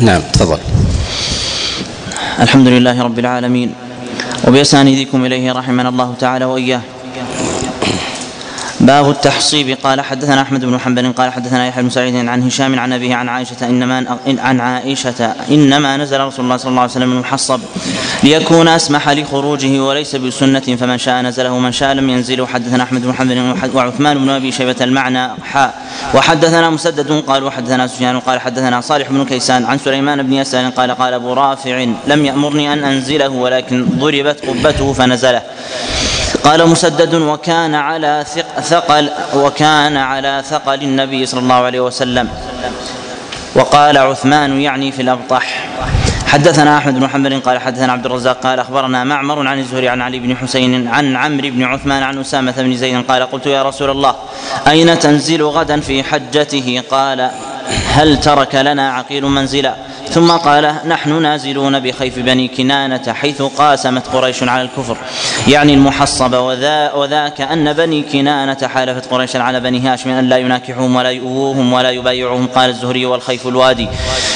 نعم تفضل. الحمد لله رب العالمين وبأسانيدكم إليه رحمنا الله تعالى وإياه. باب التحصيب. قال حدثنا أحمد بن حنبل قال حدثنا يحيى بن سعيد عن هشام عن أبيه عن عائشة إنما عن عائشة إنما نزل رسول الله صلى الله عليه وسلم المحصب ليكون أسمح لخروجه وليس بسنة فمن شاء نزله ومن شاء لم ينزله. حدثنا أحمد بن حنبل وعثمان بن أبي شيبة المعنى حاء وحدثنا مسدد قال وحدثنا سفيان قال حدثنا صالح بن كيسان عن سليمان بن يسار قال قال أبو رافع لم يأمرني أن أنزله ولكن ضربت قبته فنزله. قال مسدد وكان على ثقل وكان على ثقل النبي صلى الله عليه وسلم. وقال عثمان يعني في الأبطح. حدثنا أحمد بن حنبل قال حدثنا عبد الرزاق قال أخبرنا معمر عن الزهري عن علي بن حسين عن عمرو بن عثمان عن أسامة بن زيد قال قلت يا رسول الله أين تنزل غدا في حجته؟ قال هل ترك لنا عقيل منزلا؟ ثم قال نحن نازلون بخيف بني كنانة حيث قاسمت قريش على الكفر. يعني المحصب وذا وذاك أن بني كنانة حالفت قريش على بني هاشم أن لا يناكحوهم ولا يؤووهم ولا يبايعوهم. قال الزهري والخيف الوادي.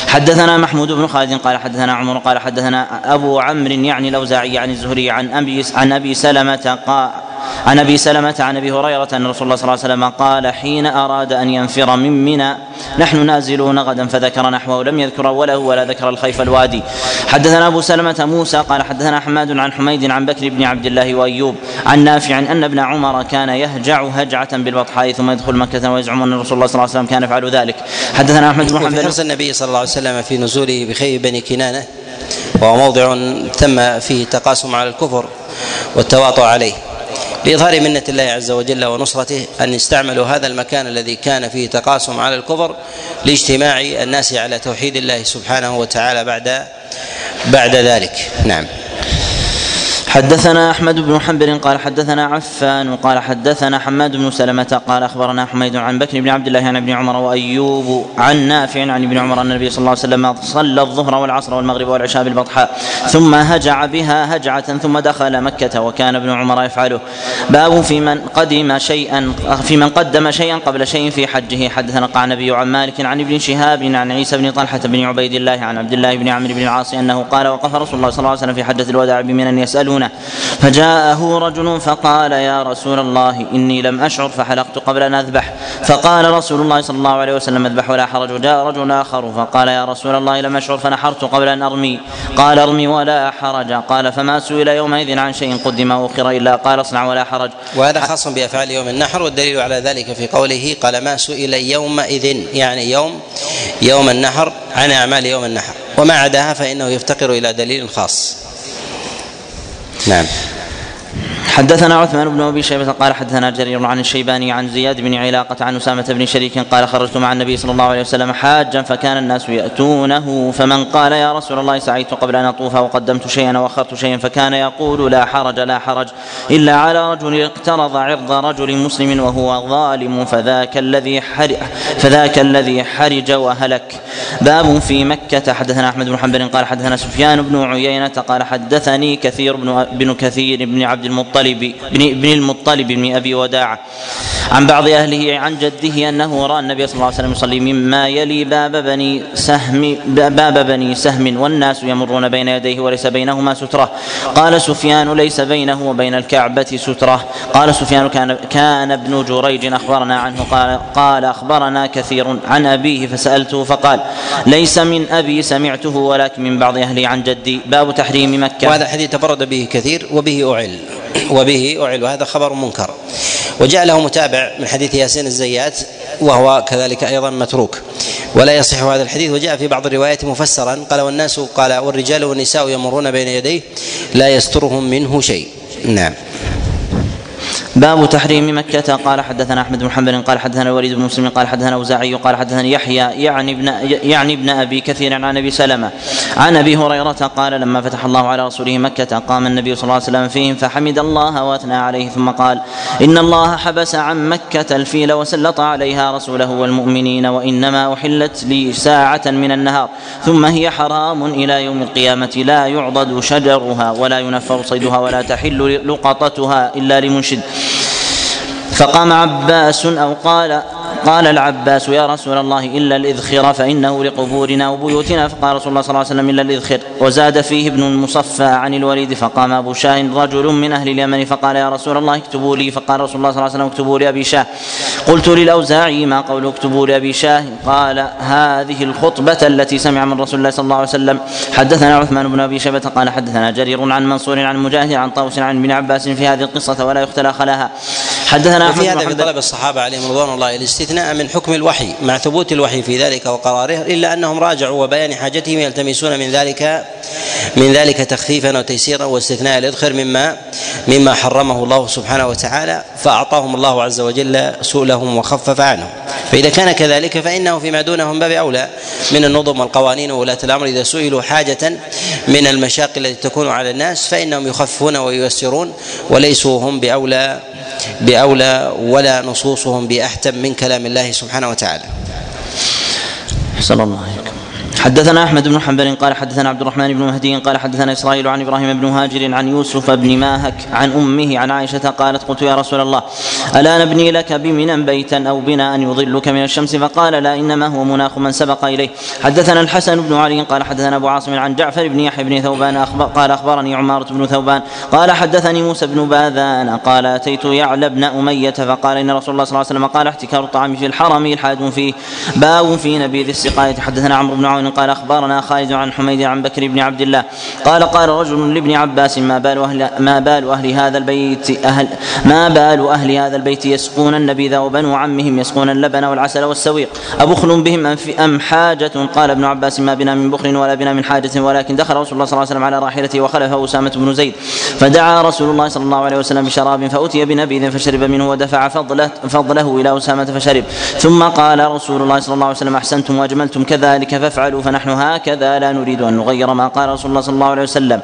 حدثنا محمود بن خالد قال حدثنا عمر قال حدثنا أبو عمرو يعني الأوزاعي عن الزهري عن أبي عن أبي سلمة قال عن أبي سلمة عن أبي هريرة أن رسول الله صلى الله عليه وسلم قال حين أراد أن ينفر من منى نحن نازلون غدا فذكر نحوه لم يذكر اوله ولا ذكر الخيف الوادي. حدثنا أبو سلمة موسى قال حدثنا حماد عن حميد عن بكر بن عبد الله وأيوب عن نافع أن ابن عمر كان يهجع هجعة بالبطحاء ثم يدخل مكة ويزعم أن رسول الله صلى الله عليه وسلم كان يفعل ذلك. حدثنا أحمد بن محمد حرص النبي صلى الله عليه وسلم في نزوله بخيف بني كنانة وهو موضع تم فيه التقاسم على الكفر والتواطؤ عليه. لإظهار منة الله عز وجل ونصرته أن استعملوا هذا المكان الذي كان فيه تقاسم على الكفر لاجتماع الناس على توحيد الله سبحانه وتعالى بعد بعد ذلك. نعم. حدثنا أحمد بن حنبل قال حدثنا عفان قال حدثنا حماد بن سلمة قال أخبرنا حميد عن بكر بن عبد الله عن ابن عمر وأيوب عن نافع عن ابن عمر أن النبي صلى الله عليه وسلم صلى الظهر والعصر والمغرب والعشاء بالبطحاء ثم هجع بها هجعة ثم دخل مكة وكان ابن عمر يفعله. باب في من قدم شيئا في من قدم شيئا قبل شيء في حجه. حدثنا النبي عن مالك عن ابن شهاب عن عيسى بن طلحة بن عبيد الله عن عبد الله بن عمرو بن العاص أنه قال وقف رسول الله صلى الله عليه وسلم في حجة الوداع بمن يسألون يسألونه فجاءه رجل فقال يا رسول الله إني لم أشعر فحلقت قبل أن أذبح. فقال رسول الله صلى الله عليه وسلم اذبح ولا حرج. وجاء رجل آخر فقال يا رسول الله لم أشعر فنحرت قبل أن أرمي. قال أرمي ولا حرج. قال فما سئل يومئذ عن شيء قدم أو أخر إلا قال اصنع ولا حرج. وهذا خاص بأفعال يوم النحر والدليل على ذلك في قوله قال ما سئل يومئذ يعني يوم يوم النحر عن أعمال يوم النحر. وما عداها فإنه يفتقر إلى دليل خاص. نعم حدثنا عثمان بن أبي شيبة قال حدثنا جرير عن الشيباني عن زياد بن علاقة عن أسامة بن شريك قال خرجت مع النبي صلى الله عليه وسلم حاجا فكان الناس يأتونه فمن قال يا رسول الله سعيت قبل أن أطوف وقدمت شيئا واخرت شيئا فكان يقول لا حرج لا حرج إلا على رجل اقترض عرض رجل مسلم وهو ظالم فذاك الذي حرج فذاك الذي حرج وهلك. باب في مكة. حدثنا أحمد بن حنبل قال حدثنا سفيان بن عيينة قال حدثني كثير بن بن كثير بن عبد المطلب بن ابن المطلب بن أبي وداعة. عن بعض أهله عن جده أنه رأى النبي صلى الله عليه وسلم يصلي مما يلي باب بني سهم باب بني سهم والناس يمرون بين يديه وليس بينهما سترة. قال سفيان ليس بينه وبين الكعبة سترة. قال سفيان كان كان ابن جريج أخبرنا عنه. قال قال أخبرنا كثير عن أبيه فسألته فقال ليس من أبي سمعته ولكن من بعض أهلي عن جدي. باب تحريم مكة. وهذا الحديث تفرد به كثير وبه أعل. وبه أعل وهذا خبر منكر. وجاء له متابع من حديث ياسين الزيات وهو كذلك أيضا متروك. ولا يصح هذا الحديث. وجاء في بعض الروايات مفسرا قال والناس قال والرجال والنساء يمرون بين يديه لا يسترهم منه شيء. نعم. باب تحريم مكة. قال حدثنا أحمد بن حنبل قال حدثنا الوليد بن مسلم قال حدثنا أوزاعي قال حدثني يحيى يعني ابن يعني ابن أبي كثير عن أبي سلمة. عن أبي هريرة قال لما فتح الله على رسوله مكة قام النبي صلى الله عليه وسلم فيهم فحمد الله وأثنى عليه ثم قال إن الله حبس عن مكة الفيل وسلط عليها رسوله والمؤمنين وإنما أحلت لي ساعة من النهار ثم هي حرام إلى يوم القيامة لا يعضد شجرها ولا ينفر صيدها ولا تحل لقطتها إلا لمنشد. فقام عباس أو قال قال العباس يا رسول الله إلا الإذخر فإنه لقبورنا وبيوتنا فقال رسول الله صلى الله عليه وسلم إلا الإذخر وزاد فيه ابن المصفى عن الوليد فقام أبو شاه رجل من أهل اليمن فقال يا رسول الله اكتبوا لي فقال رسول الله صلى الله عليه وسلم اكتبوا لأبي شاه قلت للأوزاعي ما قول اكتبوا لأبي شاه قال هذه الخطبة التي سمع من رسول الله صلى الله عليه وسلم حدثنا عثمان بن أبي شيبة قال حدثنا جرير عن منصور عن مجاهد عن طاووس عن ابن عباس في هذه القصة ولا يختلى خلاها حدثنا هذا في طلب الصحابة عليهم رضوان الله الاستثناء من حكم الوحي مع ثبوت الوحي في ذلك وقراره إلا أنهم راجعوا وبيان حاجتهم يلتمسون من ذلك من ذلك تخفيفا وتيسيرا واستثناء الإذخر مما مما حرمه الله سبحانه وتعالى فأعطاهم الله عز وجل سؤلهم وخفف عنهم. فإذا كان كذلك فإنه فيما دونه من باب أولى من النظم والقوانين وولاة الأمر إذا سئلوا حاجة من المشاق التي تكون على الناس فإنهم يخففون وييسرون وليسوا هم بأولى بأولى ولا نصوصهم بأحتم من كلام الله سبحانه وتعالى. صلى الله عليه حدثنا أحمد بن حنبل قال حدثنا عبد الرحمن بن مهدي قال حدثنا إسرائيل عن إبراهيم بن هاجر عن يوسف بن ماهك عن أمه عن عائشة قالت قلت يا رسول الله ألا نبني لك بمنا بيتا أو بناء يظلك من الشمس؟ فقال لا إنما هو مناخ من سبق إليه. حدثنا الحسن بن علي قال حدثنا أبو عاصم عن جعفر بن يحيى بن ثوبان أخبر قال أخبرني عمارة بن ثوبان قال حدثني موسى بن باذان قال أتيت يعلى بن أمية فقال إن رسول الله صلى الله عليه وسلم قال احتكار الطعام في الحرم الحاد فيه باب في نبيذ السقاية. حدثنا عمرو بن عون قال أخبرنا خالد عن حميد عن بكر بن عبد الله. قال قال رجل لابن عباس ما بال أهل ما بال أهل هذا البيت أهل ما بال أهل هذا البيت يسقون النبيذ وبنو عمهم يسقون اللبن والعسل والسويق. أبخل بهم أم حاجة؟ قال ابن عباس ما بنا من بخل ولا بنا من حاجة ولكن دخل رسول الله صلى الله عليه وسلم على راحلته وخلفه أسامة بن زيد. فدعا رسول الله صلى الله عليه وسلم بشراب فأتي بنبيذ فشرب منه ودفع فضله, فضله إلى أسامة فشرب. ثم قال رسول الله صلى الله عليه وسلم أحسنتم وأجملتم كذلك فافعلوا فنحن هكذا لا نريد أن نغير ما قال رسول الله صلى الله عليه وسلم.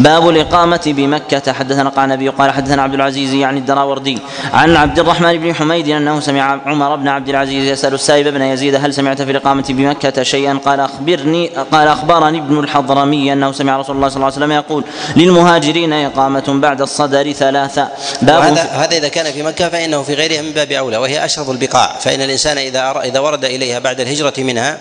باب الإقامة بمكة. حدثنا قال النبي قال حدثنا عبد العزيز يعني الدراوردي عن عبد الرحمن بن حميد أنه سمع عمر بن عبد العزيز يسأل السائب بن يزيد هل سمعت في الإقامة بمكة شيئا؟ قال أخبرني قال أخبرني ابن الحضرمي أنه سمع رسول الله صلى الله عليه وسلم يقول للمهاجرين إقامة بعد الصدر ثلاثة. باب هذا هذا إذا كان في مكة فإنه في غيرها من باب أولى وهي أشرف البقاع. فإن الإنسان إذا إذا ورد إليها بعد الهجرة منها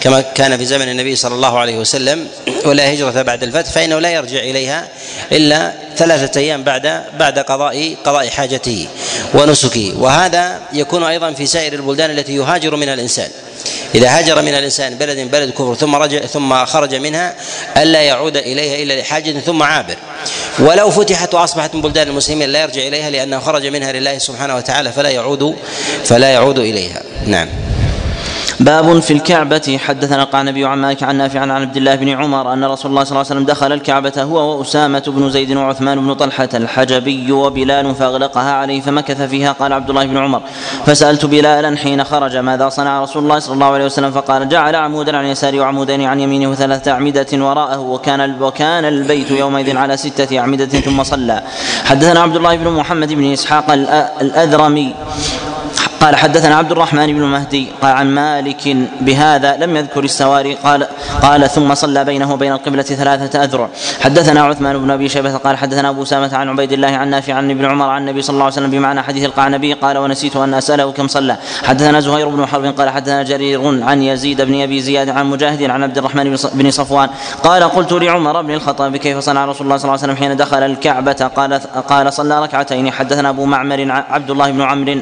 كما كان في زمن النبي صلى الله عليه وسلم ولا هجرة بعد الفتح فإنه لا يرجع إليها إلا ثلاثة أيام بعد بعد قضاء قضاء حاجته ونسكه. وهذا يكون أيضا في سائر البلدان التي يهاجر منها الإنسان. إذا هاجر من الإنسان بلد بلد كفر ثم رجع ثم خرج منها ألا يعود إليها إلا لحاجة ثم عابر. ولو فتحت وأصبحت من بلدان المسلمين لا يرجع إليها لأنه خرج منها لله سبحانه وتعالى فلا يعود فلا يعود إليها. نعم. باب في الكعبة. حدثنا قال النبي عن مالك عن نافع عن عبد الله بن عمر أن رسول الله صلى الله عليه وسلم دخل الكعبة هو وأسامة بن زيد وعثمان بن طلحة الحجبي وبلال فأغلقها عليه فمكث فيها. قال عبد الله بن عمر فسألت بلالا حين خرج ماذا صنع رسول الله صلى الله عليه وسلم؟ فقال جعل عمودا عن يساره وعمودين عن يمينه وثلاثة أعمدة وراءه وكان وكان البيت يومئذ على ستة أعمدة ثم صلى. حدثنا عبد الله بن محمد بن إسحاق الأذرمي قال حدثنا عبد الرحمن بن مهدي قال عن مالك بهذا لم يذكر السواري قال قال ثم صلى بينه وبين القبلة ثلاثة أذرع. حدثنا عثمان بن أبي شيبة قال حدثنا أبو سامة عن عبيد الله عن نافع عن ابن عمر عن النبي صلى الله عليه وسلم بمعنى حديث القعنبي قال ونسيت أن أسأله كم صلى. حدثنا زهير بن حرب قال حدثنا جرير عن يزيد بن أبي زياد عن مجاهد عن عبد الرحمن بن صفوان قال قلت لعمر بن الخطاب كيف صنع رسول الله صلى الله عليه وسلم حين دخل الكعبة؟ قال قال صلى ركعتين. حدثنا أبو معمر عبد الله بن عمرو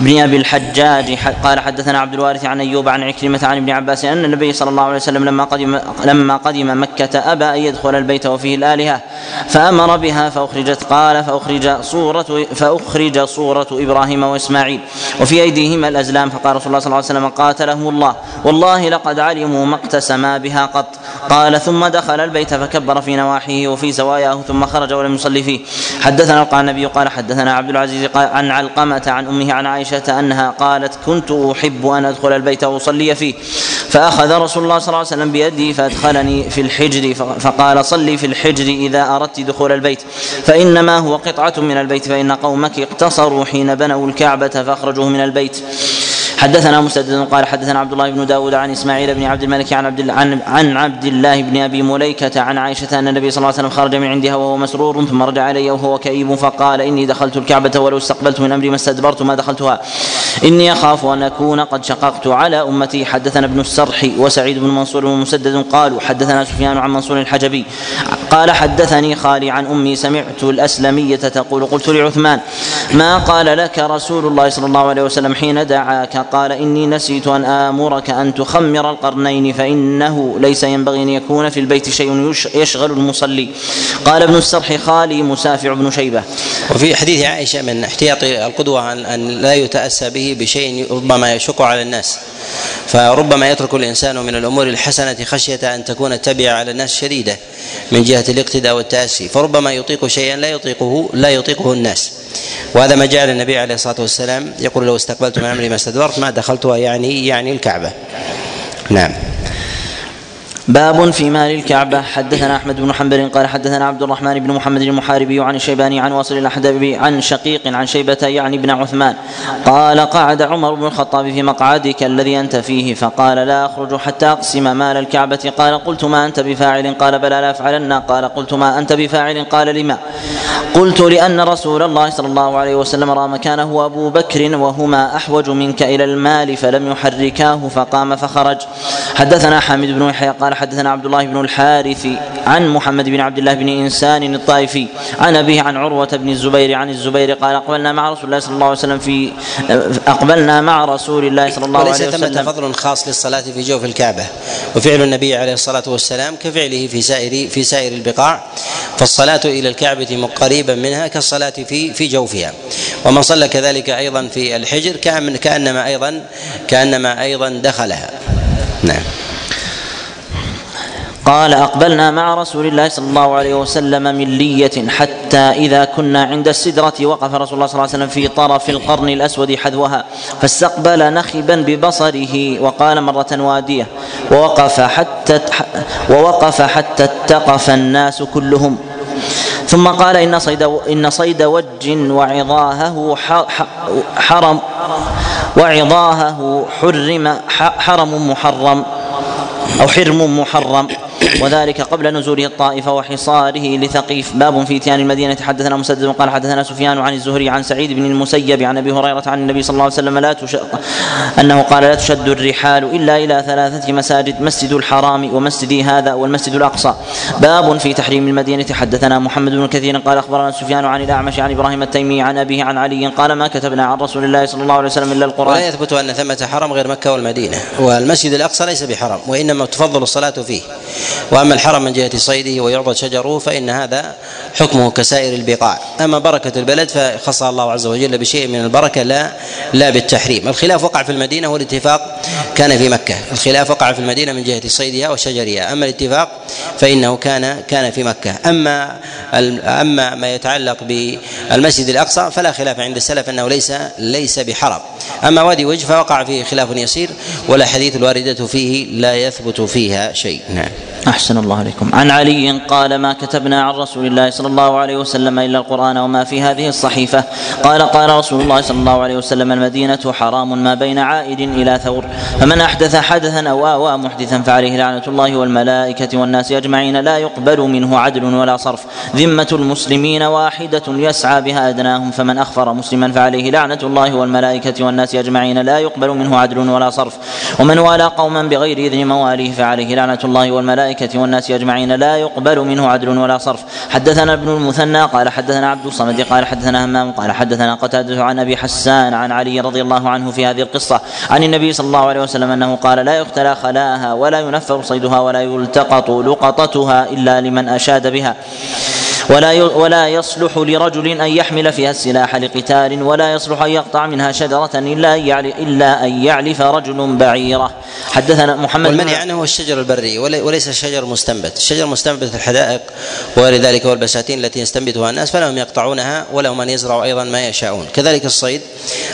بن ابي الحجاج قال حدثنا عبد الوارث عن أيوب عن عكرمة عن ابن عباس أن النبي صلى الله عليه وسلم لما قدم لما قدم مكة أبى أن يدخل البيت وفيه الآلهة فأمر بها فأخرجت قال فأخرج صوره فأخرج صورة إبراهيم وإسماعيل وفي أيديهما الأزلام فقال رسول الله صلى الله عليه وسلم قاتلهم الله والله لقد علموا ما اقتسما بها قط. قال ثم دخل البيت فكبر في نواحيه وفي زواياه ثم خرج ولم يصلي فيه. حدثنا قال النبي قال حدثنا عبد العزيز قال عن علقمة عن أمه عن عائشة أنها قالت كنت أحب أن أدخل البيت وأصلي فيه. فأخذ رسول الله صلى الله عليه وسلم بيدي فأدخلني في الحجر فقال صلي في الحجر إذا أردت دخول البيت. فإنما هو قطعة من البيت فإن قومك اقتصروا حين بنوا الكعبة فأخرجوه من البيت. حدثنا مسدد قال حدثنا عبد الله بن داود عن إسماعيل بن عبد الملك عن عبد عن, عن عبد الله بن أبي مليكة عن عائشة أن النبي صلى الله عليه وسلم خرج من عندها وهو مسرور ثم رجع الي وهو كئيب فقال إني دخلت الكعبة ولو استقبلت من أمري ما استدبرت ما دخلتها. إني أخاف أن أكون قد شققت على أمتي. حدثنا ابن السرح وسعيد بن منصور ومسدد قالوا حدثنا سفيان عن منصور الحجبي قال حدثني خالي عن أمي سمعت الأسلمية تقول قلت لعثمان ما قال لك رسول الله صلى الله عليه وسلم حين دعاك؟ قال إني نسيت أن آمرك أن تخمر القرنين فإنه ليس ينبغي أن يكون في البيت شيء يشغل المصلي. قال ابن السرح خالي مسافع بن شيبة. وفي حديث عائشة من احتياط القدوة أن لا يتأسى به بشيء ربما يشق على الناس. فربما يترك الإنسان من الأمور الحسنة خشية أن تكون التبعه على الناس شديدة من جهة الاقتداء والتأسي فربما يطيق شيئا لا يطيقه لا يطيقه الناس. وهذا ما جعل النبي عليه الصلاة والسلام يقول لو استقبلت من أمري ما استدبرت ما دخلتها يعني يعني الكعبة. نعم. باب في مال الكعبة. حدثنا أحمد بن حنبل قال حدثنا عبد الرحمن بن محمد المحاربي عن الشيباني عن واصل الأحدبي عن شقيق عن شيبة يعني بن عثمان. قال قعد عمر بن الخطاب في مقعدك الذي أنت فيه. فقال لا أخرج حتى أقسم مال الكعبة. قال قلت ما أنت بفاعل؟ قال بلى لا أفعلن قال قلت ما أنت بفاعل؟ قال لما؟ قلت لأن رسول الله صلى الله عليه وسلم رأى مكانه أبو بكر وهما أحوج منك إلى المال فلم يحركاه فقام فخرج. حدثنا حامد بن يحيى قال حدثنا عبد الله بن الحارث عن محمد بن عبد الله بن إنسان الطائفي عن أبيه عن عروة بن الزبير عن الزبير قال أقبلنا مع رسول الله صلى الله عليه وسلم في أقبلنا مع رسول الله صلى الله عليه وسلم. وليس ثمة فضل خاص للصلاة في جوف الكعبة. وفعل النبي عليه الصلاة والسلام كفعله في سائر في سائر البقاع. فالصلاة إلى الكعبة قريبا منها كالصلاة في في جوفها. ومن صلى كذلك أيضا في الحجر كأنما أيضا كأنما أيضا دخلها. نعم. قال أقبلنا مع رسول الله صلى الله عليه وسلم من لية حتى إذا كنا عند السدرة وقف رسول الله صلى الله عليه وسلم في طرف القرن الأسود حذوها فاستقبل نخبا ببصره وقال مرة وادية ووقف حتى ووقف حتى اتقف الناس كلهم. ثم قال إن صيد إن صيد وج وعظاهه حرم وعظاهه حرم حرم محرم أو حرم محرم. وذلك قبل نزول الطائف وحصاره لثقيف. باب في إتيان المدينة. حدثنا مسدد قال حدثنا سفيان عن الزهري عن سعيد بن المسيب عن أبي هريرة عن النبي صلى الله عليه وسلم لا تشد أنه قال لا تشد الرحال إلا إلى ثلاثة مساجد مسجد الحرام ومسجدي هذا والمسجد الأقصى. باب في تحريم المدينة. حدثنا محمد بن كثير قال أخبرنا سفيان عن الأعمش عن إبراهيم التيمي عن أبيه عن علي قال ما كتبنا عن رسول الله صلى الله عليه وسلم إلا القرآن. ولا يثبت أن ثمة حرم غير مكة والمدينة والمسجد الأقصى ليس بحرم وإنما تفضل الصلاة فيه. وأما الحرم من جهة صيده ويعضد شجره فإن هذا حكمه كسائر البقاع. أما بركة البلد فخصها الله عز وجل بشيء من البركة لا لا بالتحريم. الخلاف وقع في المدينة والاتفاق كان في مكة. الخلاف وقع في المدينة من جهة صيدها وشجرها. أما الاتفاق فإنه كان كان في مكة. أما أما ما يتعلق بالمسجد الأقصى فلا خلاف عند السلف أنه ليس ليس بحرم. أما وادي وجه فوقع فيه خلاف يسير ولا حديث الواردة فيه لا يثبت فيها شيء. نعم. أحسن الله عليكم. عن علي قال ما كتبنا عن رسول الله صلى الله عليه وسلم إلا القرآن وما في هذه الصحيفة. قال قال رسول الله صلى الله عليه وسلم المدينة حرام ما بين عائد إلى ثور. فمن أحدث حدثا أو آوى محدثا فعليه لعنة الله والملائكة والناس أجمعين لا يقبل منه عدل ولا صرف. ذمة المسلمين واحدة يسعى بها أدناهم فمن أخفر مسلما فعليه لعنة الله والملائكة والناس أجمعين لا يقبل منه عدل ولا صرف. ومن والى قوما بغير إذن مواليه فعليه لعنة الله والملائكة الملائكة والناس أجمعين لا يقبل منه عدل ولا صرف. حدثنا ابن المثنى قال حدثنا عبد الصمد قال حدثنا همام قال حدثنا قتادة عن أبي حسان عن علي رضي الله عنه في هذه القصة عن النبي صلى الله عليه وسلم أنه قال لا يختلى خلاها ولا ينفر صيدها ولا يلتقط لقطتها إلا لمن أشاد بها. ولا ولا يصلح لرجل أن يحمل فيها السلاح لقتال ولا يصلح أن يقطع منها شجرة إلا أن إلا أن يعلف رجل بعيرة. حدثنا محمد والمنهي عنه هو الشجر البري وليس الشجر المستنبت الشجر مستنبت الحدائق وغير ذلك والبساتين التي يستنبتها الناس فلهم يقطعونها ولهم أن يزرعوا أيضا ما يشاءون. كذلك الصيد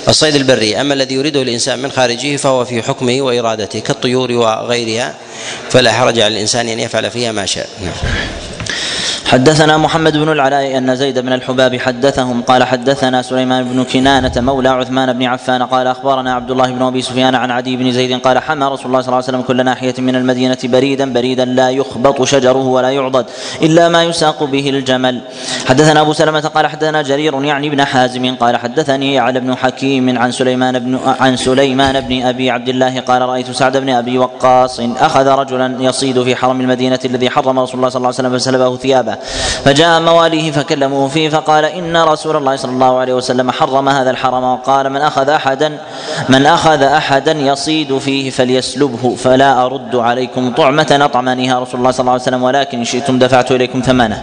الصيد البري. أما الذي يريده الإنسان من خارجه فهو في حكمه وإرادته كالطيور وغيرها فلا حرج على الإنسان أن يفعل فيها ما شاء. نعم. حدثنا محمد بن العلاء أن زيد بن الحباب حدثهم قال حدثنا سليمان بن كنانة مولى عثمان بن عفان قال أخبرنا عبد الله بن أبي سفيان عن عدي بن زيد قال حمى رسول الله صلى الله عليه وسلم كل ناحية من المدينة بريدا بريدا لا يخبط شجره ولا يعضد إلا ما يساق به الجمل. حدثنا أبو سلمة قال حدثنا جرير يعني ابن حازم قال حدثني على بن حكيم عن سليمان بن عن سليمان بن أبي عبد الله قال رأيت سعد بن أبي وقاص أخذ رجلا يصيد في حرم المدينة الذي حرم رسول الله صلى الله عليه وسلم فسلبه ثيابه. فجاء مواليه فكلموه فيه فقال إن رسول الله صلى الله عليه وسلم حرم هذا الحرم وقال من أخذ أحدا من أخذ أحدا يصيد فيه فليسلبه فلا أرد عليكم طعمة اطعمنيها رسول الله صلى الله عليه وسلم ولكن إن شئتم دفعت إليكم ثمنه.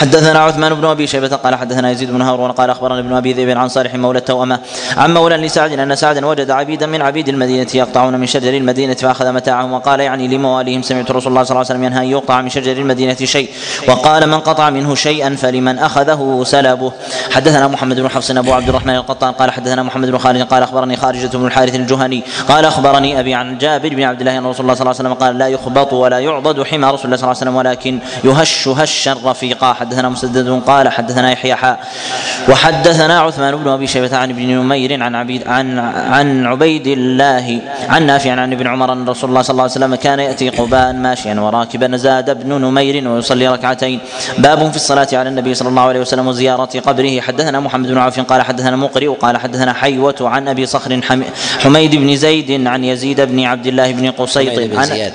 حدثنا عثمان بن أبي شيبة قال حدثنا يزيد بن هارون قال أخبرنا ابن أبي ذئب عن صالح مولى التوأمة عن مولى لسعد أن سعدا وجد عبيدا من عبيد المدينة يقطعون من شجر المدينة فأخذ متاعهم وقال يعني لمواليهم سمعت رسول الله صلى الله عليه وسلم ينهى أن يقطع من شجر المدينة شيء وقال من قطع منه شيئا فلمن أخذه سلبه حدثنا محمد بن حفص أبو عبد الرحمن القطان قال حدثنا محمد بن خالد قال أخبرني خارجة بن الحارث الجهني قال أخبرني أبي عن جابر بن عبد الله أن رسول الله صلى الله عليه وسلم قال لا يخبط ولا يعضد حمى رسول الله صلى الله عليه وسلم ولكن يهش هشا رفيقا حدثنا مسدد قال حدثنا يحيى حاء وحدثنا عثمان بن أبي شيبة عن ابن نمير عن عبيد عن عن عبيد الله عن نافع عن ابن عمر أن رسول الله صلى الله عليه وسلم كان يأتي قباء ماشيا وراكبا. زاد ابن نمير ويصلي ركعتين. باب في الصلاة على النبي صلى الله عليه وسلم وزيارة قبره. حدثنا محمد بن عوف قال حدثنا مقرئ قال حدثنا حيوة عن أبي صخر حميد بن زيد عن يزيد بن عبد الله بن قصيط حميد بن زياد.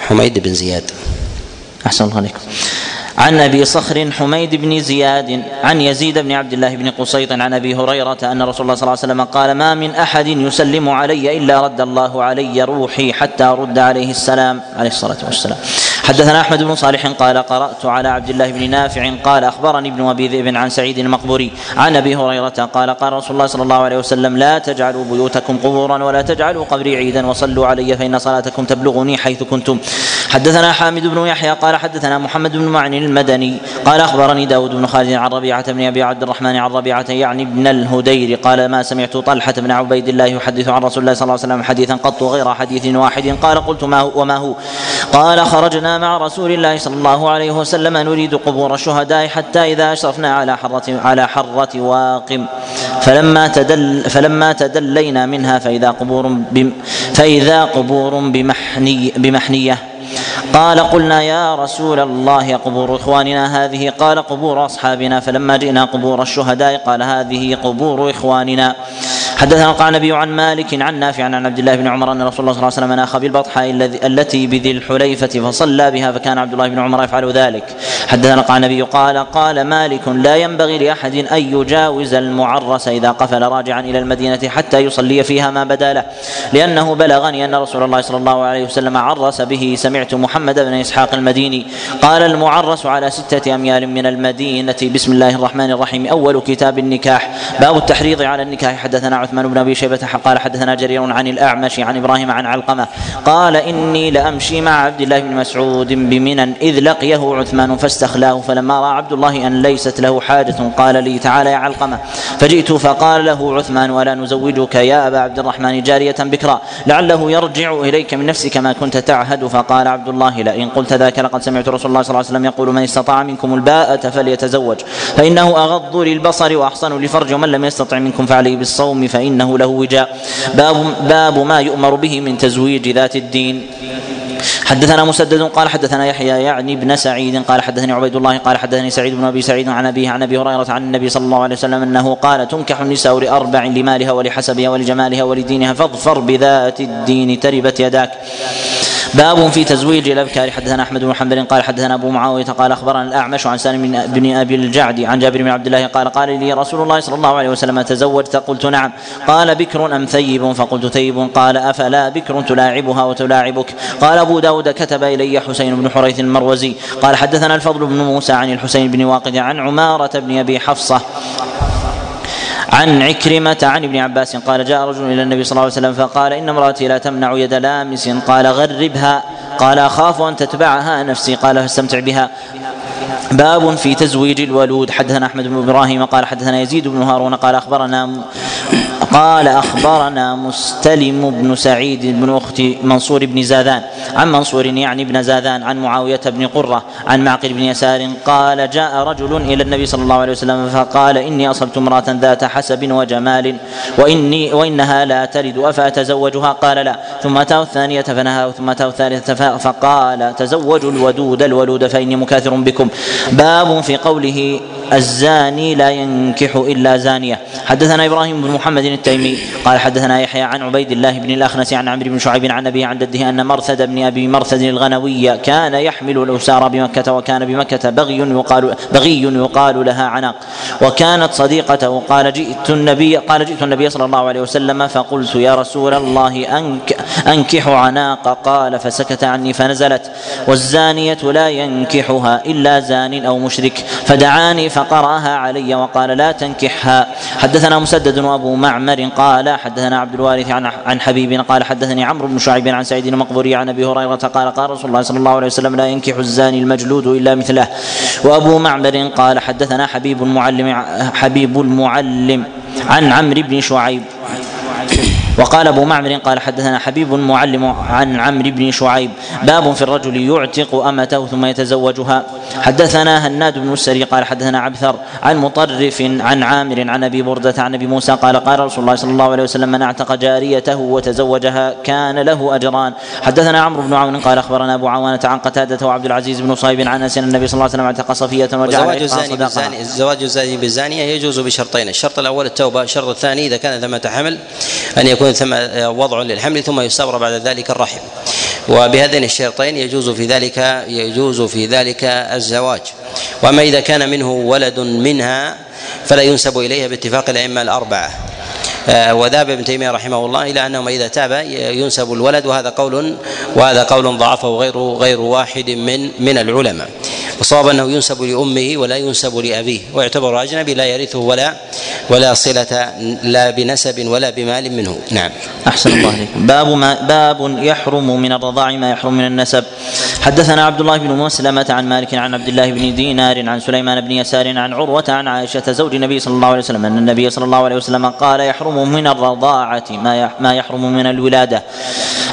حميد بن زياد. أحسن الله عليكم. عن أبي صخر حميد بن زياد عن يزيد بن عبد الله بن قصيط عن أبي هريرة أن رسول الله صلى الله عليه وسلم قال ما من أحد يسلم علي إلا رد الله علي روحي حتى ارد عليه السلام عليه الصلاة والسلام. حدثنا أحمد بن صالح قال قرأت على عبد الله بن نافع قال أخبرني ابن أبي ذئب عن سعيد المقبوري عن أبي هريرة قال قال رسول الله صلى الله عليه وسلم لا تجعلوا بيوتكم قبورا ولا تجعلوا قبري عيدا وصلوا علي فإن صلاتكم تبلغني حيث كنتم. حدثنا حامد بن يحيى قال حدثنا محمد بن معن المدني قال أخبرني داود بن خالد عن ربيعة بن أبي عبد الرحمن عن ربيعة يعني ابن الهدير قال ما سمعت طلحة بن عبيد الله يحدث عن رسول الله صلى الله عليه وسلم حديثا قط غير حديث واحد قال قلت ما هو وما هو؟ قال خرجنا مع رسول الله صلى الله عليه وسلم نريد قبور الشهداء حتى إذا أشرفنا على حرة على حرة واقم. فلما تدل فلما تدلينا منها فإذا قبور فإذا قبور بمحني بمحنية. قال قلنا يا رسول الله قبور إخواننا هذه. قال قبور أصحابنا. فلما جئنا قبور الشهداء قال هذه قبور إخواننا. حدثنا القعنبي عن مالك عن نافع عن عبد الله بن عمر أن رسول الله صلى الله عليه وسلم ناخ بالبطحاء التي بذي الحليفة فصلى بها فكان عبد الله بن عمر يفعل ذلك. حدثنا القعنبي قال قال مالك لا ينبغي لأحد أن يجاوز المعرس إذا قفل راجعا إلى المدينة حتى يصلي فيها ما بدا له. لأنه بلغني أن رسول الله صلى الله عليه وسلم عرس به سمعت محمد بن إسحاق المديني. قال المعرس على ستة أميال من المدينة. بسم الله الرحمن الرحيم. أول كتاب النكاح. باب التحريض على النكاح. حدثنا عثمان بن أبي شيبة قال حدثنا جرير عن الأعمش عن إبراهيم عن علقمة قال إني لأمشي مع عبد الله بن مسعود بمنى إذ لقيه عثمان فاستخلاه فلما رأى عبد الله أن ليست له حاجة قال لي تعالى يا علقمة فجئت فقال له عثمان ولا نزوجك يا أبا عبد الرحمن جارية بكرا لعله يرجع إليك من نفسك ما كنت تعهد فقال عبد الله لئن قلت ذاك لقد سمعت رسول الله صلى الله عليه وسلم يقول من استطاع منكم الباءة فليتزوج فإنه أغض للبصر وأحصن للفرج ومن لم يستطع منكم فعليه بالصوم فإنه له وجاء. باب باب ما يؤمر به من تزويج ذات الدين. حدثنا مسدد قال حدثنا يحيى يعني ابن سعيد قال حدثني عبيد الله قال حدثني سعيد بن أبي سعيد عن أبيه عن أبي هريرة عن النبي صلى الله عليه وسلم أنه قال تنكح النساء لأربع لمالها ولحسبها ولجمالها ولدينها فاظفر بذات الدين تربت يداك. باب في تزويج الأبكار. حدثنا أحمد بن محمد قال حدثنا أبو معاوية قال أخبرنا الأعمش عن سالم بن أبي الجعد عن جابر بن عبد الله قال قال لي رسول الله صلى الله عليه وسلم تزوجت؟ قلت نعم. قال بكر أم ثيب؟ فقلت ثيب. قال أفلا بكر تلاعبها وتلاعبك؟ قال أبو داود كتب إلي حسين بن حريث المروزي. قال حدثنا الفضل بن موسى عن الحسين بن واقد عن عمارة بن أبي حفصة. عن عكرمة عن ابن عباس قال جاء رجل إلى النبي صلى الله عليه وسلم فقال إن امرأتي لا تمنع يد لامس قال غربها قال أخاف أن تتبعها نفسي قال فاستمتع بها باب في تزويج الولود. حدثنا أحمد بن إبراهيم قال حدثنا يزيد بن هارون قال أخبرنا قال أخبرنا مستلم بن سعيد بن أخت منصور بن زاذان عن منصور يعني بن زاذان عن معاوية بن قرة عن معقل بن يسار قال جاء رجل إلى النبي صلى الله عليه وسلم فقال إني أصبت امرأة ذات حسب وجمال وإني وإنها لا تلد أفأتزوجها؟ قال لا. ثم أتاه الثانية فنهاه ثم أتاه الثالثة فقال تزوجوا الودود الولود فإني مكاثر بكم. باب في قوله الزاني لا ينكح إلا زانية. حدثنا إبراهيم بن محمد التيمي. قال حدثنا يحيى عن عبيد الله بن الأخنس عن عمرو بن شعيب عن أبيه عن جده أن مرثد بن أبي مرثد الغنوي كان يحمل الاسار بمكة وكان بمكة بغي يقال بغي يقال لها عناق. وكانت صديقته قال جئت النبي قال جئت النبي صلى الله عليه وسلم فقلت يا رسول الله أنك أنكح عناق. قال فسكت عني فنزلت. والزانية لا ينكحها إلا زان أو مشرك. فدعاني فقرأها علي وقال لا تنكحها. حدثنا مسدد وأبو معمر قال حدثنا عبد الوارث عن عن حبيب قال حدثني عمرو بن شعيب عن سعيد المقبوري عن أبي هريرة قال قال رسول الله صلى الله عليه وسلم لا ينكح الزاني المجلود إلا مثله. وأبو معمر قال حدثنا حبيب المعلم حبيب المعلم عن عمرو بن شعيب. وقال أبو معمر قال حدثنا حبيب معلم عن عمرو بن شعيب باب في الرجل يعتق أمته ثم يتزوجها. حدثنا هناد بن السري قال حدثنا عبثر عن مطرف عن عامر عن أبي بردة عن أبي موسى قال قال رسول الله صلى الله عليه وسلم من اعتق جاريته وتزوجها كان له أجران. حدثنا عمرو بن عون قال أخبرنا أبو عوانة عن قتادة وعبد العزيز بن صهيب عن أنس النبي صلى الله عليه وسلم اعتق صفية وجعل زواج الزاني بالزاني زواج الزاني بالزانية يجوز بشرطين الشرط الأول التوبة الشرط الثاني إذا كان ثمه حمل أن يكون ثم وضع للحمل ثم يستبر بعد ذلك الرحم. وبهذين الشرطين يجوز في ذلك يجوز في ذلك الزواج. وأما إذا كان منه ولد منها فلا ينسب إليها باتفاق الأئمة الأربعة. آه، وذهب ابن تيمية رحمه الله إلى انه إذا تاب ينسب الولد وهذا قول وهذا قول ضعفه غير غير واحد من من العلماء. وصواب أنه ينسب لأمه ولا ينسب لأبيه ويعتبر أجنبي لا يرثه ولا ولا صلة لا بنسب ولا بمال منه. نعم. أحسن الله عليكم باب ما باب يحرم من الرضاع ما يحرم من النسب. حدثنا عبد الله بن مسلمة عن مالك عن عبد الله بن دينار عن سليمان بن يسار عن عروة عن عائشة زوج النبي صلى الله عليه وسلم أن النبي صلى الله عليه وسلم قال يحرم من الرضاعة ما ما يحرم من الولادة.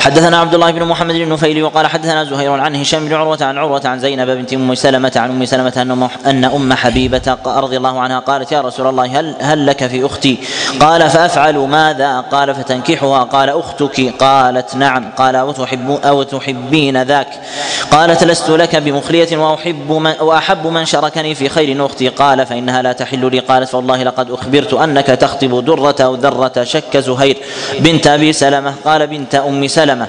حدثنا عبد الله بن محمد بن نفيل وقال حدثنا زهير عن هشام بن عروة عن عروة عن زينب بنت أم سلمة عن أم سلمة أن أن أم حبيبة رضي الله عنها قالت يا رسول الله هل هل لك في أختي؟ قال فأفعل ماذا؟ قال فتنكحها. قال أختك؟ قالت نعم. قال أو تحب أو تحبين ذاك؟ قالت لست لك بمخلية وأحب من وأحب من شركني في خير أختي. قال فإنها لا تحل لي. قالت فوالله لقد أخبرت أنك تخطب درة أو ذرة شك زهير بنت أبي سلمة قال بنت أم سلمة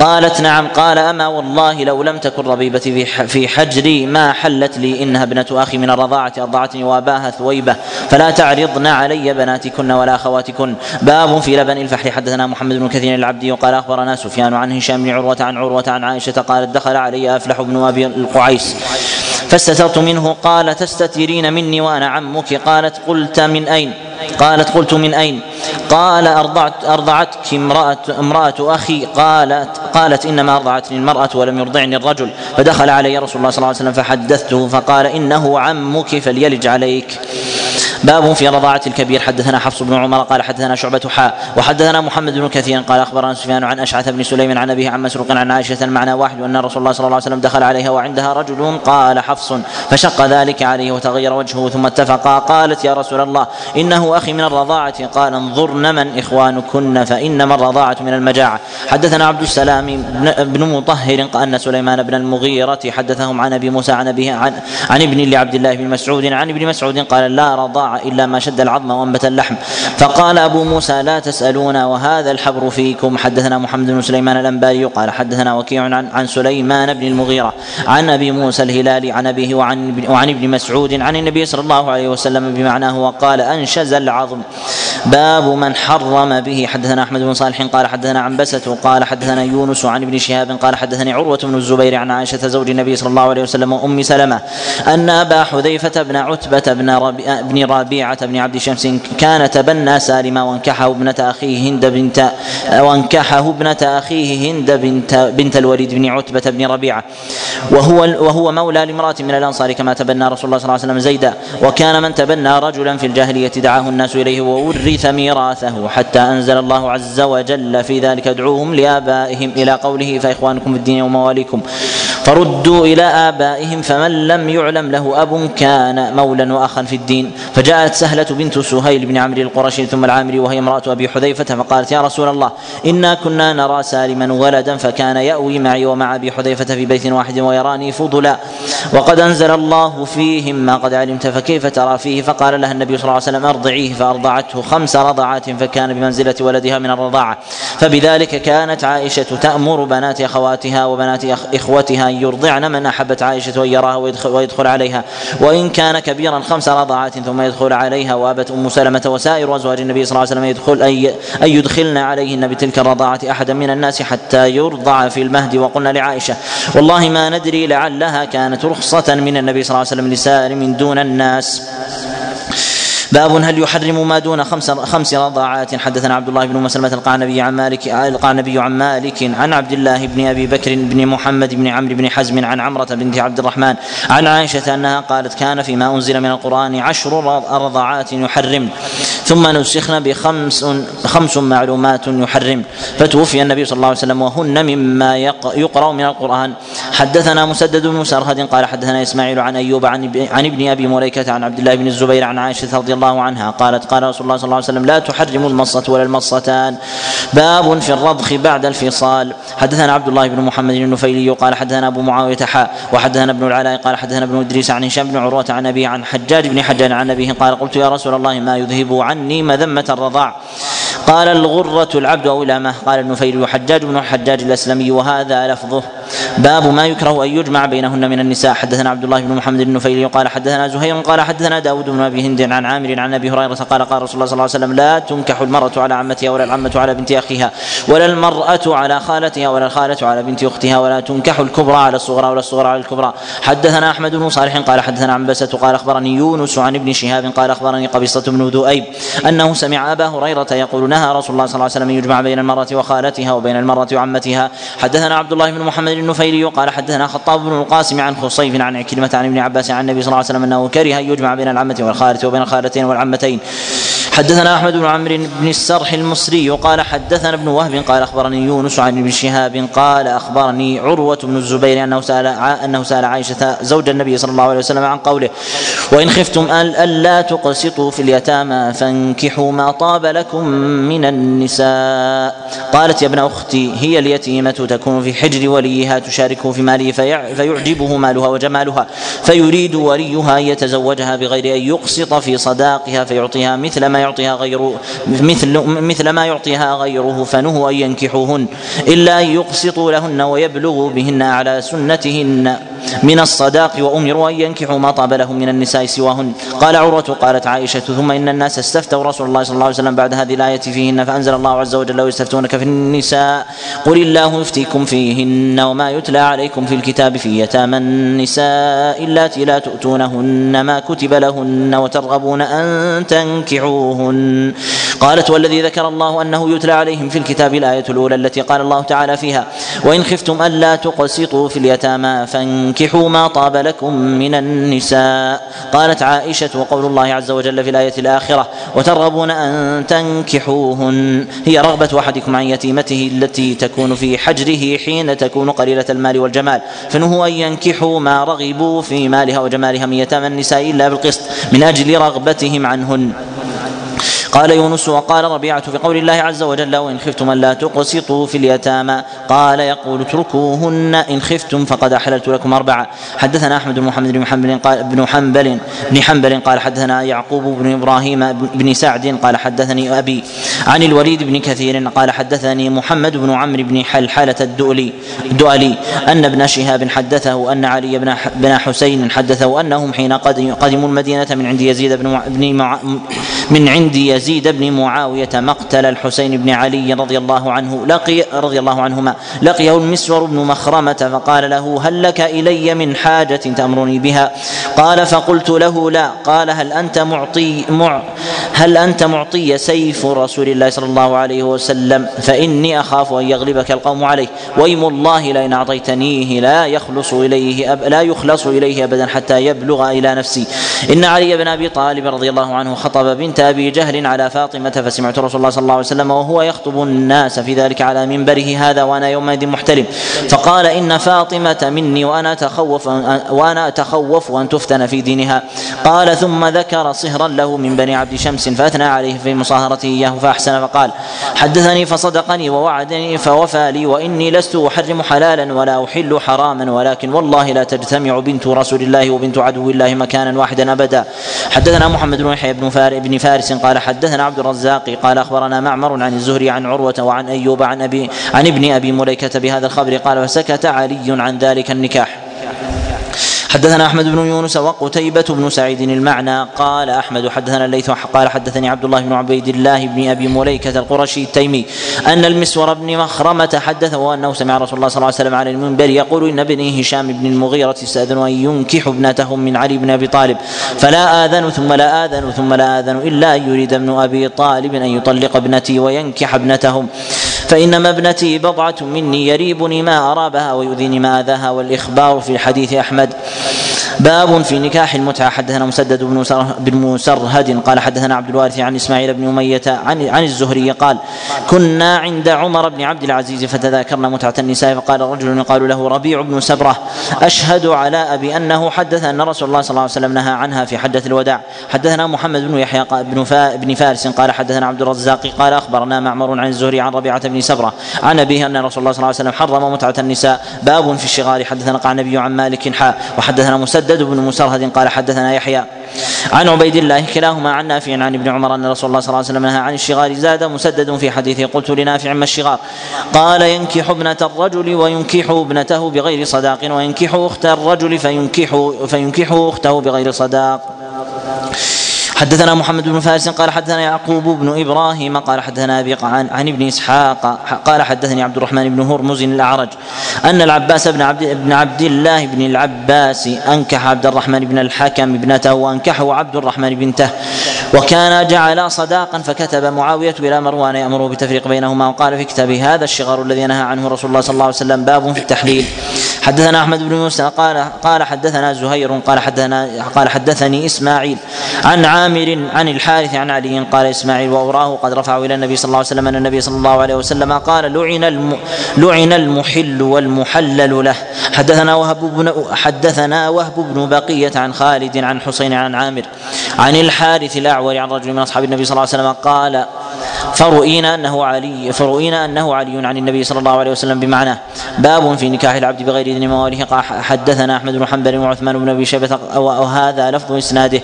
قالت نعم قال أما والله لو لم تكن ربيبتي في حجري ما حلت لي إنها ابنة أخي من الرضاعة أرضعتني وأباها ثويبة فلا تعرضن علي بناتكن ولا أخواتكن. باب في لبن الفحل. حدثنا محمد بن كثير العبدي وقال أخبرنا سفيان عن هشام بن عروة عن عروة عن عائشة قالت دخل علي أفلح بن أبي القعيس فاستترت منه قال تستترين مني وأنا عمك؟ قالت قلت من أين؟ قالت قلت من أين؟ قال ارضعت أرضعتك امراه امرأة أخي. قالت قالت إنما أرضعتني المرأة ولم يرضعني الرجل. فدخل علي رسول الله صلى الله عليه وسلم فحدثته فقال إنه عمك فليلج عليك. باب في رضاعة الكبير. حدثنا حفص بن عمر قال حدثنا شعبة حاء وحدثنا محمد بن كثير قال أخبرنا سفيان عن أشعث بن سليم عن أبيه عن مسروق عن عائشة المعنى واحد وأن رسول الله صلى الله عليه وسلم دخل عليها وعندها رجل قال حفص فشق ذلك عليه وتغير وجهه ثم اتفقا قالت يا رسول الله إنه أخي من الرضاعة. قال انظرن من إخوانكن فإنما الرضاعة من المجاعة. حدثنا عبد السلام بن مطهر أن سليمان بن المغيرة حدثهم عن أبي موسى عن أبيه عن, عن ابن لعبد الله بن مسعود عن ابن مسعود قال لا إلا ما شد العظم وأنبت اللحم. فقال أبو موسى لا تسألون وهذا الحبر فيكم. حدثنا محمد بن سليمان الأنباري قال حدثنا وكيع عن, عن سليمان بن المغيرة عن أبي موسى الهلالي عن أبيه وعن, وعن ابن مسعود عن النبي صلى الله عليه وسلم بمعناه وقال أنشز العظم. باب من حرم به. حدثنا أحمد بن صالح قال حدثنا عنبسة قال حدثنا يونس عن ابن شهاب قال حدثني عروة بن الزبير عن عائشة زوج النبي صلى الله عليه وسلم وأم سلمة أن أبا حذيفة بن عتبة بن ربيعة ربيعة بن عبد شمس كان تبنى سالما وانكحه ابنة أخيه هند بنت وانكحه ابنة أخيه هند بنت بنت الوليد بن عتبة بن ربيعة. وهو وهو مولى لامرأة من الأنصار كما تبنى رسول الله صلى الله عليه وسلم زيدا. وكان من تبنى رجلا في الجاهلية دعاه الناس إليه وورث ميراثه حتى أنزل الله عز وجل في ذلك. ادعوهم لآبائهم إلى قوله فإخوانكم في الدين ومواليكم. فردوا إلى آبائهم فمن لم يعلم له أب كان مولا وأخا في الدين. فجاءت سهلة بنت سهيل بن عمرو القرشي ثم العامري وهي امرأة أبي حذيفة فقالت يا رسول الله إنا كنا نرى سالما ولدا فكان يأوي معي ومع أبي حذيفة في بيت واحد ويراني فضلا وقد أنزل الله فيهم ما قد علمت فكيف ترى فيه؟ فقال لها النبي صلى الله عليه وسلم أرضعيه فأرضعته خمس رضعات فكان بمنزلة ولدها من الرضاعة. فبذلك كانت عائشة تأمر بنات أخواتها وبنات إخوتها أن يرضعن من أحبت عائشة أن يراها ويدخل, ويدخل عليها وإن كان كبيرا خمس رضعات ثم يدخل عليها وأبت أم سلمة وسائر أزواج النبي صلى الله عليه وسلم يدخل أن يدخلن عليهن بتلك الرضاعة أحدا من الناس حتى يرضع في المهد. وقلنا لعائشة والله ما ندري لعلها كانت رخصة من النبي صلى الله عليه وسلم لسالم دون الناس. باب هل يحرم ما دون خمس خمس رضاعات؟ حدثنا عبد الله بن مسلمة القعنبي عن مالك القعنبي عن مالك عن عبد الله بن أبي بكر بن محمد بن عمرو بن حزم عن عمرة بنت عبد الرحمن عن عائشة أنها قالت كان فيما أنزل من القرآن عشر رضاعات يحرم. ثم نسخن بخمس خمس معلومات يحرم. فتوفي النبي صلى الله عليه وسلم وهن مما يقرأ من القرآن. حدثنا مسدد بن سرهد قال حدثنا إسماعيل عن أيوب عن عن ابن أبي مليكة عن عبد الله بن الزبير عن عائشة رضي الله عنها قالت قال رسول الله صلى الله عليه وسلم لا تحرم المصة ولا المصتان. باب في الرضخ بعد الفصال. حدثنا عبد الله بن محمد النفيلي قال حدثنا أبو معاوية حاء وحدثنا ابن العلاء قال حدثنا ابن إدريس عن هشام بن عروة عن ابي عن حجاج بن حجاج عن أبيه قال قلت يا رسول الله ما يذهب عني مذمة الرضاع. قال الغرة العبد أو الأمة. قال النفيل حجاج بن الحجاج الأسلمي وهذا لفظه. باب ما يكره أن يجمع بينهن من النساء. حدثنا عبد الله بن محمد النفيلي قال حدثنا زهير قال حدثنا داود بن أبي هند عن عامر عن أبي هريرة قال قال رسول الله صلى الله عليه وسلم لا تنكح المرأة على عمتها ولا العمة على بنت أخيها ولا المرأة على خالتها ولا الخالة على بنت أختها ولا تنكح الكبرى على الصغرى ولا الصغرى على الكبرى. حدثنا أحمد بن صالح قال حدثنا عنبسة قال أخبرني يونس عن ابن شهاب قال أخبرني قبيصة بن ذؤيب أنه سمع أبا هريرة يقول نهى رسول الله صلى الله عليه وسلم يجمع بين المرأة وخالتها وبين المرأة وعمتها. حدثنا عبد الله بن محمد النفيلي قال حدثنا خطاب بن القاسم عن خصيف عن عكرمة عن ابن عباس عن النبي صلى الله عليه وسلم أنه كره أن يجمع بين العمة والخالة وبين الخالتين والعمتين. حدثنا أحمد بن عمرو بن السرح المصري قال حدثنا ابن وهب قال أخبرني يونس عن ابن شهاب قال أخبرني عروة بن الزبير أنه سأل أنه سأل عائشة زوج النبي صلى الله عليه وسلم عن قوله وإن خفتم ألا تقسطوا في اليتامى فانكحوا ما طاب لكم من النساء. قالت يا ابن أختي هي اليتيمة تكون في حجر وليها تشاركه في ماله فيعجبه مالها وجمالها فيريد وليها ان يتزوجها بغير أن يقسط في صداقها فيعطيها مثل ما يعطيها غير مثل مثل ما يعطيها غيره فنهوا أن ينكحوهن إلا أن يقسطوا لهن ويبلغوا بهن على سنتهن من الصداق وأمروا أن ينكحوا ما طاب لهم من النساء سواهن. قال عروة قالت عائشة ثم إن الناس استفتوا رسول الله صلى الله عليه وسلم بعد هذه الآية فيهن فأنزل الله عز وجل ويستفتونك في النساء قل الله يفتيكم فيهن وما يتلى عليكم في الكتاب في يتامى النساء اللاتي لا تؤتونهن ما كتب لهن وترغبون أن تنكحوهن. قالت والذي ذكر الله أنه يتلى عليهم في الكتاب الآية الأولى التي قال الله تعالى فيها وإن خفتم ألا تقسطوا في اليتامى فانكحوا ما طاب لكم من النساء. قالت عائشة وقول الله عز وجل في الآية الآخرة وترغبون أن تنكحوهن هي رغبة أحدكم عن يتيمته التي تكون في حجره حين تكون قليله المال والجمال. فنهوا أن ينكحوا ما رغبوا في مالها وجمالها من يتامى النساء إلا بالقسط من أجل رغبتهم عنهن. قال يونس وقال ربيعة في قول الله عز وجل وإن خفتم ألا تقسطوا في اليتامى. قال يقول اتركوهن. إن خفتم فقد أحللت لكم أربعة. حدثنا أحمد بن محمد بن حنبل قال بن حنبل بن حنبل قال حدثنا يعقوب بن إبراهيم بن سعد قال حدثني أبي عن الوليد بن كثير قال حدثني محمد بن عمرو بن حلحلة الدؤلي الدؤلي أن ابن شهاب حدثه أن علي بن بن حسين حدثه أنهم حين قدموا المدينة من عند يزيد بن بن من عند يزيد بن معاوية مقتل الحسين بن علي رضي الله عنه لقي رضي الله عنهما. لقيه المسور بن مخرمة فقال له هل لك إلي من حاجة تأمرني بها؟ قال فقلت له لا. قال هل أنت معطي مع هل أنت معطي سيف رسول الله صلى الله عليه وسلم؟ فإني أخاف أن يغلبك القوم عليه. ويم الله لئن أعطيتنيه لا يخلص إليه أب لا يخلص إليه أبدا حتى يبلغ إلى نفسي. إن علي بن أبي طالب رضي الله عنه خطب بنت أبي جهل فاطمة فسمعت رسول الله صلى الله عليه وسلم وهو يخطب الناس في ذلك على منبره هذا وأنا يومئذ محتلم فقال إن فاطمة مني وأنا أتخوف وأنا أتخوف أن تفتن في دينها. قال ثم ذكر صهرا له من بني عبد شمس فأثنى عليه في مصاهرته إياه فأحسن فقال حدثني فصدقني ووعدني فوفى لي وإني لست أحرم حلالا ولا أحل حراما ولكن والله لا تجتمع بنت رسول الله وبنت عدو الله مكانا واحدا أبدا. حدثنا محمد بن يحيى بن فارس قال حدثنا عبد الرزاق قال أخبرنا معمر عن الزهري عن عروة وعن أيوب عن أبي عن ابن أبي مليكة بهذا الخبر قال فسكت علي عن ذلك النكاح. حدثنا أحمد بن يونس وقتيبة بن سعيد المعنى قال أحمد حدثنا الليث قال حدثني عبد الله بن عبيد الله بن أبي مليكة القرشي التيمي أن المسور بن مخرمة حدثه انه سمع رسول الله صلى الله عليه وسلم على المنبر يقول إن ابني هشام بن المغيرة استاذن أن ينكح ابنته من علي بن أبي طالب فلا آذن ثم لا آذن ثم لا آذن إلا أن يريد ابن أبي طالب أن يطلق ابنتي وينكح ابنتهم فإنما ابنتي بضعة مني يريبني ما أرابها ويؤذيني ما أذاها والإخبار في حديث أحمد باب في نكاح المتعة. حدثنا مسدد بن بن مسرهد قال حدثنا عبد الوارث عن إسماعيل بن أمية عن عن الزهري قال كنا عند عمر بن عبد العزيز فتذاكرنا متعة النساء فقال رجل يقال له ربيع بن سبرة أشهد على أبي أنه حدث أن رسول الله صلى الله عليه وسلم نهى عنها في حجة الوداع حدثنا محمد بن يحيى بن فارس قال حدثنا عبد الرزاق قال أخبرنا معمر عن الزهري عن ربيعة بن سبرة. عن أبيه أن رسول الله صلى الله عليه وسلم حرم متعة النساء. باب في الشغار حدثنا قال النبي عن مالك حاء وحدثنا مسدد بن مسرهد قال حدثنا يحيى. عن عبيد الله كلاهما عن نافع عن ابن عمر أن رسول الله صلى الله عليه وسلم نهى عن الشغار زاد مسدد في حديثه قلت لنافع ما الشغار قال ينكح ابنة الرجل وينكح ابنته بغير صداق وينكح أخت الرجل فينكح فينكح أخته بغير صداق. حدثنا محمد بن فارس قال حدثنا يعقوب بن إبراهيم قال حدثنا أبي عن, عن ابن إسحاق قال حدثني عبد الرحمن بن هرمز الأعرج أن العباس بن عبد بن عبد الله بن العباس أنكح عبد الرحمن بن الحكم ابنته وأنكحه عبد الرحمن بنته وكان جعل صداقا فكتب معاوية إلى مروان يأمره بالتفريق بينهما وقال في كتابه هذا الشغار الذي نهى عنه رسول الله صلى الله عليه وسلم باب في التحليل. حدثنا أحمد بن يوسف قال قال حدثنا زهير قال حدثنا قال حدثني إسماعيل عن عامر عن الحارث عن علي قال إسماعيل واراه قد رفعه إلى النبي صلى الله عليه وسلم أن النبي صلى الله عليه وسلم قال لعن الم لعن المحل والمحلل له. حدثنا وهب بن حدثنا وهب بن بقية عن خالد عن حسين عن عامر عن الحارث الأعور عن رجل من أصحاب النبي صلى الله عليه وسلم قال فرؤينا أنه علي فرؤينا أنه علي عن النبي صلى الله عليه وسلم بمعناه باب في نكاح العبد بغير إذن مواليه قال حدثنا أحمد بن حنبل وعثمان بن أبي شيبة وهذا لفظ إسناده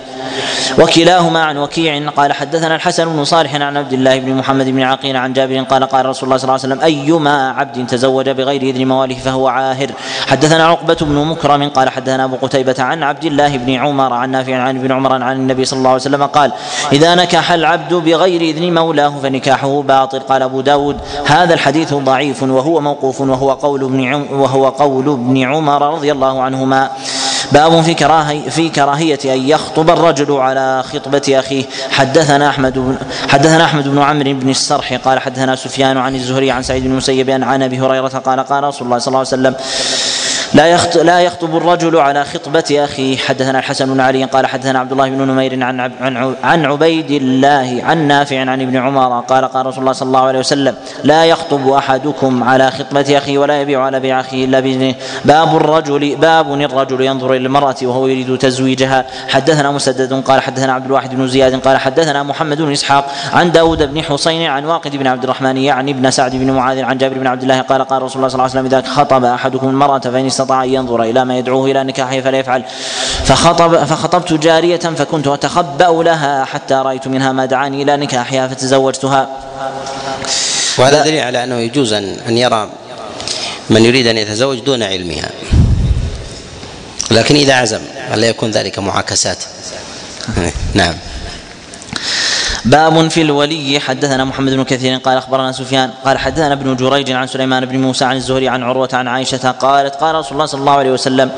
وكلاهما عن وكيع قال حدثنا الحسن بن صالح عن عبد الله بن محمد بن عقيل عن جابر قال قال رسول الله صلى الله عليه وسلم أيما عبد تزوج بغير إذن مواليه فهو عاهر. حدثنا عقبة بن مكرم قال حدثنا أبو قتيبة عن عبد الله بن عمر عن نافع عن ابن عمر عن النبي صلى الله عليه وسلم قال إذا نكح العبد بغير إذن مولاه فنكاحه باطل. قال أبو داود هذا الحديث ضعيف وهو موقوف وهو قول ابن وهو قول ابن عمر رضي الله عنهما. باب في كراهية في كراهية أن يخطب الرجل على خطبة أخيه. حدثنا أحمد بن حدثنا أحمد بن عمرو بن السرح قال حدثنا سفيان عن الزهري عن سعيد بن المسيب عن أبي هريرة قال قال رسول الله صلى الله عليه وسلم لا لا يخطب الرجل على خطبة أخيه. حدثنا الحسن بن علي قال حدثنا عبد الله بن نمير عن عن عن عبيد الله عن نافع عن ابن عمر قال قال رسول الله صلى الله عليه وسلم لا يخطب أحدكم على خطبة أخيه ولا يبيع على بيع أخيه إلا بإذنه. باب الرجل باب الرجل ينظر إلى المرأة وهو يريد تزويجها. حدثنا مسدد قال حدثنا عبد الواحد بن زياد قال حدثنا محمد بن إسحاق عن داود بن حسين عن واقد بن عبد الرحمن يعني ابن سعد بن معاذ عن جابر بن عبد الله قال قال رسول الله صلى الله عليه وسلم إذا خطب أحدكم المرأة فإن استطاع أن ينظر إلى ما يدعوه إلى نكاحه فليفعل. فخطب فخطبت جارية فكنت أتخبأ لها حتى رأيت منها ما دعاني إلى نكاحها فتزوجتها وهذا دليل على أنه يجوز أن يرى من يريد أن يتزوج دون علمها. لكن إذا عزم ألا يكون ذلك معاكسات؟ نعم. باب في الولي. حدثنا محمد بن كثير قال أخبرنا سفيان قال حدثنا ابن جريج عن سليمان بن موسى عن الزهري عن عروة عن عائشة قالت قال رسول الله صلى الله عليه وسلم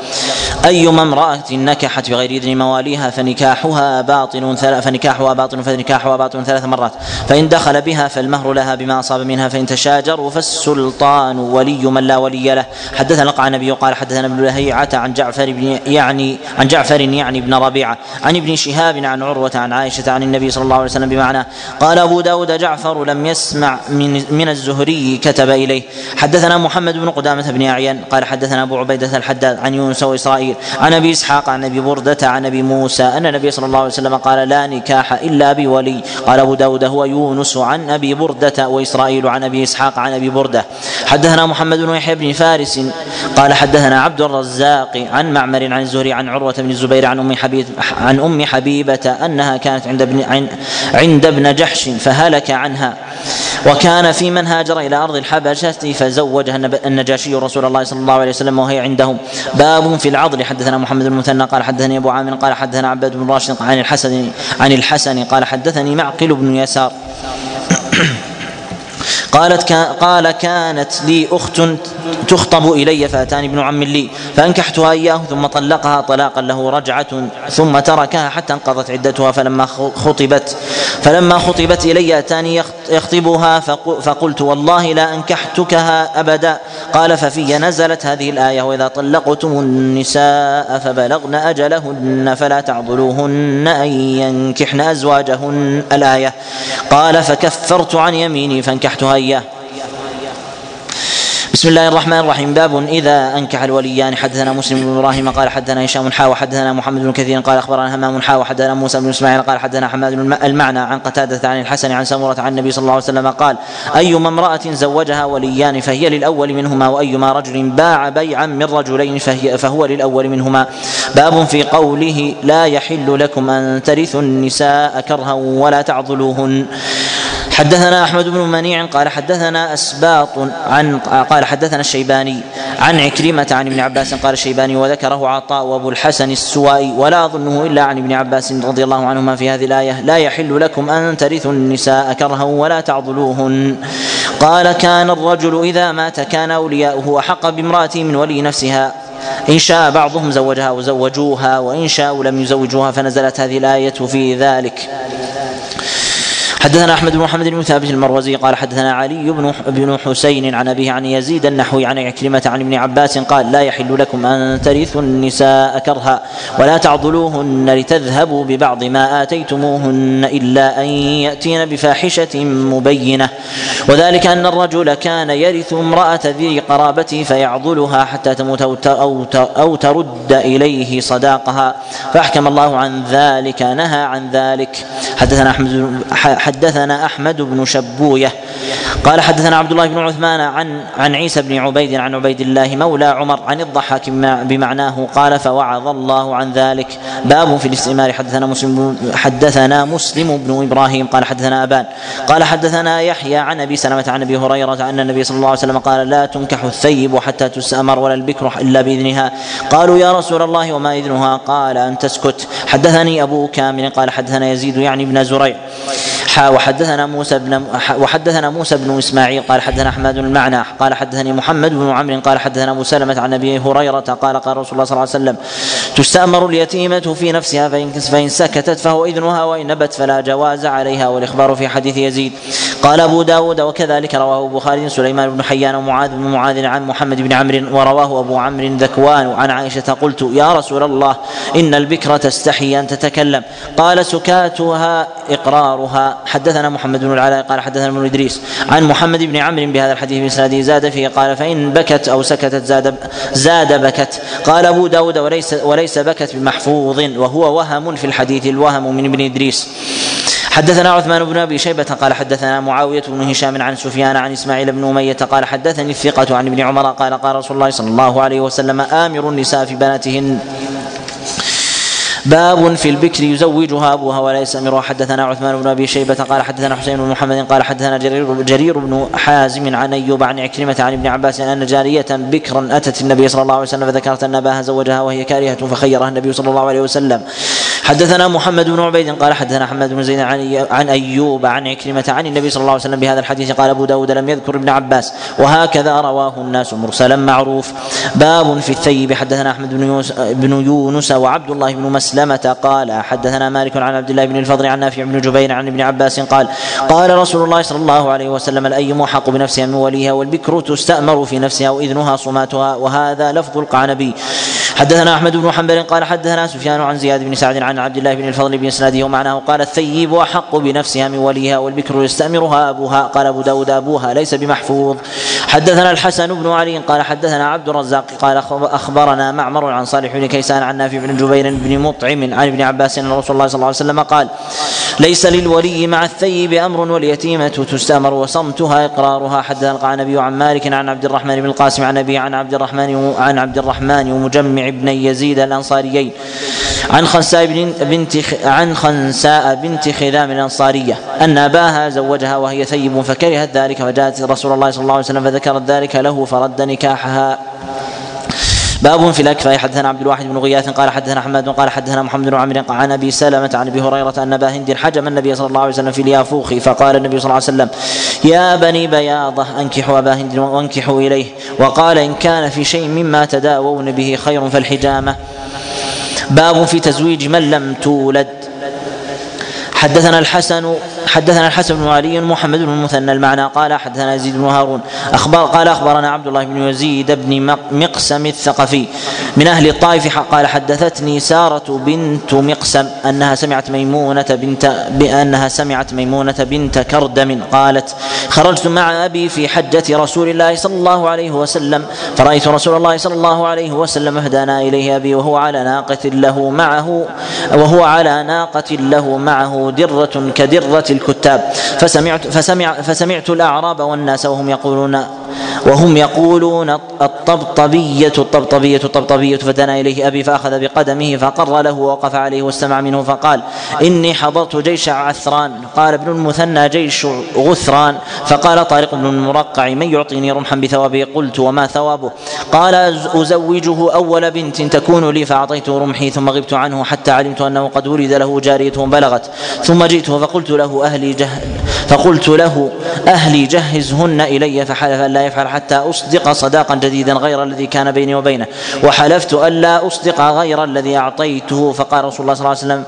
أيما امرأة نكحت بغير إذن مواليها فنكاحها باطل فنكاحها باطل فنكاحها باطل ثلاث مرات. فإن دخل بها فالمهر لها بما أصاب منها فإن تشاجروا فالسلطان ولي من لا ولي له. حدثنا قال النبي قال حدثنا ابن لهيعة عن جعفر بن يعني عن جعفر يعني ابن ربيعة عن ابن شهاب عن عروة عن عائشة عن النبي صلى الله عليه وسلم بمعنى قال أبو داود جعفر لم يسمع من, من الزهري كتب إليه. حدثنا محمد بن قدامة بن أعين قال حدثنا أبو عبيدة الحداد عن يونس وإسرائيل عن أبي إسحاق عن أبي بردة عن أبي موسى أن النبي صلى الله عليه وسلم قال لا نكاح إلا بولي. قال أبو داود هو يونس عن أبي بردة وإسرائيل عن أبي إسحاق عن أبي بردة. حدثنا محمد بن يحيى بن فارس قال حدثنا عبد الرزاق عن معمر عن الزهري عن عروة بن الزبير عن أم حبيب عن أم حبيبة أنها كانت عند ابن عند ابن جحش فهلك عنها. وكان في من هاجر إلى أرض الحبشة فزوجها النجاشي رسول الله صلى الله عليه وسلم وهي عندهم باب في العضل. حدثنا محمد بن المثنى قال حدثني أبو عامر قال حدثنا عباد بن راشد عن الحسن عن الحسن قال حدثني معقل بن يسار. قالت قال كانت لي أخت تخطب إلي فأتاني ابن عم لي فأنكحتها إياه ثم طلقها طلاقا له رجعة ثم تركها حتى انقضت عدتها فلما خطبت فلما خطبت إلي أتاني يخطبها فقلت والله لا أنكحتكها أبدا. قال ففي نزلت هذه الآية وإذا طلقتم النساء فبلغن أجلهن فلا تعضلوهن أن ينكحن أزواجهن. الآية قال فكفرت عن يميني فانكحتها إياه بسم الله الرحمن الرحيم. باب إذا أنكح الوليان. حدثنا مسلم بن إبراهيم قال حدثنا هشام حا وحدثنا محمد بن كثير قال أخبرنا همام حا وحدثنا موسى بن إسماعيل قال حدثنا حماد المعنى عن قتادة عن الحسن عن سمرة عن النبي صلى الله عليه وسلم قال أيما امرأة زوجها وليان فهي للأول منهما وأيما رجل باع بيعا من رجلين فهي فهو للأول منهما. باب في قوله لا يحل لكم أن ترثوا النساء كرها ولا تعضلوهن. حدثنا أحمد بن منيع قال حدثنا أسباط عن قال حدثنا الشيباني عن عكرمة عن ابن عباس قال الشيباني وذكره عطاء وأبو الحسن السوائي ولا أظنه إلا عن ابن عباس رضي الله عنهما في هذه الآية. لا يحل لكم أن ترثوا النساء كرها ولا تعضلوهن. قال كان الرجل إذا مات كان أولياؤه أحق بامراته من ولي نفسها. إن شاء بعضهم زوجها وزوجوها وإن شاءوا لم يزوجوها فنزلت هذه الآية في ذلك. حدثنا أحمد بن محمد بن ثابت المروزي قال حدثنا علي بن بن حسين عن أبيه عن يزيد النحوي عن عكرمة عن ابن عباس قال لا يحل لكم أن ترثوا النساء كرها ولا تعضلوهن لتذهبوا ببعض ما آتيتموهن إلا أن يأتين بفاحشة مبينة. وذلك أن الرجل كان يرث امرأة ذي قرابته فيعضلها حتى تموت أو أو ترد إليه صداقها. فأحكم الله عن ذلك نهى عن ذلك. حدثنا أحمد حدثنا أحمد بن شبوية. قال حدثنا عبد الله بن عثمان عن عن عيسى بن عبيد عن عبيد الله مولى عمر عن الضحاك بمعناه قال فوعظ الله عن ذلك. باب في الاستئمار حدثنا مسلم حدثنا مسلم بن إبراهيم. قال حدثنا أبان. قال حدثنا يحيى عن أبي سلمة عن أبي هريرة أن النبي صلى الله عليه وسلم قال لا تنكح الثيب حتى تستأمر ولا البكر إلا بإذنها. قالوا يا رسول الله وما إذنها؟ قال أن تسكت. حدثني أبو كامل. قال حدثنا يزيد يعني ابن زريع. وحدثنا موسى بن وحدثنا موسى بن إسماعيل قال حدثنا أحمد المعنى قال حدثني محمد بن عمرو قال حدثنا أبو سلمة عن أبي هريرة قال قال رسول الله صلى الله عليه وسلم تستأمر اليتيمة في نفسها فإن فإن سكتت فهو إذنها وإن نبت فلا جواز عليها. والإخبار في حديث يزيد. قال أبو داود وكذلك رواه البخاري سليمان بن حيان ومعاذ بن معاذ عن محمد بن عمرو ورواه أبو عمرو ذكوان عن عائشة قلت يا رسول الله إن البكر تستحي أن تتكلم. قال سكاتها إقرارها. حدثنا محمد بن العلاء قال حدثنا ابن إدريس عن محمد بن عمرو بهذا الحديث باسناده زاد فيه قال فإن بكت أو سكتت زاد زاد بكت. قال أبو داود وليس وليس بكت بمحفوظ وهو وهم في الحديث الوهم من ابن إدريس. حدثنا عثمان بن أبي شيبة قال حدثنا معاوية بن هشام عن سفيان عن إسماعيل بن أمية قال حدثني الثقة عن ابن عمر قال قال رسول الله صلى الله عليه وسلم آمر النساء في بناتهن. باب في البكر يزوجها أبوها ولا يستامرها حدثنا عثمان بن أبي شيبة قال حدثنا حسين بن محمد قال حدثنا جرير, جرير بن حازم عن أيوب عن عكرمة عن ابن عباس أن جارية بكرا أتت النبي صلى الله عليه وسلم فذكرت أن أباها زوجها وهي كارهة فخيرها النبي صلى الله عليه وسلم. حدثنا محمد بن عبيد قال حدثنا حماد بن زيد عن عن أيوب عن عكرمة عن النبي صلى الله عليه وسلم بهذا الحديث. قال أبو داود لم يذكر ابن عباس. وهكذا رواه الناس مرسلا معروف. باب في الثيب. حدثنا أحمد بن بن يونس وعبد الله بن مسلمه قال حدثنا مالك عن عبد الله بن الفضل عن نافع بن جبير عن ابن عباس قال قال رسول الله صلى الله عليه وسلم الايم احق بنفسها من وليها والبكر تستأمر في نفسها وإذنها صماتها وهذا لفظ القعنبي. حدثنا أحمد بن حنبل قال حدثنا سفيان عن زياد بن سعد عن عبد الله بن الفضل بن اسناده ومعناه قال الثيب أحق بنفسها من وليها والبكر يستأمرها أبوها. قال أبو داود أبوها ليس بمحفوظ. حدثنا الحسن بن علي قال حدثنا عبد الرزاق قال أخبرنا معمر عن صالح بن كيسان عن نافع بن جبير بن مطعم عن ابن عباس أن رسول الله صلى الله عليه وسلم قال ليس للولي مع الثيب أمر واليتيمة تستأمر وصمتها إقرارها. حدثنا القعنبي عن مالك عن عبد الرحمن بن القاسم عن أبي عن عبد الرحمن عن عبد الرحمن ومجمع بن يزيد الأنصاريين عن خنساء بنت عن خنساء بنت خذام الأنصارية أن أباها زوجها وهي ثيب فكرهت ذلك فجاءت رسول الله صلى الله عليه وسلم فذكرت ذلك له فرد نكاحها. باب في الاكفاء حدثنا عبد الواحد بن غياث قال حدثنا حماد قال حدثنا محمد بن عمرو عن أبي سلمة عن أبي هريرة أن أبا هند حجم النبي صلى الله عليه وسلم في اليافوخ فقال النبي صلى الله عليه وسلم يا بني بياضة أنكحوا أبا هند وأنكحوا إليه. وقال إن كان في شيء مما تداوون به خير فالحجامة. باب في تزويج من لم تولد. حدثنا الحسن حدثنا الحسن بن علي محمد بن المثنى المعنى قال حدثنا يزيد بن هارون أخبر قال أخبرنا عبد الله بن يزيد بن مقسم الثقفي من أهل الطائف قال حدثتني سارة بنت مقسم أنها سمعت ميمونة بنت بأنها سمعت ميمونة بنت كردم قالت خرجت مع أبي في حجة رسول الله صلى الله عليه وسلم فرأيت رسول الله صلى الله عليه وسلم أهدانا إليه أبي وهو على ناقة له معه وهو على ناقة له معه درة كدرة الكتاب. فسمعت فسمع فسمعت الأعراب والناس وهم يقولون وهم يقولون الطبطبية الطبطبية الطبطبية فدنا إليه أبي فأخذ بقدمه فقر له ووقف عليه واستمع منه فقال إني حضرت جيش عثران. قال ابن المثنى جيش غثران. فقال طارق بن المرقع من يعطيني رمحا بثوابه؟ قلت وما ثوابه؟ قال أزوجه أول بنت تكون لي فأعطيته رمحي ثم غبت عنه حتى علمت أنه قد ولد له جارية بلغت. ثم جئته فقلت له أهلي جه فقلت له أهلي جهزهن إلي. فحلف ألا يفعل حتى أصدق صداقا جديدا غير الذي كان بيني وبينه وحلفت ألا أصدق غير الذي أعطيته. فقال رسول الله صلى الله عليه وسلم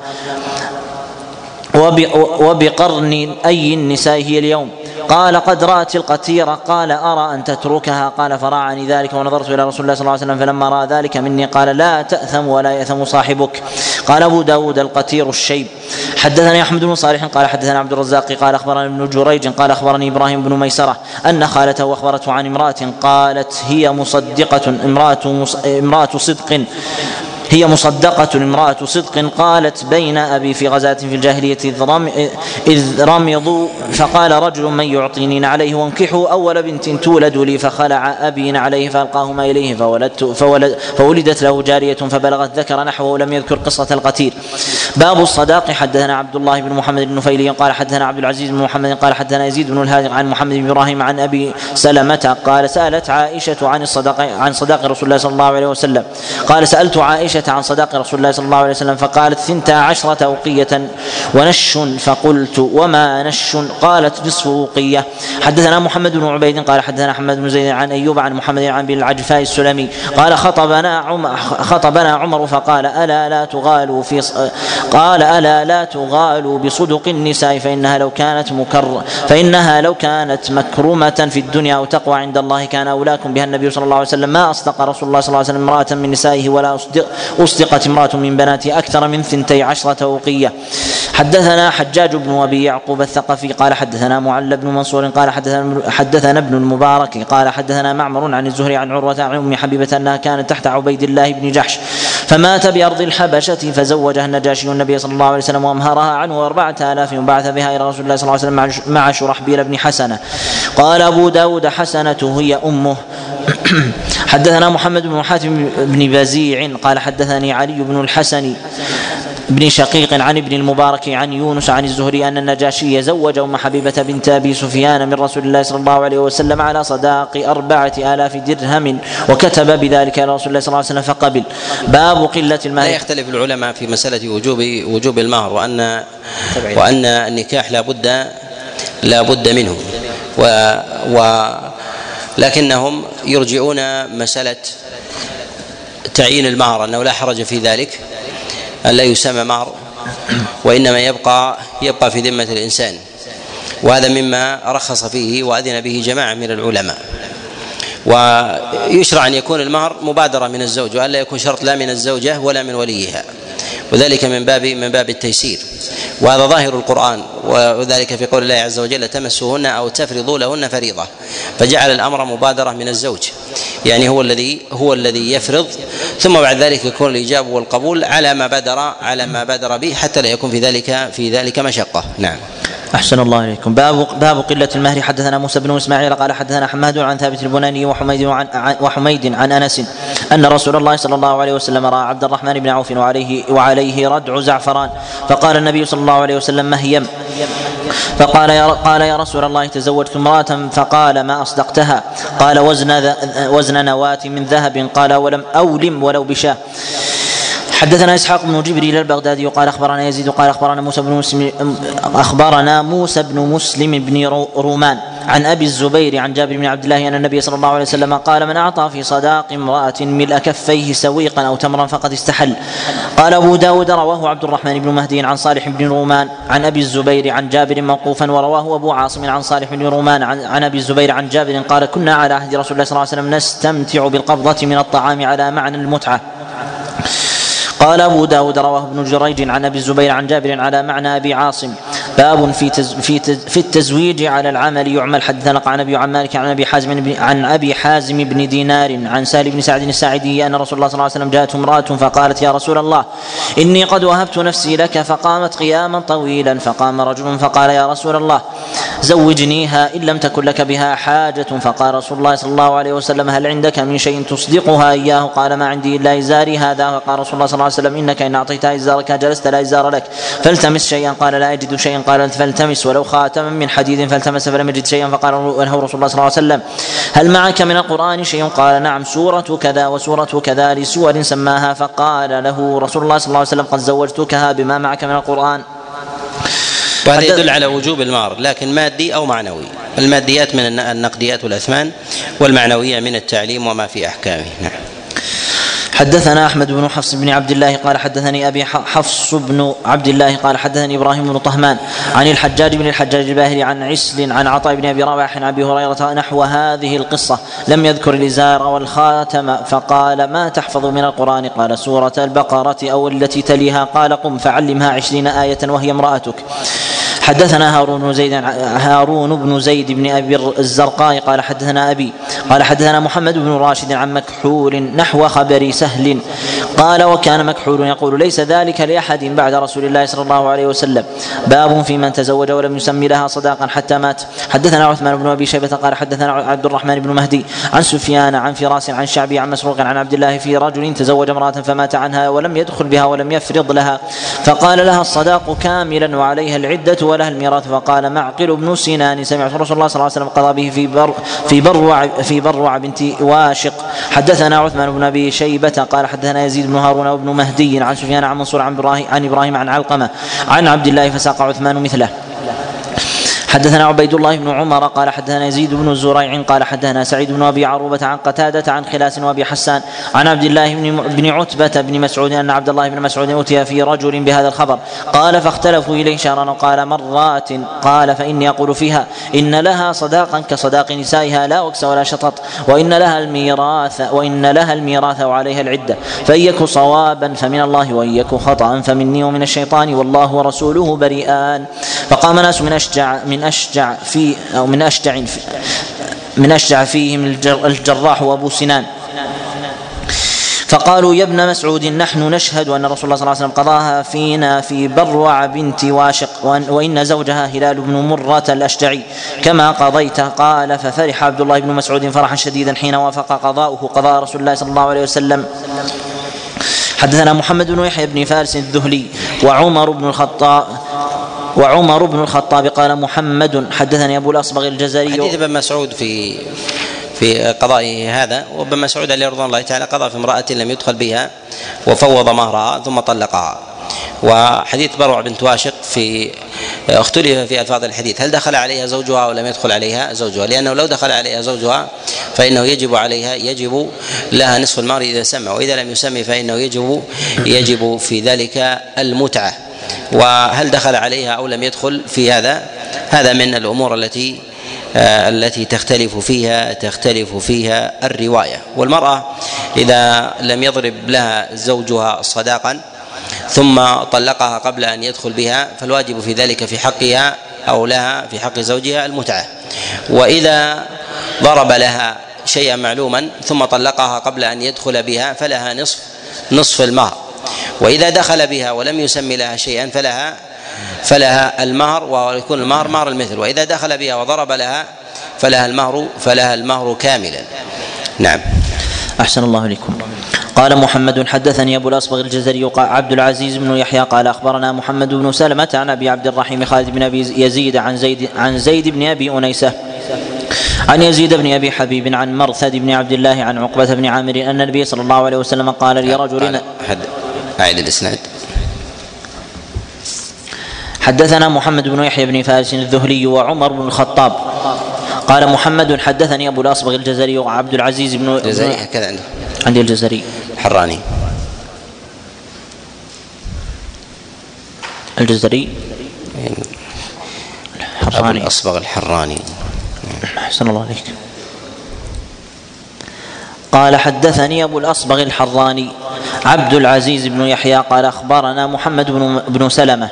وبقرن أي النساء هي اليوم. قال قد رأت القتيرة قال أرى أن تتركها؟ قال فراعني ذلك ونظرت إلى رسول الله صلى الله عليه وسلم فلما رأى ذلك مني قال لا تأثم ولا يأثم صاحبك. قال أبو داود القتير الشيب. حدثني أحمد بن صالح قال حدثنا عبد الرزاق قال أخبرني ابن جريج قال أخبرني إبراهيم بن ميسرة أن خالته أخبرته عن امرأة قالت هي مصدقة امرأة امرأة صدق. هي مصدقة امرأة صدق قالت بينا أبي في غزاة في الجاهلية إذ, رم إذ رمضوا فقال رجل من يعطيني نعليه وأنكحه أول بنت تولد لي فخلع أبي نعليه فألقاهما إليه فولدت فولد فولدت له جارية فبلغت ذكر نحوه ولم يذكر قصة القتير. باب الصداق. حدثنا عبد الله بن محمد بن نفيلي قال حدثنا عبد العزيز بن محمد قال حدثنا يزيد بن الهادي عن محمد بن إبراهيم عن أبي سلمة قال سألت عائشة عن الصداق عن صداق رسول الله صلى الله عليه وسلم. قال سألت عائشة عائشة عن صداق رسول الله صلى الله عليه وسلم فقالت ثنتا عشرة أوقية ونش فقلت وما نش؟ قالت نصف أوقية. حدثنا محمد بن عبيد قال حدثنا محمد بن زيد عن أيوب عن محمد عن بن العجفاء السلمي قال خطبنا عمر خطبنا عمر فقال ألا لا تغالوا في قال ألا لا تغالوا بصدق النساء فإنها لو كانت مكر فإنها لو كانت مكرمة في الدنيا أو تقوى عند الله كان أولاكم بها النبي صلى الله عليه وسلم. ما أصدق رسول الله صلى الله عليه وسلم امرأة من نسائه ولا أصدق أصدقت امرأة من بناته أكثر من ثنتي عشرة أوقية. حدثنا حجاج بن أبي يعقوب الثقفي قال حدثنا معل بن منصور قال حدثنا حدثنا ابن المبارك قال حدثنا معمر عن الزهري عن عروة عن أم حبيبة أنها كانت تحت عبيد الله بن جحش. فمات بأرض الحبشة فزوجها النجاشي النبي صلى الله عليه وسلم وأمهرها عنه أربعة آلاف وبعث بها إلى رسول الله صلى الله عليه وسلم مع شرحبيل بن حسنة. قال أبو داود حسنة هي أمه. حدثنا محمد بن حاتم بن بزيع قال حدثني علي بن الحسن بن شقيق عن ابن المبارك عن يونس عن الزهري أن النجاشي زوج أم حبيبة بنت أبي سفيان من رسول الله صلى الله عليه وسلم على صداق أربعة آلاف درهم وكتب بذلك إلى رسول الله صلى الله عليه وسلم فقبل. باب قلة المال. لا يختلف العلماء في مسألة وجوب وجوب المهر وأن وأن النكاح لا بد لا بد منه. و, و لكنهم يرجعون مسألة تعيين المهر أنه لا حرج في ذلك. أن لا يسمى مهر وإنما يبقى يبقى في ذمة الإنسان. وهذا مما رخص فيه وأذن به جماعة من العلماء. ويشرع أن يكون المهر مبادرة من الزوج وألا يكون شرط لا من الزوجة ولا من وليها. وذلك من باب من باب التيسير. وهذا ظاهر القرآن وذلك في قول الله عز وجل تمسوهن أو تفرضوا لهن فريضة. فجعل الأمر مبادرة من الزوج. يعني هو الذي هو الذي يفرض ثم بعد ذلك يكون الإجابة والقبول على ما بدر على ما بدر به حتى لا يكون في ذلك في ذلك مشقة. نعم. أحسن الله إليكم. باب باب قلة المهر. حدثنا موسى بن إسماعيل قال حدثنا حماد عن ثابت البناني وحميد عن وحميد عن أنس أن رسول الله صلى الله عليه وسلم رأى عبد الرحمن بن عوف وعليه وعليه ردع زعفران. فقال النبي صلى الله عليه وسلم مهيم فقال يا قال يا رسول الله تزوجت امرأة فقال ما أصدقتها؟ قال وزن وزن نواة من ذهب. قال ولم أولم ولو بشاة. حدثنا إسحاق بن جبريل البغدادي قال أخبرنا يزيد قال أخبرنا موسى بن مسلم أخبرنا موسى بن مسلم بن رومان عن أبي الزبير عن جابر بن عبد الله أن النبي صلى الله عليه وسلم قال من أعطى في صداق امرأة ملء كفيه سويقا أو تمرا فقد استحل. قال أبو داود رواه عبد الرحمن بن مهدي عن صالح بن رومان عن أبي الزبير عن جابر موقوفا ورواه أبو عاصم عن صالح بن رومان عن, عن أبي الزبير عن جابر قال كنا على عهد رسول الله صلى الله عليه وسلم نستمتع بالقبضة من الطعام على معنى المتعة. قال أبو داود رواه ابن جريج عن أبي الزبير عن جابر على معنى أبي عاصم. باب في تز في تز في التزويج على العمل. يعمل حدثنا عن أبي عن مالك عن أبي حازم عن أبي حازم بن دينار عن سالم بن سعد الساعدي أن رسول الله صلى الله عليه وسلم جاءته امرأة فقالت يا رسول الله إني قد وهبت نفسي لك فقامت قياما طويلا فقام رجل فقال يا رسول الله زوجنيها إن لم تكن لك بها حاجة. فقال رسول الله صلى الله عليه وسلم هل عندك من شيء تصدقها إياه؟ قال ما عندي إلا إزاري هذا. فقال رسول الله صلى الله عليه وسلم إنك إن اعطيتها إزارك جلست لا إزار لك فالتمس شيئا. قال لا أجد شيئا. قال فالتمس ولو خاتما من حديد فالتمس فلم يجد شيئا فقال له رسول الله صلى الله عليه وسلم هل معك من القرآن شيء؟ قال نعم سورة كذا وسورة كذا لسور سماها فقال له رسول الله صلى الله عليه وسلم قد زوجتكها بما معك من القرآن. وهذا يدل على وجوب المهر لكن مادي أو معنوي. الماديات من النقديات والأثمان والمعنوية من التعليم وما في أحكامه. نعم. حدثنا أحمد بن حفص بن عبد الله قال حدثني أبي حفص بن عبد الله قال حدثني إبراهيم بن طهمان عن الحجاج بن الحجاج الباهلي عن عسل عن عطاء بن أبي رواح عن أبي هريرة نحو هذه القصة. لم يذكر الإزار والخاتم فقال ما تحفظ من القرآن؟ قال سورة البقرة أو التي تليها. قال قم فعلمها عشرين آية وهي امرأتك. حدثنا هارون زيد هارون بن زيد بن أبي الزرقاء قال حدثنا أبي قال حدثنا محمد بن راشد عن مكحول نحو خبر سهل. قال وكان مكحول يقول ليس ذلك لأحد بعد رسول الله صلى الله عليه وسلم. باب في من تزوج ولم يسمي لها صداقا حتى مات. حدثنا عثمان بن أبي شيبة قال حدثنا عبد الرحمن بن مهدي عن سفيان عن فراس عن شعبي عن مسروق عن عبد الله في رجل تزوج امرأة فمات عنها ولم يدخل بها ولم يفرض لها. فقال لها الصداق كاملا وعليها العدة له الميراث فقال معقل بن سنان سمعت رسول الله صلى الله عليه وسلم قضى به في بر في بروع في بروع بنت واشق. حدثنا عثمان بن أبي شيبة قال حدثنا يزيد بن هارون وابن مهدي عن سفيان عن منصور عن إبراهيم عن إبراهيم عن علقمة عن عبد الله فساق عثمان مثله. حدثنا عبيد الله بن عمر قال حدثنا يزيد بن زريع قال حدثنا سعيد بن أبي عروبة عن قتادة عن خلاس وابي حسان عن عبد الله بن عتبة بن مسعود أن عبد الله بن مسعود اوتي في رجل بهذا الخبر. قال فاختلفوا إليه شهرا وقال مرات قال فإني أقول فيها إن لها صداقا كصداق نسائها لا وكس ولا شطط وإن لها الميراث وإن لها الميراث وعليها العدة. فان يك صوابا فمن الله وإن يك خطا فمني ومن الشيطان والله ورسوله بريئان فقام ناس من اشجع من من أشجع في أو من أشجع في من أشجع فيهم الجراح وأبو سنان. فقالوا يا ابن مسعود نحن نشهد أن رسول الله صلى الله عليه وسلم قضاها فينا في بروع بنت واشق وان زوجها هلال بن مرة الأشجعي. كما قضيت قال ففرح عبد الله بن مسعود فرحا شديدا حين وافق قضاؤه قضاء رسول الله صلى الله عليه وسلم. حدثنا محمد بن يحيى بن فارس الذهلي وعمر بن الخطاب وعمر بن الخطاب قال محمد حدثني أبو الأصبغ الجزري. حديث ابن مسعود في في قضائه هذا وابن مسعود عليه رضوان الله تعالى قضى في امرأة لم يدخل بها وفوض مهرها ثم طلقها. وحديث بروع بنت واشق في اختلف في ألفاظ الحديث. هل دخل عليها زوجها أو لم يدخل عليها؟ زوجها. لأنه لو دخل عليها زوجها فإنه يجب عليها يجب لها نصف المهر إذا سمى وإذا لم يسمي فإنه يجب يجب في ذلك المتعة. وهل دخل عليها أو لم يدخل في هذا؟ هذا من الأمور التي آه، التي تختلف فيها تختلف فيها الرواية. والمرأة إذا لم يضرب لها زوجها صداقا ثم طلقها قبل أن يدخل بها فالواجب في ذلك في حقها أو لها في حق زوجها المتعة. وإذا ضرب لها شيئا معلوما ثم طلقها قبل أن يدخل بها فلها نصف نصف المهر. وإذا دخل بها ولم يسمي لها شيئا فلها فلها المهر ويكون المهر مهر المثل. وإذا دخل بها وضرب لها فلها المهر فلها المهر كاملا. نعم. أحسن الله إليكم. قال محمد حدثني أبو الأصبغ الجزري عبد العزيز بن يحيى قال أخبرنا محمد بن سلمة عن أبي عبد الرحيم خالد بن أبي يزيد عن زيد عن زيد بن أبي أنيسة عن يزيد بن أبي حبيب عن مرثد بن عبد الله عن عقبة بن عامر أن النبي صلى الله عليه وسلم قال لرجل حد اعد الإسناد. حدثنا محمد بن يحيى بن فارس الذهلي وعمر بن الخطاب. قال محمد حدثني أبو الأصبغ الجزري وعبد العزيز بن الجزري هكذا عنده. عندي الجزري. حراني. الجزري؟ الحراني ابو الأصبغ الحراني. أحسن الله عليك. قال حدثني أبو الأصبغ الحراني. عبد العزيز بن يحيى قال أخبرنا محمد بن بن سلمة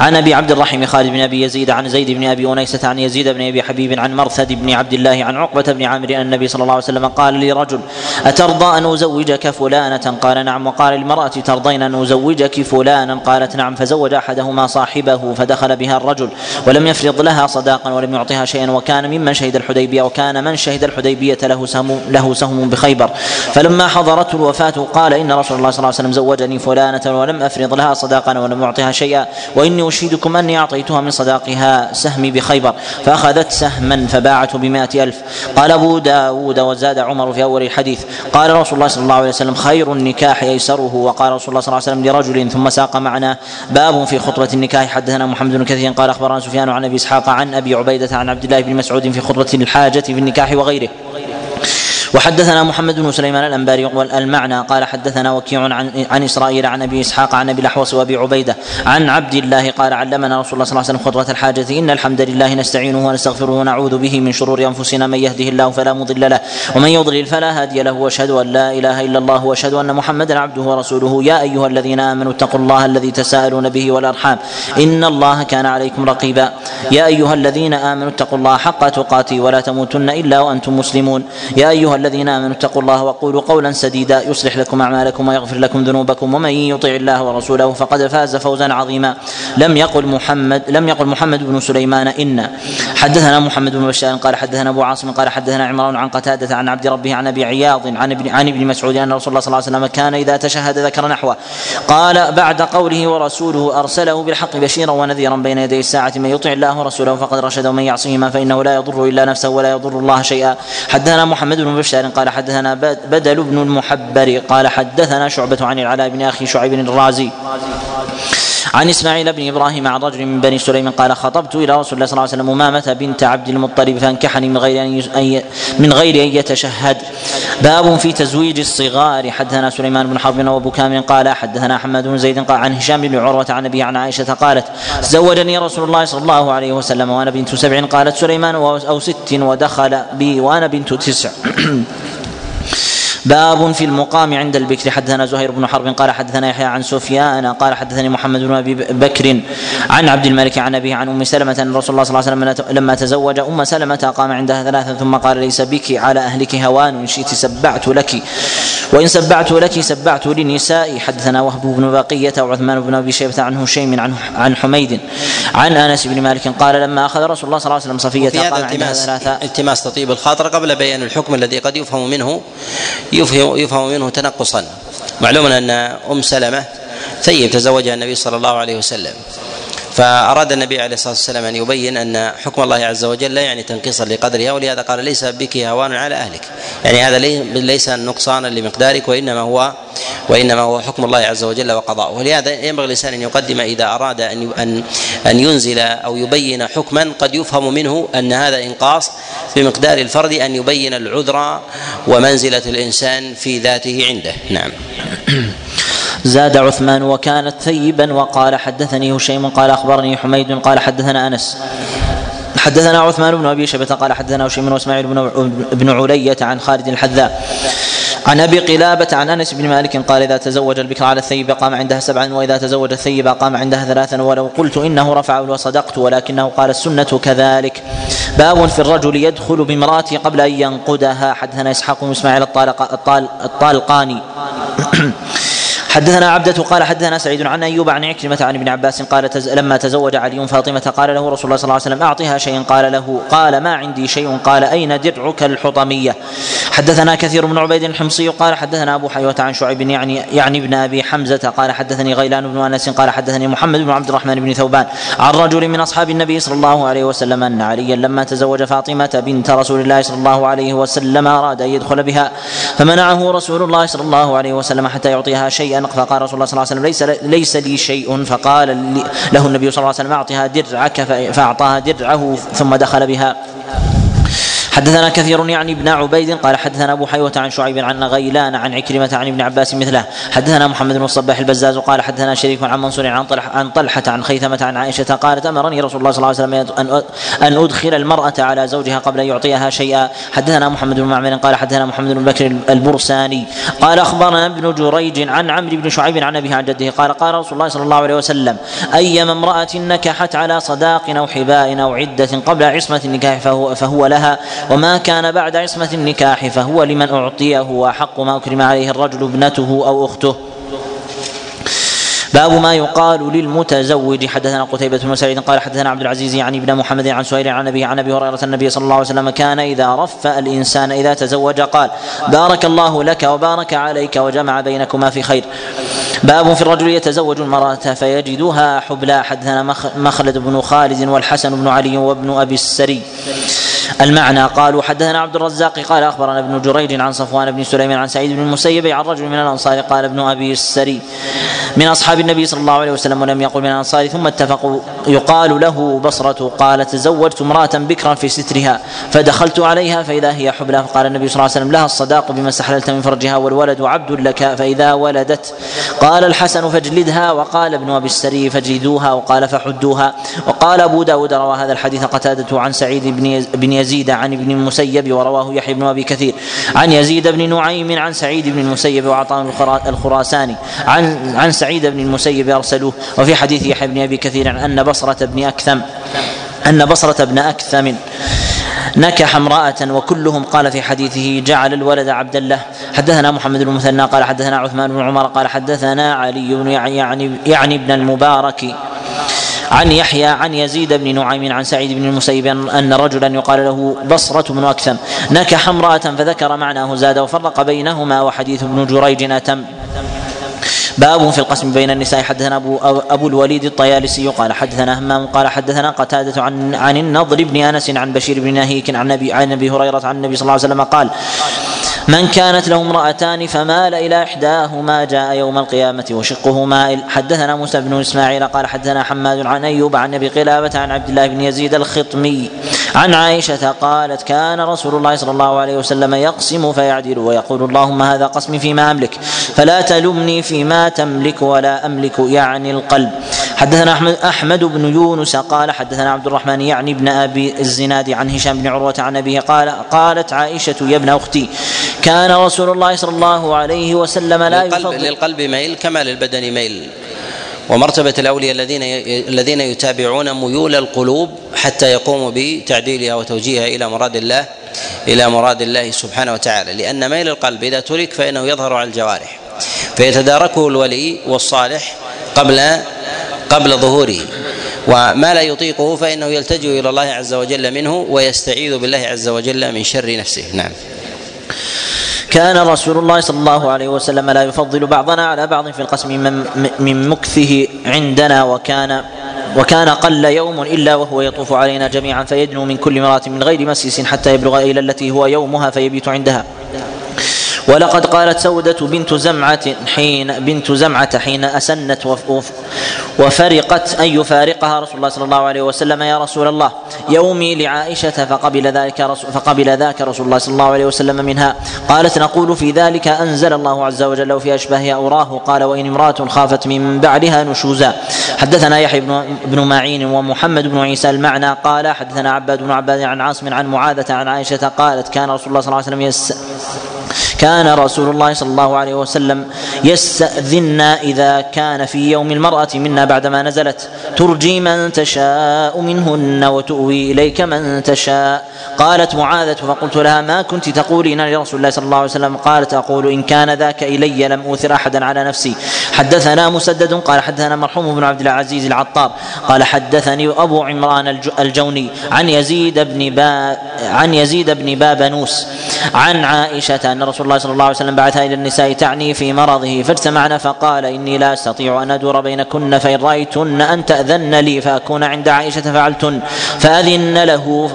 عن أبي عبد الرحيم خالد بن أبي يزيد عن زيد بن أبي أنيسة عن يزيد بن أبي حبيب عن مرثد بن عبد الله عن عقبة بن عامر أن النبي صلى الله عليه وسلم قال لرجل أترضى أن أزوجك فلانة؟ قال نعم. وقال المرأة ترضين أن أزوجك فلانا؟ قالت نعم. فزوج أحدهما صاحبه فدخل بها الرجل ولم يفرض لها صداقا ولم يعطها شيئا وكان ممن شهد الحديبية وكان من شهد الحديبية له سهم له سهم بخيبر. فلما حضرته الوفاة قال إن رسول الله صلى الله عليه وسلم زوجني فلانة ولم أفرض لها صداقا ولم أعطها شيئا. وإني اشهدكم أني أعطيتها من صداقها سهمي بخيبر فأخذت سهما فباعته بمائة ألف. قال أبو داود وزاد عمر في أول الحديث قال رسول الله صلى الله عليه وسلم خير النكاح أيسره. وقال رسول الله صلى الله عليه وسلم لرجل ثم ساق معنا باب في خطبة النكاح. حدثنا محمد بن كثير قال أخبرنا سفيان عن أبي إسحاق عن أبي عبيدة عن عبد الله بن مسعود في خطبة الحاجة في النكاح وغيره. وحدثنا محمد بن سليمان الأنباري المعنى قال حدثنا وكيع عن عن إسرائيل عن أبي إسحاق عن أبي الأحوص وأبي عبيدة عن عبد الله قال علمنا رسول الله صلى الله عليه وسلم خطبة الحاجة إن الحمد لله نستعينه ونستغفره ونعوذ به من شرور أنفسنا من يهده الله فلا مضل له ومن يضلل فلا هادي له وأشهد أن لا إله إلا الله وأشهد أن محمدا عبده ورسوله يا أيها الذين آمنوا اتقوا الله الذي تساءلون به والأرحام إن الله كان عليكم رقيبا يا أيها الذين آمنوا اتقوا الله حق تقاته ولا تموتن إلا وأنتم مسلمون يا أيها الذين آمنوا اتقوا الله وقولوا قولا سديدا يصلح لكم أعمالكم ويغفر لكم ذنوبكم ومن يطع الله ورسوله فقد فاز فوزا عظيما. لم يقل محمد لم يقل محمد بن سليمان إن. حدثنا محمد بن بشار قال حدثنا أبو عاصم قال حدثنا عمران عن قتادة عن عبد ربه عن أبي عياض عن ابن عن ابن مسعود أن رسول الله صلى الله عليه وسلم كان إذا تشهد ذكر نحوه. قال بعد قوله ورسوله أرسله بالحق بشيرا ونذيرا بين يدي الساعة من يطع الله ورسوله فقد رشد ومن يعصيهما فإنه لا يضر إلا نفسه ولا يضر الله شيئا. حدثنا محمد بن بشار قال حدثنا بدل بن المحبر قال حدثنا شعبة عن العلاء بن أخي شعيب الرازي عن إسماعيل بن إبراهيم عن رجل من بني سليم قال خطبت إلى رسول الله صلى الله عليه وسلم أمامة بنت عبد المطلب فانكحني من غير أن من غير أن يتشهد. باب في تزويج الصغار. حدثنا سليمان بن حرب وأبو كامل قال حدثنا حماد بن زيد قال عن هشام بن عروة عن ابي عن عائشة قالت زوجني رسول الله صلى الله عليه وسلم وأنا بنت سبع. قالت سليمان أو ست. ودخل بي وأنا بنت تسع. باب في المقام عند البكر. حدثنا زهير بن حرب قال حدثنا يحيى عن سفيان قال حدثني محمد بن أبي بكر عن عبد الملك عن أبيه عن أم سلمة أن رسول الله صلى الله عليه وسلم لما تزوج أم سلمة قام عندها ثلاثا ثم قال ليس بك على أهلك هوان إن شئت سبعت لك. وإن سبعت لك سبعت لنسائي. حدثنا وهب بن بقية وعثمان بن أبي شيبة عن هشيم عن عن حميد عن أنس بن مالك قال لما أخذ رسول الله صلى الله عليه وسلم صفية قام عندها ثلاثة. التماس تطيب الخاطر قبل بيان الحكم الذي قد يفهم منه. يفهم, منه تنقصا. معلوم أن أم سلمة ثيب تزوجها النبي صلى الله عليه وسلم. فأراد النبي عليه الصلاة والسلام أن يبين أن حكم الله عز وجل لا يعني تنقيصا لقدرها ولهذا قال ليس بك هوان على أهلك. يعني هذا ليس نقصانا لمقدارك وإنما هو وإنما هو حكم الله عز وجل وقضاؤه. ولهذا ينبغي الإنسان أن يقدم إذا أراد أن أن أن ينزل أو يبين حكما قد يفهم منه أن هذا إنقاص في مقدار الفرد أن يبين العذر ومنزلة الإنسان في ذاته عنده. نعم. زاد عثمان وكانت ثيبا وقال حدثني هشيم قال أخبرني حميد قال حدثنا أنس. حدثنا عثمان بن أبي شيبه قال حدثنا هشيم واسماعيل بن علية عن خالد الحذاء. عن أبي قلابة عن أنس بن مالك قال إذا تزوج البكر على الثيب قام عندها سبعا وإذا تزوج الثيب قام عندها ثلاثا ولو قلت إنه رفع وصدقت ولكنه قال السنة كذلك. باب في الرجل يدخل بامراته قبل أن ينقدها. حدثنا إسحاق بن إسماعيل الطالقاني. حدثنا عبدة قال حدثنا سعيد عن أيوب عن عكرمة عن ابن عباس قال تز... لما تزوج علي فاطمة قال له رسول الله صلى الله عليه وسلم أعطها شيئا قال له قال ما عندي شيء قال أين درعك الحطمية؟ حدثنا كثير بن عبيد الحمصي قال حدثنا أبو حيوة عن شعيب يعني يعني ابن أبي حمزة قال حدثني غيلان بن أنس قال حدثني محمد بن عبد الرحمن بن ثوبان عن رجل من أصحاب النبي صلى الله عليه وسلم أن عليا لما تزوج فاطمة بنت رسول الله صلى الله عليه وسلم أراد أن يدخل بها فمنعه رسول الله صلى الله عليه وسلم حتى يعطيها شيئا فقال رسول الله صلى الله عليه وسلم ليس ليس لي شيء. فقال له النبي صلى الله عليه وسلم أعطها درعك فأعطاها درعه ثم دخل بها. حدثنا كثير يعني ابن عبيد قال حدثنا أبو حيوة عن شعيب عن غيلان عن عكرمة عن ابن عباس مثله. حدثنا محمد بن الصباح البزاز قال حدثنا شريك عن منصور عن طلحه عن طلحة عن خيثمة عن عائشة قالت أمرني رسول الله صلى الله عليه وسلم أن أن أدخل المرأة على زوجها قبل أن يعطيها شيئا. حدثنا محمد بن معمر قال حدثنا محمد بن بكر البرساني قال أخبرنا ابن جريج عن عمرو بن شعيب عن أبيه عن جده قال قال رسول الله صلى الله عليه وسلم أيما امرأة نكحت على صداق أو حباء أو عدة قبل عصمة النكاح فهو, فهو لها وما كان بعد عصمة النكاح فهو لمن أعطيه وأحق ما أكرم عليه الرجل ابنته أو أخته. باب ما يقال للمتزوج. حدثنا قتيبة بن سعيد قال حدثنا عبد العزيز يعني ابن محمد عن سهيل عن ابي عن أبي هريرة النبي صلى الله عليه وسلم كان إذا رفأ الإنسان إذا تزوج قال بارك الله لك وبارك عليك وجمع بينكما في خير. باب في الرجل يتزوج المرأة فيجدها حبلى. حدثنا مخلد بن خالد والحسن بن علي وابن أبي السري. المعنى. قالوا حدثنا عبد الرزاق قال أخبرنا ابن جريج عن صفوان بن سليمان عن سعيد بن المسيب عن رجل من الأنصار قال ابن أبي السري. من أصحاب النبي صلى الله عليه وسلم ولم يقل من الأنصار ثم اتفقوا. يقال له بصرة قال تزوجت امرأة بكرا في سترها فدخلت عليها فإذا هي حبلى فقال النبي صلى الله عليه وسلم لها الصداق بما استحللت من فرجها والولد عبد لك فإذا ولدت. قال الحسن فاجلدها وقال ابن أبي السري فاجلدوها وقال فحدوها. وقال أبو داود روى هذا الحديث قتادة عن سعيد بن يزيد عن ابن المسيب ورواه يحيى بن أبي كثير. عن يزيد بن نعيم عن سعيد بن المسيب وعطاء الخراساني. عن عن سعيد بن المسيب أرسلوه. وفي حديث يحيى بن أبي كثير أن بصرة بن أكثم أن بصرة بن أكثم نكح امرأة وكلهم قال في حديثه جعل الولد عبدا له حدثنا محمد بن المثنى قال حدثنا عثمان بن عمر قال حدثنا علي يعني يعني ابن المبارك عن يحيى عن يزيد بن نعيم عن سعيد بن المسيب أن رجلا يقال له بصرة بن أكثم. نكح امرأة فذكر معناه زاد وفرق بينهما وحديث ابن جريج أتم. باب في القسم بين النساء. حدثنا ابو أبو الوليد الطيالسي قال حدثنا همام قال حدثنا قتادة عن عن النضر بن أنس عن بشير بن نهيك عن ابي عن أبي هريرة عن النبي صلى الله عليه وسلم قال من كانت له امرأتان فمال إلى إحداهما جاء يوم القيامة وشقه مائل حدثنا موسى بن إسماعيل قال حدثنا حماد عن أيوب عن أبي قلابة عن عبد الله بن يزيد الخطمي عن عائشة قالت كان رسول الله صلى الله عليه وسلم يقسم فيعدل ويقول اللهم هذا قسمي فيما أملك فلا تلمني فيما تملك ولا أملك يعني القلب. حدثنا أحمد, أحمد بن يونس قال حدثنا عبد الرحمن يعني ابن أبي الزناد عن هشام بن عروة عن أبيه قال قالت عائشة يا ابن أختي كان رسول الله صلى الله عليه وسلم لا للقلب, يفضل للقلب ميل كما للبدن ميل. ومرتبة الأولياء الذين الذين يتابعون ميول القلوب حتى يقوموا بتعديلها وتوجيهها إلى مراد الله إلى مراد الله سبحانه وتعالى. لأن ميل القلب إذا ترك فإنه يظهر على الجوارح. فيتداركه الولي والصالح قبل قبل ظهوره. وما لا يطيقه فإنه يلتجئ إلى الله عز وجل منه ويستعيذ بالله عز وجل من شر نفسه. نعم. كان رسول الله صلى الله عليه وسلم لا يفضل بعضنا على بعض في القسم من, مكثه عندنا وكان وكان قل يوم إلا وهو يطوف علينا جميعا فيدنو من كل امراه من غير مسيس حتى يبلغ إلى التي هو يومها فيبيت عندها. ولقد قالت سودة بنت زمعة حين بنت زمعة حين أسنت وفرقت أن يفارقها رسول الله صلى الله عليه وسلم يا رسول الله يومي لعائشة فقبل ذلك رسول فقبل ذاك رسول الله صلى الله عليه وسلم منها. قالت نقول في ذلك أنزل الله عز وجل وفي أشباه أوراه قال وإن امرأة خافت من بعدها نشوزا. حدثنا يحيى بن معين ومحمد بن عيسى المعنى قال حدثنا عباد بن عباد عن عاصم عن معاذة عن عائشة قالت كان رسول الله صلى الله عليه وسلم يس كان رسول الله صلى الله عليه وسلم يستأذن إذا كان في يوم المرأة منا بعدما نزلت. ترجي من تشاء منهن وتؤوي إليك من تشاء. قالت معاذة فقلت لها ما كنت تقولين لرسول الله صلى الله عليه وسلم؟ قالت أقول إن كان ذاك إلي لم أوثر أحدا على نفسي. حدثنا مسدد قال حدثنا مرحوم بن عبد العزيز العطار قال حدثني أبو عمران الجوني عن يزيد بن با عن يزيد بن بابنوس عن عائشة أن رسول الله صلى الله عليه وسلم بعثها إلى النساء تعني في مرضه فاجتمعنا فقال إني لا أستطيع أن أدور بينكن فإن رأيتن أن تأذن لي فأكون عند عائشة فعلتن فأذن له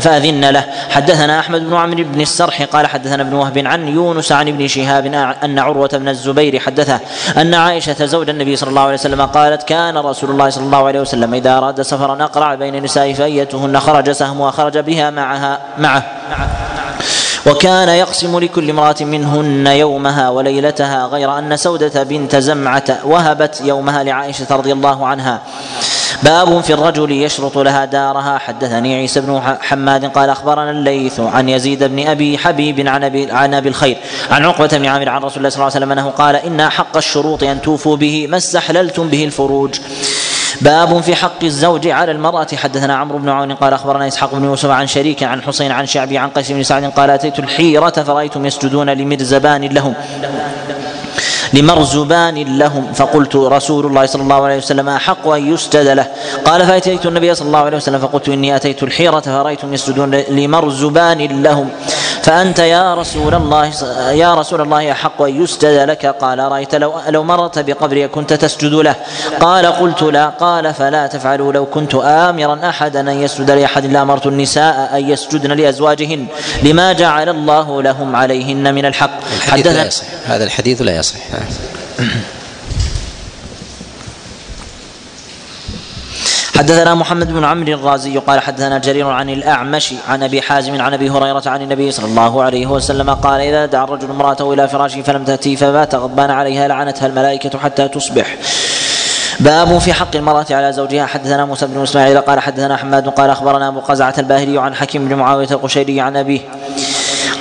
فأذن له. حدثنا أحمد بن عمرو بن السرح قال حدثنا ابن وهب عن يونس عن ابن شهاب أن عروة بن الزبير حدثه أن عائشة زوج النبي صلى الله عليه وسلم قالت كان رسول الله صلى الله عليه وسلم إذا أراد سفرا أقرع بين النساء فأيتهن خرج سهمها خرج بها معها معه. وكان يقسم لكل امرأة منهن يومها وليلتها غير أن سودة بنت زمعة وهبت يومها لعائشة رضي الله عنها. باب في الرجل يشرط لها دارها. حدثني عيسى بن حماد قال أخبرنا الليث عن يزيد بن أبي حبيب عن ابي عن أبي الخير عن عقبة بن عامر عن رسول الله صلى الله عليه وسلم أنه قال إن حق الشروط أن توفوا به ما استحللتم به الفروج. باب في حق الزوج على المرأة. حدثنا عمرو بن عون قال أخبرنا إسحاق بن يوسف عن شريك عن حسين عن شعبي عن قيس بن سعد قال أتيت الحيرة فرأيتم يسجدون لمرزبان لهم. لمرزبان لهم. فقلت رسول الله صلى الله عليه وسلم أحق أن يسجد له. قال فأتيت النبي صلى الله عليه وسلم فقلت إني أتيت الحيرة فرايتم يسجدون لمرزبان لهم. فأنت يا رسول الله يا رسول الله أحق أن يسجد لك؟ قال رأيت لو لو مرت بقبري كنت تسجد له. قال قلت لا. قال فلا تفعلوا. لو كنت آمرا أحدا أن يسجد لأحد لأمرت النساء أن يسجدن لأزواجهن. لما جعل الله لهم عليهن من الحق. الحديث لا يصح. هذا الحديث لا يصح. حدثنا محمد بن عمرو الرازي قال حدثنا جرير عن الأعمش عن أبي حازم عن أبي هريرة عن النبي صلى الله عليه وسلم قال إذا دعا الرجل امرأته إلى فراشه فلم تأتي فبات غضبان عليها لعنتها الملائكة حتى تصبح. باب في حق المرأة على زوجها. حدثنا موسى بن إسماعيل قال حدثنا حماد قال أخبرنا أبو قزعة الباهلي عن حكيم بن معاوية القشيري عن أبيه.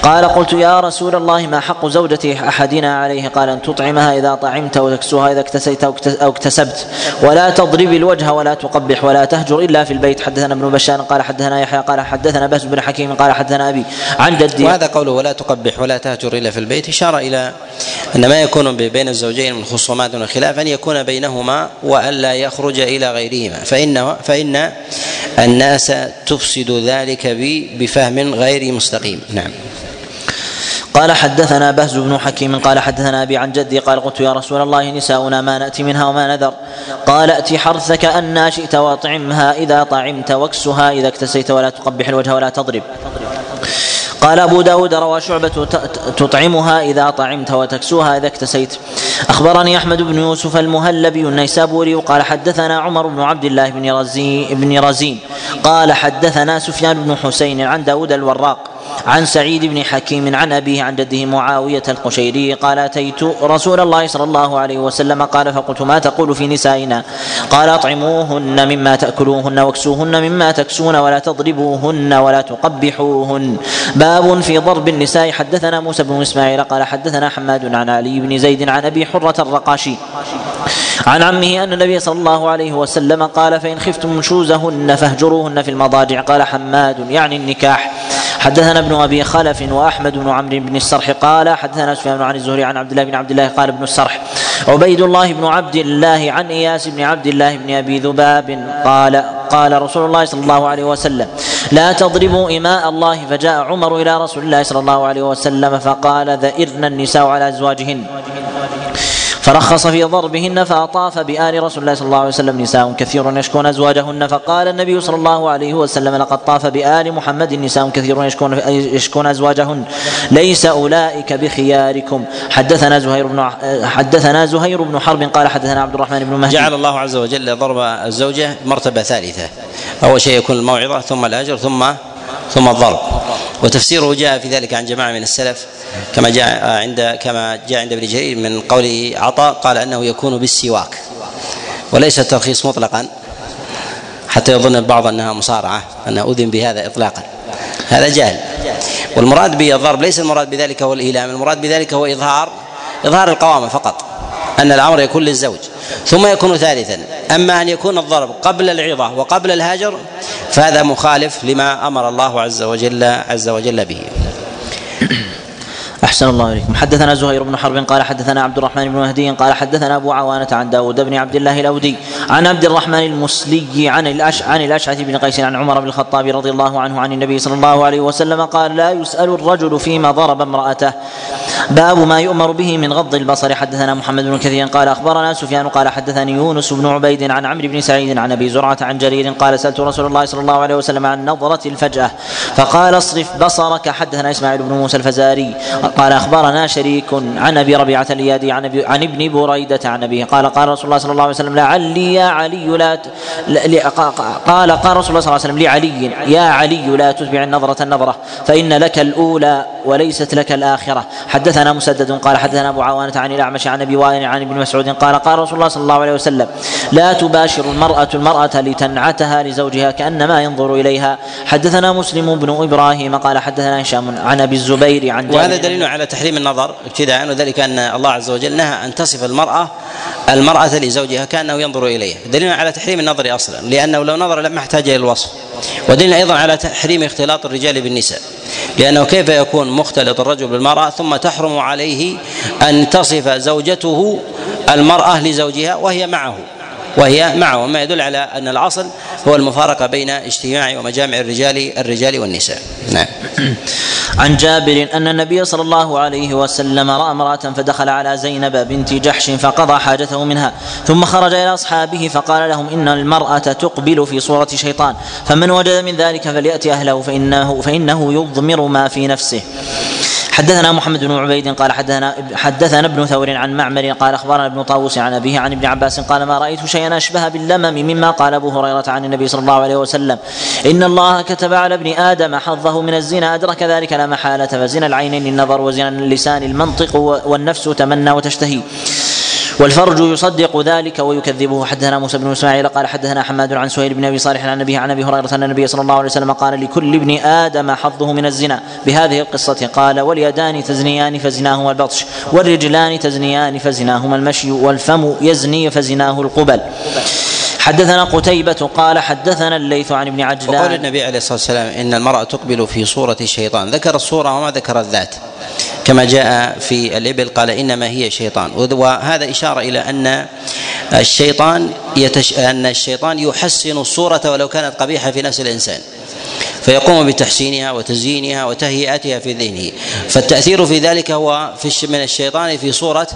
قال قلت يا رسول الله ما حق زوجة أحدنا عليه؟ قال أن تطعمها إذا طعمت وتكسوها إذا اكتسيت أو اكتسبت. ولا تضرب الوجه ولا تقبح ولا تهجر إلا في البيت. حدثنا ابن بشار قال حدثنا يحيى قال حدثنا بهز بن حكيم قال حدثنا أبي. عن جدي. وهذا قوله ولا تقبح ولا تهجر إلا في البيت إشارة إلى أن ما يكون بين الزوجين من خصومات وخلاف أن يكون بينهما وألا يخرج إلى غيرهما. فإن فإن الناس تفسد ذلك بفهم غير مستقيم. نعم. قال حدثنا بهز بن حكيم قال حدثنا أبي عن جدي قال قلت يا رسول الله نساؤنا ما نأتي منها وما نذر. قال ات حرثك أنى شئت وأطعمها إذا طعمت واكسها إذا اكتسيت ولا تقبح الوجه ولا تضرب. قال أبو داود روى شعبة تطعمها إذا طعمت وتكسوها إذا اكتسيت. أخبرني أحمد بن يوسف المهلبي النيسابوري قال حدثنا عمر بن عبد الله بن رزين, بن رزين قال حدثنا سفيان بن حسين عن داود الوراق عن سعيد بن حكيم عن أبيه عن جده معاوية القشيري قال أتيت رسول الله صلى الله عليه وسلم قال فقلت ما تقول في نسائنا؟ قال أطعموهن مما تأكلوهن واكسوهن مما تكسون ولا تضربوهن ولا تقبحوهن. باب في ضرب النساء. حدثنا موسى بن إسماعيل قال حدثنا حماد عن علي بن زيد عن أبي حرة الرقاشي. عن عمه أن النبي صلى الله عليه وسلم قال فإن خفتم نشوزهن فاهجروهن في المضاجع. قال حماد يعني النكاح. حدثنا ابن أبي خلف وأحمد بن عمرو بن السرح قال حدثنا سفيان عن الزهري عن عبد الله بن عبد الله قال ابن السرح عبيد الله بن عبد الله عن إياس بن عبد الله بن أبي ذباب قال قال رسول الله صلى الله عليه وسلم لا تضربوا إماء الله فجاء عمر إلى رسول الله صلى الله عليه وسلم فقال ذئرن النساء على أزواجهن. فرخص في ضربهن فأطاف بآل رسول الله صلى الله عليه وسلم نساء كثير يشكون أزواجهن. فقال النبي صلى الله عليه وسلم لقد طاف بآل محمد نساء كثير يشكون يشكون أزواجهن. ليس أولئك بخياركم. حدثنا زهير بن حدثنا زهير بن حرب قال حدثنا عبد الرحمن بن مهدي. جعل الله عز وجل ضرب الزوجة مرتبة ثالثة. أول شيء يكون الموعظة ثم الأجر ثم ثم الضرب. وتفسيره جاء في ذلك عن جماعة من السلف كما جاء عند كما جاء عند ابن جرير من قوله عطاء قال أنه يكون بالسواك. وليس الترخيص مطلقا حتى يظن البعض أنها مصارعة انه أذن بهذا اطلاقا. هذا جهل والمراد بالضرب ليس المراد بذلك هو الإيلام المراد بذلك هو إظهار إظهار القوامة فقط. أن الامر يكون للزوج ثم يكون ثالثا. أما أن يكون الضرب قبل العظة وقبل الهاجر فهذا مخالف لما أمر الله عز وجل عز وجل به. أحسن الله إليكم. حدثنا زهير بن حرب قال حدثنا عبد الرحمن بن مهدي قال حدثنا أبو عوانة عن داود بن عبد الله الأودي عن عبد الرحمن المسلي عن الأش عن الأشعث بن قيس عن عمر بن الخطاب رضي الله عنه عن النبي صلى الله عليه وسلم قال لا يسأل الرجل فيما ضرب امرأته. باب ما يؤمر به من غض البصر. حدثنا محمد بن كثير قال أخبرنا سفيان قال حدثني يونس بن عبيد عن عمرو بن سعيد عن أبي زرعة عن جرير قال سألت رسول الله صلى الله عليه وسلم عن نظرة الفجأة فقال اصرف بصرك. حدثنا إسماعيل بن موسى الفزاري قال أخبرنا شريك عن أبي ربيعة اليادي عن أبي عن ابن بريدة عن أبيه قال قال رسول الله صلى الله عليه وسلم لعلي يا علي لا قال قال رسول الله صلى الله عليه وسلم لعلي يا علي لا تتبع النظرة النظرة فإن لك الأولى وليست لك الآخرة. حدثنا مسدد قال حدثنا أبو عوانة عن الأعمش عن أبي وائل عن ابن مسعود قال قال رسول الله صلى الله عليه وسلم لا تباشر المرأة المرأة لتنعتها لزوجها كأنما ينظر إليها. حدثنا مسلم بن إبراهيم قال حدثنا هشام عن أبي الزبير عن وهذا دليل على تحريم النظر ابتداء وذلك أن الله عز وجل نهى أن تصف المرأة المرأة لزوجها كأنه ينظر إليها. دليل على تحريم النظر أصلا لأنه لو نظر لما احتاج إلى الوصف. ودليل أيضا على تحريم اختلاط الرجال بالنساء. لأنه كيف يكون مختلط الرجل بالمرأة ثم تحرم عليه أن تصف زوجته المرأة لزوجها وهي معه؟ وهي معه. ما يدل على أن الأصل هو المفارقة بين اجتماع ومجامع الرجال الرجال والنساء. نعم. عن جابر أن النبي صلى الله عليه وسلم رأى امرأة فدخل على زينب بنت جحش فقضى حاجته منها ثم خرج إلى أصحابه فقال لهم إن المرأة تقبل في صورة شيطان فمن وجد من ذلك فليأتي أهله فإنه فإنه يضمر ما في نفسه. حدثنا محمد بن عبيد قال حدثنا حدثنا ابن ثور عن معمر قال أخبرنا ابن طاووس عن أبيه عن ابن عباس قال ما رأيت شيئا أشبه باللمم مما قال أبو هريرة عن النبي صلى الله عليه وسلم. إن الله كتب على ابن آدم حظه من الزنا أدرك ذلك لا محالة. فزنا العينين النظر وزنا اللسان المنطق والنفس تمنى وتشتهي. والفرج يصدق ذلك ويكذبه. حدثنا موسى بن إسماعيل قال حدثنا حماد عن سهيل بن أبي صالح عن النبي عن أبي هريرة أن النبي صلى الله عليه وسلم قال لكل ابن آدم حظه من الزنا. بهذه القصة قال واليدان تزنيان فزناهما البطش والرجلان تزنيان فزناهما المشي والفم يزني فزناه القبل. حدثنا قتيبة قال حدثنا الليث عن ابن عجلان. وقول النبي عليه الصلاة والسلام إن المرأة تقبل في صورة الشيطان. ذكر الصورة وما ذكر الذات. كما جاء في الإبل قال إنما هي شيطان. وهذا إشارة إلى أن الشيطان يتش... أن الشيطان يحسن الصورة ولو كانت قبيحة في نفس الإنسان. فيقوم بتحسينها وتزيينها وتهيئتها في ذهنه. فالتأثير في ذلك هو في من الشيطان في صورة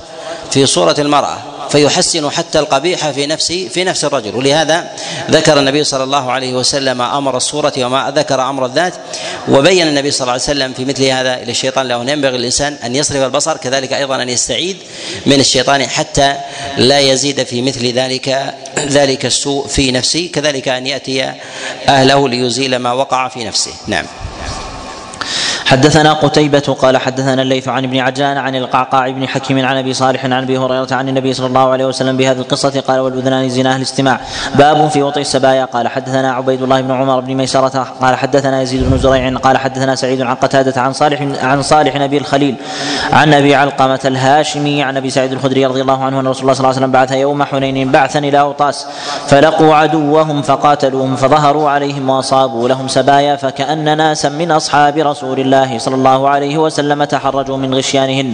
في صورة المرأة. فيحسن حتى القبيح في نفس في نفس الرجل. ولهذا ذكر النبي صلى الله عليه وسلم أمر الصورة وما ذكر أمر الذات وبين النبي صلى الله عليه وسلم في مثل هذا إلى الشيطان له ينبغي الانسان أن يصرف البصر كذلك أيضا أن يستعيد من الشيطان حتى لا يزيد في مثل ذلك ذلك السوء في نفسه كذلك أن يأتي أهله ليزيل ما وقع في نفسه. نعم. حدثنا قتيبة قال حدثنا الليث عن ابن عجلان عن القعقاع بن حكيم عن أبي صالح عن أبي هريرة عن النبي صلى الله عليه وسلم بهذه القصة قال والأذنان زناه الاستماع. باب في وطئ السبايا. قال حدثنا عبيد الله بن عمر بن ميسرة. قال حدثنا يزيد بن زريع. قال حدثنا سعيد عن قتادة عن صالح عن صالح نبي الخليل عن أبي علقمة الهاشمي عن أبي سعيد الخدري رضي الله عنه أن رسول الله صلى الله عليه وسلم بعث يوم حنين بعثا إلى أوطاس فلقوا عدوهم فقاتلوهم فظهروا عليهم وأصابوا لهم سبايا فكأن ناسا من أصحاب رسول الله صلى الله عليه وسلم تحرجوا من غشيانهن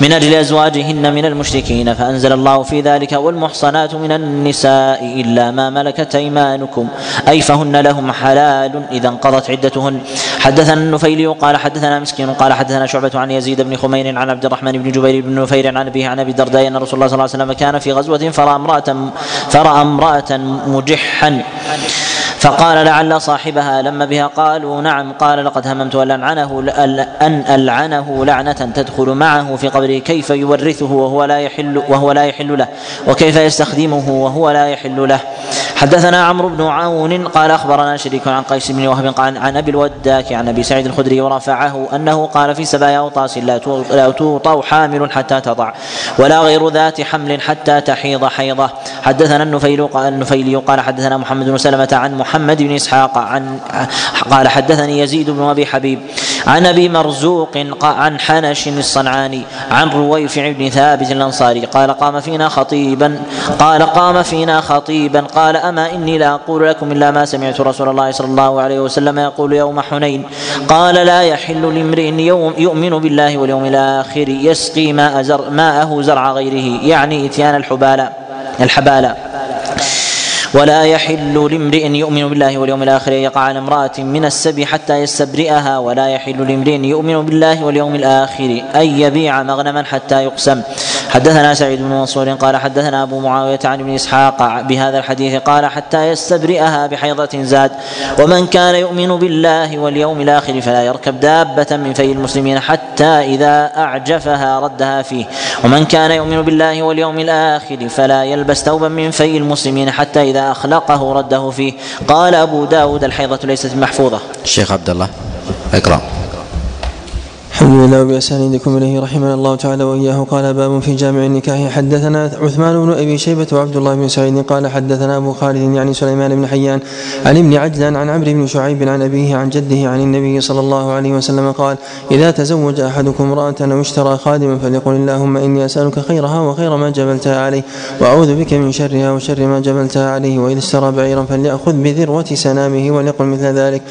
من أجل أزواجهن من المشركين فأنزل الله في ذلك والمحصنات من النساء إلا ما ملكت أيمانكم. أي فهن لهم حلال إذا انقضت عدتهن. حدثنا النفيلي قال حدثنا مسكين قال حدثنا شعبة عن يزيد بن خمير عن عبد الرحمن بن جبير بن نفير عن أبيه عن أبي الدرداء أن رسول الله صلى الله عليه وسلم كان في غزوة فرأى امرأة فرأى امرأة مجحا. فقال لعل صاحبها لم بها قالوا نعم قال لقد هممت أن ألعنه أن ألعنه لعنة تدخل معه في قبره كيف يورثه وهو لا يحل وهو لا يحل له وكيف يستخدمه وهو لا يحل له. حدثنا عمرو بن عون قال أخبرنا شريك عن قيس بن وهب قال عن أبي الوداك عن أبي سعيد الخدري ورفعه أنه قال في سبايا أوطاس لا توطى حامل حتى تضع ولا غير ذات حمل حتى تحيض حيضه. حدثنا النفيل قال النفيلي قال حدثنا محمد بن سلمة عن محمد بن إسحاق عن قال حدثني يزيد بن أبي حبيب عن أبي مرزوق عن حنش الصنعاني عن رويفع بن ثابت الأنصاري قال قام فينا خطيبا قال قام فينا خطيبا قال أما إني لا أقول لكم إلا ما سمعت رسول الله صلى الله عليه وسلم يقول يوم حنين. قال لا يحل لامرئ يوم يؤمن بالله واليوم الآخر يسقي ماء زر ماءه زرع غيره يعني إتيان الحبالة الحبالة ولا يحل لامرئ يؤمن بالله واليوم الآخر أن يقع على امرأة من السبي حتى يستبرئها ولا يحل لامرئ يؤمن بالله واليوم الآخر أن يبيع مغنما حتى يقسم. حدثنا سعيد بن منصور قال حدثنا أبو معاوية عن ابن إسحاق بهذا الحديث قال حتى يستبرئها بحيضة زاد ومن كان يؤمن بالله واليوم الآخر فلا يركب دابة من في المسلمين حتى إذا أعجفها ردها فيه. ومن كان يؤمن بالله واليوم الآخر فلا يلبس ثوبا من في المسلمين حتى إذا أخلقه رده فيه. قال أبو داود الحيضة ليست محفوظة. الشيخ عبد الله إقرأ. الحمد لله بأسانيدكم إليه رحمنا الله تعالى وإياه قال باب في جامع النكاح. حدثنا عثمان بن أبي شيبة وعبد الله بن سعيد قال حدثنا أبو خالد يعني سليمان بن حيان عن ابن عجلان عن عمرو بن شعيب عن أبيه عن جده عن النبي صلى الله عليه وسلم قال إذا تزوج أحدكم امرأة أو اشترى خادما فليقل اللهم إني أسألك خيرها وخير ما جبلتها عليه وأعوذ بك من شرها وشر ما جبلتها عليه وإذا اشترى بعيرا فليأخذ بذروة سنامه وليقل مثل ذلك.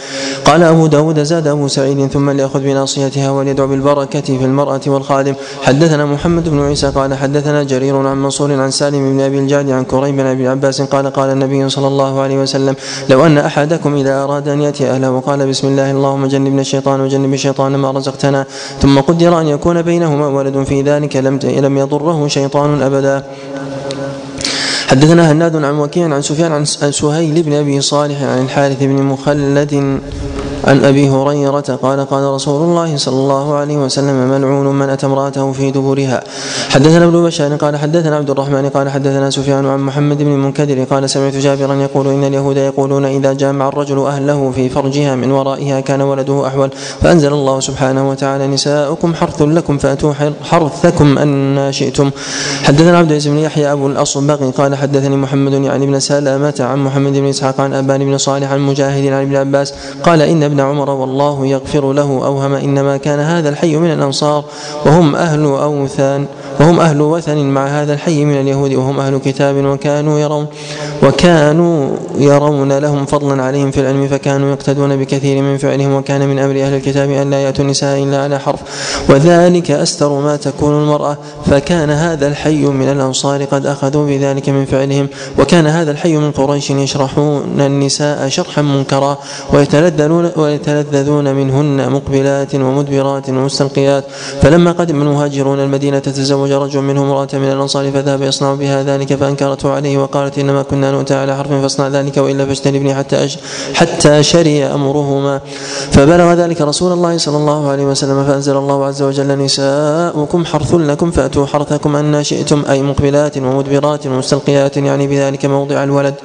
قال أبو داود زاد أبو سعيد ثم ليأخذ بناصيتها وليدعو يدعو بالبركة في المرأة والخادم. حدثنا محمد بن عيسى قال حدثنا جرير عن منصور عن سالم بن أبي الجعد عن كريب بن أبي عباس قال قال النبي صلى الله عليه وسلم لو أن أحدكم إذا أراد أن يأتي أهله وقال بسم الله اللهم جنبنا الشيطان وجنب الشيطان ما رزقتنا. ثم قدر أن يكون بينهما ولد في ذلك لم لم يضره شيطان أبدا. حدثنا هناد عن وكيع عن سفيان عن سهيل بن أبي صالح عن الحارث بن مخلد عن أبي هريرة قال قال رسول الله صلى الله عليه وسلم ملعون من أتى امرأته في دبرها حدثنا ابن بشار قال حدثنا عبد الرحمن قال حدثنا سفيان عن محمد بن المنكدر قال سمعت جابرا يقول إن اليهود يقولون إذا جامع الرجل أهله في فرجها من ورائها كان ولده أحول. فأنزل الله سبحانه وتعالى نساؤكم حرث لكم فأتوا حرثكم أن شئتم. حدثنا عبد العزيز بن يحيى أبو الاصبغ قال حدثني محمد يعني ابن سلامة عن محمد بن إسحاق عن أبان بن صالح عن مجاهد عن ابن عباس قال إن ابن عمر والله يغفر له أوهم إنما كان هذا الحي من الأنصار وهم أهل أوثان وهم أهل وثن مع هذا الحي من اليهود وهم أهل كتاب وكانوا يرون وكانوا يرون لهم فضلا عليهم في العلم فكانوا يقتدون بكثير من فعلهم وكان من أمر أهل الكتاب أن لا يأتوا النساء إلا على حرف وذلك أستر ما تكون المرأة فكان هذا الحي من الأنصار قد أخذوا بذلك من فعلهم وكان هذا الحي من قريش يشرحون النساء شرحا منكرا ويتلذذون ويتلذذون منهن مقبلات ومدبرات ومستلقيات. فلما قدم المهاجرون المدينة تزوج رجل منهم امرأة من الأنصار فذهب يصنع بها ذلك فأنكرته عليه وقالت إنما كنا نؤتى على حرف فاصنع ذلك وإلا فاجتنبني حتى أش حتى شري أمرهما. فبلغ ذلك رسول الله صلى الله عليه وسلم فأنزل الله عز وجل نساؤكم حرث لكم فأتوا حرثكم أن شئتم أي مقبلات ومدبرات ومستلقيات يعني بذلك موضع الولد.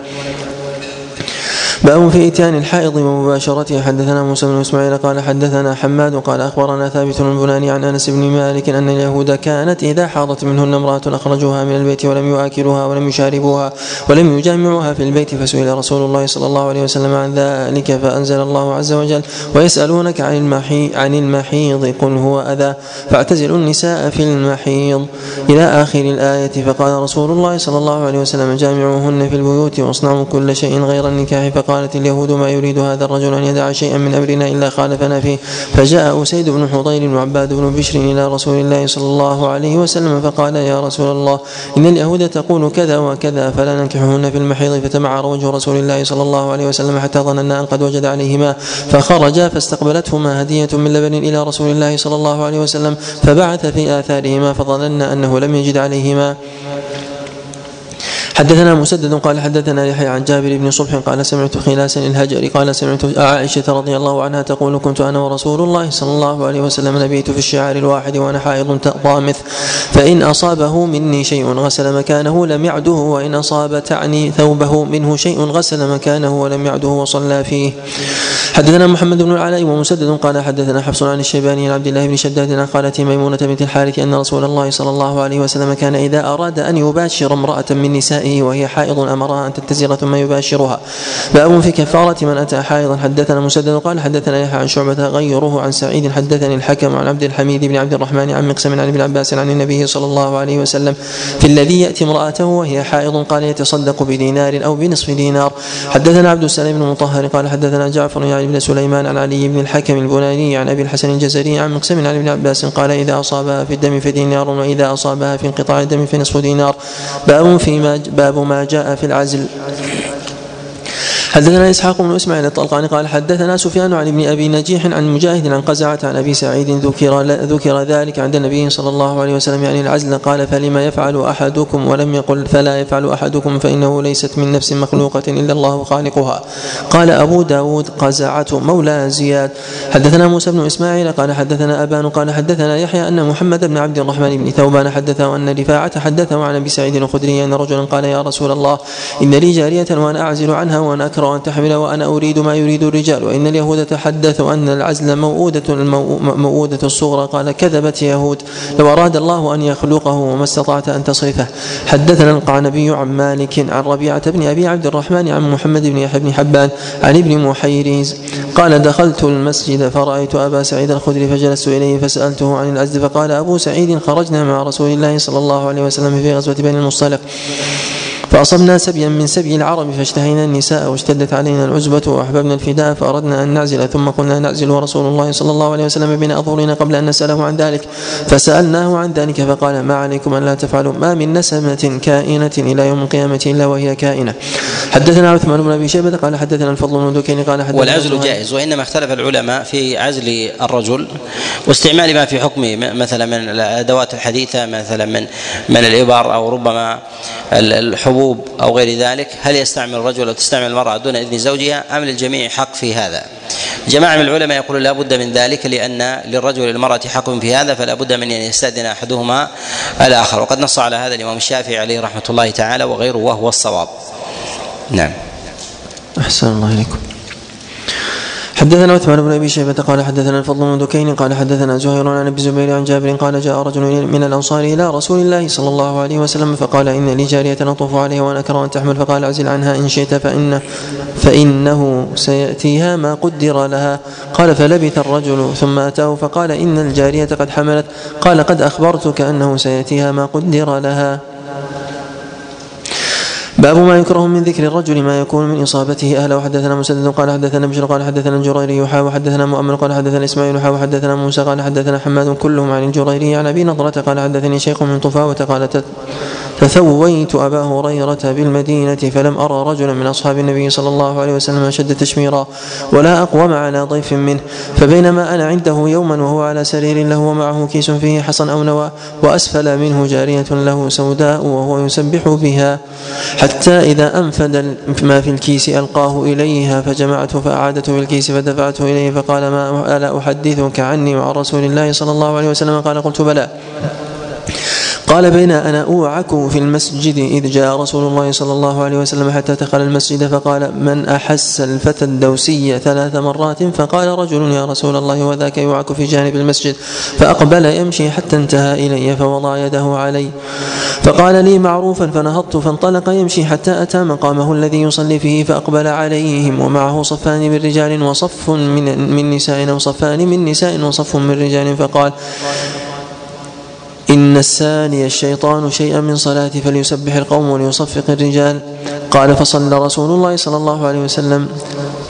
باب في إتيان الحائض ومباشرته. حدثنا موسى بن إسماعيل قال حدثنا حماد قال أخبرنا ثابت البناني عن أنس بن مالك أن اليهود كانت إذا حاضت منهن امرأة أخرجوها من البيت ولم يؤكلوها ولم يشاربوها ولم يجامعوها في البيت فسئل رسول الله صلى الله عليه وسلم عن ذلك فأنزل الله عز وجل ويسألونك عن المحي عن المحيض قل هو أذى فاعتزلوا النساء في المحيض. إلى آخر الآية فقال رسول الله صلى الله عليه وسلم جامعوهن في البيوت واصنعوا كل شيء غير النكاح فقالت اليهود ما يريد هذا الرجل أن يدع شيئا من أمرنا إلا خالفنا فيه. فجاء أسيد بن حضير وعباد بن بشر إلى رسول الله صلى الله عليه وسلم فقال يا رسول الله إن اليهود تقول كذا وكذا فلا ننكحهن في المحيض فتمعر وجه رسول الله صلى الله عليه وسلم حتى ظننا أن قد وجد عليهما. فخرجا فاستقبلتهما هدية من لبن إلى رسول الله صلى الله عليه وسلم فبعث في آثارهما فظننا أنه لم يجد عليهما. حدثنا مسدد قال حدثنا يحيى عن جابر بن صبح قال سمعت خلاسا الهجري قال سمعت عائشة رضي الله عنها تقول كنت أنا ورسول الله صلى الله عليه وسلم نبيت في الشعار الواحد وأنا حائض ضامث فإن أصابه مني شيء غسل مكانه لم يعده وإن أصاب تعني ثوبه منه شيء غسل مكانه ولم يعده وصلى فيه. حدثنا محمد بن العلاء ومسدد قال حدثنا حفص عن الشيباني عن عبد الله بن شداد عن خالته ميمونة بنت الحارث أن رسول الله صلى الله عليه وسلم كان إذا أراد أن يباشر امرأة من نسائه وهي حائض أمرها أن تتزر ثم يباشرها. باب في كفارة من أتى حائضا. حدثنا مسدد قال حدثنا يحيى عن شعبة غيره عن سعيد. حدثني الحكم عن عبد الحميد بن عبد الرحمن عن مقسم عن ابن عباس عن النبي صلى الله عليه وسلم في الذي يأتي امرأته وهي حائض قال يتصدق بدينار أو بنصف دينار. حدثنا عبد السلام بن مطهر قال حدثنا جعفر يعني بن سليمان عن علي بن الحكم البناني عن أبي الحسن الجزري عن مقسم عن ابن عباس قال إذا أصابها في الدم فدينار وإذا أصابها في انقطاع الدم فنصف دينار. باب فيما باب ما جاء في العزل. حدثنا إسحاق بن إسماعيل الطلقاني قال حدثنا سفيان عن ابن أبي نجيح عن مجاهد عن قزعة عن أبي سعيد ذكر ذكر ذلك عند النبي صلى الله عليه وسلم يعني العزل قال فلما يفعل أحدكم ولم يقل فلا يفعل أحدكم فإنه ليست من نفس مخلوقة إلا الله خالقها. قال أبو داود قزعة مولى زياد. حدثنا موسى بن إسماعيل قال حدثنا أبان قال حدثنا يحيى أن محمد بن عبد الرحمن بن ثوبان حدثه أن رفاعة حدثه عن أبي سعيد الخدري أن رجلا قال يا رسول الله إن لي جارية وأنا أعزل عنها وأنا أكره أن تحمل وأنا أريد ما يريد الرجال وإن اليهود تحدثوا أن العزل موؤودة الموؤودة الصغرى. قال كذبت يهود. لو أراد الله أن يخلقه وما استطعت أن تصرفه. حدثنا القعنبي عن مالك عن ربيعة بن أبي عبد الرحمن عن محمد بن يحيى بن حبان عن ابن محيريز. قال دخلت المسجد فرأيت أبا سعيد الخدري فجلست إليه فسألته عن العزل فقال أبو سعيد خرجنا مع رسول الله صلى الله عليه وسلم في غزوة بني المصطلق. فأصبنا سبيا من سبي العرب فاشتهينا النساء واشتدت علينا العزبة وأحببنا الفداء فأردنا أن نعزل ثم قلنا نعزل ورسول الله صلى الله عليه وسلم بين أظهرنا قبل أن نسأله عن ذلك. فسألناه عن ذلك فقال ما عليكم أن لا تفعلوا؟ ما من نسمة كائنة إلى يوم القيامة إلا وهي كائنة. حدثنا عثمان بن أبي شيبة قال حدثنا الفضل بن دكين قال حدثنا والعزل جائز وإنما اختلف العلماء في عزل الرجل واستعمال ما في حكمه مثلا من الأدوات الحديثة مثلا من من الإبر أو ربما الحبوب أو غير ذلك هل يستعمل الرجل أو تستعمل المرأة دون إذن زوجها أم للجميع حق في هذا؟ جماعة من العلماء يقولون لا بد من ذلك لأن للرجل والمرأة حق في هذا فلا بد من أن يستأذن أحدهما الآخر وقد نص على هذا الإمام الشافعي عليه رحمة الله تعالى وغيره وهو الصواب. نعم. أحسن الله إليكم. حدثنا عثمان بن أبي شيبة قال حدثنا الفضل بن دكين قال حدثنا زهير عن أبي الزبير عن جابر قال جاء رجل من الأنصار إلى رسول الله صلى الله عليه وسلم فقال إن لي جارية أطوف عليها وأنا أكره أن تحمل فقال اعزل عنها إن شئت فان فإنه سيأتيها ما قدر لها. قال فلبث الرجل ثم أتاه فقال إن الجارية قد حملت. قال قد أخبرتك أنه سيأتيها ما قدر لها. باب ما يكره من ذكر الرجل ما يكون من إصابته. اهله وحدثنا مسدد قال حدثنا بشر قال حدثنا الجريري يحا وحدثنا مؤمن قال حدثنا إسماعيل يحا وحدثنا موسى قال حدثنا حماد كلهم عن الجريري. عن أبي نضرة قال حدثني شيخ من طفاوة قال فثويت أبا هريرة بالمدينة فلم أرى رجلا من أصحاب النبي صلى الله عليه وسلم أشد تشميرا ولا أقوم على ضيف منه. فبينما أنا عنده يوما وهو على سرير له ومعه كيس فيه حصن أو نوى وأسفل منه جارية له سوداء وهو يسبح بها. حتى إذا أنفد ما في الكيس ألقاه إليها فجمعته فأعادته في الكيس فدفعته إليه فقال ما ألا أحدثك عني وعن رسول الله صلى الله عليه وسلم؟ قال قلت بلى. قال بين أنا أوعك في المسجد إذ جاء رسول الله صلى الله عليه وسلم حتى دخل المسجد فقال من أحس الفتى الدوسي ثلاث مرات؟ فقال رجل يا رسول الله وذاك يوعك في جانب المسجد. فأقبل يمشي حتى انتهى إلي فوضع يده علي. فقال لي معروفا فنهضت فانطلق يمشي حتى أتى مقامه الذي يصلي فيه فأقبل عليهم ومعه صفان من رجال وصف من, من نساء أو صفان من نساء وصف من رجال فقال إن الساني الشيطان شيئا من صلاتي فليسبح القوم وليصفق الرجال. قال فصلى رسول الله صلى الله عليه وسلم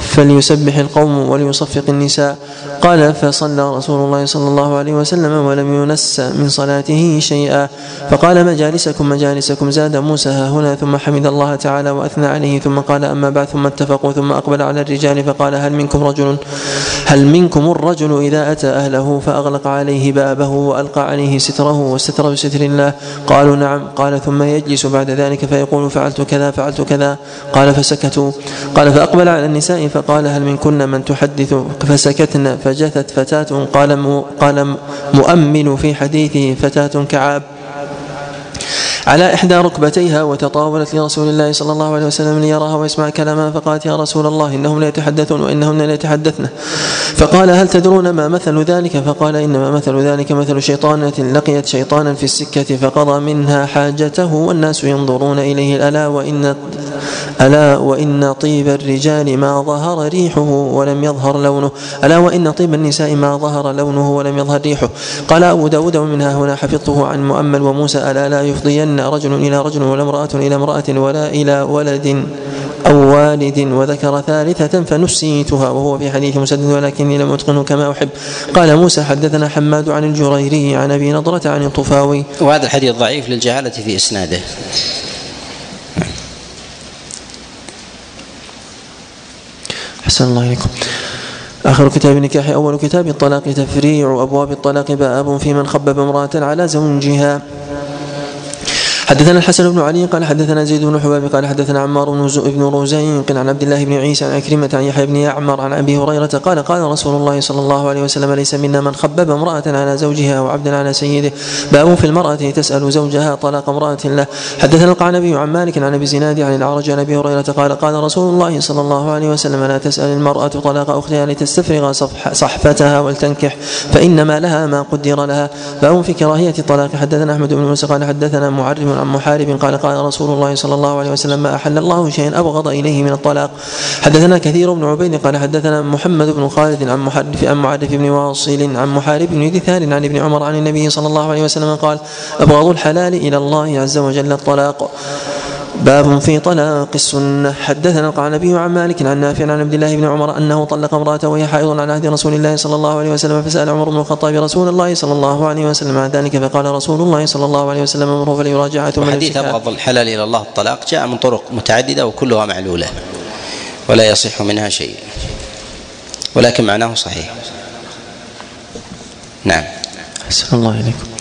فليسبح القوم وليصفق النساء. قال فصلى رسول الله صلى الله عليه وسلم ولم ينس من صلاته شيئا. فقال مجالسكم مجالسكم زاد موسى ها هنا ثم حمد الله تعالى وأثنى عليه ثم قال أما بعد ثم اتفقوا ثم أقبل على الرجال فقال هل منكم رجل؟ هل منكم الرجل إذا أتى أهله؟ فأغلق عليه بابه وألقى عليه ستره واستتر بستر الله. قالوا نعم. قال ثم يجلس بعد ذلك فيقول فعلت كذا فعلت كذا. قال فسكتوا. قال فأقبل على النساء فقال هل منكن من تحدث؟ فسكتن فجثت فتاة قال مؤمن في حديثه فتاة كعاب. على إحدى ركبتيها وتطاولت لرسول الله صلى الله عليه وسلم ليراها ويسمع كلامها فقالت يا رسول الله إنهم لا يتحدثون وإنهن لا يتحدثن. فقال هل تدرون ما مثل ذلك؟ فقال إنما مثل ذلك مثل شيطانة لقيت شيطانا في السكة فقضى منها حاجته والناس ينظرون إليه ألا وإن ألا وإن طيب الرجال ما ظهر ريحه ولم يظهر لونه ألا وإن طيب النساء ما ظهر لونه ولم يظهر ريحه. قال أبو داود ومنها هنا حفظته عن مؤمل وموسى ألا لا يفضين رجل إلى رجل ولا امرأة إلى امرأة ولا إلى ولد أو والد وذكر ثالثة فنسيتها وهو في حديث مسدد ولكني لم أتقنه كما أحب. قال موسى حدثنا حماد عن الجريري عن أبي نضرة عن الطفاوي. وهذا الحديث ضعيف للجهالة في إسناده. أحسن الله إليكم. آخر كتاب النكاح أول كتاب الطلاق تفريع أبواب الطلاق باب في من خبب امرأة على زوجها. حدثنا الحسن بن علي قال حدثنا زيد بن حباب قال حدثنا عمار بن روزيق عن عبد الله بن عيسى عن عكرمة عن يحيى بن يعمر عن أبي هريرة قال قال رسول الله صلى الله عليه وسلم ليس منا من خبب امرأة على زوجها أو عبدا على سيده. باب في المرأة تسأل زوجها طلاق امرأة له. حدثنا القعنبي عن مالك عن أبي زناد عن الأعرج عن أبي هريرة قال قال رسول الله صلى الله عليه وسلم لا تسأل المرأة طلاق أختها لتستفرغ صحفتها ولتنكح فإنما لها ما قدر لها. باب في كراهية الطلاق. حدثنا أحمد بن موسى قال حدثنا عن محارب قال قال رسول الله صلى الله عليه وسلم ما أحل الله شيئا أبغض إليه من الطلاق. حدثنا كثير بن عبيد قال حدثنا محمد بن خالد عن محرف عن معرف بن واصل عن محارب بن دثار عن ابن عمر عن النبي صلى الله عليه وسلم قال أبغض الحلال إلى الله عز وجل الطلاق. باب في طلاق السنة. حدثنا القعنبي عن مالك عن نافع عن عبد الله بن عمر أنه طلق امرأته وهي حائض على عهد رسول الله صلى الله عليه وسلم فسأل عمر بن الخطاب رسول الله صلى الله عليه وسلم عن ذلك فقال رسول الله صلى الله عليه وسلم امره فليراجعها ثم حديث أبغض الحلال إلى الله الطلاق جاء من طرق متعددة وكلها معلولة ولا يصح منها شيء ولكن معناه صحيح. نعم. أحسن الله إليكم.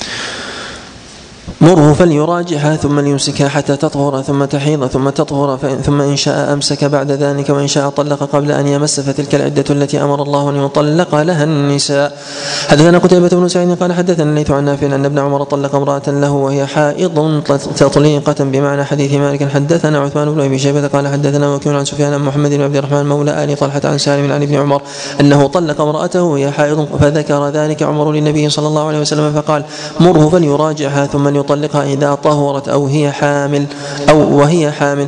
مره فليراجعها ثم ليمسكها حتى تطهر ثم تحيض ثم تطهر ثم إن شاء أمسك بعد ذلك وإن شاء طلق قبل أن يمس فتلك العدة التي أمر الله أن يطلق لها النساء. حدثنا قتيبة بن سعيد قال حدثنا الليث عن نافع أن ابن عمر طلق امرأة له وهي حائض تطليقة بمعنى حديث مالك. حدثنا عثمان بن أبي شيبة قال حدثنا وكيل عن سفيان بن محمد بن عبد الرحمن مولى آل طلحة عن سالم عن ابن عمر أنه طلق امرأته وهي حائض فذكر ذلك عمر للنبي صلى الله عليه وسلم فقال مره فليراجعها ثم يطلقها إذا طهرت أو هي حامل أو وهي حامل.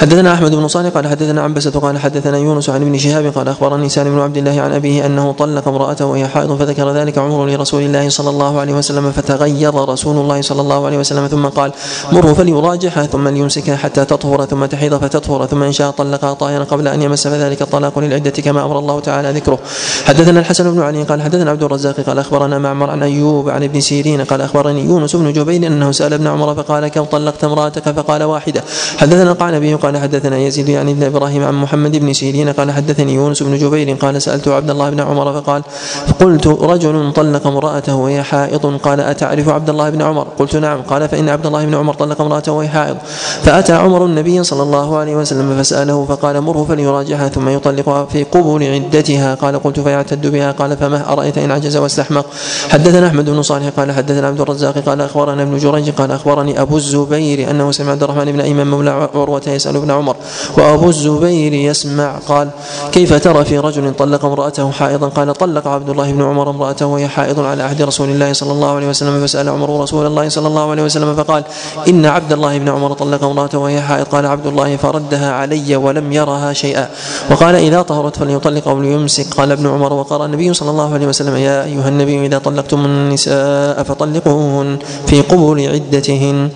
حدثنا أحمد بن صالح قال حدثنا عنبسة قال حدثنا يونس عن ابن شهاب قال أخبرني سالم بن عبد الله عن أبيه أنه طلق امرأته وهي حائض فذكر ذلك عمر لرسول الله صلى الله عليه وسلم فتغير رسول الله صلى الله عليه وسلم ثم قال مره فليراجعها ثم ليمسكها حتى تطهر ثم تحيض فتطهر ثم إن شاء طلقها طاهرا قبل أن يمس فذلك الطلاق للعدة كما أمر الله تعالى ذكره. حدثنا الحسن بن علي قال حدثنا عبد الرزاق قال أخبرنا معمر عن أيوب عن ابن سيرين قال أخبرني يونس بن جبير أنه سأل ابن عمر فقال كم طلقت امرأتك؟ فقال واحدة. حدثنا القعنبي قال حدثنا يزيد يعني ابن إبراهيم عن محمد بن سيرين قال حدثني يونس بن جبير قال سألت عبد الله بن عمر فقال فقلت رجل طلق امرأته وهي حائض؟ قال أتعرف عبد الله بن عمر؟ قلت نعم. قال فإن عبد الله بن عمر طلق امرأته وهي حائض. فأتى عمر النبي صلى الله عليه وسلم فسأله فقال مره فليراجعها ثم يطلقها في قبول عدتها. قال قلت فيعتد بها. قال فما أرأيت إن عجز واستحمق؟ حدثنا أحمد بن صالح قال حدثنا عبد الرزاق قال أخبرنا ابن جريج قال أخبرني أبو الزبير أنه سمع عبد الرحمن بن ايمن مولى عروة يسأل ابن عمر وأبو الزبير يسمع قال كيف ترى في رجل طلق امرأته حائضا؟ قال طلق عبد الله بن عمر امرأته وهي حائض على عهد رسول الله صلى الله عليه وسلم فسأل عمر رسول الله صلى الله عليه وسلم فقال إن عبد الله بن عمر طلق امرأته وهي حائض؟ قال عبد الله فردها علي ولم يرها شيئا. وقال إذا طهرت فليطلق أو ليمسك. قال ابن عمر وقرأ النبي صلى الله عليه وسلم يا أيها النبي إذا طلقتم النساء فطلقوهن في قبول عدتهن.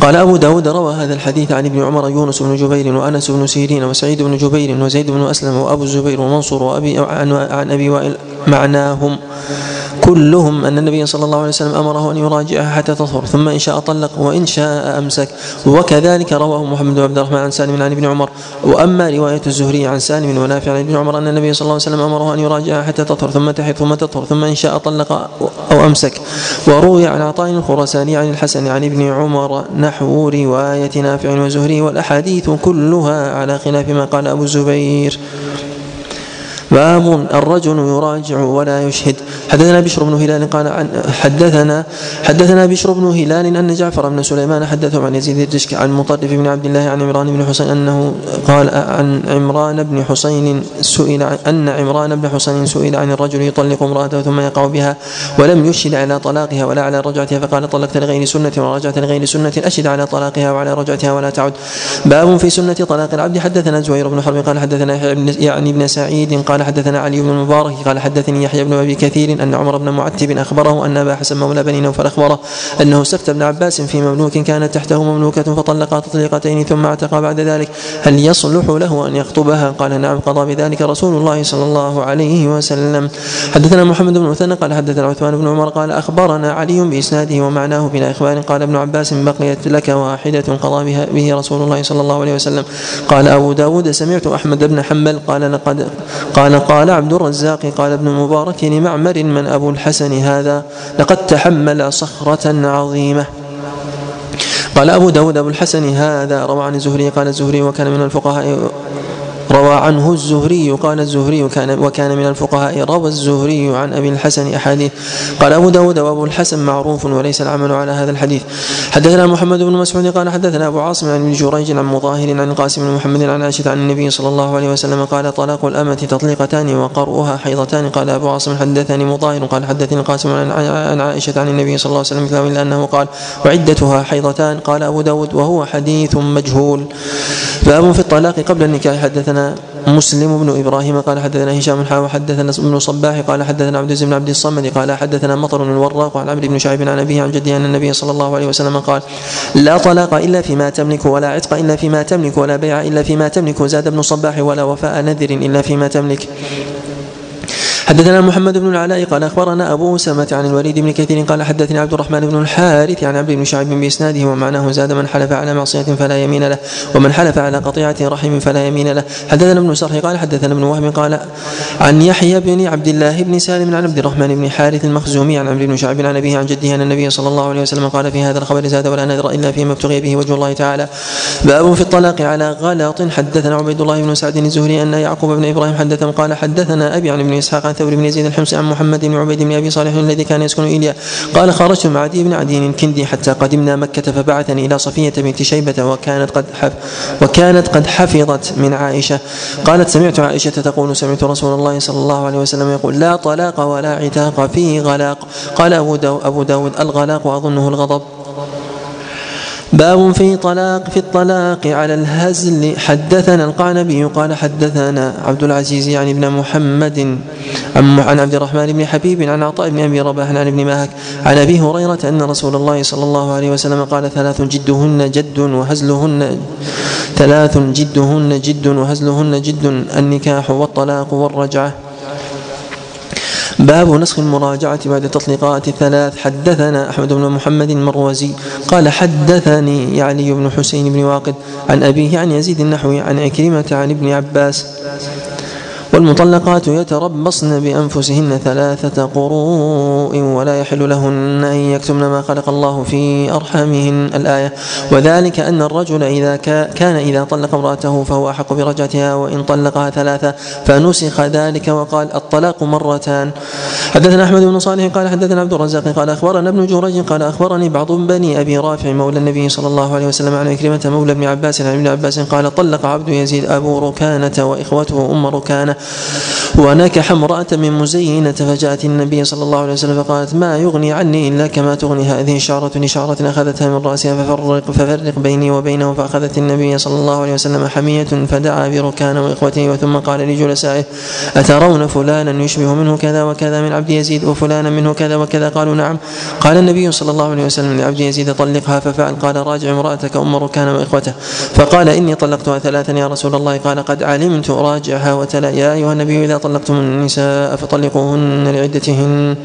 قال أبو داود روى هذا الحديث عن ابن عمر يونس بن جبير وأنس بن سيرين وسعيد بن جبير وزيد بن أسلم وأبو الزبير ومنصور وأبي عن, أبي وائل معناهم. كلهم أن النبي صلى الله عليه وسلم أمره أن يراجعها حتى تطهر ثم إن شاء طلق وإن شاء أمسك. وكذلك رواه محمد بن عبد الرحمن عن سالم عن ابن عمر. وأما رواية الزهري عن سالم ونافع عن ابن عمر أن النبي صلى الله عليه وسلم أمره أن يراجعها حتى تطهر ثم تحيض ثم تطهر ثم إن شاء طلق أو أمسك. وروي عن عطاء الخراساني عن الحسن عن ابن عمر نحو رواية نافع وزهري والأحاديث كلها على خلاف ما قال أبو الزبير. باب الرجل يراجع ولا يشهد. حدثنا بشر بن هلال قال عن حدثنا حدثنا بشر بن هلال أن جعفر بن سليمان حدثه عن يزيد الدشك عن مطرف بن عبد الله عن عمران بن حسين أنه قال عن عمران بن حسين سئل أن عمران بن حسين سئل عن الرجل يطلق امرأته ثم يقع بها ولم يشهد على طلاقها ولا على رجعتها فقال طلقت لغير سنة ورجعت لغير سنة أشهد على طلاقها وعلى رجعتها ولا تعد. باب في سنة طلاق العبد. حدثنا زهير بن حرب قال حدثنا يعني ابن سعيد قال حدثنا علي بن المبارك قال حدثني يحيى بن أبي كثير أن عمر بن معتب أخبره أن أبا حسن مولى بني نوفل اخبره أنه سكت ابن عباس في مملوك كانت تحته مملوكة فطلقها تطليقتين ثم اعتق بعد ذلك. هل يصلح له أن يخطبها؟ قال نعم قضى بذلك رسول الله صلى الله عليه وسلم. حدثنا محمد بن مثنى قال حدثنا عثمان بن عمر قال أخبرنا علي بإسناده ومعناه بلا أخبار قال ابن عباس بقيت لك واحدة قضى بها به رسول الله صلى الله عليه وسلم. قال أبو داود سمعت أحمد بن حنبل قال لقد قال قال عبد الرزاق قال ابن المبارك لمعمر من أبو الحسن هذا لقد تحمل صخرة عظيمة. قال أبو داود أبو الحسن هذا روى عن الزهري قال الزهري وكان من الفقهاء روى عنه الزهري قال الزهري كان وكان من الفقهاء روى الزهري عن أبي الحسن أحاديث. قال أبو داود وأبو الحسن معروف وليس العمل على هذا الحديث. حدثنا محمد بن مسعود قال حدثنا أبو عاصم عن ابن جريج عن مظاهر عن القاسم بن محمد عن عائشة عن النبي صلى الله عليه وسلم قال طلاق الأمة تطليقتان وقرؤها حيضتان قال أبو عاصم حدثني مظاهر قال حدثني القاسم عن عائشة عن النبي صلى الله عليه وسلم الا أنه قال وعدتها حيضتان قال أبو داود وهو حديث مجهول باب في الطلاق قبل النكاح. حدثنا مسلم بن إبراهيم قال حدثنا هشام حا وحدثنا ابن صباح قال حدثنا عبد العزيز بن عبد الصمد قال حدثنا مطر الوراق عن عمرو بن شعيب عن أبيه عن جده أن النبي صلى الله عليه وسلم قال لا طلاق إلا فيما تملك ولا عتق إلا فيما تملك ولا بيع إلا فيما تملك زاد ابن صباح ولا وفاء نذر إلا فيما تملك. حدثنا محمد بن العلاء قال أخبرنا أبو اسامه عن الوليد بن كثير قال حدثني عبد الرحمن بن الحارث عن عبد بن شعيب بإسناده ومعناه زاد من حلف على معصية فلا يمين له ومن حلف على قطيعة رحم فلا يمين له. حدثنا ابن سرح قال حدثنا ابن وهب قال عن يحيى بن عبد الله بن سالم عن عبد الرحمن بن حارث المخزومي عن عبد بن شعيب عن أبيه عن جده ان النبي صلى الله عليه وسلم قال في هذا الخبر زاد ولا نذر إلا فيما ابتغي به وجه الله تعالى. باب في الطلاق على غلط. حدثنا عبيد الله بن سعد الزهري أن يعقوب بن إبراهيم حدثهم قال حدثنا أبي عن ابن إسحاق عن ثور بن يزيد الحمص عن محمد بن عبيد بن أبي صالح الذي كان يسكن ايليا قال خرجت مع عدي بن عدي الكندي حتى قدمنا مكة فبعثني إلى صفية بنت شيبة وكانت قد حف وكانت قد حفظت من عائشة. قالت سمعت عائشة تقول سمعت رسول الله صلى الله عليه وسلم يقول لا طلاق ولا عتاق في غلاق. قال أبو داود, أبو داود الغلاق وأظنه الغضب. باب في طلاق في الطلاق على الهزل. حدثنا القعنبي قال حدثنا عبد العزيز يعني ابن محمد عن عن عبد الرحمن بن حبيب عن عطاء بن أبي رباح عن ابن ماهك عن أبي هريرة أن رسول الله صلى الله عليه وسلم قال ثلاث جدهن جد وهزلهن ثلاث جدهن جد وهزلهن جد النكاح والطلاق والرجعة. باب نسخ المراجعة بعد التطليقات الثلاث حدثنا أحمد بن محمد المروزي قال حدثني علي بن حسين بن واقد عن أبيه عن يزيد النحوي عن عكرمة عن ابن عباس. والمطلقات يتربصن بأنفسهن ثلاثة قروء ولا يحل لهن أن يكتمن ما خلق الله في أرحامهن الآية. وذلك أن الرجل إذا كان إذا طلق امرأته فهو أحق برجعتها وإن طلقها ثلاثة فنسخ ذلك وقال الطلاق مرتان. حدثنا أحمد بن صالح قال حدثنا عبد الرزاق قال أخبرنا ابن جريج قال أخبرني بعض بني أبي رافع مولى النبي صلى الله عليه وسلم عن كلمة مولى ابن عباس عن ابن عباس قال طلق عبد يزيد أبو ركانة وإخوته أم ركانة ونكح امرأة من مزينة فجاءت النبي صلى الله عليه وسلم فقالت ما يغني عني إلا كما تغني هذه شعرة شعرة أخذتها من رأسها ففرق, ففرق بيني وبينه فأخذت النبي صلى الله عليه وسلم حمية فدعا بركان وإخوته ثم قال لجلسائه أترون فلانا يشبه منه كذا وكذا من عبد يزيد؟ وفلانا منه كذا وكذا؟ قالوا نعم. قال النبي صلى الله عليه وسلم لعبد يزيد طلقها ففعل. قال راجع امرأتك أم ركان وإخوته. فقال إني طلقتها ثلاثا يا رسول الله. قال قد علمت راجعها وتلا يا أيها النبي إذا طلقتم النساء فطلقوهن لعدتهن.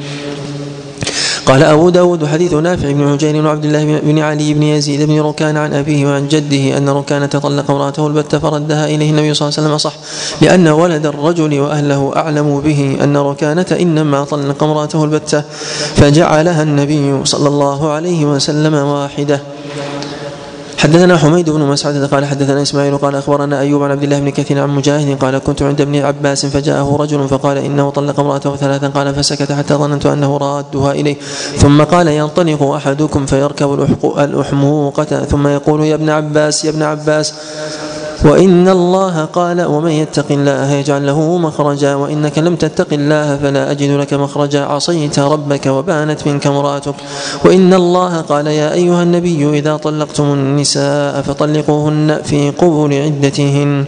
قال أبو داود حديث نافع بن عجير وعبد الله بن علي بن يزيد بن ركان عن أبيه وعن جده أن ركان طلق امرأته البت فردها إليه النبي صلى الله عليه وسلم صح لأن ولد الرجل وأهله أعلم به أن ركانة إنما طلق امرأته البتة فجعلها النبي صلى الله عليه وسلم واحدة. حدثنا حميد بن مسعد قال حدثنا إسماعيل قال أخبرنا أيوب عن عبد الله بن كثير عن مجاهد قال كنت عند ابن عباس فجاءه رجل فقال إنه طلق امرأته ثلاثا قال فسكت حتى ظننت أنه رادها إليه. ثم قال ينطلق أحدكم فيركب الأحموقة ثم يقول يا ابن عباس يا ابن عباس. وإن الله قال ومن يتق الله يجعل له مخرجا وإنك لم تتق الله فلا أجد لك مخرجا عصيت ربك وبانت منك امرأتك وإن الله قال يا أيها النبي إذا طلقتم النساء فطلقوهن في قبول عدتهن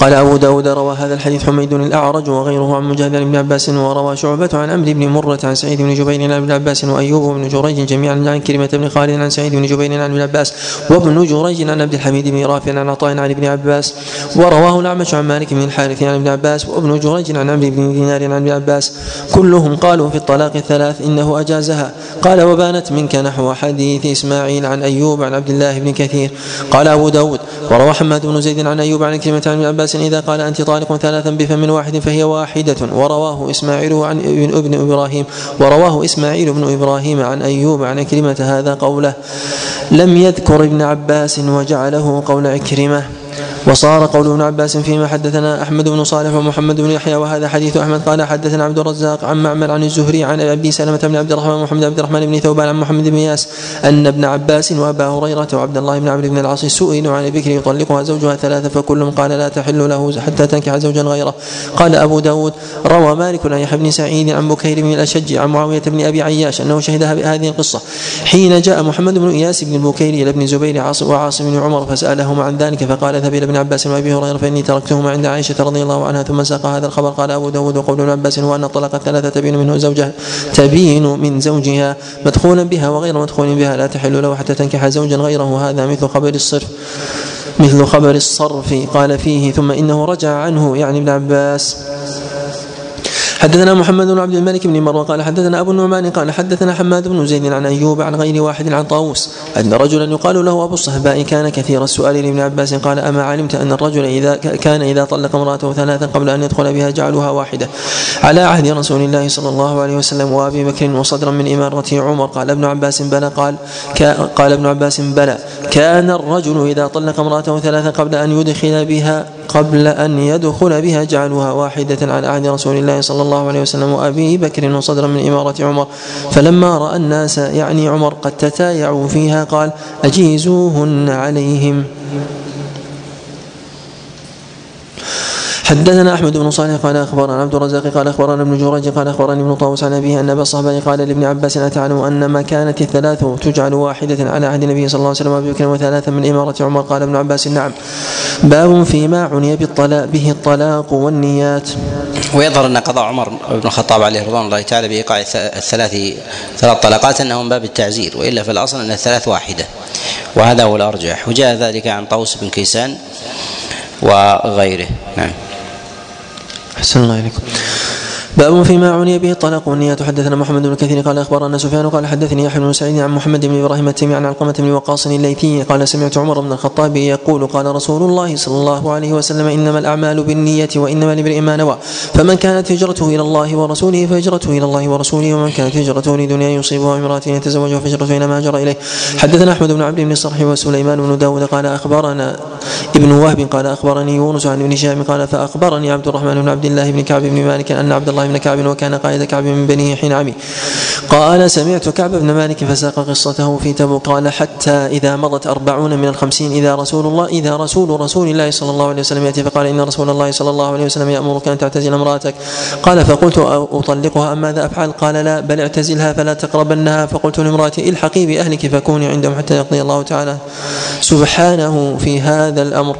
قال أبو داود روى هذا الحديث حميد الأعرج وغيره عن مجاهد بن عباس وروى شعبة عن عمرو بن مرة عن سعيد بن جبير عن ابن عباس وأيوب بن جريج جميعا عن كلمة بن خالد عن سعيد بن جبير عن ابن عباس وابن جريج عن عبد الحميد بن رافع عن عطاء عن ابن عباس ورواه الأعمش عن مالك بن الحارث عن ابن عباس وابن جريج عن عمرو بن دينار عن ابن عباس كلهم قالوا في الطلاق الثلاث إنه أجازها. قال وبانت منك نحو حديث إسماعيل عن أيوب عن عبد الله بن كثير. قال أبو داود وروى حماد بن زيد عن أيوب عن كلمة عن ابن عباس إذا قال أنت طالق ثلاثا بفم واحد فهي واحدة. ورواه إسماعيل عن ابن إبراهيم ورواه إسماعيل بن إبراهيم عن أيوب عن كلمة هذا قوله لم يذكر ابن عباس وجعله قول عكرمة وصار قول ابن عباس فيما حدثنا أحمد بن صالح ومحمد بن يحيى وهذا حديث أحمد قال حدثنا عبد الرزاق عن معمر عن الزهري عن أبي سلمة بن عبد الرحمن ومحمد عبد الرحمن بن ثوبان عن محمد بن ياس أن ابن عباس وأبا هريرة وعبد الله بن عمرو بن العاص سئلوا عن البكر يطلقها زوجها ثلاثة فكل قال لا تحل له حتى تنكح زوجا غيره. قال أبو داود روى مالك عن يحيى بن سعيد عن بكير بن الأشج عن معاوية بن أبي عياش أنه شهد هذه القصة. حين جاء محمد بن اياس بن البكير إلى ابن زبير وعاصم بن عمر فسالهما عن ذلك فقال ذهب إلى ابن عباس وابي هريرة فإني تركتهما عند عائشة رضي الله عنها ثم ساق هذا الخبر. قال أبو داود وقول ابن عباس هو أن الطلاق الثلاثة تبين منه زوجها تبين من زوجها مدخولا بها وغير مدخول بها لا تحل له حتى تنكح زوجا غيره. هذا مثل خبر الصرف مثل خبر الصرف. قال فيه ثم إنه رجع عنه يعني ابن عباس. حدثنا محمد بن عبد الملك بن مروه قال حدثنا أبو النعمان قال حدثنا حماد بن زيد عن أيوب عن غير واحد عن طاووس أن رجلا يقال له أبو الصهباء كان كثير السؤال لابن عباس قال أما علمت أن الرجل إذا كان إذا طلق امرأته ثلاثا قبل أن يدخل بها جعلها واحدة على عهد رسول الله صلى الله عليه وسلم وأبي بكر وصدرا من إمارة عمر قال ابن عباس بلى قال قال ابن عباس بلى كان الرجل إذا طلق امرأته ثلاثا قبل أن يدخل بها قبل أن يدخل بها جعلوها واحدة عن عهد رسول الله صلى الله عليه وسلم وأبي بكر وصدرا من إمارة عمر. فلما رأى الناس يعني عمر قد تتايعوا فيها قال أجيزوهن عليهم. حدثنا أحمد بن صالح قال أخبرنا عبد الرزاق قال أخبرنا ابن جريج قال أخبرني ابن طاووس عن أبيه أن أبا الصحابه قال لابن عباس أتعلم أن ما كانت الثلاث تجعل واحدة على عهد النبي صلى الله عليه وسلم ابي بكر وثلاثا من إمارة عمر. قال ابن عباس نعم. باب فيما عني بالطلاق به الطلاق والنيات. ويظهر أن قضاء عمر بن الخطاب عليه رضوان الله تعالى بإيقاع الثلاث ثلاث طلقات أنه من باب التعزير وإلا في الأصل أن الثلاث واحدة. وهذا هو الأرجح. وجاء ذلك عن طوس بن كيسان وغيره. نعم. أحسن الله إليكم باب فيما عني به الطلاق والنية. حدثنا محمد بن كثير قال أخبرنا سفيان قال حدثني يحيى بن سعيد عن محمد بن إبراهيم التيمي عن علقمة بن وقاص الليثي قال سمعت عمر بن الخطاب يقول قال رسول الله صلى الله عليه وسلم إنما الأعمال بالنية وإنما لامرئ ما نوى. فمن كانت هجرته إلى الله ورسوله فهجرته إلى الله ورسوله ومن كانت هجرته لدنيا يصيبها امرأة يتزوجها فهجرته إلى ما هاجر إليه. حدثنا أحمد بن عبد بن الصرح وسليمان بن داود قال أخبرنا ابن وهب قال أخبرني يونس عن ابن شهاب قال فأخبرني عبد الرحمن بن عبد الله بن كعب بن مالك أن عبد الله بن كعب وكان قائد كعب من بني حين عمي. قال سمعت كعب بن مالك فساق قصته في تبوك قال حتى إذا مضت أربعون من الخمسين إذا رسول الله إذا رسول رسول الله صلى الله عليه وسلم يأتي فقال إن رسول الله صلى الله عليه وسلم يأمرك أن تعتزل امرأتك. قال فقلت أطلقها أم ماذا أفعل؟ قال لا بل اعتزلها فلا تقربنها. فقلت لامرأتي الحقي بأهلك فكوني عندهم حتى يقضي الله تعالى. سبحانه في هذا الأمر.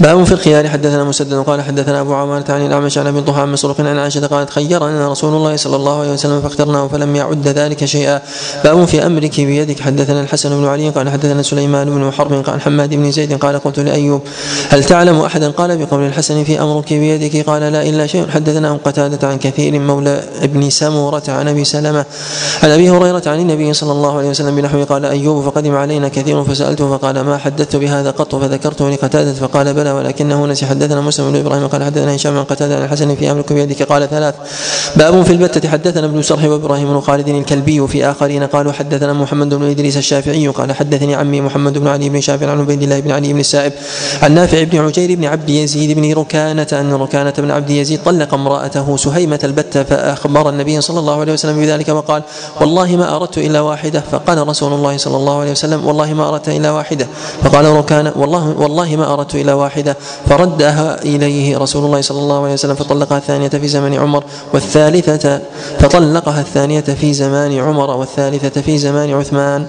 باب في الخيار. حدثنا مسدد قال حدثنا أبو عمارة عن الأعمش عن أبي طه عن مسروق عن عائشة قالت خيرنا رسول الله صلى الله عليه وسلم فاخترناه فلم يعد ذلك شيئا. باب في أمرك بيدك. حدثنا الحسن بن علي قال حدثنا سليمان بن حرب قال حماد بن زيد قال قلت لأيوب هل تعلم أحدا؟ قال بقول الحسن في أمرك بيدك. قال لا إلا شيء. حدثنا ام قتادة عن كثير مولى ابن سمورة عن أبي سلمة عن أبي هريرة عن النبي صلى الله عليه وسلم بنحوه قال أيوب فقدم علينا كثير فسألته فقال ما حدثت بهذا قط فذكرته لقتادة فقال بلى. ولكنه نسي. حدثنا مسلم بن إبراهيم قال حدثنا هشام عن قتادة عن الحسن في أمرك بيدك. قال ثلاث. باب في البتة. حدثنا ابن سرح وإبراهيم بن خالد الكلبي وفي آخرين قالوا حدثنا محمد بن إدريس الشافعي قال حدثني عمي محمد بن علي بن شافع عن عبيد الله بن علي بن السائب عن نافع بن عجير بن عبد يزيد بن ركانة أن ركانة بن عبد يزيد طلق امرأته سهيمة البتة فأخبر النبي صلى الله عليه وسلم بذلك وقال والله ما أردت إلا واحدة. فقال رسول الله صلى الله عليه وسلم والله ما أردت إلا واحدة. فقال ركانة والله والله ما أردت إلا واحدة. فردها إليه رسول الله صلى الله عليه وسلم فطلقها الثانية في زمن عمر والثالثة فطلقها الثانية في زمان عمر والثالثة في زمان عثمان.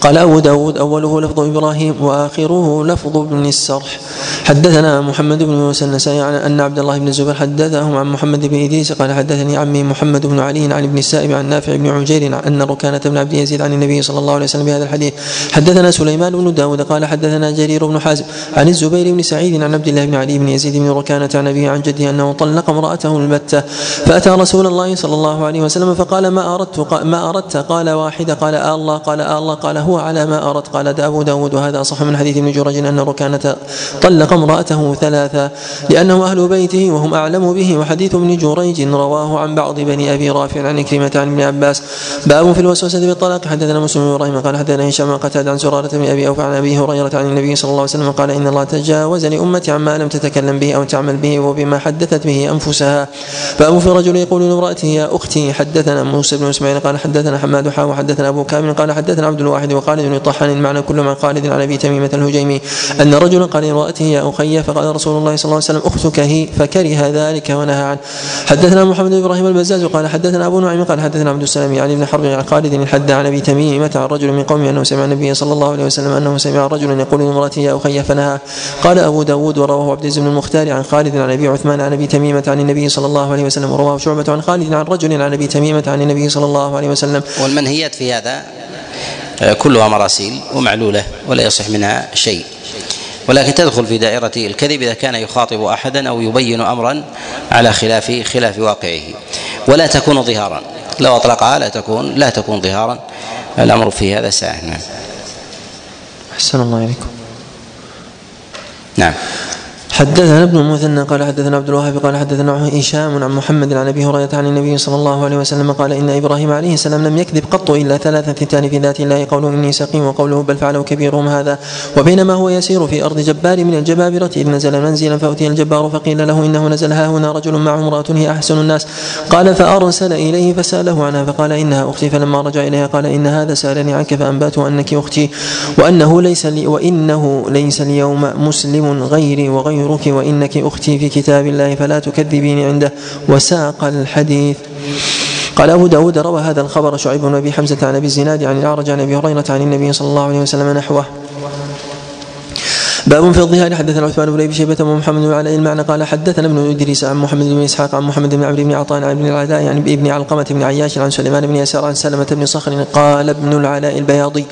قال أبو داود أوله لفظ إبراهيم وآخره لفظ ابن السرح. حدثنا محمد بن موسى النسائي عن أن عبد الله بن الزبير حدثهم عن محمد بن إدريس قال حدثني عمي محمد بن علي عن ابن السائب عن نافع بن عجير أن ركانة بن عبد يزيد عن النبي صلى الله عليه وسلم بهذا الحديث. حدثنا سليمان بن داود قال حدثنا جرير بن حازم عن الزبير بن سعيد عن عبد الله بن علي بن يزيد بن ركانة عن أبيه عن جده أنه طلق امرأته البتة فأتى رسول الله صلى الله عليه وسلم فقال ما أردت ما أردت؟ قال واحدة. قال آه الله قال آه الله قال هو على ما أردت قال أبو داود وهذا أصح من حديث ابن جرج أن ركانة طلق امرأته ثلاثا لأنهم أهل بيته وهم أعلم به. وحديث ابن جريج رواه عن بعض بني أبي رافع عن كلمة عن ابن عباس. باب في الوسوسة بالطلاق. حدثنا مسلم بن إبراهيم قال حدثنا هشام قتاد عن سرارة بن أبي أوفى عن أبي هريرة عن النبي صلى الله عليه وسلم قال إن الله تجاوز لأمتي عما لم تتكلم به أو تعمل به وبما حدثت به أنفسها. باب في رجل يقول لامرأته يا أختي حدثنا موسى بن إسماعيل قال حدثنا حماد حا وحدثنا أبو كامل قال حدثنا عبد الواحد وخالد بن طحان المعنى كل من خالد عن أبي تميمة الهجيمي أن رجلا قال لامرأته يا أخي فقال رسول الله صلى الله عليه وسلم أختك هي فكره ذلك ونهى عنه. حدثنا محمد بن إبراهيم البزاز قال حدثنا أبو نعيم قال حدثنا عبد السلام يعني ابن حرب عن خالد الحد عن أبي تميمة عن رجل من قومه أنه سمع النبي صلى الله عليه وسلم أنه سمع رجلا يقول لامرأته يا أخي فنهى. قال أبو داود ورواه عبد العزيز بن المختار عن خالد عن أبي عثمان عن أبي تميمة عن النبي صلى الله عليه وسلم ورواه شعبة عن خالد عن رجل عن أبي تميمة عن النبي صلى الله عليه وسلم. والمنهيات في هذا؟ كلها مراسيل ومعلولة ولا يصح منها شيء. ولكن تدخل في دائرة الكذب إذا كان يخاطب أحدا أو يبين أمرا على خلاف خلاف واقعه. ولا تكون ظهارا. لو أطلقها لا تكون لا تكون ظهارا. الأمر في هذا ساعة نعم أحسن الله إليكم. نعم. حدثنا ابن المثنى قال حدثنا عبد الوهاب قال حدثنا هشام عن محمد عن أبي هريرة عن النبي صلى الله عليه وسلم قال إن إبراهيم عليه السلام لم يكذب قط إلا ثلاثا ثنتان في ذات الله قوله إني سقيم وقوله بل فعله كبيرهم هذا وبينما هو يسير في أرض جبار من الجبابرة إذ نزل منزلا فأتي الجبار فقيل له إنه نزل ها هنا رجل معه امرأة هي أحسن الناس قال فأرسل إليه فسأله عنها فقال إنها أختي فلما رجع إليها قال إن هذا سألني عنك فانباته أنك أختي وأنه ليس لي وإنه ليس اليوم مسلم غيري وغيرك وإنك أختي في كتاب الله فلا تكذبيني عنده. وساق الحديث. قال أبو داود روى هذا الخبر شعيب بن أبي حمزة عن أبي الزناد عن الأعرج عن أبي هريرة عن النبي صلى الله عليه وسلم نحوه. باب في الظهار. حدثنا عثمان بن أبي شيبة ومحمد بن علي المعنى. قال حدثنا ابن إدريس عن محمد بن إسحاق عن محمد بن عمرو بن عطاء عن ابن العلاء عن ابن علقمة بن عياش عن سليمان بن يسار عن سلمة بن صخر. قال ابن العلاء البياضي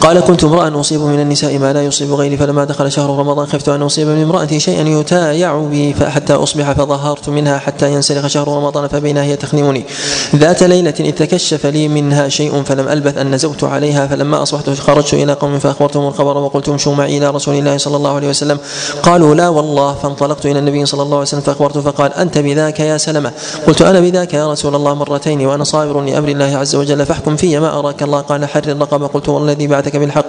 قال كنت امرا أصيب من النساء ما لا يصيب غيري فلما دخل شهر رمضان خفت أن أصيب من امرأتي شيئا يتايع به حتى أصبح فظهرت منها حتى ينسلخ شهر رمضان فبينها هي تخنمني. ذات ليلة اذ تكشف لي منها شيء فلم ألبث أن نزوت عليها فلما أصبحت خرجت إلى قوم فأخبرتهم الخبر وقلت امشوا معي إلى رسول الله صلى الله عليه وسلم قالوا لا والله فانطلقت إلى النبي صلى الله عليه وسلم فأخبرته فقال أنت بذاك يا سلمة؟ قلت أنا بذاك يا رسول الله مرتين وأنا صابر لأمر الله عز وجل فاحكم في ما أراك الله؟ قال حر الرقبة. قلت والذي بعثك بالحق.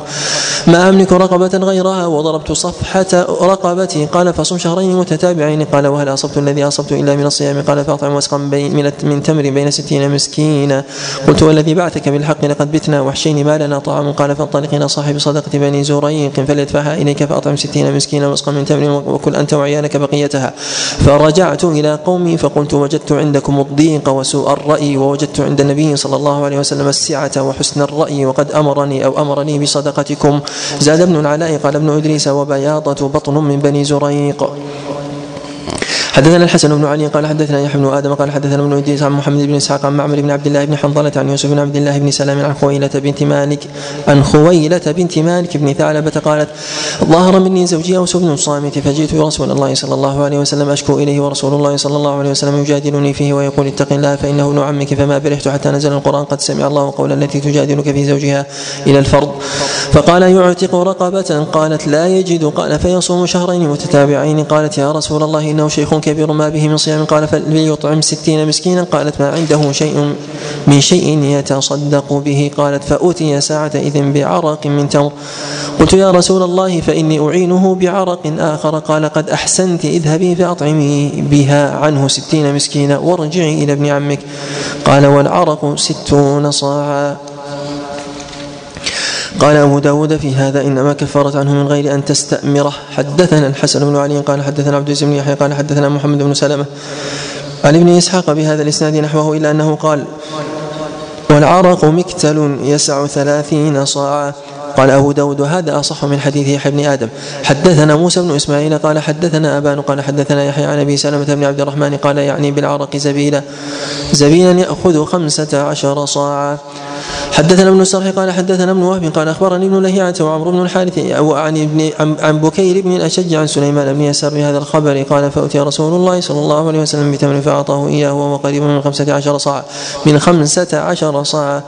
ما أملك رقبة غيرها؟ وضربت صفحة رقبتي. قال فصم شهرين متتابعين. قال وهل أصبت الذي أصبت إلا من الصيام؟ قال فأطعم واسقا من من تمر بين ستين مسكينا. قلت والذي بعثك بالحق لقد بتنا وحشين ما لنا طعام قال فانطلق إلى صاحب صدقة بني زريق فليدفعها إليك فأطعم ستين مسكينا واسقا من تمر وكل انت وعيالك بقيتها. فرجعت إلى قومي فقلت وجدت عندكم الضيق وسوء الرأي ووجدت عند النبي صلى الله عليه وسلم السعة وحسن الرأي وقد أمرني أو أمرني بصدقتكم. زاد ابن العلاء قال ابن إدريس وبياضة بطن من بني زريق. حدثنا الحسن بن علي قال حدثنا يحيى بن آدم قال حدثنا ابن إدريس عن محمد بن إسحاق عن معمر بن عبد الله بن حنظلة عن يوسف بن عبد الله بن سلام عن خويلة بنت مالك عن خويلة بنت مالك بن ثعلبة قالت ظهر مني زوجي أوس بن الصامت فجئت برسول الله صلى الله عليه وسلم أشكو إليه ورسول الله صلى الله عليه وسلم يجادلني فيه ويقول اتق الله فإنه ابن عمك فما برحت حتى نزل القرآن قد سمع الله قول التي تجادلك في زوجها إلى الفرض فقال يعتق رقبة قالت لا يجد قال فيصوم شهرين متتابعين قالت يا رسول الله إنه شيخ كبير ما به من صيام. قال فليطعم ستين مسكينا. قالت ما عنده شيء من شيء يتصدق به. قالت فأتي ساعة إذن بعرق من تمر. قلت يا رسول الله فإني أعينه بعرق آخر. قال قد أحسنت اذهبي فأطعمي بها عنه ستين مسكينا. وارجعي إلى ابن عمك. قال والعرق ستون صاعا. قال أبو داود في هذا إنما كفرت عنه من غير أن تستأمره. حدثنا الحسن بن علي قال حدثنا عبد العزيز بن يحيى قال حدثنا محمد بن سلمة عن ابن إسحاق بهذا الإسناد نحوه إلا أنه قال والعرق مكتل يسع ثلاثين صاعا. قال أبو داود هذا أصح من حديث يحيى بن آدم. حدثنا موسى بن إسماعيل قال حدثنا أبان قال حدثنا يحيى عن أبي سلمة بن عبد الرحمن قال يعني بالعرق زبيلا. زبيلا يأخذ خمسة عشر صاعا. حدثنا ابن السرح قال حدثنا ابن وهب قال أخبرني ابن لهيعة وعمرو بن الحارث وعن ابن عن بكير بن الأشج عن سليمان بن يسار بهذا الخبر قال فأتي رسول الله صلى الله عليه وسلم بتمر فأعطاه إياه وهو قريب من خمسة عشر صاع من خمسة عشر صاع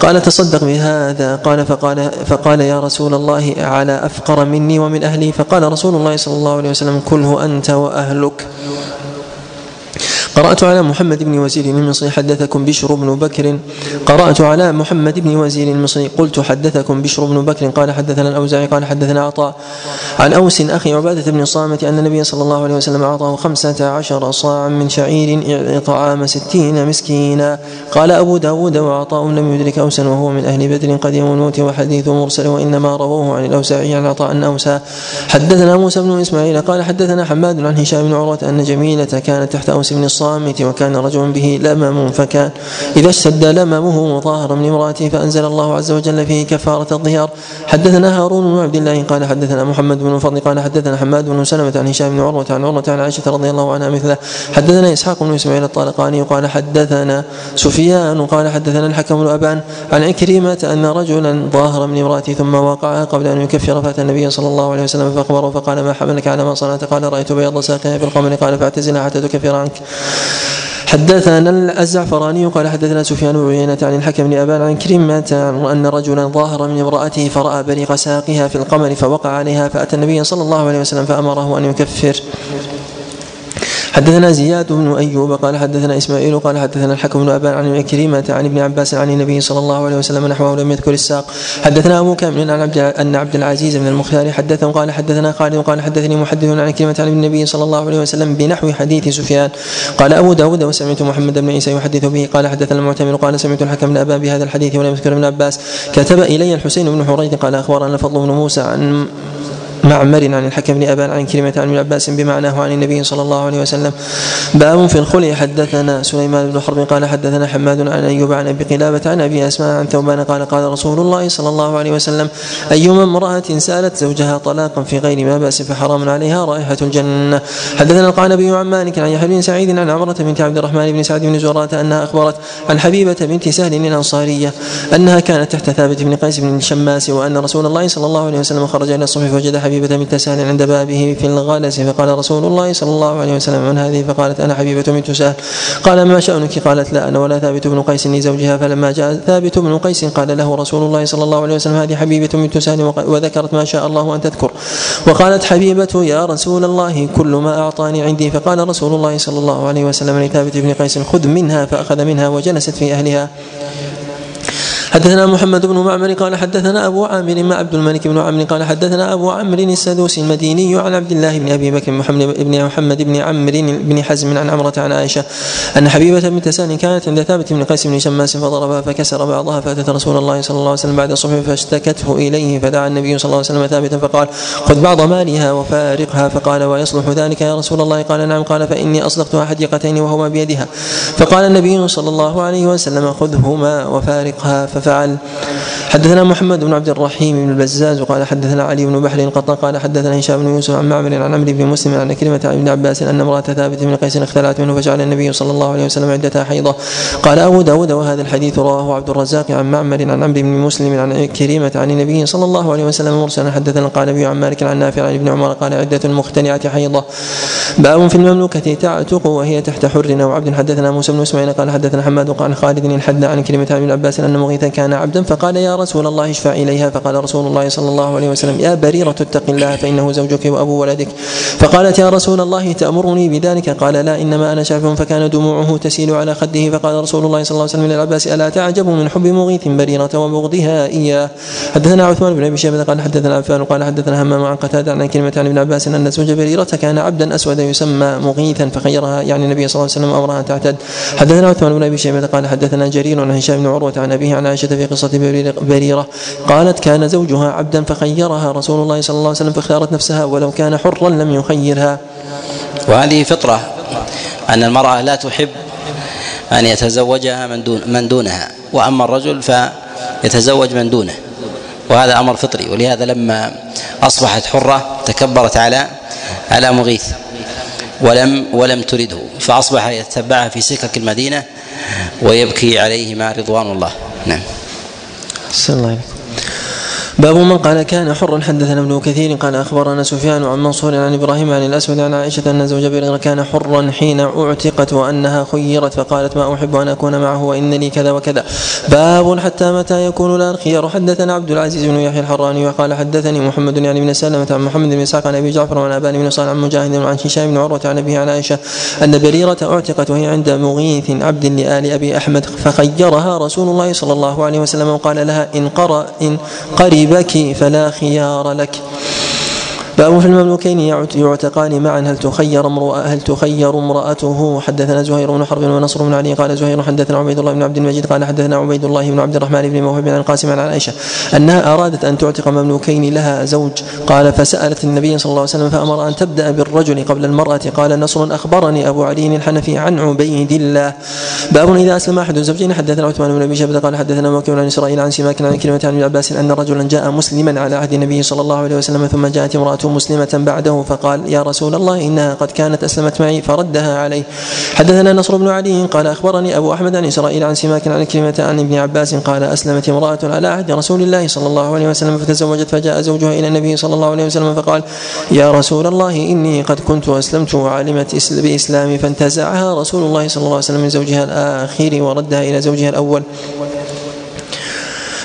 قال تصدق بهذا. قال فقال فقال يا رسول الله على أفقر مني ومن أهلي؟ فقال رسول الله صلى الله عليه وسلم كله أنت وأهلك. قرأت على محمد بن وزير المصري حدثكم بشر بن بكر. قرأت على محمد بن وزير المصري. قلت حدثكم بشر بن بكر. قال حدثنا الأوزاعي قال حدثنا عطاء. عن أوس أخي عبادة بن صامت أن النبي صلى الله عليه وسلم أعطاه خمسة عشر صاعا من شعير طعام ستين مسكينا. قال أبو داود وعطاء لم يدرك أوسا وهو من أهل بدر قديم الموت وحديث مرسل وإنما رووه عن الأوزاعي عن عطاء أن أوسى حدثنا موسى بن إسماعيل. قال حدثنا حماد عن هشام بن عروة أن جميلة كانت تحت أوس بن الصامت الصامت وكان رجل به لمم فكان. إذا اشتد لممه مظاهرا من امرأته فأنزل الله عز وجل فيه كفارة الظهار. حدثنا هارون بن عبد الله قال حدثنا محمد بن الفضل قال حدثنا حماد بن سلمة عن هشام بن عروة عن عروة عن عائشة رضي الله عنها مثله. حدثنا إسحاق بن إسماعيل الطالقاني قال حدثنا سفيان قال حدثنا الحكم بن أبان عن عكرمة أن رجلا ظاهر من امرأته ثم وقعها قبل أن يكفر فأتى النبي صلى الله عليه وسلم فأخبره فقال ما حملك على ما صنعت؟ قال رأيت بيض ساقها في القمر. قال فاعتزلها حتى تكفر عنك. حدثنا الزعفراني قال حدثنا سفيان بن عيينة عن الحكم بن أبان عن كريمة أن رجلا ظاهر من امرأته فرأى بريق ساقها في القمر فوقع عليها فأتى النبي صلى الله عليه وسلم فأمره أن يكفر. حدثنا زياد بن أيوب قال حدثنا إسماعيل قال حدثنا الحكم بن أبان عن كريمة عن ابن عباس عن النبي صلى الله عليه وسلم نحوه لم يذكر الساق. حدثنا أبو كامل عن عبد أن عبد العزيز بن المختار حدثه قال حدثنا خالد قال حدثني محدث عن كلمه عن النبي صلى الله عليه وسلم بنحو حديث سفيان. قال أبو داود وسمعت محمد بن عيسى يحدث به. قال حدثنا المعتمر قال سمعت الحكم بن أبان بهذا الحديث ولم يذكر ابن عباس. كتب إلي الحسين بن حريث قال أخبرنا الفضل بن موسى عن معمر عن الحكم بن أبان عن كلمة عن ابن عباس بمعناه عن النبي صلى الله عليه وسلم. باب في الخلع. حدثنا سليمان بن حرب قال حدثنا حماد عن أيوب عن أبي قلابة عن أبي أسماء عن ثوبان قال قال رسول الله صلى الله عليه وسلم أيما امرأة سألت زوجها طلاقا في غير ما بأس فحرام عليها رائحة الجنة. حدثنا القعنبي عن مالك عن يحيى بن سعيد عن عمرة بنت عبد الرحمن بن سعد بن زراره أنها أخبرت عن حبيبة بنت سهل الأنصارية أنها كانت تحت ثابت بن قيس بن الشماس وأن رسول الله صلى الله عليه وسلم خرج إلى الصبح فوجد حبيبة بنت سهل عند بابه في الغلس فقال رسول الله صلى الله عليه وسلم من هذه فقالت أنا حبيبة بنت سهل. قال ما شانك قالت لا أنا ولا ثابت بن قيس لزوجها. فلما جاء ثابت بن قيس قال له رسول الله صلى الله عليه وسلم هذه حبيبة بنت سهل وذكرت ما شاء الله أن تذكر. وقالت حبيبة يا رسول الله كل ما أعطاني عندي. فقال رسول الله صلى الله عليه وسلم لثابت بن قيس خذ منها فأخذ منها وجلست في أهلها. حدثنا محمد بن معمر قال حدثنا أبو عامر مع عبد الملك بن عمرو قال حدثنا أبو عمرو السدوسي المديني عن عبد الله بن أبي بكر محمد بن محمد بن عمرو بن حزم عن عمرة عن عائشة أن حبيبة بنت سهل كانت عند ثابت بن قيس بن شماس فضربها فكسر بعضها فأتت رسول الله صلى الله عليه وسلم بعد الصبح فاشتكته إليه فدعا النبي صلى الله عليه وسلم ثابتا فقال خذ بعض مالها وفارقها فقال ويصلح ذلك يا رسول الله قال نعم قال فإني اصدقتها حديقتين وهما بيدها فقال النبي صلى الله عليه وسلم خذهما وفارقها ففعل. حدثنا محمد بن عبد الرحيم بن البزاز وقال حدثنا علي بن بحر القطان قال حدثنا هشام بن يوسف عن معمر عن عمرو بن مسلم عن كلمة عن ابن عباس أن امرأة ثابت بن قيس اختلعت منه فجعل النبي صلى الله عليه وسلم عدتها حيضة. قال أبو داود وهذا الحديث رواه عبد الرزاق عن معمر عن عمرو بن مسلم عن كريمة عن النبي صلى الله عليه وسلم مرسلا حدثنا قال أبي عن مالك عن نافع عن ابن عمر قال عدة المختنعة حيضة. باب في المملوكة تعتق وهي تحت حر. أو عبد حدثنا موسى بن إسماعيل قال حدثنا حماد عن خالد الحد عن كلمة عن ابن عباس أن كان عبدا فقال يا رسول الله اشفع إليها. فقال رسول الله صلى الله عليه وسلم يا بريرة اتق الله فإنه زوجك وأبو ولدك. فقالت يا رسول الله تأمرني بذلك؟ قال لا إنما أنا شافع فكان دموعه تسيل على خده. فقال رسول الله صلى الله عليه وسلم للعباس ألا تعجب من حب مغيث بريرة وبغضها إياه؟ حدثنا عثمان بن أبي شيبة قال حدثنا عفان قال حدثنا همام عن قتادة عن كلمة عن ابن عباس أن زوج بريرة كان عبدا اسودا يسمى مغيثا فخيرها يعني النبي صلى الله عليه وسلم امرها ان تعتد. حدثنا عثمان بن أبي شيبة قال حدثنا جرير عن هشام بن عروة عن أبيه عن عائشة في قصة بريره قالت كان زوجها عبدا فخيرها رسول الله صلى الله عليه وسلم فاختارت نفسها ولو كان حرا لم يخيرها. وهذه فطرة أن المرأة لا تحب أن يتزوجها من دون من دونها وأما الرجل فيتزوج من دونه وهذا أمر فطري ولهذا لما أصبحت حرة تكبرت على على مغيث ولم ولم ترده فأصبح يتبعها في سكك المدينة ويبكي عليهما رضوان الله. نعم. الله عليكم باب من قال كان حرا حدثنا ابن كثير قال أخبرنا سفيان عن منصور عن إبراهيم عن الأسود عن عائشة أن زوج بريره كان حرا حين أعتقت وأنها خيرت فقالت ما أحب أن أكون معه وان لي كذا وكذا. باب حتى متى يكون لا الخيار حدثنا عبد العزيز بن يحيى الحراني وقال حدثني محمد يعني بن سلمة عن محمد بن إسحاق عن أبي جعفر وعن أبان بن صالح عن مجاهد وعن هشام بن عروة عن ابيه عن عائشة أن بريره أعتقت وهي عند مغيث عبد لآل أبي أحمد فخيرها رسول الله صلى الله عليه وسلم وقال لها إن قر إن قربك فلا خيار لك. باب في المملوكين يعتقان معا هل تخير امرأة هل تخير امرأته؟ حدثنا زهير بن حرب ونصر بن علي قال زهير حدثنا عبيد الله بن عبد المجيد قال حدثنا عبيد الله بن عبد الرحمن بن موهب عن القاسم عن عائشة أنها أرادت أن تعتق مملوكين لها زوج. قال فسألت النبي صلى الله عليه وسلم فأمر أن تبدأ بالرجل قبل المرأة. قال نصر أخبرني أبو علي الحنفي عن عبيد الله. باب إذا أسلم أحد الزوجين. حدثنا عثمان بن أبي شيبة قال حدثنا موكل عن إسرائيل عن سماك عن كلمة عن عباس أن رجلا جاء مسلما على عهد النبي صلى الله عليه وسلم ثم جاءت امرأته مسلمة بعده فقال يا رسول الله إنها قد كانت أسلمت معي فردها عليه. حدثنا نصر بن علي قال أخبرني أبو أحمد عن إسرائيل عن سماك عن كلمة عن ابن عباس قال أسلمت امرأة على عهد رسول الله صلى الله عليه وسلم فتزوجت فجاء زوجها إلى النبي صلى الله عليه وسلم فقال يا رسول الله إني قد كنت أسلمت وعلمت بإسلامي فانتزعها رسول الله صلى الله عليه وسلم من زوجها الآخر وردها إلى زوجها الأول.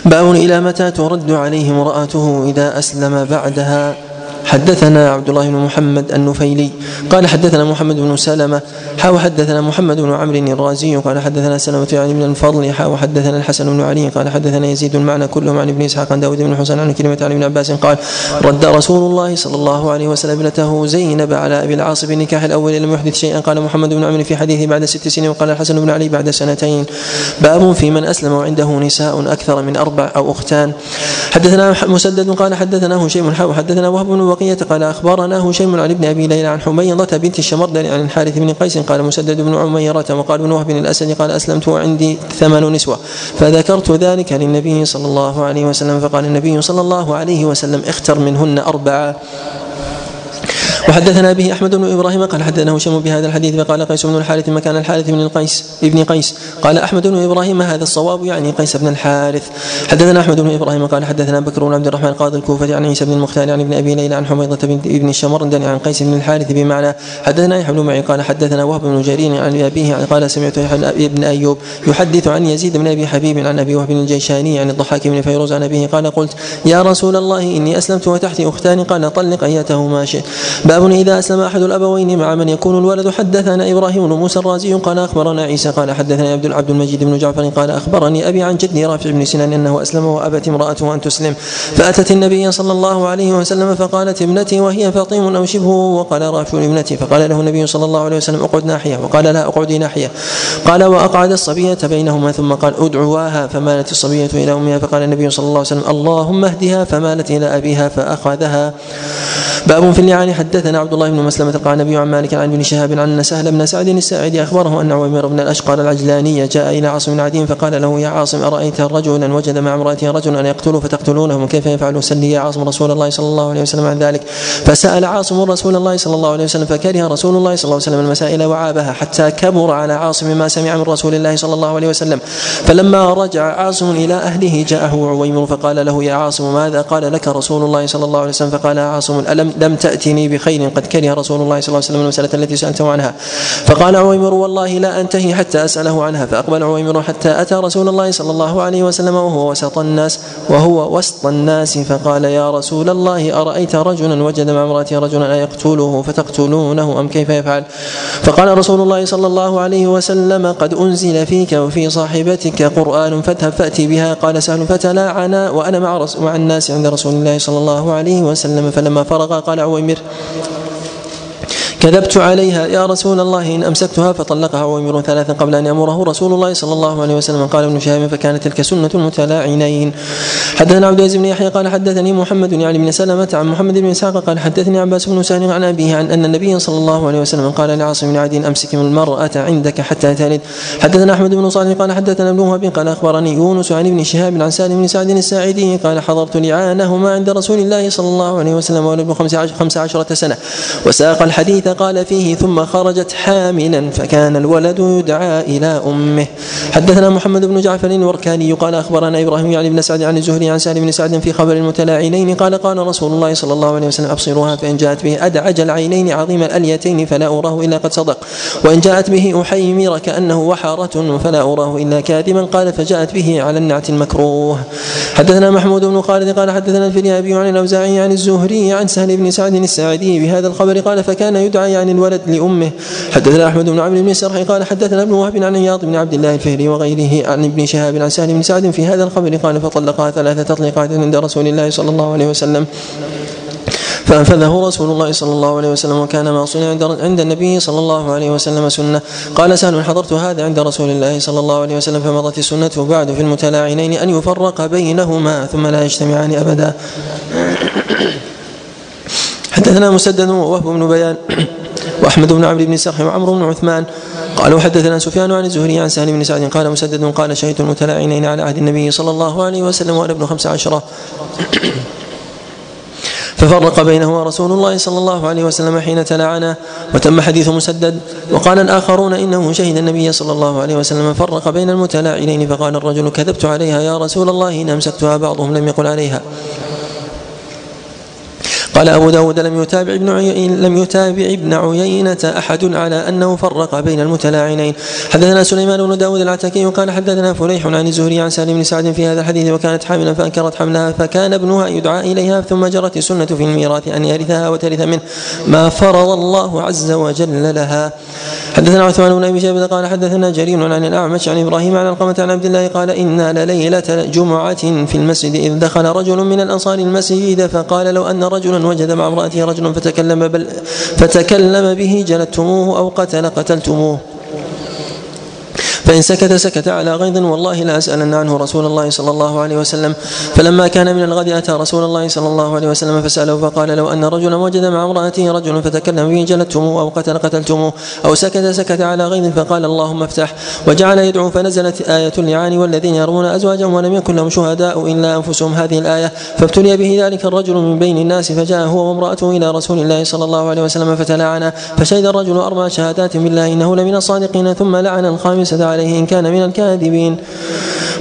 باب إلى متى ترد عليه امرأته إذا أسلم بعدها؟ حدثنا عبد الله بن محمد النفيلي قال حدثنا محمد بن سلمة حاو حدثنا محمد بن عمرو الرازي قال حدثنا سلمة يعني بن الفضل حاو حدثنا الحسن بن علي قال حدثنا يزيد المعنى كلهم عن ابن إسحاق عن داود بن حسين عن كلمة عن ابن عباس قال رد رسول الله صلى الله عليه وسلم ابنته زينب على أبي العاص بالنكاح الأول لم يحدث شيئا. قال محمد بن عمرو في حديثه بعد ست سنين. وقال الحسن بن علي بعد سنتين. باب في من أسلم وعنده نساء أكثر من أربع أو أختان. حدثنا مسدد قال حدثنا هشيم حاو حدثنا وهب بن بقية قال أخبرنا هشيم عن ابن أبي ليلى عن حميضة بنت الشمردل عن الحارث بن قيس قال مسدد بن عميرة وقال ابن وهب الأسد قال أسلمت وعندي ثمن نسوة. فذكرت ذلك للنبي صلى الله عليه وسلم فقال النبي صلى الله عليه وسلم اختر منهن أربعة. وحدثنا به أحمد بن إبراهيم قال حدثنا هشام بهذا الحديث فقال قيس بن الحارث مكان الحارث بن القيس ابن قيس. قال أحمد بن إبراهيم هذا الصواب؟ يعني قيس بن الحارث. حدثنا أحمد بن إبراهيم قال حدثنا بكر بن عبد الرحمن قاضي الكوفة عن عيسى بن المختار عن ابن أبي ليلى عن حميضة بن ابن الشمردن عن قيس بن الحارث بمعنى حدثنا يحيى بن معي قال حدثنا وهب بن جرير عن أبيه قال سمعت ابن أيوب يحدث عن يزيد بن أبي حبيب عن أبي وهب الجيشاني عن الضحاك بن فيروز عن أبيه قال قلت يا رسول الله إني أسلمت وتحتي أختان. قال طلق ايتهما شئت باب إذا اسلم أحد الأبوين مع من يكون الولد. حدثنا إبراهيم بن موسى الرازي قال أخبرنا عيسى قال حدثنا عبد العبد المجيد بن جعفر قال أخبرني أبي عن جدي رافع بن سنان أنه أسلم وأبت امرأته أن تسلم. فأتت النبي صلى الله عليه وسلم فقالت ابنتي وهي فاطم أو شبهه؟ وقال رافع ابنتي. فقال له النبي صلى الله عليه وسلم اقعد ناحية. وقال لا اقعدي ناحية. قال وأقعد الصبية بينهما. ثم قال ادعواها فمالت الصبية إلى أمها. فقال النبي صلى الله عليه وسلم اللهم اهدها. فمالت إلى أبيها فأخذها. باب في اللعان. حدثنا عبد الله بن مسلمة قال النبي عن مالك عن ابن شهاب عن سهل بن سعد الساعدي أخبره أن عويمر بن الأشقر العجلاني جاء إلى عاصم بن عدي فقال له يا عاصم أرأيت رجلا وجد مع امراته رجلا أن يقتله فتقتلونه كيف يفعل؟ سلي يا عاصم رسول الله صلى الله عليه وسلم عن ذلك. فسأل عاصم رسول الله صلى الله عليه وسلم فكره رسول الله صلى الله عليه وسلم المسائل وعابها حتى كبر على عاصم ما سمع من رسول الله صلى الله عليه وسلم. فلما رجع عاصم إلى أهله جاءه عويمر فقال له يا عاصم ماذا؟ قال لك رسول الله صلى الله عليه وسلم. فقال عاصم ألم لم تأتني بخير؟ قد كره رسول الله صلى الله عليه وسلم المسألة التي سألته عنها. فقال عويمر والله لا أنتهي حتى أسأله عنها. فأقبل عويمر حتى أتى رسول الله صلى الله عليه وسلم وهو وسط الناس وهو وسط الناس. فقال يا رسول الله أرأيت رجلا وجد مع امراته رجلا أيقتله فتقتلونه أم كيف يفعل؟ فقال رسول الله صلى الله عليه وسلم قد أنزل فيك وفي صاحبتك قرآن فاذهب فأتي بها. قال سهل فتلاعنا وأنا مع, مع الناس عند رسول الله صلى الله عليه وسلم فلما فرغ قال عويمر كذبت عليها يا رسول الله إن أمسكتها فطلقها عويمر ثلاثا قبل أن يأمره رسول الله صلى الله عليه وسلم. قال ابن شهاب فكانت تلك سنة المتلاعنين. حدثنا عبد العزيز بن يحيى قال حدثني محمد يعني بن سلمة عن محمد بن إسحاق قال حدثني عباس بن سهل عن أبيه عن أن النبي صلى الله عليه وسلم قال لعاصم بن عدي أمسك المرأة عندك حتى تلد. حدثنا أحمد بن صالح قال حدثنا ابن وهب قال أخبرني يونس عن ابن شهاب عن سالم بن سعد الساعدي قال حضرت لعانهما عند رسول الله صلى الله عليه وسلم وابن خمس عشرة سنة. وساق الحديث قال فيه ثم خرجت حاملا فكان الولد يدعى إلى أمه. حدثنا محمد بن جعفر الوركاني قال أخبرنا إبراهيم يعني بن سعد عن الزهري عن سالم بن سعد في خبر المتلاعنين قال قال رسول الله صلى الله عليه وسلم أبصروها فإن جاءت به أدعج العينين عظيم الأليتين فلا أراه إلا قد صدق. وإن جاءت به أحيمر كأنه وحارة فلا أراه إلا كاذبا. قال فجاءت به على النعت المكروه. حدثنا محمود بن خالد قال حدثنا الفريابي عن الأوزاعي عن الزهري عن سهل بن سعد الساعدي بهذا الخبر قال فكان يدعى يعني الولد لأمه. حدثنا أحمد بن عمرو بن سرح قال حدثنا ابن وهب عن عياض بن عبد الله الفهري وغيره عن ابن شهاب عن سهل بن سعد في هذا الخبر قال فطلقها ثلاث تطليقات عند رسول الله صلى الله عليه وسلم. فأنفذه رسول الله صلى الله عليه وسلم وكان ما صنع عند النبي صلى الله عليه وسلم سنة. قال سهل حضرت هذا عند رسول الله صلى الله عليه وسلم فمضت السنة بعد في المتلاعنين أن يفرق بينهما ثم لا يجتمعان أبدا. حدثنا مسدد ووهب بن بيان وأحمد بن عمرو بن سرح وعمرو بن عثمان قالوا حدثنا سفيان عن الزهري عن سهل بن سعد قال مسدد قال شهدت المتلاعنين على عهد النبي صلى الله عليه وسلم وأنا ابن خمس عشرة. ففرق بينهما رسول الله صلى الله عليه وسلم حين تلاعنا وتم حديث مسدد وقال الآخرون إنه شهد النبي صلى الله عليه وسلم. فرق بين المتلاعنين فقال الرجل كذبت عليها يا رسول الله إن أمسكتها بعضهم لم يقل عليها. قال أبو داود لم يتابع ابن لم يتابع ابن عيينة أحد على أنه فرق بين المتلاعنين. حدثنا سليمان بن داود العتكي قال حدثنا فليح عن الزهري عن سالم بن سعد في هذا الحديث وكانت حاملا فأنكرت حملها فكان ابنها يدعى إليها ثم جرت السنة في الميراث أن يرثها وترث منه ما فرض الله عز وجل لها. حدثنا عثمان بن أبي شيبة قال حدثنا جرير عن الأعمش عن إبراهيم عن القمة عن عبد الله قال أنا لليلة جمعة في المسجد إذ دخل رجل من الأنصار المسجد فقال لو أن رجلا وجد مع امرأته رجلا فتكلم بل فتكلم به جلدتموه أو قتل قتلتموه. فإن سكت سكت على غيظ والله لا أسألن عنه رسول الله صلى الله عليه وسلم. فلما كان من الغد أتى رسول الله صلى الله عليه وسلم فسأله فقال لو أن رجلا وجد مع امرأته رجل فتكلم به جلدتموه أو قتل قتلتموه أو سكت سكت على غيظ فقال اللهم افتح. وجعل يدعو فنزلت آية اللعان والذين يرمون أزواجهم ولم يكن لهم شهداء إلا أنفسهم. هذه الآية فابتلي به ذلك الرجل من بين الناس فجاء هو وامرأته إلى رسول الله صلى الله عليه وسلم فتلاعنا فشهد الرجل أربع شهادات بالله إنه لمن الصادقين ثم لعن الخامسة عليه إن كان من الكاذبين.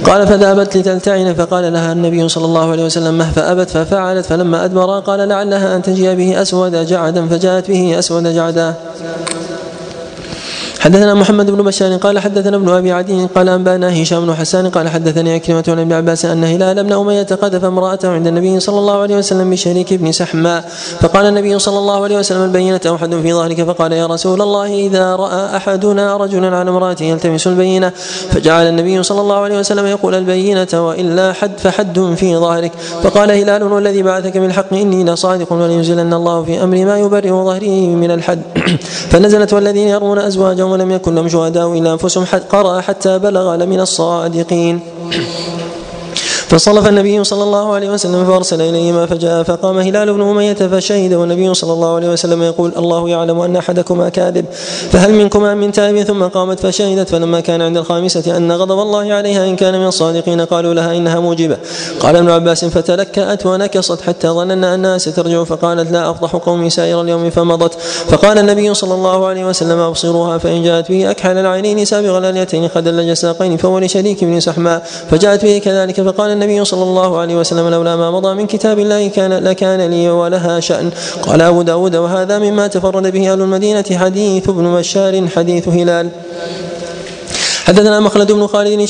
قال فذهبت لتلتعن فقال لها النبي صلى الله عليه وسلم مه فأبت ففعلت فلما أدبر قال لعلها أن تجيء به أسود جعدا فجاءت به أسود جعدا. حدثنا محمد بن بشار قال حدثنا ابن أبي عدي قال أنبأنا هشام بن حسان قال حدثني عكرمة عن ابن عباس أن هلال بن أمية قذف امرأته عند النبي صلى الله عليه وسلم بشريك بن سحماء فقال النبي صلى الله عليه وسلم البينة اوحد في ظهرك؟ فقال يا رسول الله إذا رأى أحدنا رجلا على امراته يلتمس البينة فجعل النبي صلى الله عليه وسلم يقول البينة وإلا حد فحد في ظهرك. فقال هلال والذي بعثك بالحق إني لصادق ولينزلن الله في أمري ما يبرئ ظهري من الحد. فنزلت والذين يرمون أزواجهم ولم يكن لهم شهداء إلا أنفسهم قرأ حتى بلغ لمن الصادقين. فصلف النبي صلى الله عليه وسلم فأرسل إليهما فجاء فقام هلال بن أمية فشهد والنبي صلى الله عليه وسلم يقول الله يعلم أن أحدكما كاذب فهل منكما من تائب؟ ثم قامت فشهدت فلما كان عند الخامسة أن غضب الله عليها إن كان من الصادقين قالوا لها إنها موجبة. قال ابن عباس فتلكأت ونكصت حتى ظننا أنها سترجع فقالت لا أفضح قومي سائر اليوم فمضت. فقال النبي صلى الله عليه وسلم أبصروها فإن جاءت به أكحل العينين سابغ الأليتين خدل الساقين فهو لشريك بن سحماء. فجاءت به كذلك فقال النبي صلى الله عليه وسلم لولا ما مضى من كتاب الله كان لكان لي ولها شأن. قال أبو داود وهذا مما تفرد به أهل المدينة حديث ابن بشار حديث هلال. حدثنا مخلد بن خالد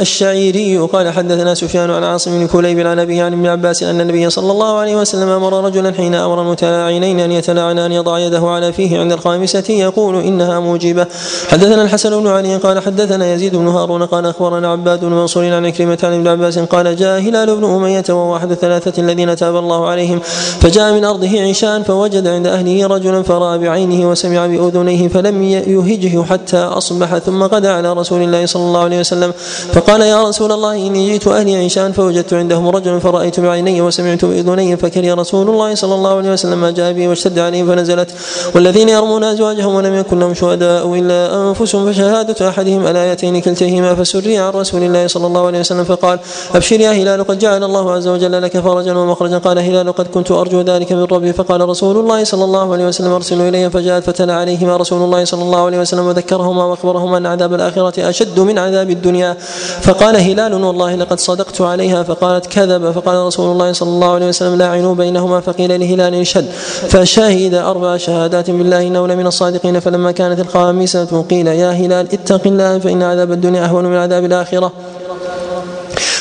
الشعيري قال حدثنا سفيان عن عاصم بن كليب عن ابي عن ابن عباس أن النبي صلى الله عليه وسلم أمر رجلا حين أمر المتلاعنين أن يتلاعنا أن يضع يده على فيه عند الخامسة يقول إنها موجبة. حدثنا الحسن بن علي قال حدثنا يزيد بن هارون قال أخبرنا عباد بن منصور عن كلمة عن ابن عباس قال جاء هلال بن أمية وهو أحد الثلاثة الذين تاب الله عليهم. فجاء من أرضه عشان فوجد عند أهله رجلا فرأى بعينه وسمع بأذنيه فلم يهجه حتى أصبح ثم غدأ على رسول الله صلى الله عليه وسلم فقال يا رسول الله إني جئت أهلي عيشان فوجدت عندهم رجلا فرأيت بعيني وسمعت بأذني فكري رسول الله صلى الله عليه وسلم ما جاء بي واشتد عليهم فنزلت والذين يرمون أزواجهم ولم يكن لهم شهداء إلا أنفسهم فشهادة أحدهم الآيتين كلتيهما فسري عن رسول الله صلى الله عليه وسلم فقال أبشر يا هلال قد جعل الله عز وجل لك فرجا ومخرجا قال هلال قد كنت أرجو ذلك من ربي فقال رسول الله صلى الله عليه وسلم أرسلوا إلي فجاءت فتلا عليهما رسول الله صلى الله عليه وسلم وذكرهما وأخبرهما أن عذاب الآخرة أشد من عذاب الدنيا. فقال هلال والله لقد صدقت عليها. فقالت كذب فقال رسول الله صلى الله عليه وسلم لاعنوا بينهما. فقيل لهلال اشهد فشهد أربع شهادات بالله إنه لمن الصادقين. فلما كانت الخامسة قيل يا هلال اتق الله فإن عذاب الدنيا أهون من عذاب الآخرة.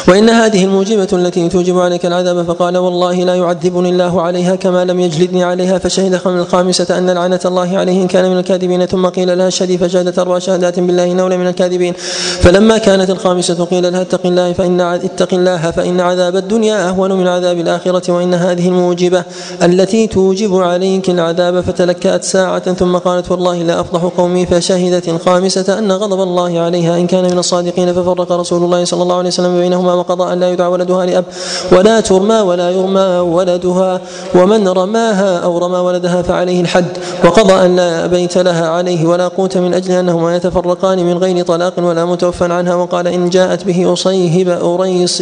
وإن هذه الموجبة التي توجب عليك العذاب فقال والله لا يعذبني الله عليها كما لم يجلدني عليها فشهد الخامسة أن لعنة الله عليه إن كان من الكاذبين ثم قيل لها شهدي فشهدت أربع شهادات بالله إنه من الكاذبين. فلما كانت الخامسة قيل لها اتق الله فإن اتق الله فإن عذاب الدنيا أهون من عذاب الآخرة وإن هذه الموجبة التي توجب عليك العذاب فتلكأت ساعة ثم قالت والله لا أفضح قومي فشهدت الخامسة أن غضب الله عليها إن كان من الصادقين ففرق رسول الله صلى الله عليه وسلم بينهما وقضى أن لا يدعى ولدها لأب ولا ترمى ولا يرمى ولدها ومن رماها أو رمى ولدها فعليه الحد وقضى أن لا بيت لها عليه ولا قوت من أجل أنهما يتفرقان من غير طلاق ولا متوفى عنها. وقال إن جاءت به أصيهب أريص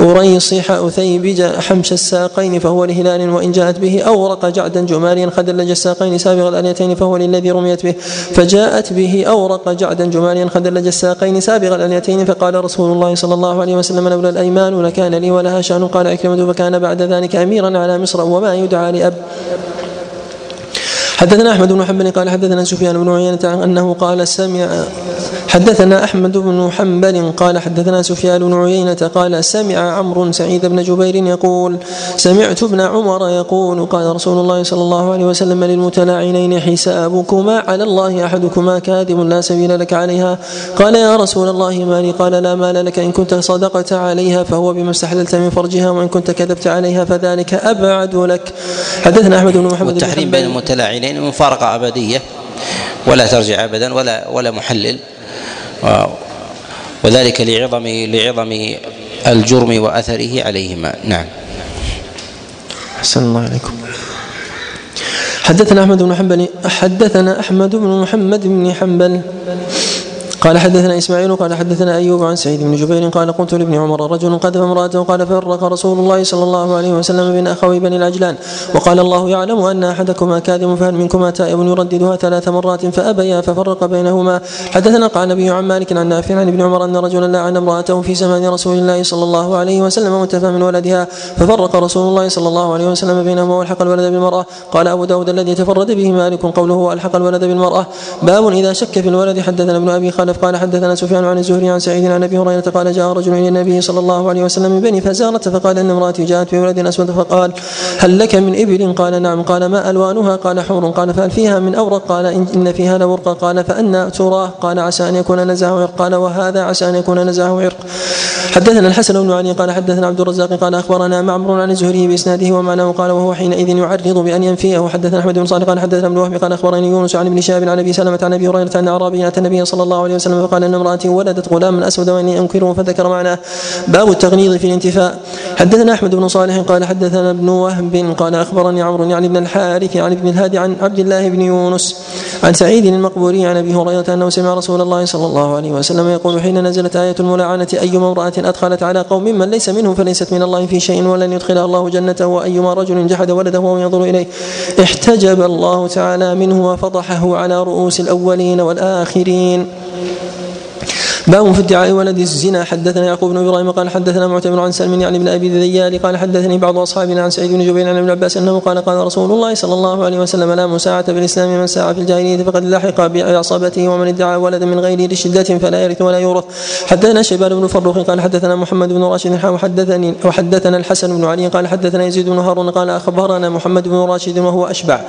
أريصح أثيبج حمش الساقين فهو لهلال وإن جاءت به أورق جعدا جماليا خدلج الساقين سابغ الأليتين فهو للذي رميت به. فجاءت به أورق جعدا جماليا خدلج الساقين سابغ الأليتين. فقال رسول الله صلى الله عليه وسلم وسلم لولا الأيمان لكان لي ولها شأن. قال عكرمة فكان بعد ذلك أميرا على مصر وما يدعى لأب. حدثنا أحمد بن حنبل قال حدثنا سفيان بن عيينة أنه قال سمع حدثنا أحمد بن حنبل قال حدثنا سفيان بن عيينة قال سمع عمرو سعيد بن جبير يقول سمعت ابن عمر يقول قال رسول الله صلى الله عليه وسلم للمتلاعنين حسابكما على الله أحدكما كاذب لا سبيل لك عليها. قال يا رسول الله ما لي؟ قال لا مال لك إن كنت صدقت عليها فهو بما استحللت من فرجها وإن كنت كذبت عليها فذلك أبعد لك. حدثنا أحمد بن محمد والتحريم بين المتلاعنين مفارقة أبدية ولا ترجع ابدا ولا ولا محلل. وذلك لعظم لعظم الجرم وأثره عليهما. نعم. أحسن الله عليكم. حدثنا أحمد بن حنبل حدثنا أحمد بن محمد بن حنبل. قال حدثنا إسماعيل قال حدثنا أيوب عن سعيد بن جبير قال قلت لابن عمر رجل قذف امرأته قال فرق رسول الله صلى الله عليه وسلم بين أخوي بني العجلان وقال الله يعلم أن أحدكما كاذب فهل منكما تائب يرددها ثلاث مرات فأبيا ففرق بينهما. حدثنا قال النبي عن مالك عن نافع عن ابن عمر أن رجلا لعن امرأته في زمان رسول الله صلى الله عليه وسلم وانتفى من ولدها ففرق رسول الله صلى الله عليه وسلم بينهما وألحق الولد بالمرأة. قال أبو داود الذي تفرد به مالك قوله والحق الولد بالمرأة. باب إذا شك في الولد حدثنا ابن أبي خالد قال حدثنا سفيان عن الزهري عن سعيد عن أبي هريرة قال جاء رجل إلى النبي صلى الله عليه وسلم من بني فزارة فقال إن امرأتي جاءت بولد أسود فقال هل لك من إبل؟ قال نعم. قال ما ألوانها؟ قال حور. قال فهل فيها من أورق؟ قال ان فيها لورقة. قال فان تراه. قال عسى أن يكون نزاه عرق. قال وهذا عسى أن يكون نزاه عرق. حدثنا الحسن بن علي قال حدثنا عبد الرزاق قال أخبرنا معمر عن الزهري بإسناده ومعناه قال وهو حينئذ يعرض بأن ينفيه. حدثنا أحمد بن صالح قال حدثنا ابن وهب قال أخبرني يونس عن ابن شهاب عن أبي سلمة عن أبي هريرة أن اعرابيا النبي صلى الله عليه وسلم فقال إن امرأتي ولدت غلاما أسود وإني انكره فذكر معناه. باب التغليظ في الانتفاء. حدثنا أحمد بن صالح قال حدثنا ابن وهب قال أخبرني عمرو يعني بن الحارث عن ابن الهادي عن عبد الله بن يونس عن سعيد المقبوري عن أبي هريرة أنه سمع رسول الله صلى الله عليه وسلم يقول حين نزلت آية الملاعنه ايما امرأة أدخلت على قوم من ليس منهم فليست من الله في شيء ولن يدخلها الله جنته وأيما رجل جحد ولده وهو ينظر إليه. احتجب الله تعالى منه وفضحه على رؤوس الأولين والآخرين. باب في ادعاء ولد الزنا. حدثنا يعقوب بن إبراهيم قال حدثنا معتمر عن سلم يعني بن أبي الذيال قال حدثني بعض أصحابنا عن سعيد بن جبير عن ابن عباس أنه قال قال رسول الله صلى الله عليه وسلم لا مساعة بالاسلام من ساعة في الجاهلية فقد لحق بعصبته ومن ادعى ولدا من غيره لشدة فلا يرث ولا يورث. حدثنا شيبان بن فروخ قال حدثنا محمد بن راشد وحدثني وحدثنا الحسن بن علي قال حدثنا يزيد بن هارون قال أخبرنا محمد بن راشد وهو أشبع.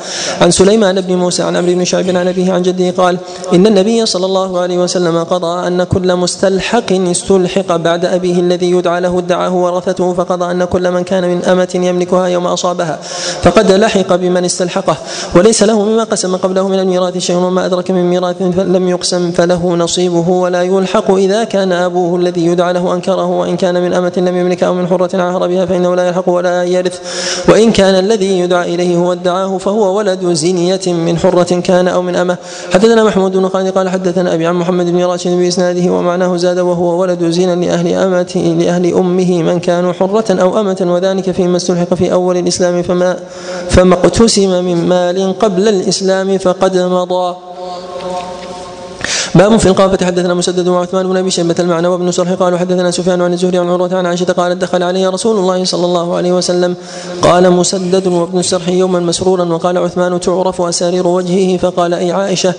عن سليمان بن موسى عن عمرو بن شعيب عن أبيه عن جده قال إن النبي صلى الله عليه وسلم قضى أن كل مستلحق استلحق بعد أبيه الذي يدعى له ادعاه ورثته فقضى أن كل من كان من أمة يملكها يوم أصابها فقد لحق بمن استلحقه. وليس له مما قسم قبله من الميراث شيء وما أدرك من ميراث لم يقسم فله نصيبه ولا يلحق. إذا كان أبوه الذي يدعى له أنكره وإن كان من أمة لم يملكها أو من حرة عهر بها فإنه لا يلحق ولا يرث. وإن كان الذي يدعى إليه هو ادعاه فهو ولد زنية من حرة كان أو من أمة. حدثنا محمود بن قال حدثنا أبي عن محمد بن راشد بإسناده ومعناه زاد وهو ولد زنا لأهل أمته لأهل أمه من كانوا حرة أو أمة وذلك فيما استلحق في أول الإسلام. فما فما اقتسم من مال قبل الإسلام فقد مضى. باب في القافة حدثنا مسدد وعثمان بن أبي شيبة المعنى وابن سرح قالوا حدثنا سفيان عن الزهري عن عروة عن عائشة قالت دخل علي رسول الله صلى الله عليه وسلم. قال مسدد وابن السرح يوما مسرورا وقال عثمان تعرف أسارير وجهه فقال أي عائشة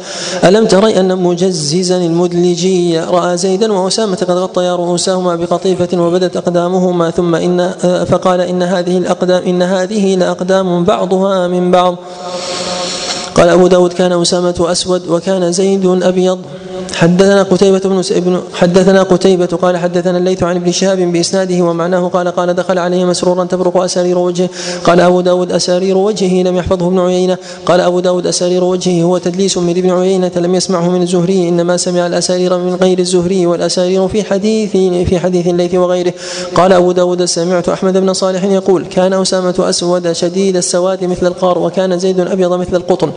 ألم تري أن مجززا المدلجي رأى زيدا وأسامة قد غطيا رؤوسهما بقطيفة وبدت أقدامهما ثم ان فقال إن هذه الاقدام إن هذه لأقدام بعضها من بعض. قال أبو داود كان أسامة أسود وكان زيد أبيض. حدثنا قتيبة بن ابن حدثنا قتيبة قال حدثنا الليث عن ابن شهاب بإسناده ومعناه قال قال دخل عليه مسرورا تبرق أسارير وجهه. قال أبو داود أسارير وجهه لم يحفظه ابن عيينة. قال أبو داود أسارير وجهه هو تدليس من ابن عيينة لم يسمعه من الزهري. إنما سمع الأسارير من غير الزهري والأسارير في حديث في حديث الليث وغيره. قال أبو داود سمعت أحمد بن صالح يقول كان أسامة أسود شديد السواد مثل القار وكان زيد أبيض مثل القطن.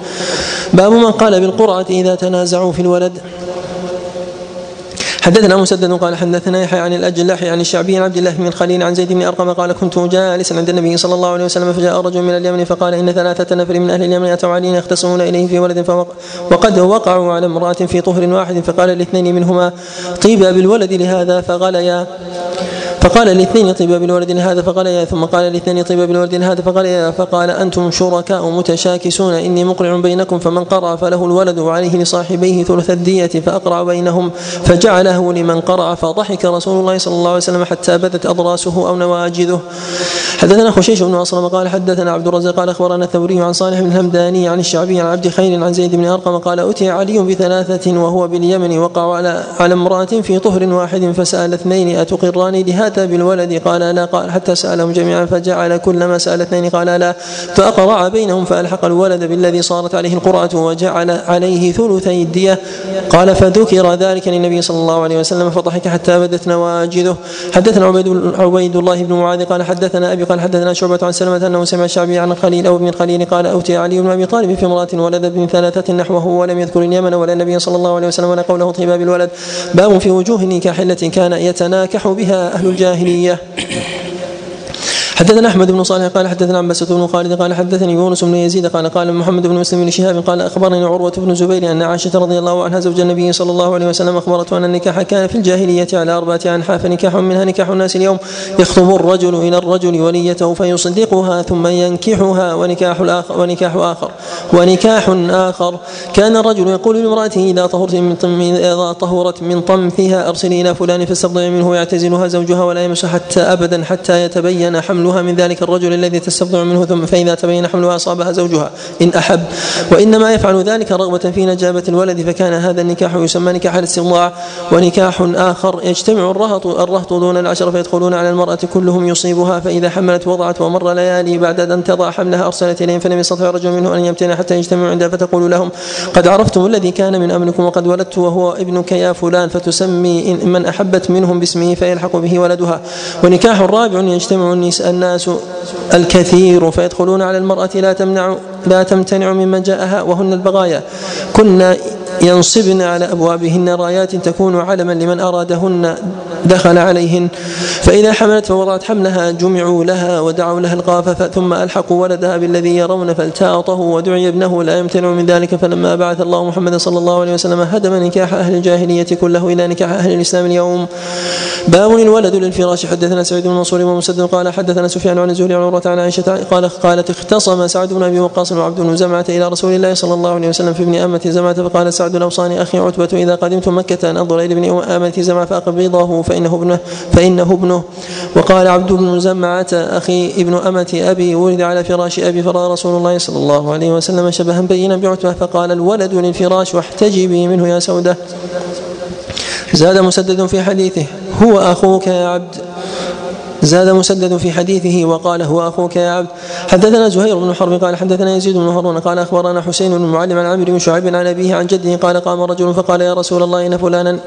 باب من قال بالقرعة إذا تنازعوا في الولد. حدثنا مسدد قال حدثنا يحيى عن الاجلح عن الشعبي عن عبد الله بن الخليل عن زيد بن أرقم قال كنت جالسا عند النبي صلى الله عليه وسلم فجاء رجل من اليمن فقال إن ثلاثة نفر من أهل اليمن اتوا علينا يختصمون اليه في ولد فوق وقد وقعوا على امرأة في طهر واحد فقال الاثنين منهما طيبا بالولد لهذا فغليا فقال الاثنين طيب بالولد هذا؟ فقال يا ثم قال الاثنين طيب بالولد هذا؟ فقال يا فقال أنتم شركاء متشاكسون إني مقرع بينكم فمن قرأ فله الولد وعليه لصاحبيه ثلث الدية فاقرع بينهم. فجعله لمن قرأ فضحك رسول الله صلى الله عليه وسلم حتى بدت أضراسه أو نواجذه حدثنا خشيش بن اصلم قال حدثنا عبد الرزاق قال أخبرنا الثوري عن صالح بن الهمداني عن الشعبي عن عبد خير عن زيد بن أرقم قال أتي علي بثلاثة وهو باليمن وقعوا على على امرأة في طهر واحد فسأل اثنين اتقران لهذا أتى بالولد قال لا قال حتى سألهم جميعا فجعل كلما سأل اثنين قال لا فأقرع بينهم فألحق الولد بالذي صارت عليه القرعة وجعل عليه ثلثي الدية. قال فذكر ذلك للنبي صلى الله عليه وسلم فضحك حتى بدت نواجذه. حدثنا عبيد عبيد الله بن معاذ قال حدثنا أبي قال حدثنا شعبة عن سلمة أنه سمع الشعبي عن خليل أو ابن الخليل قال أوتي علي بن أبي طالب في امرأة ولد ابن ثلاثة نحوه ولم يذكر اليمن ولا النبي صلى الله عليه وسلم ولا قوله طيبا بالولد. باب في وجوه النكاح التي كان يتناكح بها أهل الجاهلية. حدثنا أحمد بن صالح قال حدثنا عباسة بن خالد قال حدثني يونس بن يزيد قال قال محمد بن مسلم بن شهاب قال أخبرني عروة بن زبير أن عائشة رضي الله عنها زوج النبي صلى الله عليه وسلم أخبرته أن النكاح كان في الجاهلية على أربعة انحاء فنكاح منها نكاح الناس اليوم. يخطب الرجل إلى الرجل وليته فيصدقها ثم ينكحها ونكاح الآخر ونكاح اخر ونكاح آخر. كان الرجل يقول لامرأته إذا طهرت من إذا طهرت من طمثها أرسلي إلى فلان فاستبضع منه ويعتزلها زوجها ولا يمس حتى أبدا حتى يتبين حمل حملها من ذلك الرجل الذي تستبضع منه ثم فإذا تبين حملها أصابها زوجها إن أحب. وإنما يفعل ذلك رغبة في نجابة الولد فكان هذا النكاح يسمى نكاح الاستبضاع ونكاح آخر يجتمع الرهط الرهط دون العشر فيدخلون على المرأة كلهم يصيبها فإذا حملت وضعت ومر ليالي بعد أن تضع حملها أرسلت إليهم فلم يستطع رجل منه أن يمتنع حتى يجتمعوا عندها فتقول لهم قد عرفتم الذي كان من أمركم وقد ولدت وهو ابنك يا فلان فتسمي من أحبت منهم باسمه فيلحق به ولدها. ونكاح رابع يجتمع النساء الناس الكثير فيدخلون على المرأة لا تمنع لا تمتنع ممن جاءها وهن البغايا. كنا ينصبن على أبوابهن رايات تكون علما لمن أرادهن دخل عليهن فإذا حملت فوضعت حملها جمعوا لها ودعوا لها القافة ثم ألحقوا ولدها بالذي يرون فالتاطه ودعي ابنه لا يمتنع من ذلك فلما بعث الله محمد صلى الله عليه وسلم هدم نكاح أهل الجاهلية كله إلى نكاح أهل الإسلام اليوم. باب الولد للفراش. حدثنا سعيد بن منصور ومسدد قال حدثنا سفيان عن الزهري عن عروة عن عائشة قال قالت اختصم سعد بن أبي وقاص وعبد بن زمعة إلى رسول الله صلى الله عليه وسلم في ابن أمة زمعة فقال سعد الأوصاني أخي عتبة إذا قدمت مكة أن أنظر إلى ابن أمة زمعة فأقبضه فإنه ابنه فإنه ابنه. وقال عبد بن زمعة أخي ابن أمة أبي ولد على فراش أبي فرأى رسول الله صلى الله عليه وسلم شبها بينا بعتبة فقال الولد للفراش واحتجبي منه يا سودة. زاد مسدد في حديثه هو أخوك يا عبد. زاد مسدد في حديثه وقال هو أخوك يا عبد. حدثنا زهير بن حرب قال حدثنا يزيد بن هارون قال أخبرنا حسين بن معلم عن عمرو بن شعيب عن أبيه عن جده قال قام رجل فقال يا رسول الله إن فلانا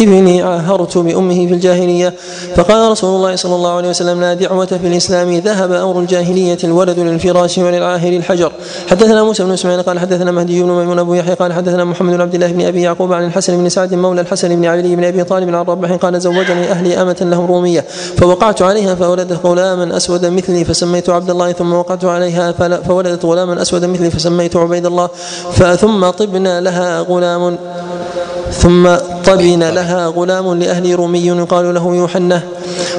ابني عاهرت بأمه في الجاهلية. فقال رسول الله صلى الله عليه وسلم لا دعوة في الإسلام. ذهب أمر الجاهلية الولد للفراش وللعاهر الحجر. حدثنا موسى بن إسماعيل قال حدثنا مهدي بن ميمون أبو يحيى قال حدثنا محمد بن عبد الله بن أبي يعقوب عن الحسن بن سعد مولى الحسن بن علي بن أبي طالب عن ربح قال زوجني أهلي أمة لهم رومية. فوقعت عليها فولدت غلاما أسود مثلي فسميت عبد الله ثم وقعت عليها فولدت غلاما أسود مثلي فسميت عبيد الله ثم طبنا لها غلام. ثم طبن لها غلام لأهل رومي يقال له يوحنة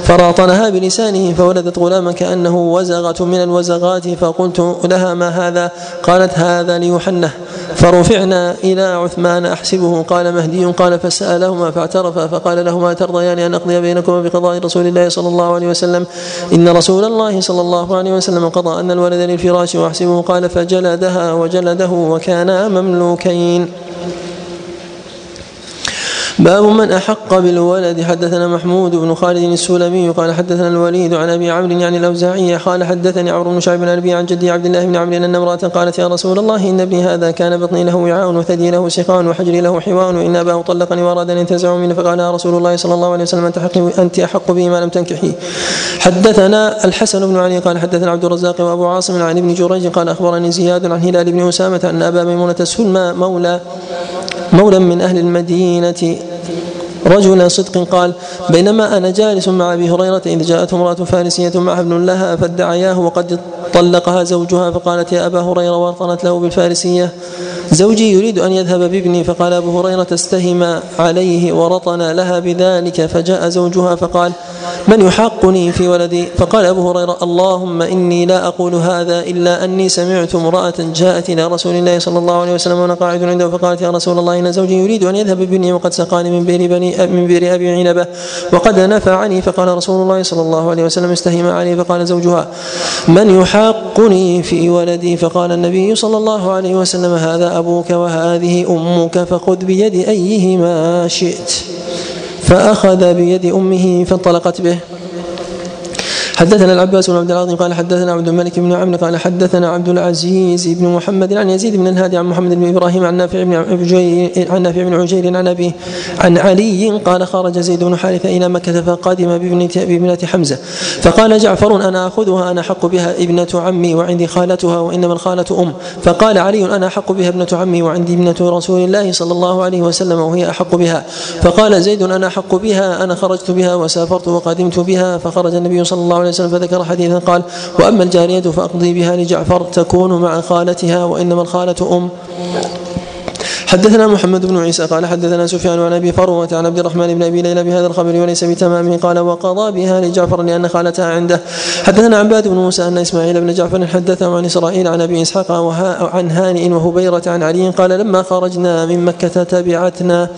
فراطنها بلسانه فولدت غلاما كأنه وزغة من الوزغات فقلت لها ما هذا؟ قالت هذا ليوحنة فرفعنا إلى عثمان أحسبه؟ قال مهدي. قال فسألهما فاعترفا فقال لهما ترضيان أن أقضي بينكما بقضاء رسول الله صلى الله عليه وسلم. إن رسول الله صلى الله عليه وسلم قضى أن الولد للفراش وأحسبه؟ قال فجلدها وجلده وكانا مملوكين. باب من أحق بالولد. حدثنا محمود بن خالد السلمي قال حدثنا الوليد عن أبي عمرو يعني الأوزاعي قال حدثني عمرو بن شعيب أبي عن جدي عبد الله بن عمرو أن امرأة قالت يا رسول الله إن ابني هذا كان بطني له وعاء وثدي له سقاء وحجري له حوان وإن أباه طلقني وأراد أن ينتزعه مني فقال يا رسول الله صلى الله عليه وسلم أنت حق أنت أحق به ما لم تنكحي. حدثنا الحسن بن علي قال حدثنا عبد الرزاق وأبو عاصم عن ابن جريج قال أخبرني زياد عن هلال بن أسامة أن أبا ميمونة السلمى مولى مولى من أهل المدينة رجل صدق قال بينما أنا جالس مع أبي هريرة إذ جاءت امرأة فارسية مع ابن لها فادعياه وقد طلقها زوجها فقالت يا أبا هريرة وارطنت له بالفارسية. زوجي يريد أن يذهب بابني فقال أبو هريرة استهم عليه ورطن لها بذلك فجاء زوجها فقال من يحقني في ولدي؟ فقال أبو هريرة اللهم إني لا أقول هذا إلا أني سمعت امرأة جاءت إلى رسول الله صلى الله عليه وسلم وأنا قاعد عنده فقالت يا رسول الله إن زوجي يريد أن يذهب بابني وقد سقاني من بئر بني من بئر أبي عنبة. وقد نفعني فقال رسول الله صلى الله عليه وسلم استهم علي فقال زوجها من يحقني في ولدي؟ فقال النبي صلى الله عليه وسلم هذا أبوك وهذه أمك فخذ بيد أيهما شئت. فأخذ بيد أمه فانطلقت به. حدثنا العباس بن عبد العظيم قال حدثنا عبد الملك بن عمرو قال حدثنا عبد العزيز بن محمد عن يزيد بن الهادي عن محمد بن إبراهيم عن نافع بن عجير عن نافع بن عجير عن ابيه عن علي قال خرج زيد بن حارثة إلى مكة فقدم بابنة حمزة. فقال جعفر أنا أخذها أنا أحق بها ابنة عمي وعندي خالتها وإنما الخالة أم. فقال علي أنا أحق بها ابنة عمي وعندي ابنة رسول الله صلى الله عليه وسلم وهي أحق بها. فقال زيد أنا أحق بها أنا خرجت بها وسافرت وقدمت بها. فخرج النبي صلى الله عليه وسلم فذكر حديثا قال وأما الجارية فأقضي بها لجعفر تكون مع خالتها وإنما الخالة أم. حدثنا محمد بن عيسى قال حدثنا سفيان عن أبي فروة عن عبد الرحمن بن أبي ليلى بهذا الخبر وليس بتمامه قال وقضى بها لجعفر لأن خالتها عنده. حدثنا عباد بن موسى أن إسماعيل بن جعفر حدثه عن إسرائيل عن أبي إسحاق عن هانئ وهبيرة عن علي قال لما خرجنا من مكة تبعتنا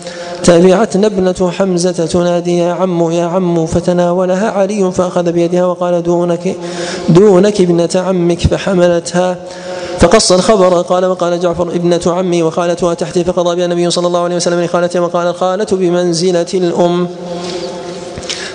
تبعتنا ابنة حمزة تنادي يا عم يا عم فتناولها علي فأخذ بيدها وقال دونك دونك ابنة عمك فحملتها. فقص الخبر قال وقال جعفر ابنة عمي وخالتها تحتي فقضى بها النبي صلى الله عليه وسلم لخالتها وقال الخالة بمنزلة الأم.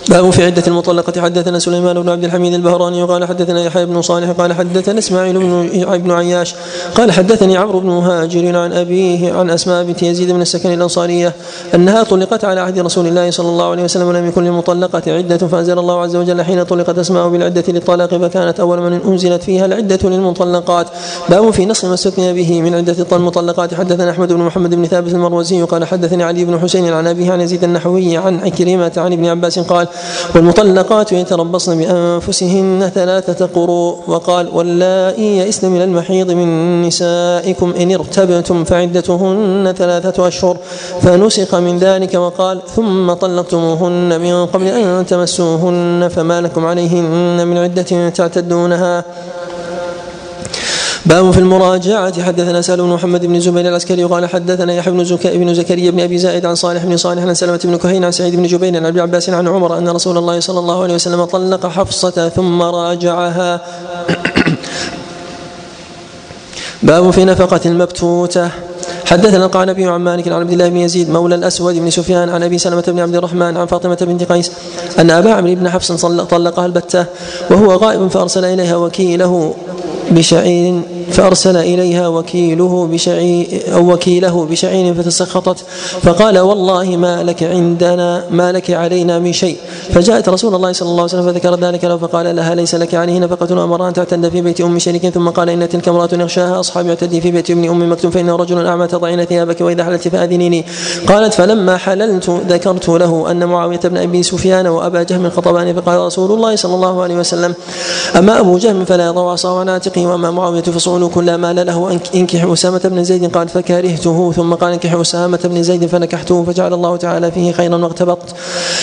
باب في عدة المطلقة. حدثنا سليمان بن عبد الحميد البهراني وقال حدثنا يحيى بن صالح قال حدثنا إسماعيل بن بن عياش قال حدثني عمرو بن مهاجر عن أبيه عن أسماء بنت يزيد بن السكن الأنصارية أنها طلقت على عهد رسول الله صلى الله عليه وسلم ولم يكن للمطلقة عدة فأنزل الله عز وجل حين طلقت أسماء بالعدة للطلاق فكانت أول من أنزلت فيها العدة للمطلقات. باب في نص ما استثني به من عدة المطلقات. حدثنا أحمد بن محمد بن ثابت المروزي قال حدثني علي بن حسين عن أبيه عن يزيد النحوي عن عكرمة عن ابن عباس قال والمطلقات يتربصن بأنفسهن ثلاثة قروء. وقال واللائي يئسن من المحيض من نسائكم إن ارتبتم فعدتهن ثلاثة أشهر فنسخ من ذلك. وقال ثم طلقتموهن من قبل أن تمسوهن فما لكم عليهن من عدة تعتدونها. باب في المراجعة. حدثنا سهل بن محمد بن زبير العسكري قال حدثنا يحيى بن زكا بن زكريا بن أبي زائد عن صالح بن صالح عن سلمة بن كهين عن سعيد بن جبير عن أبي عباس عن عمر أن رسول الله صلى الله عليه وسلم طلق حفصة ثم راجعها. باب في نفقة المبتوتة حدثنا القعنبي عن مالك عن عبد الله بن يزيد مولى الأسود بن سفيان عن أبي سلمة بن عبد الرحمن عن فاطمة بنت قيس أن أبا عمرو بن حفص طلقها البتة وهو غائب فأرسل إليها وكيله بشعير فأرسل إليها وكيله بشعير أو وكيله بشعير فتسخطت. فقال والله ما لك عندنا ما لك علينا من شيء. فجاءت رسول الله صلى الله عليه وسلم فذكر ذلك له فقال لها ليس لك عليه نفقة أمر أن تعتد في بيت أم شريك. ثم قال إن تلك امرأة يخشاها أصحاب يعتدي في بيت ابن أم مكتوم فإنه رجل أعمى تضعين ثيابك وإذا حللت فأذنيني. قالت فلما حللت ذكرت له أن معاوية بن أبي سفيان وأبا جهم خطباني فقال رسول الله صلى الله عليه وسلم أما أبو جهم فلا يضع عصاه عن وأما معاوية فصعود كل مال له انكح أسامة بن زيد قال فكرهته ثم قال انكح أسامة بن زيد فنكحته فجعل الله تعالى فيه خيرا واغتبطت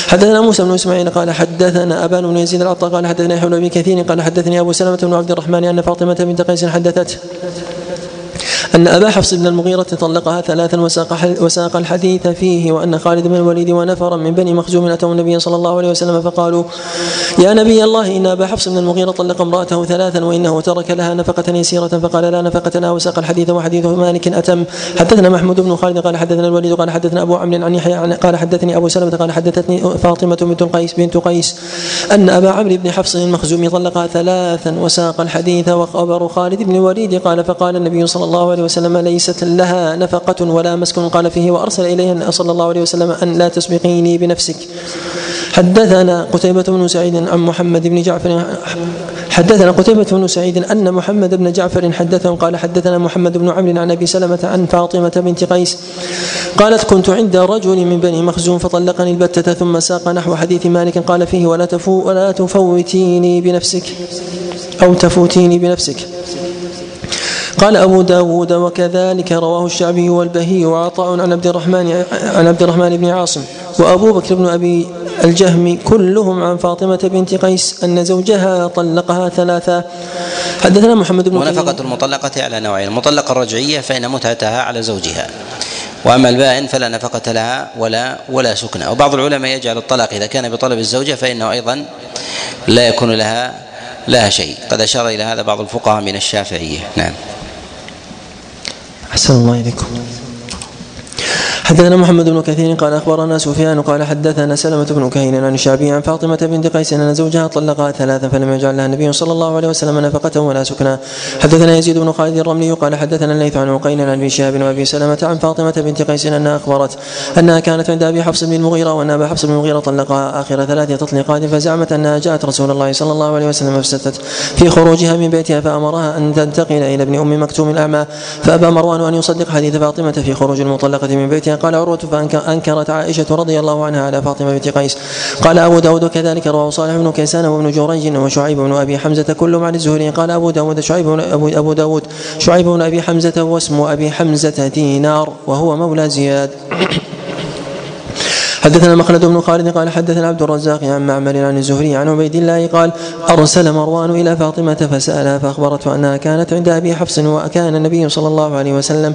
حدثنا موسى بن إسماعيل قال حدثنا أبان بن يزيد العطاء قال حدثنا يحيى بن كثير قال حدثني أبو سلمة بن عبد الرحمن أن فاطمة بنت قيس حدثته أن أبا حفص بن المغيرة طلقها ثلاثا وساق, وساق الحديث فيه وأن خالد بن الوليد ونفرا من بني مخزوم أتوا النبي صلى الله عليه وسلم فقالوا يا نبي الله إن أبا حفص بن المغيرة طلق امرأته ثلاثا وإنه ترك لها نفقة يسيرة فقال لا نفقة لها وساق الحديث وحديث مالك أتم. حدثنا محمود بن خالد قال حدثنا الوليد قال حدثنا أبو عمرو عن يحيى قال حدثني أبو سلمة قال حدثتني فاطمة بنت قيس بنت قيس أن أبا عمرو بن حفص المخزومي طلقها ثلاثا وساق الحديث وخبر خالد بن الوليد قال فقال النبي صلى الله عليه وسلم ليست لها نفقة ولا مسكن قال فيه وأرسل إليها صلى الله عليه وسلم أن لا تسبقيني بنفسك. حدثنا قتيبة بن سعيد عن محمد بن جعفر حدثنا قتيبة بن سعيد أن محمد بن جعفر حدثهم قال حدثنا محمد بن عمرو عن أبي سلمة عن فاطمة بنت قيس قالت كنت عند رجل من بني مخزوم فطلقني البتة ثم ساق نحو حديث مالك قال فيه ولا تفو ولا تفوتيني بنفسك أو تفوتيني بنفسك. قال أبو داود وكذلك رواه الشعبي والبهي وعطاء عن عبد الرحمن عن عبد الرحمن بن عاصم وأبو بكر بن أبي الجهم كلهم عن فاطمة بنت قيس أن زوجها طلقها ثلاثة. حدثنا محمد بن ونفقة المطلقة على نوعين المطلقة الرجعية فإن متعتها على زوجها وأما البائن فلا نفقة لها ولا ولا سكنى وبعض العلماء يجعل الطلاق إذا كان بطلب الزوجة فإنه أيضا لا يكون لها لها شيء. قد أشار إلى هذا بعض الفقهاء من الشافعية. نعم. أحسن الله إليكم. حدثنا محمد بن كثير قال أخبرنا سفيان قال حدثنا سلمة بن كهين عن الشعبي عن فاطمة بنت قيس أن زوجها طلقها ثلاثا فلم يجعل لها النبي صلى الله عليه وسلم نفقة ولا سكنا حدثنا يزيد بن خالد الرملي قال حدثنا الليث عن عقيل عن أبي شهاب وأبي سلمة عن فاطمة بنت قيس أنها أخبرت أنها كانت عند أبي حفص بن المغيرة وأن أبا حفص بن المغيرة طلقها آخر ثلاث تطليقات فزعمت أنها جاءت رسول الله صلى الله عليه وسلم فاستت في خروجها من بيتها فأمرها أن تنتقل إلى ابن أم مكتوم الأعمى. فأبى مروان أن يصدق حديث فاطمة في خروج المطلقة من بيتها قال عروة فأنكرت عائشة رضي الله عنها على فاطمة بنت قيس. قال أبو داود كذلك رواه صالح بن كيسان وابن جريج وشعيب بن أبي حمزة كلهم عن الزهري. قال أبو داود شعيب بن أبو, أبو داود شعيب بن أبي حمزة واسم أبي حمزة دينار وهو مولى زياد. حدثنا مخلد بن خالد قال حدثنا عبد الرزاق عن معمر عن الزهري عن عبيد الله قال أرسل مروان إلى فاطمة فسألها فأخبرته أنها كانت عند أبي حفص وكان النبي صلى الله عليه وسلم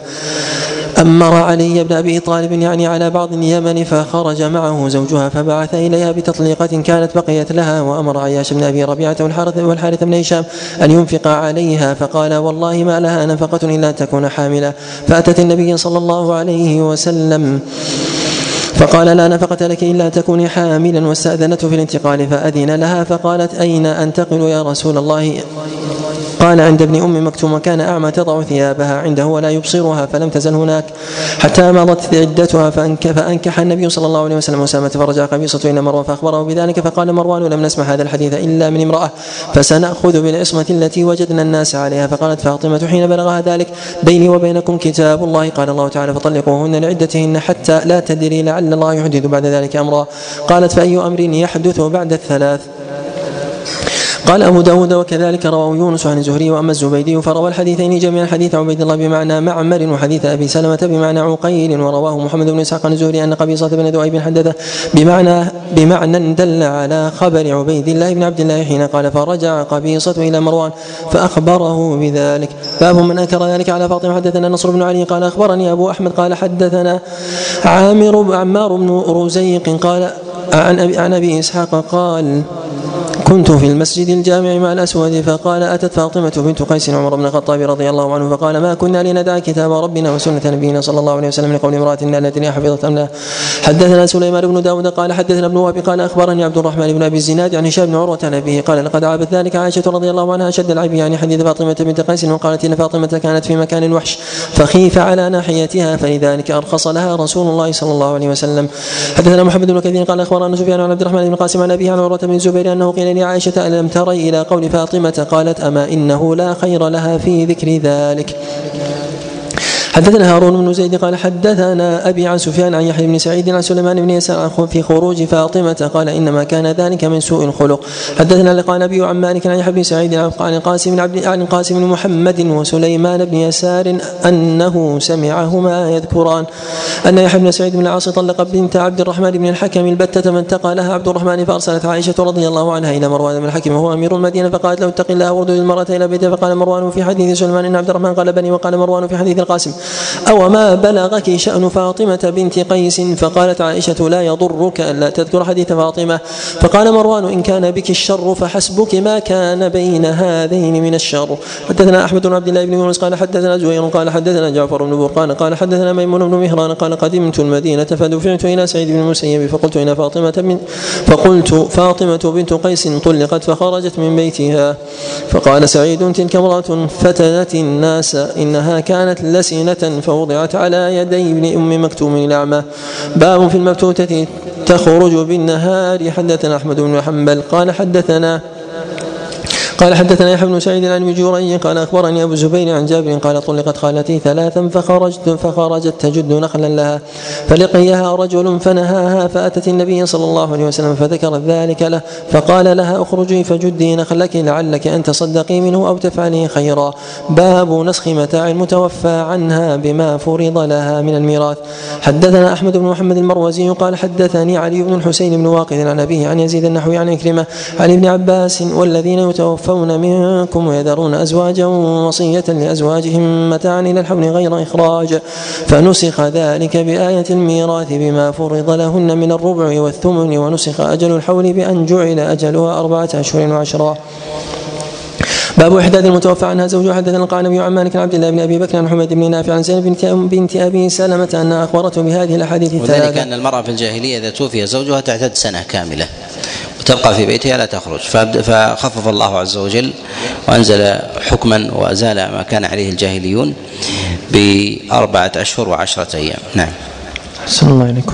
أمر علي بن أبي طالب يعني على بعض اليمن فخرج معه زوجها فبعث إليها بتطليقة كانت بقيت لها وأمر عياش بن أبي ربيعة والحارث والحارث بن هشام أن ينفق عليها فقال والله ما لها نفقة إلا تكون حاملة فأتت النبي صلى الله عليه وسلم فقال لا نفقة لك إلا تكوني حاملا واستأذنته في الانتقال فأذن لها فقالت أين أنتقل يا رسول الله؟ قال عند ابن أم مكتوم كان أعمى تضع ثيابها عنده ولا يبصرها فلم تزل هناك. حتى مضت عدتها فأنكح النبي صلى الله عليه وسلم اسامه فرجع قبيصة إلى مروان فأخبره بذلك فقال مروان لم نسمع هذا الحديث إلا من امرأة فسنأخذ بالعصمة التي وجدنا الناس عليها. فقالت فاطمة حين بلغها ذلك بيني وبينكم كتاب الله. قال الله تعالى فطلقوهن لعدتهن حتى لا تدري لعل الله يحدث بعد ذلك أمرا. قالت فأي أمر يحدث بعد الثلاث؟ قال أبو داود وكذلك رواه يونس عن الزهري وأما الزبيدي فروى الحديثين جميعا حديث عبيد الله بمعنى معمر وحديث أبي سلمة بمعنى عقيل ورواه محمد بن إسحاق عن الزهري أن قبيصة بن ذؤيب حدثه بمعنى بمعنى دل على خبر عبيد الله بن عبد الله حين قال فرجع قبيصة إلى مروان فأخبره بذلك. باب من أنكر ذلك على فاطمة حدثنا نصر بن علي قال أخبرني أبو أحمد قال حدثنا عامر عمار بن رزيق قال عن أبي, عن أبي إسحاق قال كنت في المسجد الجامع مع الأسود فقال أتت فاطمة بنت قيس عمر بن الخطاب رضي الله عنه فقال ما كنا لندع كتاب ربنا وسنة نبينا صلى الله عليه وسلم لقول امرأة ندري حفظت أم لا. حدثنا سليمان بن داود قال حدثنا ابن وهب قال أخبرني عبد الرحمن بن أبي الزناد عن هشام بن عروة عن أبيه قال لقد عابت ذلك عائشة رضي الله عنها أشد العيب يعني حديث فاطمة بنت قيس وقالت إن فاطمة كانت في مكان وحش فخيف على ناحيتها فلذلك أرخص لها رسول الله صلى الله عليه وسلم. حدثنا محمد بن كثير قال أخبرنا سفيان عن عبد الرحمن بن قاسم عن أبيه عن عروة بن الزبير أنه قيل لعائشة ألم تري إلى قول فاطمة قالت أما إنه لا خير لها في ذكر ذلك. حدثنا هارون بن زيد قال حدثنا أبي عن سفيان عن يحيى بن سعيد عن سليمان بن يسار في خروج فاطمة قال إنما كان ذلك من سوء الخلق. حدثنا لقى نبي عن مالك عن يحيى بن سعيد عن قاسم بن عبد عن قاسم بن محمد وسليمان بن يسار أنه سمعهما يذكران. أن يحيى بن سعيد بن العاص طلق بنت عبد الرحمن بن الحكم البتة من تقى لها عبد الرحمن فأرسلت عائشة رضي الله عنها إلى مروان بن الحكم وهو أمير المدينة فقالت له اتق الله وردوا المرأة إلى بيتها. فقال مروان في حديث سليمان ان عبد الرحمن قال بني وقال مروان في حديث القاسم. أو ما بلغك شأن فاطمة بنت قيس فقالت عائشة لا يضرك ألا تذكر حديث فاطمة فقال مروان إن كان بك الشر فحسبك ما كان بين هذين من الشر. حدثنا أحمد بن عبد الله بن يونس قال حدثنا زهير قال حدثنا جعفر بن برقان قال حدثنا ميمون بن مهران قال قدمت المدينة فدفعت إلى سعيد بن المسيب فقلت إن فاطمة من فقلت فاطمة بنت قيس طلقت فخرجت من بيتها. فقال سعيد تلك امرأة فتنت الناس إنها كانت لسنة فوضعت على يدي ابن أم مكتوم الأعمى. باب في المبتوتة تخرج بالنهار. حدثنا أحمد بن حنبل قال حدثنا قال حدثنا يحيى بن سعيد عن جوري قال أخبرني أبو زبير عن جابر قال طلقت خالتي ثلاثا فخرجت فخرجت تجد نخلا لها فلقيها رجل فنهاها فأتت النبي صلى الله عليه وسلم فذكرت ذلك له فقال لها اخرجي فجدي نخلك لعلك أن تصدقي منه أو تفعلي خيرا. باب نسخ متاع المتوفى عنها بما فرض لها من الميراث. حدثنا أحمد بن محمد المروزي قال حدثني علي بن الحسين بن واقد عن أبيه عن يزيد النحوي عن كلمه عن ابن عباس والذين يتوفى يتوفون منكم ويذرون أزواجا وصية لأزواجهم متاعا إلى الحول غير إخراج. فنسخ ذلك بآية الميراث بما فرض لهن من الربع والثمن ونسخ أجل الحول بأن جعل أجلها أربعة أشهر وعشرا باب إحداث المتوفى عنها زوجها حدثنا القعنبي عن مالك عبد الله بن أبي بكر عن حميد بن نافع عن زينب بنت, بنت أبي سلمة أنها أخبرته بهذه الأحاديث الثلاثة. وذلك أن المرأة في الجاهلية إذا توفي زوجها تعتد سنة كاملة. وتبقى في بيتها لا تخرج. فخفف الله عز وجل وأنزل حكما وأزال ما كان عليه الجاهليون بأربعة أشهر وعشرة أيام. نعم. صلى الله عليكم.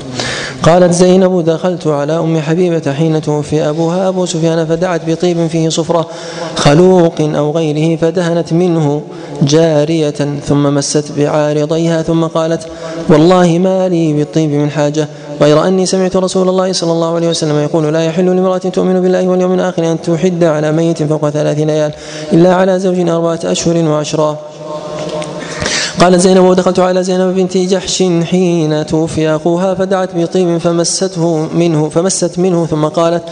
قالت زينب دخلت على أم حبيبة حين توفي أبوها. أبو سفيان فدعت بطيب فيه صفرة خلوق أو غيره فدهنت منه جارية ثم مست بعارضيها ثم قالت والله ما لي بالطيب من حاجة. غير أني سمعت رسول الله صلى الله عليه وسلم يقول لا يحل لامرأة تؤمن بالله واليوم الآخر أن تحد على ميت فوق ثلاث ليال إلا على زوج أربعة أشهر وعشرا قالت زينب ودخلت على زينب بنت جحش حين توفي أخوها فدعت بطيب فمسته منه فمست منه ثم قالت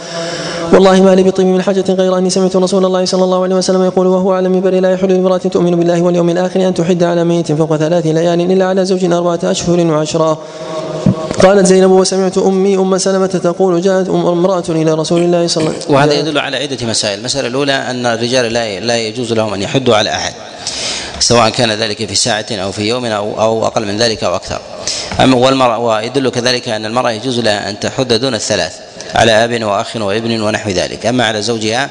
والله ما لي بطيب من حاجة غير أني سمعت رسول الله صلى الله عليه وسلم يقول وهو على المنبر لا يحل لامرأة تؤمن بالله واليوم الآخر أن تحد على ميت فوق ثلاث ليال إلا على زوج أربعة أشهر وعشرا قالت زينب وسمعت أمي أم سلمة تقول جاءت أم امرأة إلى رسول الله صلى الله عليه وسلم. وهذا يدل على عدة مسائل، المسألة الأولى أن الرجال لا لا يجوز لهم أن يحدوا على أحد سواء كان ذلك في ساعة أو في يوم أو أو أقل من ذلك أو أكثر. أما والمرأة ويدل كذلك أن المرأة يجوز لها أن تحد دون الثلاث على أب وأخ وابن ونحو ذلك. أما على زوجها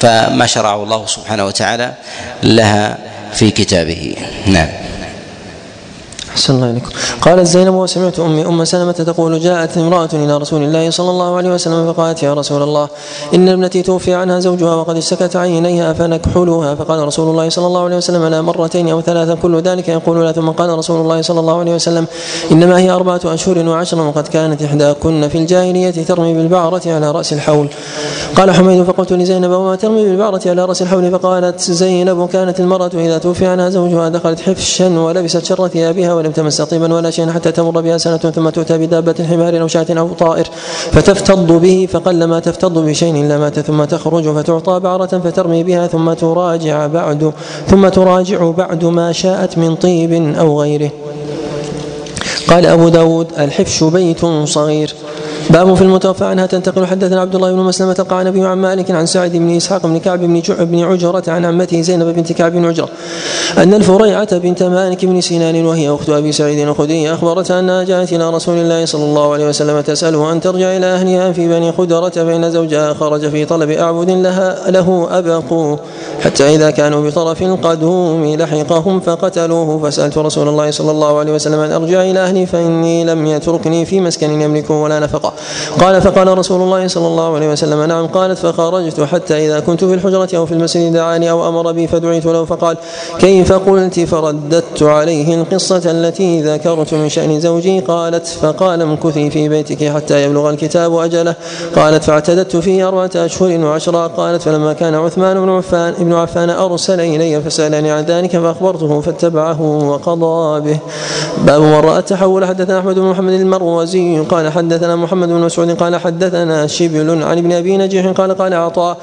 فما شرعه الله سبحانه وتعالى لها في كتابه. نعم. أحسن الله إليكم. قالت زينب وسمعت أمي أم سلمة تقول جاءت امرأة إلى رسول الله صلى الله عليه وسلم فقالت يا رسول الله إن ابنتي توفي عنها زوجها وقد اشتكت عينيها فنكحلها فقال رسول الله صلى الله عليه وسلم لا مرتين أو ثلاثا كل ذلك يقول لا ثم قال رسول الله صلى الله عليه وسلم إنما هي أربعة أشهر وعشرا وقد كانت إحداكن في الجاهلية ترمي بالبعرة على رأس الحول. قال حميد فقلت لزينب وما ترمي بالبعرة على رأس الحول؟ فقالت زينب كانت المرأة إذا توفي عنها زوجها دخلت حفشا ولبست شر ثيابها ولم تمس طيبا ولا شيئا حتى تمر بها سنة ثم تؤتى بدابة حمار أو شاة أو طائر. فتفتض به فقل ما تفتض بشيء إلا مات ثم تخرج فتعطى بعرة فترمي بها ثم تراجع بعد ثم تراجع بعد ما شاءت من طيب أو غيره. قال أبو داود الحفش بيت صغير. باب في المتوفى عنها تنتقل حدثنا عبد الله بن مسلمة قال نبي عن مالك عن سعد بن إسحاق بن كعب بن بن عجرة عن عمته زينب بنت كعب بن عجرة أن الفريعة بنت مالك بن سنان وهي أخت أبي سعيد الخدري أخبرت أنها جاءت إلى رسول الله صلى الله عليه وسلم تسأله أن ترجع إلى أهلها في بني خدرة فإن زوجها خرج في طلب أعبد لها له أبقوا حتى إذا كانوا بطرف القدوم لحقهم فقتلوه. فسألت رسول الله صلى الله عليه وسلم أن أرجع إلى أهلي فإني لم يتركني في مسكن يملكه ولا نفقة. قال فقال رسول الله صلى الله عليه وسلم نعم. قالت فخرجت حتى إذا كنت في الحجرة أو في المسجد دعاني أو أمر بي فدعيت له فقال كيف قلت؟ فرددت عليه القصة التي ذكرت من شأن زوجي. قالت فقال امكثي في بيتك حتى يبلغ الكتاب أجله. قالت فاعتددت فيه أربعة أشهر وعشرة. قالت فلما كان عثمان بن عفان ابن عفان أرسل إلي فسألني عن ذلك فأخبرته فاتبعه وقضى به. باب من رأى التحول. حدثنا أحمد بن محمد المروزي. قال حدثنا محمد بن مسعود قال حدثنا شبل عن ابن أبي نجيح قال قال عطاء.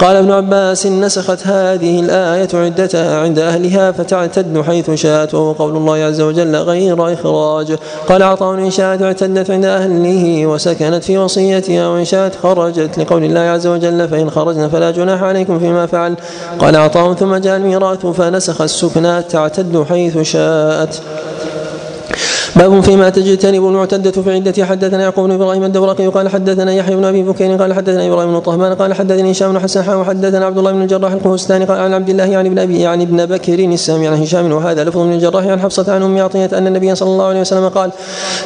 قال ابن عباس نسخت هذه الآية عدتها عند أهلها فتعتد حيث شاءت وهو قول الله عز وجل غير إخراج. قال عطاء إن شاءت اعتدت عند أهله وسكنت في وصيتها وإن شاءت خرجت لقول الله عز وجل فإن خرجنا فلا جناح عليكم فيما فعل. قال عطاء ثم جاء الميراث فنسخ السكنى تعتد حيث شاءت. باب فيما تجتنب المعتدة في عدة. حدثنا يعقوب بن إبراهيم الدورقي قال حدثنا يحيى بن أبي بكير قال حدثنا إبراهيم بن طهمان قال حدثني هشام بن حسن وحدثنا عبد الله بن الجراح القهستاني قال عن عبد الله يعني ابن أبي يعني ابن بكر السامي عن هشام. وهذا لفظ من الجراح عن حفصة عن أم عطية أن النبي صلى الله عليه وسلم قال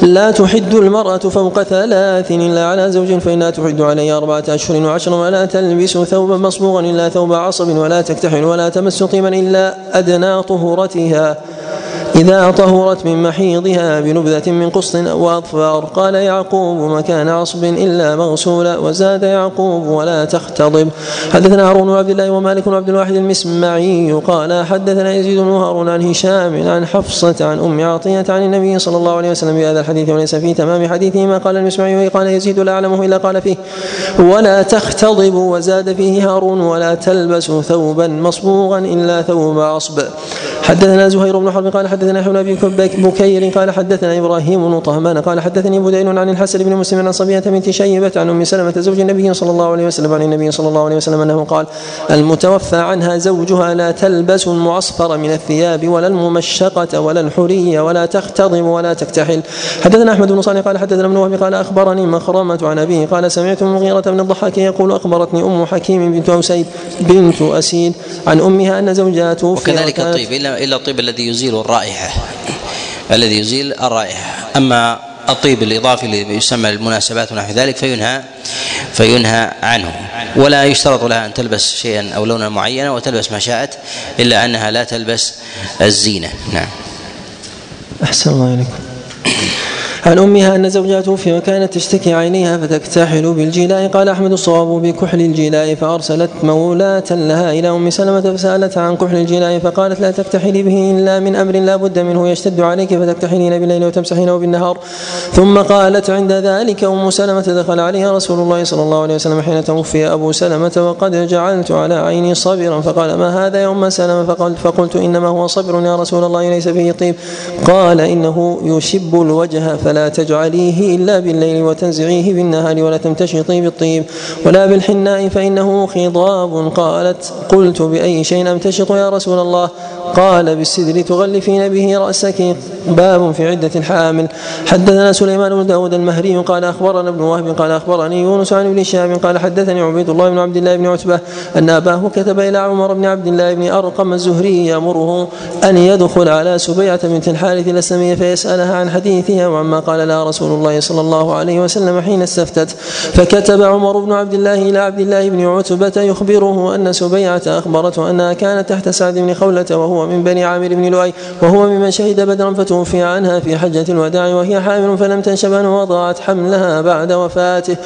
لا تحد المرأة فوق ثلاث إلا على زوج فإنها تحد عليه أربعة أشهر وعشرا ولا تلبس ثوبا مصبوغا إلا ثوب عصب ولا تكتحل ولا تمس طيبا إلا أدنى طهورتها. إذا طهرت من محيضها بنبذة من قسط أو أظفار قال يعقوب ما كان عصب إلا مغسولا وزاد يعقوب ولا تختضب. حدثنا هارون وعبد الله ومالك وعبد الواحد المسمعي قال حدثنا يزيد بن هارون عن هشام عن حفصة عن أم عطية عن النبي صلى الله عليه وسلم بهذا الحديث وليس في تمام حديثه ما قال المسمعي قال يزيد لا أعلمه إلا قال فيه ولا تختضب وزاد فيه هارون ولا تلبس ثوبا مصبوغا إلا ثوب عصب. حدثنا زهير بن حرب قال حدثنا يحيى بن ابي بكير قال حدثنا إبراهيم بن طهمان قال حدثني بدين عن الحسن بن مسلم عن صبيه بنت شيبه عن ام سلمه زوج النبي صلى الله عليه وسلم عن النبي صلى الله عليه وسلم انه قال المتوفى عنها زوجها لا تلبس المعصفر من الثياب ولا الممشقه ولا الحريه ولا تختضب ولا تكتحل حدثنا احمد بن صالح قال حدثنا ابن وهب قال اخبرني مخرمه عن ابيه قال سمعت المغيرة بن الضحاك يقول اخبرتني ام حكيم بنت اسيد بنت اسيد عن امها ان زوجها توفي وكذلك الطيب الا الا الطيب الذي يزيل الرائحة الذي يزيل الرائحة. أما الطيب الإضافي الذي يسمى المناسبات ونحو ذلك فينهى فينهى عنه. ولا يشترط لها أن تلبس شيئا أو لونا معينا وتلبس ما شاءت إلا أنها لا تلبس الزينة. نعم. أحسن الله إليكم. عن أمها أن زوجها توفي وكانت تشتكي عينيها فتكتحل بالجلاء قال أحمد الصواب بكحل الجلاء فأرسلت مولاة لها إلى أم سلمة فسالتها عن كحل الجلاء فقالت لا تكتحلي به إلا من أمر لا بد منه يشتد عليك فتكتحلين بالليل وتمسحينه بالنهار. ثم قالت عند ذلك أم سلمة دخل عليها رسول الله صلى الله عليه وسلم حين توفي أبو سلمة وقد جعلت على عيني صبرا. فقال ما هذا يا أم سلمة؟ فقلت, فقلت إنما هو صبر يا رسول الله ليس فيه طيب. قال إنه يشب الوجه فلا تجعليه إلا بالليل وتنزعيه بالنهار ولا تمتشطي بالطيب ولا بالحناء فإنه خضاب. قالت قلت بأي شيء أمتشط يا رسول الله؟ قال بالسدر تغلفين به رأسك. باب في عدة الحامل. حدثنا سليمان بن داود المهري قال أخبرنا ابن وهب قال أخبرني يونس عن ابن شهاب قال حدثني عبيد الله بن عبد الله بن عتبة أن أباه كتب إلى عمر بن عبد الله بن أرقم الزهري يأمره أن يدخل على سبيعة بنت الحارث الأسلمية فيسألها عن حديثها وعما قال لها رسول الله صلى الله عليه وسلم حين استفتت فكتب عمر بن عبد الله إلى عبد الله بن عتبة يخبره أن سبيعة أخبرته أنها كانت تحت سعد بن خولة وهو من بني عامر بن لؤي وهو ممن شهد بدرا فتوفي عنها في حجة الوداع وهي حامل فلم تنشب أن وضعت حملها بعد وفاته.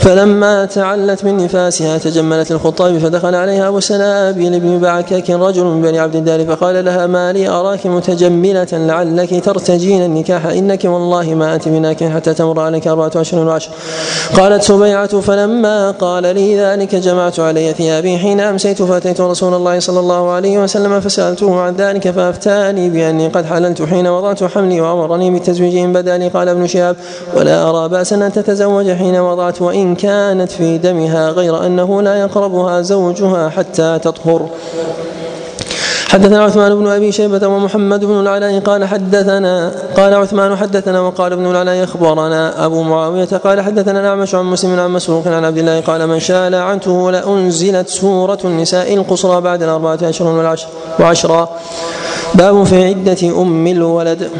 فلما تعلت من نفاسها تجملت الخطاب فدخل عليها أبو سنابل بن بعكك رجل من بني عبد الدار فقال لها ما لي أراك متجملة لعلك ترتجين النكاح إنك والله ما أنت بناك حتى تمر عليك أربعة أشهر وعشر. قالت سبيعة فلما قال لي ذلك جمعت علي ثيابي. حين أمسيت فأتيت رسول الله صلى الله عليه وسلم فسألته عن ذلك فأفتاني بأني قد حللت حين وضعت حملي وأمرني بالتزويج إن بدا لي قال ابن شهاب ولا أرى بأسا أن تتزوج حين وضعت وإن كانت في دمها غير أنه لا يقربها زوجها حتى تطهر. حدثنا عثمان بن أبي شيبة ومحمد بن العلاء قال حدثنا قال عثمان حدثنا وقال ابن العلاء أخبرنا أبو معاوية قال حدثنا الأعمش عن مسلم عن مسروق عن عبد الله قال من شاء لعنته لأنزلت سورة النساء القصرى بعد الأربعة اشهر والعشر وعشرا باب في عدة أم الولد.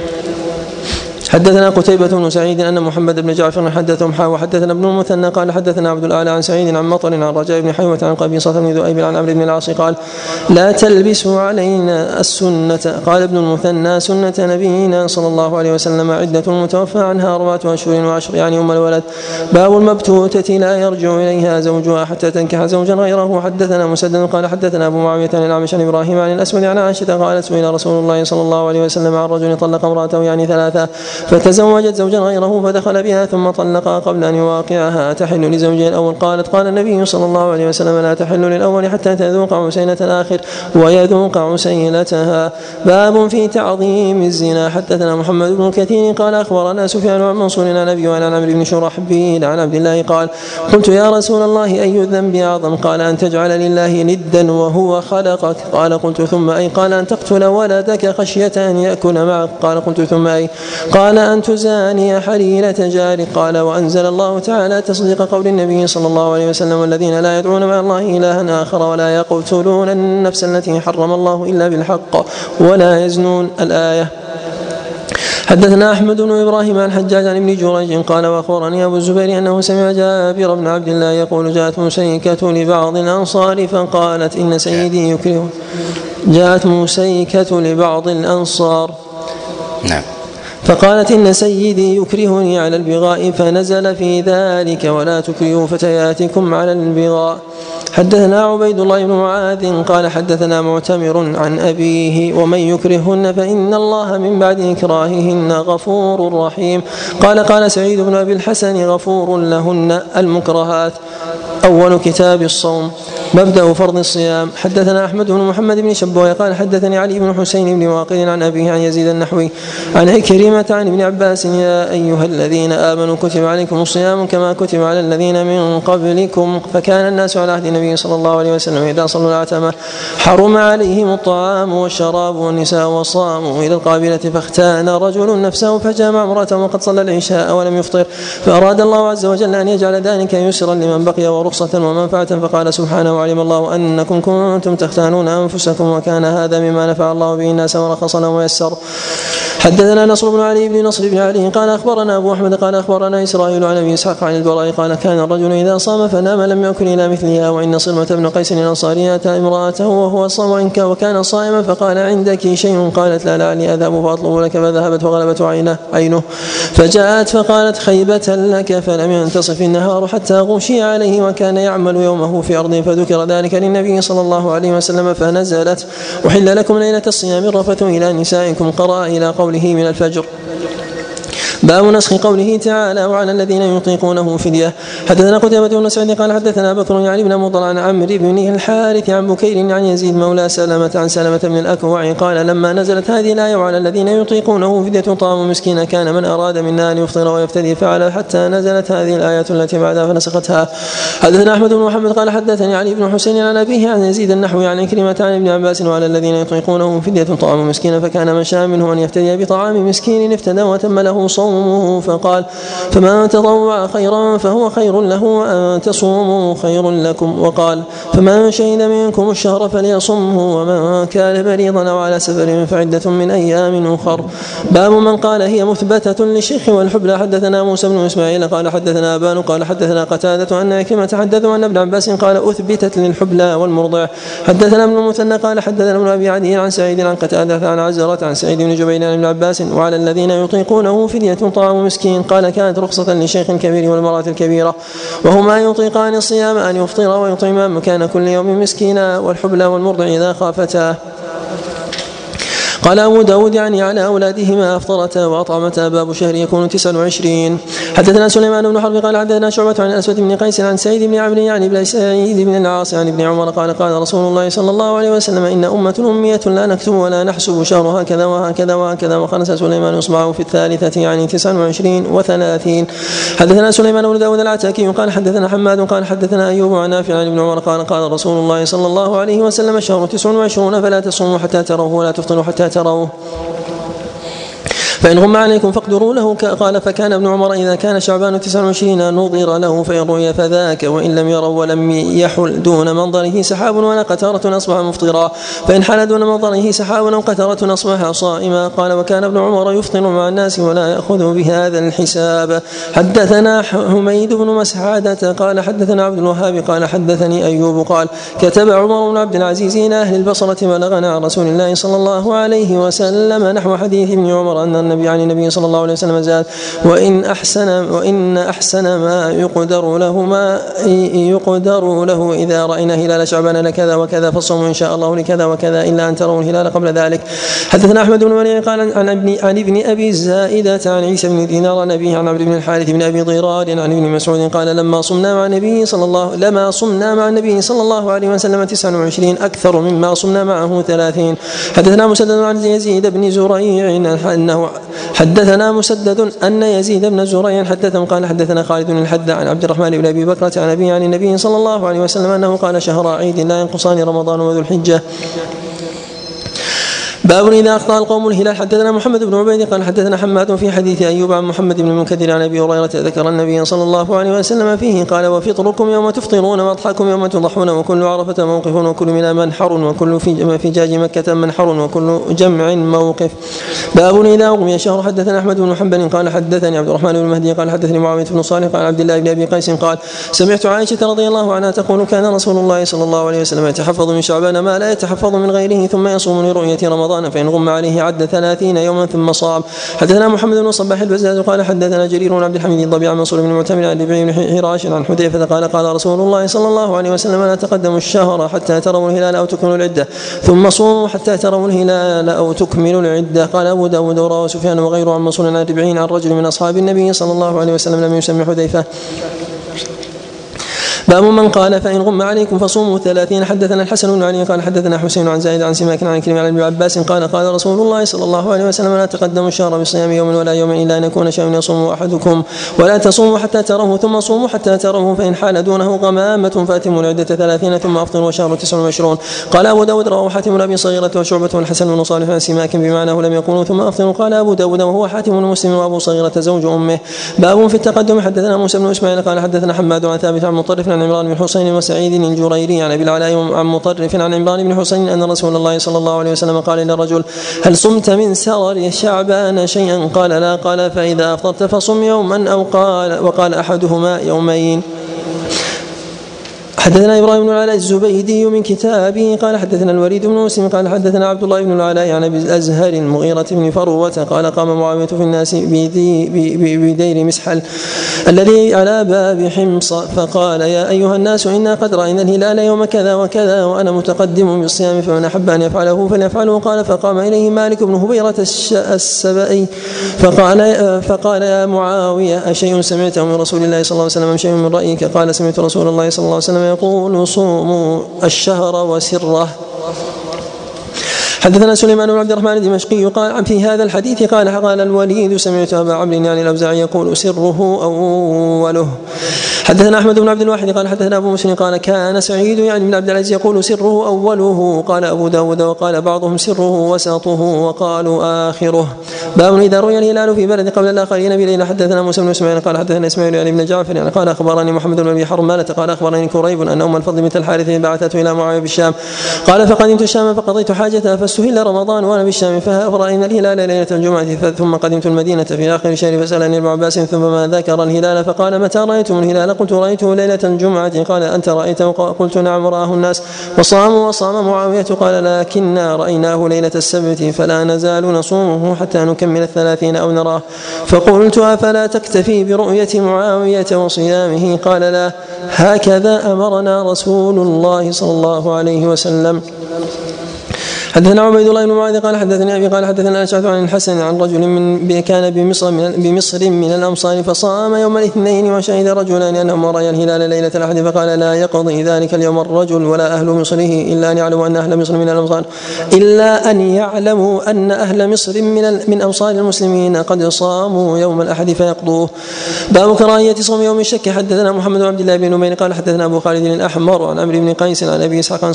حدثنا قتيبة بن سعيد أن محمد بن جعفر حدثهم حا وحدثنا ابن المثنى قال حدثنا عبد الأعلى عن سعيد عن مطر عن رجاء بن حيوة عن قبيصة بن ذؤيب عن عمرو بن العاص قال لا تلبسوا علينا السنة. قال ابن المثنى سنة نبينا صلى الله عليه وسلم عدة المتوفى عنها أربعة أشهر وعشر يعني أم الولد. باب المبتوتة لا يرجع إليها زوجها حتى تنكح زوجا غيره. حدثنا مسدد قال حدثنا أبو معاوية عن الأعمش عن إبراهيم عن الأسود عن عائشة قالت سئل رسول الله صلى الله عليه وسلم عن رجل طلق امرأته يعني ثلاثة. فتزوجت زوجا غيره فدخل بها ثم طلقها قبل أن يواقعها. تحل لزوجها الأول. قالت قال النبي صلى الله عليه وسلم لا تحل للأول حتى تذوق عسيلة الآخر ويذوق عسيلتها. باب في تعظيم الزنا. حدثنا محمد بن كثير قال أخبرنا سفيان عن منصور عن أبي وعن عمرو بن شرحبيل عن عبد الله قال قلت يا رسول الله أي الذنب أعظم؟ قال أن تجعل لله ندا وهو خلقك. قال قلت ثم أي؟ قال أن تقتل ولدك خشية أن يأكل معك. قال قلت ثم أي؟ قال أن تزاني حليلة جارك قال وأنزل الله تعالى تصديق قول النبي صلى الله عليه وسلم والذين لا يدعون مع الله إلها آخر ولا يقتلون النفس التي حرم الله إلا بالحق ولا يزنون الآية. حدثنا أحمد بن إبراهيم عن حجاج عن ابن جريج قال وأخبرني أبو الزبير أنه سمع جابر بن عبد الله يقول جاءت مسيكه لبعض الأنصار فقالت إن سيدي يكره جاءت مسيكه لبعض الأنصار. نعم. فقالت إن سيدي يكرهني على البغاء فنزل في ذلك ولا تكرهوا فتياتكم على البغاء. حدثنا عبيد الله بن معاذ قال حدثنا معتمر عن أبيه ومن يكرهن فإن الله من بعد إكراههن غفور رحيم. قال قال سعيد بن أبي الحسن غفور لهن المكرهات. أول كتاب الصوم. مبدأ فرض الصيام. حدثنا أحمد بن محمد بن شبوه قال حدثني علي بن حسين بن واقد عن أبيه عن يزيد النحوي. عن عكرمة عن ابن عباس يا أيها الذين آمنوا كتب عليكم الصيام كما كتب على الذين من قبلكم. فكان الناس على عهد النبي صلى الله عليه وسلم إذا صلوا العتمة حرم عليهم الطعام والشراب والنساء وصاموا إلى القابلة فاختان رجل نفسه فجامع امرأته وقد صلى العشاء ولم يفطر. فأراد الله عز وجل أن يجعل ذلك يسرا لمن بقي ورخصة ومنفعة. فقال سبحانه وعلم الله أنكم كنتم تختانون أنفسكم وكان هذا مما نفع الله به الناس ورخص لهم ويسر. حدثنا نصر بن علي بن نصر بن علي قال أخبرنا أبو أحمد قال أخبرنا إسرائيل عن أبي إسحاق عن البراء قال كان الرجل إذا صام فنام لم يكن إلى مثلها وإن صلمة بن قيس الأنصاري آتى امرأته وهو صام وكان صائما فقال عندك شيء؟ قالت لا لعلي أذهب فاطلب لك فذهبت فغلبته عينه عينه. فجاءت فقالت خيبة لك فلم ينتصف النهار حتى غشي عليه وكان يعمل يومه في أرض. فذكر ذلك للنبي صلى الله عليه وسلم فنزلت. أحل لكم ليلة الصيام الرفث إلى نسائكم قرأ إلى قوله من الفجر باب نسخ قوله تعالى وعلى الذين يطيقونه فدية. حدثنا قتيبة بن سعيد قال حدثنا بكر يعني بن مضر عن عمرو بن الحارث عن بكير عن يزيد مولى سلمة عن سلمة بن الأكوع قال لما نزلت هذه الآية وعلى الذين يطيقونه فدية طعام مسكين كان من أراد منا أن يفطر ويفتدي فعل حتى نزلت هذه الآية التي بعدها فنسختها. حدثنا أحمد بن محمد قال حدثني علي بن حسين عن أبيه عن يزيد النحوي عن كلمة عن ابن عباس وعلى الذين يطيقونه فدية طعام مسكين فكان من شاء منه أن يفتدي بطعام مسكين افتدى وتم له صوم فقال فمن تطوع خيرا فهو خير له وأن تصوموا خير لكم. وقال فمن شهد منكم الشهر فليصمه ومن كان مريضا أو على سفر فعدة من أيام أخر. باب من قال هي مثبتة للشيخ والحبلى. حدثنا موسى بن إسماعيل قال حدثنا أبان قال حدثنا قتادة أن عكرمة حدثوا أن ابن عباس قال أثبتت للحبلى والمرضع. حدثنا ابن المثنى قال حدثنا ابن أبي عدي عن سعيد عن قتادة عن عزرة عن سعيد بن جبير عن ابن عباس وعلى الذين يطيقونه فدية طعام مسكين. قال كانت رخصة للشيخ الكبير والمرأة الكبيرة وهما يطيقان الصيام أن يفطر ويطعما مكان كل يوم مسكينا والحبلى والمرضع إذا خافتا. قال أبو داود يعني على أولادهما أفطرتا وأطعمتا. باب شهر يكون تسع وعشرين. حدثنا سليمان بن حرب قال حدثنا شعبة عن الأسود بن قيس عن سعيد بن عمرو يعني بن سعيد بن العاص عن ابن عمر قال قال رسول الله صلى الله عليه وسلم إن أمة أمية لا نكتب ولا نحسب شهر هكذا وهكذا وهكذا. وخنس سليمان إصبعه في الثالثة يعني تسع وعشرين وثلاثين. حدثنا سليمان بن داود العتاكي قال حدثنا حماد قال حدثنا أيوب عن نافع عن ابن عمر قال قال رسول الله صلى الله عليه وسلم الشهر تسع وعشرون فلا تصوموا حتى تروه ولا تفطروا حتى تروه فإن غم عليكم فاقدروا له. قال فكان ابن عمر إذا كان شعبان تسع وعشرين نظر له فإن رؤي فذاك وإن لم يروا ولم يحل دون منظره سحاب ولا قتارة أصبح مفطرا. فإن حل دون منظره سحاب أو قتارة أصبح صائما. قال وكان ابن عمر يفطر مع الناس ولا يأخذ بهذا الحساب. حدثنا حميد بن مسعادة قال حدثنا عبد الوهاب قال حدثني أيوب قال كتب عمر بن عبد العزيز إلى أهل البصرة بلغنا عن رسول الله صلى الله عليه وسلم نحو حديث ابن عمر أن النبي عن النبي صلى الله عليه وسلم زاد وإن أحسن وإن أحسن ما يقدر له ما يقدر له إذا رأينا هلال شعبان لكذا وكذا فالصوم إن شاء الله لكذا وكذا إلا أن تروا الهلال قبل ذلك. حدثنا أحمد بن مريم قال عن ابن عن ابن أبي الزائدة عن عيسى بن دينار عن أبيه عن عمرو بن الحارث بن أبي ضرار عن ابن مسعود قال لما صمنا مع النبي صلى الله لما صمنا مع النبي صلى الله عليه وسلم 29 أكثر مما صمنا معه 30 حدثنا مسدد عن يزيد بن زريع أنه حدثنا مسدد أن يزيد بن زريع حدثهم قال حدثنا خالد بن الحد عن عبد الرحمن بن أبي بكرة عن أبي عن النبي صلى الله عليه وسلم أنه قال شهر عيد لا ينقصان رمضان وذو الحجة. باب إذا أخطأ القوم الهلال. حدثنا محمد بن عبيد قال حدثنا حماد في حديث أيوب عن محمد بن المنكدر عن أبي هريرة ذكر النبي صلى الله عليه وسلم فيه قال وفطركم يوم تفطرون واضحاكم يوم تضحون وكل عرفة موقف وكل من منحر وكل في فجاج مكة منحر وكل جمع موقف. باب إذا أغمي الشهر. حدثنا أحمد بن حنبل قال حدثني عبد الرحمن بن مهدي قال حدثني معاوية بن صالح قال عبد الله بن أبي قيس قال سمعت عائشة رضي الله عنها تقول كان رسول الله صلى الله عليه وسلم يتحفظ من شعبان ما لا يتحفظ من غيره ثم يصوم لرؤية رمضان فإن غم عليه عد ثلاثين يوما ثم صام. حدثنا محمد بن صباح البزاز قال حدثنا جرير بن عبد الحميد الضبيع منصور بن معتمر عن ربيع بن حراش عن حذيفة قال قال رسول الله صلى الله عليه وسلم لا تقدموا الشهر حتى تروا الهلال أو تكملوا العدة. ثم صوموا حتى تروا الهلال أو تكملوا العدة. قال أبو داود ورواه سفيان وغيره عن منصور عن عن رجل من أصحاب النبي صلى الله عليه وسلم لم يسمي حذيفة. باب من قال فإن غم عليكم فصوموا ثلاثين. حدثنا الحسن بن علي قال حدثنا حسين عن زائد عن سماك عن كلمة عن ابن عباس قال قال رسول الله صلى الله عليه وسلم لا تقدموا الشهر بصيام يوم ولا يوم إلا أن يكون شيء يصوم أحدكم ولا تصوموا حتى تروه ثم صوموا حتى تروه فإن حال دونه غمامة فأتموا العدة ثلاثين ثم أفطروا وشهر تسع وعشرون. قال أبو داود رواه حاتم أبي صغيرة وشعبة والحسن بن صالح عن سماك بمعناه لم يقولوا ثم أفطروا. قال أبو داود وهو حاتم بن مسلم وأبو صغيرة زوج أمه. باب في التقدم. حدثنا موسى بن إسماعيل قال حدثنا حماد عن ثابت عن مطرف عن عمران بن حسين وسعيد الجريري عن أبي العلاء عن مطرف عن عمران بن حسين أن رسول الله صلى الله عليه وسلم قال للرجل هل صمت من سرر شعبان شيئا؟ قال لا. قال فإذا أفطرت فصم يوما أو قال وقال أحدهما يومين. حدثنا إبراهيم بن العلاء الزبيدي من كتابه قال حدثنا الوليد بن مسلم قال حدثنا عبد الله بن العلاء عن أبي الأزهر المغيرة بن فروة قال قام معاوية في الناس بدير مسحل الذي على باب حمص فقال يا أيها الناس إنا قد رأينا الهلال يوم كذا وكذا وأنا متقدم بالصيام فمن أحب أن يفعله فليفعله. قال فقام إليه مالك بن هبيرة السبئي فقال فقال يا معاوية أشيء سمعته من رسول الله صلى الله عليه وسلم شيء من رأيك؟ قال سمعت رسول الله صلى الله عليه وسلم يقول صوموا الشهر وسره. حدثنا سليمان بن عبد الرحمن الدمشقي قال في هذا الحديث قال قال الوليد سمعت أبا عمرو يعني الأوزاعي يقول سره أوله. حدثنا أحمد بن عبد الواحد قال حدثنا أبو مسلم قال كان سعيد يعني بن عبد العزيز يقول سره أوله. قال أبو داود وقال بعضهم سره وسطه وقالوا آخره. باب إذا رؤي الهلال في بلد قبل الآخرين بليله حدثنا موسى بن إسماعيل قال حدثنا إسماعيل يعني بن جعفر يعني قال أخبرني محمد بن أبي حرمانه قال أخبرني كريب أن أم الفضل بنت الحارث بعثته إلى معاوية بالشام. قال فقدمت الشام فقضيت حاجتها فاستهل رمضان وأنا بالشام فرأينا الهلال ليلة الجمعة ثم قدمت المدينة في آخر الشهر فسألني ابن عباس ثم ما ذكر الهلال؟ فقال متى رأيتم الهلال؟ قلت رايته ليلة الجمعة. قال أنت رأيته؟ قلت نعم رآه الناس. وصاموا وصام معاوية قال لكنا رأيناه ليلة السبت فلا نزال نصومه حتى نكمل الثلاثين أو نراه. فقلت أفلا تكتفي برؤية معاوية وصيامه؟ قال لا. هكذا أمرنا رسول الله صلى الله عليه وسلم. حدثنا عبيد الله بن معاذ قال حدثني أبي قال حدثنا أشعث عن الحسن عن رجل من كان بمصر من بمصر من الامصار فصام يوم الاثنين وشهد رجلان انهما رأيا الهلال ليلة الأحد فقال لا يقضي ذلك اليوم الرجل ولا أهل مصره إلا أن يعلموا أن أهل مصر من الامصار إلا أن يعلموا أن أهل مصر من من امصار المسلمين قد صاموا يوم الأحد فيقضوه. باب كراهية صوم يوم الشك. حدثنا محمد بن عبد الله بن نمير قال حدثنا أبو خالد الأحمر عن عمرو بن قيس عن أبي إسحاق عن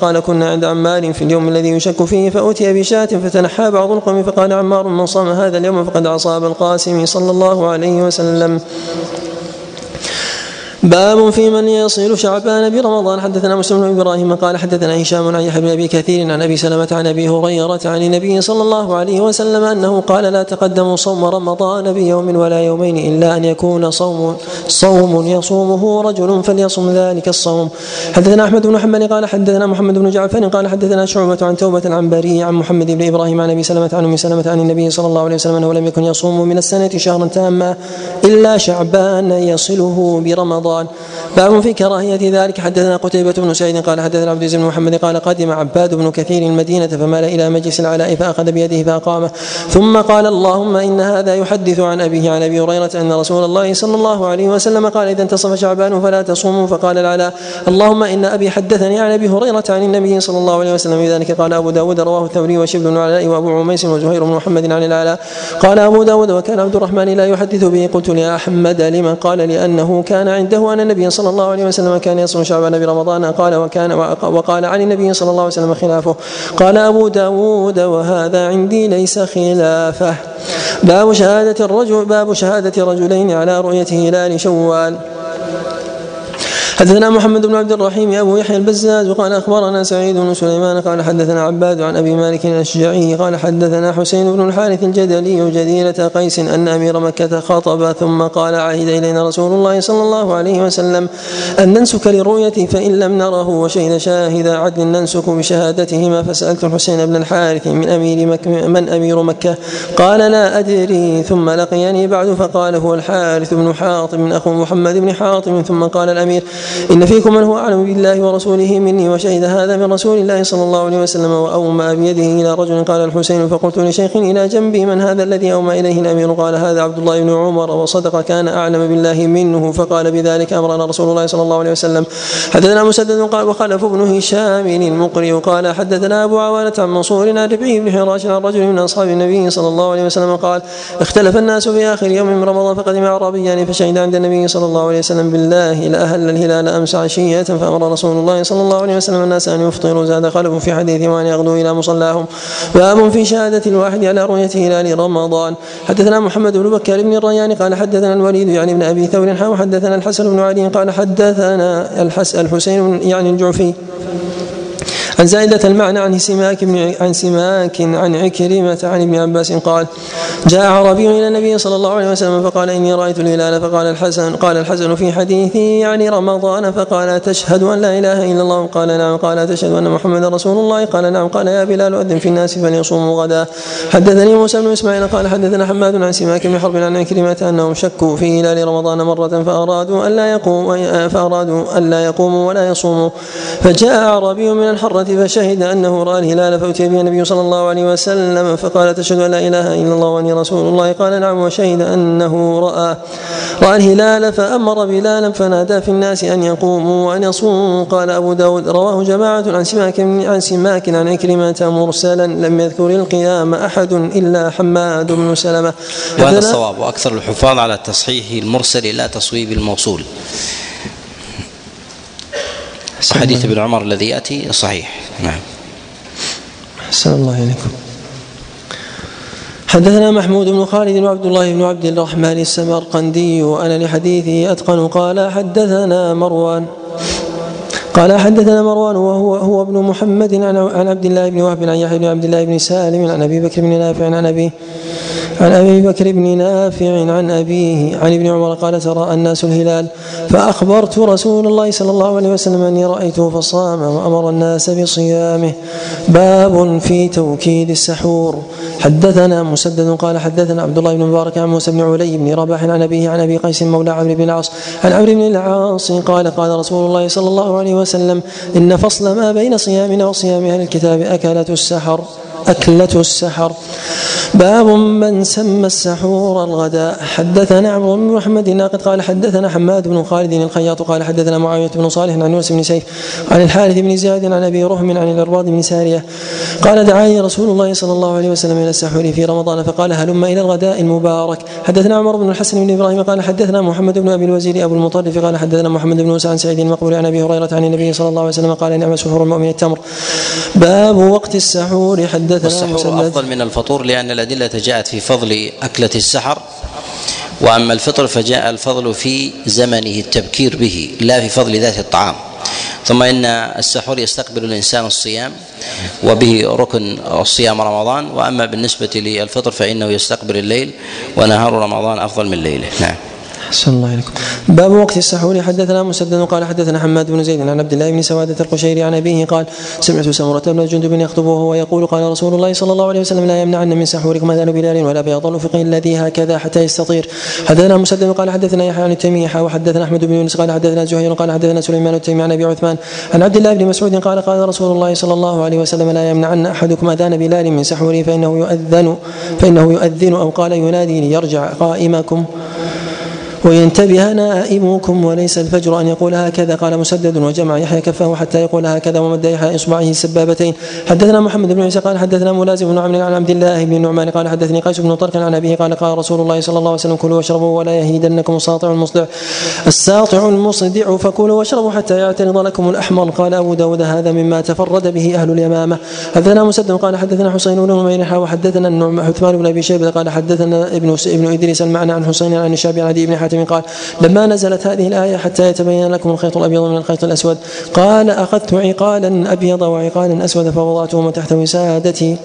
قال كنا عند عمار في اليوم الذي يشك فيه فأتي بشاة فتنحى بعض القوم فقال عمار من صام هذا اليوم فقد عصى القاسم صلى الله عليه وسلم. باب في من يصل شعبان برمضان. حدثنا مسلم بن إبراهيم قال حدثنا هشام عن يحيى بن أبي كثير عن أبي سلمة عن أبي هريرة عن النبي صلى الله عليه وسلم أنه قال لا تقدموا صوم رمضان بيوم ولا يومين إلا أن يكون صوم صوم يصومه رجل فليصم ذلك الصوم. حدثنا أحمد بن محمد قال حدثنا محمد بن جعفر قال حدثنا شعبة عن توبة عن بري عن محمد بن إبراهيم عن أبي سلمة عن أم سلمة عن النبي صلى الله عليه وسلم أنه لم يكن يصوم من السنة شهرا تاما إلا شعبان يصله برمضان. رمضان. باب في كراهية ذلك. حدثنا قتيبة بن سعيد قال حدثنا عبد العزيز بن محمد قال قدم عباد بن كثير المدينة فمال إلى مجلس العلاء فأخذ بيده فأقامه. ثم قال اللهم إن هذا يحدث عن أبيه عن أبي هريرة أن رسول الله صلى الله عليه وسلم قال إذا انتصف شعبان فلا تصوموا. فقال العلاء اللهم إن أبي حدثني عن أبي هريرة عن النبي صلى الله عليه وسلم. ذلك قال أبو داود رواه الثوري وشبل بن العلاء وأبو عميس وزهير بن محمد عن العلاء قال أبو داود وكان عبد الرحمن لا يحدث به قلت لأحمد لمن قال لأنه كان عنده أن النبي صلى الله عليه وسلم كان يصوم شعبان برمضان قال وكان وقال عن النبي صلى الله عليه وسلم خلافه قال أبو داود وهذا عندي ليس خلافة. باب شهادة الرجل باب شهادة رجلين على رؤية هلال شوال. حدثنا محمد بن عبد الرحيم أبو يحيى البزاز وقال أخبرنا سعيد بن سليمان قال حدثنا عباد عن أبي مالك الأشجعي قال حدثنا حسين بن الحارث الجدلي جديرة قيس أن أمير مكة خطب ثم قال عهد إلينا رسول الله صلى الله عليه وسلم أن ننسك للرؤية فإن لم نره وشهد شاهد عدل ننسك بشهادتهما فسألت الحسين بن الحارث من أمير مكة من أمير مكة؟ قال لا أدري ثم لقيني بعد فقال هو الحارث بن حاطم أخو محمد بن حاطم ثم قال الأمير إن فيكم من هو أعلم بالله ورسوله مني وشهد هذا من رسول الله صلى الله عليه وسلم وأومى بيده إلى رجل قال الحسين فقلت لشيخ إلى جنبي من هذا الذي أومى إليه الأمير؟ قال هذا عبد الله بن عمر وصدق كان أعلم بالله منه فقال بذلك أمرنا رسول الله صلى الله عليه وسلم. حدثنا مسدد قال وخلف بن هشام المقري قال حدثنا أبو عوانة عن منصور عن ربعي بن حراش عن رجل من أصحاب النبي صلى الله عليه وسلم قال اختلف الناس في آخر يوم من رمضان فقدم أعرابيان فشهد عند النبي صلى الله عليه وسلم بالله لأهل الهلال أمس عشية فأمر رسول الله صلى الله عليه وسلم الناس أن يفطروا. زاد خلف في حديث وأن يغدوا إلى مصلاهم. باب في شهادة الواحد على رؤية هلال رمضان. حدثنا محمد بن بكر بن الريان قال حدثنا الوليد يعني ابن أبي ثور وحدثنا الحسن بن علي قال حدثنا الحسين يعني الجعفي. عن زائدة المعنى عن سماك عن سماك عن عكرمة عن ابن عباس قال جاء أعرابي إلى النبي صلى الله عليه وسلم فقال إني رأيت الهلال. فقال الحسن قال الحسن في حديثه يعني رمضان. فقال تشهد أن لا إله إلا الله؟ قال نعم. قال تشهد أن محمدا رسول الله؟ قال نعم. قال يا بلال أذن في الناس فليصوموا غدا. حدثني موسى بن إسماعيل قال حدثنا حماد عن سماك بن حرب عن عكرمة أنهم شكوا في هلال رمضان مرة فأرادوا أن لا يقوم فأرادوا أن لا يقوموا ولا يصوموا. فجاء أعرابي من الحرة فشهد أنه رأى الهلال فأتي به النبي صلى الله عليه وسلم فقال تشهد أن لا إله إلا الله وأني رسول الله. قال نعم وشهد أنه رأى رأى الهلال فأمر بلالا فنادى في الناس أن يقوموا وأن يصوموا. قال أبو داود رواه جماعة عن سماك عن سماك عن عكرمة مرسلا لم يذكر القيام أحد إلا حماد بن سلمة. وهذا الصواب وأكثر الحفاظ على تصحيح المرسل لا تصويب الموصول. حديث ابن عمر الذي يأتي صحيح. نعم. أحسن الله إليكم. حدثنا محمود بن خالد وعبد الله بن عبد الرحمن السمرقندي وأنا لحديثه أتقن قال حدثنا مروان. قال حدثنا مروان وهو هو ابن محمد عن عبد الله بن وهب عن يحيى بن عبد الله بن سالم عن أبي بكر بن نافع عن أبي عن أبي بكر بن نافع عن أبيه عن ابن عمر قال ترى الناس الهلال. فأخبرت رسول الله صلى الله عليه وسلم أني رأيته فصام وأمر الناس بصيامه. باب في توكيد السحور. حدثنا مسدد قال حدثنا عبد الله بن مبارك عن موسى بن علي بن رباح عن أبيه عن أبي قيس مولى عمرو بن العاص عن عمرو بن العاص قال قال رسول الله صلى الله عليه وسلم إن فصل ما بين صيامنا وصيام أهل الكتاب أكلة السحر. أكلة السحر. باب من سمى السحور الغداء حدثنا عمرو بن محمد الناقد قال حدثنا حماد بن خالد الخياط قال حدثنا معاوية بن صالح عن يونس بن سيف عن الحارث بن زياد عن أبي رهم عن الإرباض بن سارية. قال دعاني رسول الله صلى الله عليه وسلم إلى السحور في رمضان. فقال هلم إلى الغداء المبارك. حدثنا عمر بن الحسن بن إبراهيم قال حدثنا محمد بن أبي الوزير أبو المطرف قال حدثنا محمد بن موسى عن سعيد المقبول عن أبي هريرة عن النبي صلى الله عليه وسلم قال نعم سحور المؤمن التمر. باب وقت السحور. حدثنا والسحور أفضل من الفطور لأن الأدلة جاءت في فضل أكلة السحر وأما الفطر فجاء الفضل في زمنه التبكير به لا في فضل ذات الطعام. ثم إن السحور يستقبل الإنسان الصيام وبه ركن الصيام رمضان وأما بالنسبة للفطر فإنه يستقبل الليل ونهار رمضان أفضل من ليله. نعم. أحسن الله إليكم. باب وقت السحور. حدثنا مسدد قال حدثنا حماد بن زيد عن عبد الله بن سوادة القشيري عن أبيه قال سمعت سمرة بن جندب يخطب وهو يقول قال رسول الله صلى الله عليه وسلم لا يمنعن من سحوركم أذان بلال ولا بياض الأفق الذي هكذا حتى يستطير. حدثنا مسدد قال حدثنا يحيى عن التيمية وحدثنا أحمد بن يونس قال حدثنا زهير قال حدثنا سليمان التيمي عن أبي عثمان عن عبد الله بن مسعود قال قال رسول الله صلى الله عليه وسلم لا يمنعن أحدكم أذان بلال من سحوره فإنه يؤذن فإنه يؤذن أو قال ينادي ليرجع قائمكم. وينتبه نائمكم وليس الفجر أن يقول هكذا قال مسدد وجمع يحيى كفه حتى يقول هكذا ومد يحيى إصبعه سبابتين. حدثنا محمد بن عيسى قال حدثنا ملازم بن عمرو عن عبد الله بن النعمان قال حدثني قيس بن طرق عن أبيه قال قال رسول الله صلى الله عليه وسلم كلوا واشربوا ولا يهيدنكم الساطع المصدع. الساطع المصدع فكلوا واشربوا حتى يعترض لكم الأحمر. قال أبو داود هذا مما تفرد به أهل اليمامة. حدثنا مسدد قال حدثنا حسين بن نمير وحدثنا عثمان بن أبي شيبة قال حدثنا ابن ابن إدريس المعنى عن حسين عن الشعبي عن عدي بن حاتم قال لما نزلت هذه الآية حتى يتبين لكم الخيط الأبيض من الخيط الأسود. قال أخذت عقالا أبيض وعقالا أسود فوضعتهما تحت وسادتي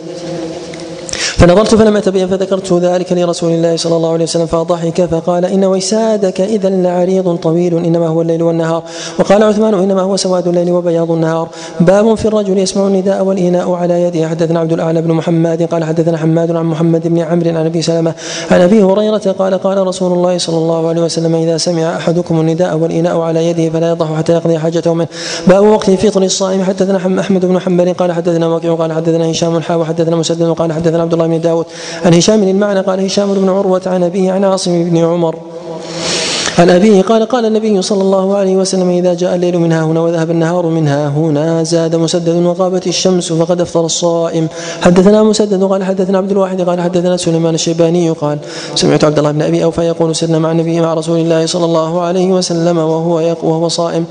فنظرت فلم أتبين فذكرت ذلك لرسول الله صلى الله عليه وسلم فضحك فقال إن وسادك إذا لعريض طويل إنما هو الليل والنهار. وقال عثمان إنما هو سواد الليل وبياض النهار. باب في الرجل يسمع النداء والإناء على يده. حدثنا عبد الأعلى بن محمد قال حدثنا حماد عن محمد بن عمرو عن أبي سلمة عن أبي هريرة قال قال رسول الله صلى الله عليه وسلم إذا سمع أحدكم النداء والإناء على يده فلا يضح حتى يقضي حاجته منه. باب وقت فطر الصائم. حدثنا أحمد بن حنبل قال حدثنا وكيع قال حدثنا هشام حا وحدثنا مسدد قال حدثنا عبد الله بن داود. عن هشام المعنى قال هشام بن عروة عن أبيه عن عاصم بن عمر. عن أبيه قال قال النبي صلى الله عليه وسلم إذا جاء الليل منها هنا وذهب النهار منها هنا زاد مسدد وغابت الشمس فقد أفطر الصائم. حدثنا مسدد قال حدثنا عبد الواحد قال حدثنا سليمان الشيباني قال سمعت عبد الله بن أبي أوفى يقول سرنا مع النبي مع رسول الله صلى الله عليه وسلم وهو وهو صائم.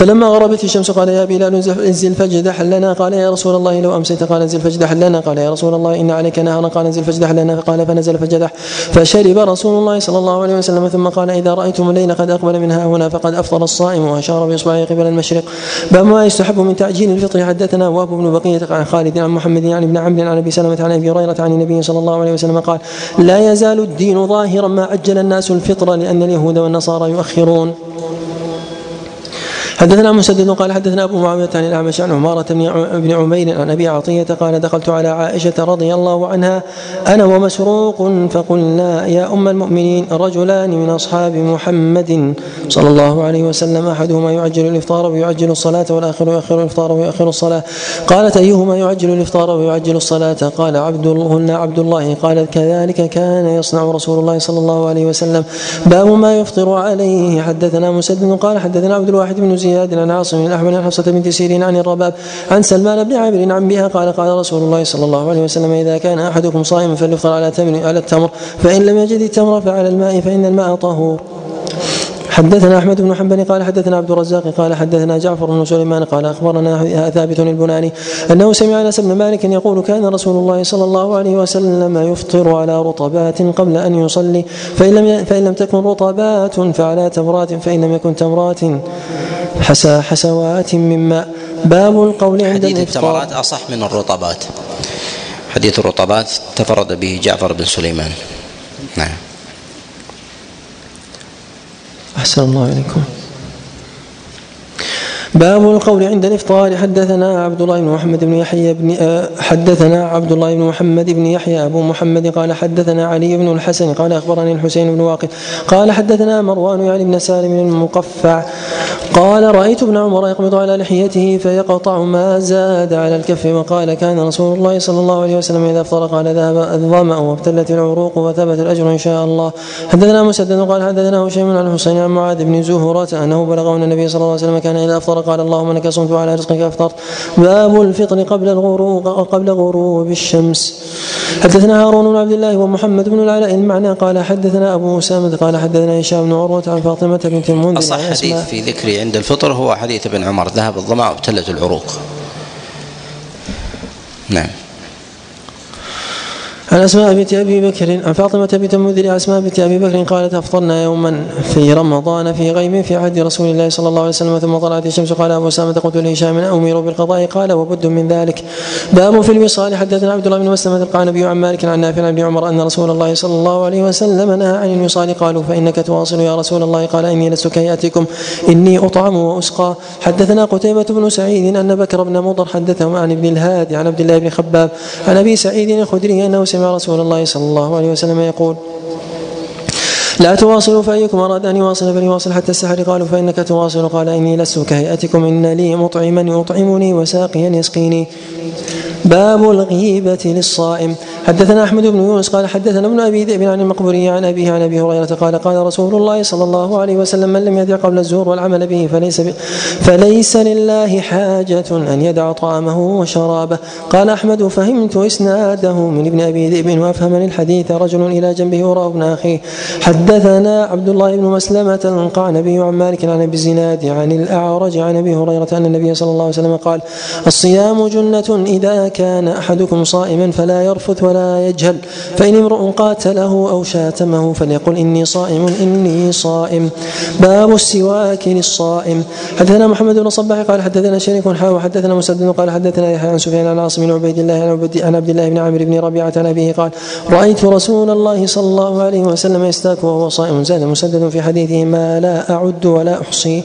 فلما غربت الشمس قال يا بلال انزل فاجدح لنا. قال يا رسول الله لو أمسيت قال انزل فاجدح لنا. قال يا رسول الله إن عليك نهارا. قال انزل فاجدح لنا. فقال فنزل فجدح فشرب رسول الله صلى الله عليه وسلم. ثم قال إذا رأيتم الليل قد أقبل منها هنا فقد أفطر الصائم وأشار بإصبعه قبل المشرق. باب ما يستحب من تعجيل الفطر. حدثنا واب بن بقية عن خالد عن محمد يعني بن عمرو عن أبي سلمة عن أبي هريرة عن النبي صلى الله عليه وسلم قال لا يزال الدين ظاهرا ما عجل الناس الفطر لأن اليهود والنصارى يؤخرون. حدثنا مسدد قال حدثنا أبو معاوية عن الأعمش عن عمارة بن عمير عن أبي عطية قال دخلت على عائشة رضي الله عنها أنا ومسروق فقلنا يا أم المؤمنين رجلان من أصحاب محمد صلى الله عليه وسلم أحدهما يعجل الإفطار ويعجل الصلاة والآخر يؤخر الإفطار ويؤخر الصلاة. قالت أيهما يعجل الإفطار ويعجل الصلاة؟ قال عبد هن عبد الله. قالت كذلك كان يصنع رسول الله صلى الله عليه وسلم. باب ما يفطر عليه. حدثنا مسدد قال حدثنا عبد الواحد بن زياد زياد عن عاصم الاحول عن حفصة بنت سيرين عن الرباب عن سلمان بن عامر عن بها قال قال رسول الله صلى الله عليه وسلم إذا كان أحدكم صائما فليفطر على تمر على التمر فإن لم يجد التمر فعلى الماء فإن الماء طهور. حدثنا أحمد بن حنبل قال حدثنا عبد الرزاق قال حدثنا جعفر بن سليمان قال أخبرنا ثابت البناني أنه سمع أنس بن مالك يقول كان رسول الله صلى الله عليه وسلم يفطر على رطبات قبل أن يصلي فإن لم فإن لم تكن رطبات فعلى تمرات فإن لم يكن تمرات حسا حسوات من ماء. باب القول عند حديث التمرات أصح من الرطبات. حديث الرطبات تفرد به جعفر بن سليمان. نعم. أحسن الله إليكم. باب القول عند الإفطار. حدثنا عبد الله بن محمد بن يحيى بن آه، حدثنا عبد الله بن محمد بن يحيى أبو محمد قال حدثنا علي بن الحسن قال أخبرني الحسين بن واقد قال حدثنا مروان يعني بن سالم المقفع قال رأيت ابن عمر يقبض على لحيته فيقطع ما زاد على الكف وقال كان رسول الله صلى الله عليه وسلم إذا أفطر قال ذهب الظمأ وابتلت العروق وثبت الأجر إن شاء الله. حدثنا مسدد قال حدثنا هشيم عن الحسين عن معاذ بن زهرة أنه بلغه أن النبي صلى الله عليه وسلم كان إذا أفطر قال اللهم إنك صمت وعلى رزقك أفطرت. باب الفطر قبل الغروب قبل غروب الشمس. حدثنا هارون بن عبد الله ومحمد بن العلاء المعنى قال حدثنا أبو اسامه قال حدثنا هشام بن عروة عن فاطمة بنت المنذر أصح حديث في ذكر عند الفطر هو حديث ابن عمر. ذهب الظمأ وابتلت العروق. نعم. عن أسماء بنت أبي بكر عن فاطمة بنت المنذر أسماء بنت أبي بكر قالت أفطرنا يوما في رمضان في غيم في عهد رسول الله صلى الله عليه وسلم ثم طلعت الشمس قال أبو أسامة قلت لهشام أمير بالقضاء. قال وبد من ذلك. باب في الوصال. حدثنا عبد الله بن مسلمة قال النبي عن مالك عن نافع عن ابن عمر أن رسول الله صلى الله عليه وسلم نهى عن الوصال. قالوا فإنك تواصل يا رسول الله. قال إني لست كياتكم إني أطعم وأسقى. حدثنا قتيبة بن سعيد أن بكر بن مضر حدثهم عن ابن الهادي عن عبد الله بن خباب عن أبي سعيد الخدري أنه سمع سمع رسول الله صلى الله عليه وسلم يقول لا تواصلوا فأيكم أراد أن يواصل فليواصل حتى السحر. قالوا فإنك تواصل. قال إني لست كهيئتكم إن لي مطعما يطعمني وساقيا يسقيني. باب الغيبة للصائم. حدثنا أحمد بن يونس قال حدثنا ابن أبي ذئب عن المقبوري عن أبيه عن أبي هريرة قال قال رسول الله صلى الله عليه وسلم من لم يدع قبل الزور والعمل به فليس فليس لله حاجة أن يدع طعامه وشرابه. قال أحمد فهمت إسناده من ابن أبي ذئب وأفهم للحديث رجل إلى جنبه يرى ابن أخيه. حدثنا عبد الله بن مسلمة قال نبي عن مالك عن أبي الزناد عن الأعرج عن أبي هريرة أن النبي صلى الله عليه وسلم قال الصيام جنة إذا كان أحدكم صائما فلا يرفث ولا يجهل. فإن امرؤ قاتله أو شاتمه فليقل إني صائم إني صائم. باب السواك للصائم. حدثنا محمد بن صباح قال حدثنا شريك حا وحدثنا مسدد قال حدثنا يحيى عن سفيان عن عاصم بن عبيد الله عن عبد الله بن عامر بن ربيعة عن أبيه قال رأيت رسول الله صلى الله عليه وسلم يستاك وهو صائم. زاد مسدد في حديثه ما لا أعد ولا أحصي.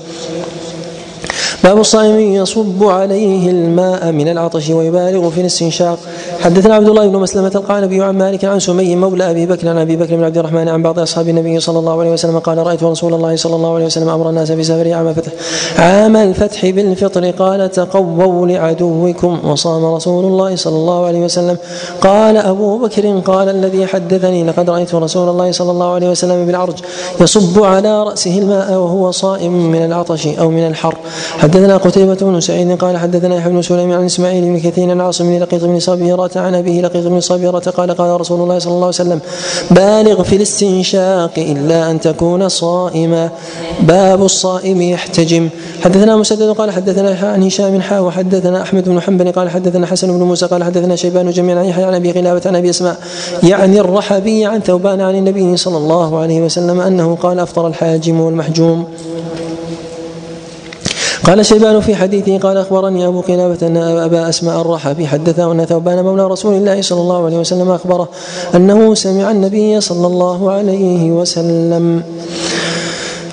باب الصائم يصب عليه الماء من العطش ويبالغ في الاستنشاق. حدثنا عبد الله بن مسلمة القعنبي عن مالك عن سمي مولى أبي بكر عن أبي بكر بن عبد الرحمن عن بعض أصحاب النبي صلى الله عليه وسلم قال رأيت رسول الله صلى الله عليه وسلم أمر الناس بسفر عام الفتح عام الفتح بالفطر قال تقووا لعدوكم وصام رسول الله صلى الله عليه وسلم. قال أبو بكر قال الذي حدثني لقد رأيت رسول الله صلى الله عليه وسلم بالعرج يصب على رأسه الماء وهو صائم من العطش أو من الحر. حدثنا قتيبة بن سعيد قال حدثنا يحيى بن سليم عن إسماعيل بن كثير عن عاصم بن لقيط بن صبيرة عن أبيه لقيط بن صبيرة قال قال رسول الله صلى الله عليه وسلم بالغ في الاستنشاق إلا أن تكون صائما. باب الصائم يحتجم. حدثنا مسدد قال حدثنا عن هشام حا وحدثنا أحمد بن حنبل قال حدثنا حسن بن موسى قال حدثنا شيبان جميعا عن يحيى عن أبي غلابة عن أبي أسماء يعني الرحبي عن ثوبان عن النبي صلى الله عليه وسلم أنه قال أفطر الحاجم والمحجوم. قال شيبان في حديثه قال أخبرني أبو قلابة أن أبا أسماء الرحبي حدثه أن ثوبان مولى رسول الله صلى الله عليه وسلم أخبره أنه سمع النبي صلى الله عليه وسلم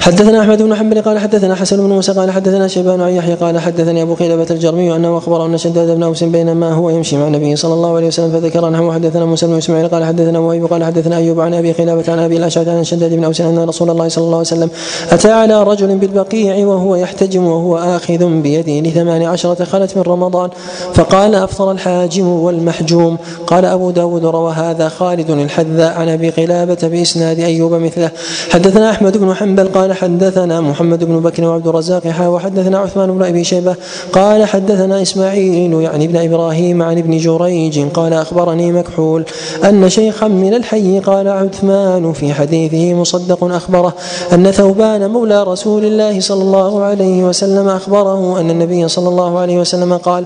حدثنا أحمد بن حنبل قال حدثنا حسن بن موسى قال حدثنا شيبان عن يحيى قال حدثني أبو قيلبة الجرمي أنه أخبره أن شداد بن أوس بينما هو يمشي مع النبي صلى الله عليه وسلم فذكر أنه حدثنا موسى بن إسماعيل قال حدثنا وهيب قال حدثنا أيوب عن أبي قيلبة عن أبي الأشعث عن شداد بن أوس أن رسول الله صلى الله عليه وسلم أتى على رجل بالبقيع وهو يحتجم وهو آخذ بيده لثمان عشرة خلت من رمضان فقال أفطر الحاجم والمحجوم قال أبو داود روى هذا خالد الحذاء عن أبي قلابة بإسناد أيوب مثله حدثنا أحمد بن حنبل قال حدثنا محمد بن بكر وعبد الرزاق حا وحدثنا عثمان بن أبي شيبة قال حدثنا إسماعيل يعني ابن إبراهيم عن ابن جريج قال أخبرني مكحول أن شيخا من الحي قال عثمان في حديثه مصدق أخبره أن ثوبان مولى رسول الله صلى الله عليه وسلم أخبره أن النبي صلى الله عليه وسلم قال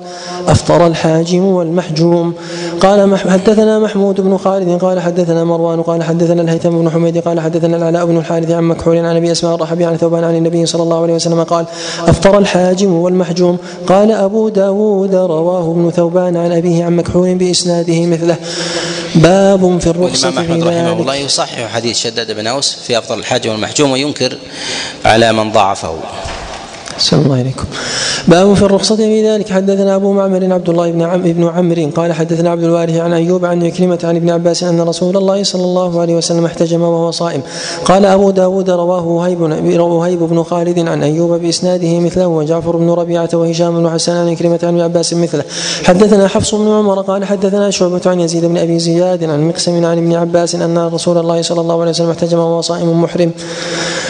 أفطر الحاجم والمحجوم. قال حدثنا محمود بن خالد قال حدثنا مروان قال حدثنا الهيثم بن حميد قال حدثنا العلاء بن الحارث عن مكحول عن أبي أسماء الرحبي عن ثوبان عن النبي صلى الله عليه وسلم قال أفطر الحاجم والمحجوم؟ قال أبو داود رواه ابن ثوبان عن أبيه عن مكحول بإسناده مثله. باب في الرخصة الإمام أحمد رحمه الله يصحح حديث شداد بن أوس في أفضل الحاجم والمحجوم وينكر على من ضعفه. أحسن الله إليكم. باب في الرخصة في ذلك. حدثنا أبو معمر عبد الله بن عم بن عمرو قال حدثنا عبد الوارث عن أيوب عن عكرمة عن ابن عباس أن رسول الله صلى الله عليه وسلم احتجم وهو صائم. قال أبو داود رواه وهيب وهيب بن خالد عن أيوب بإسناده مثله وجعفر بن ربيعة وهشام بن حسن عن عكرمة عن ابن عباس مثله. حدثنا حفص بن عمر قال حدثنا شعبة عن يزيد بن أبي زياد عن مقسم عن ابن عباس أن رسول الله صلى الله عليه وسلم احتجم وهو صائم محرم.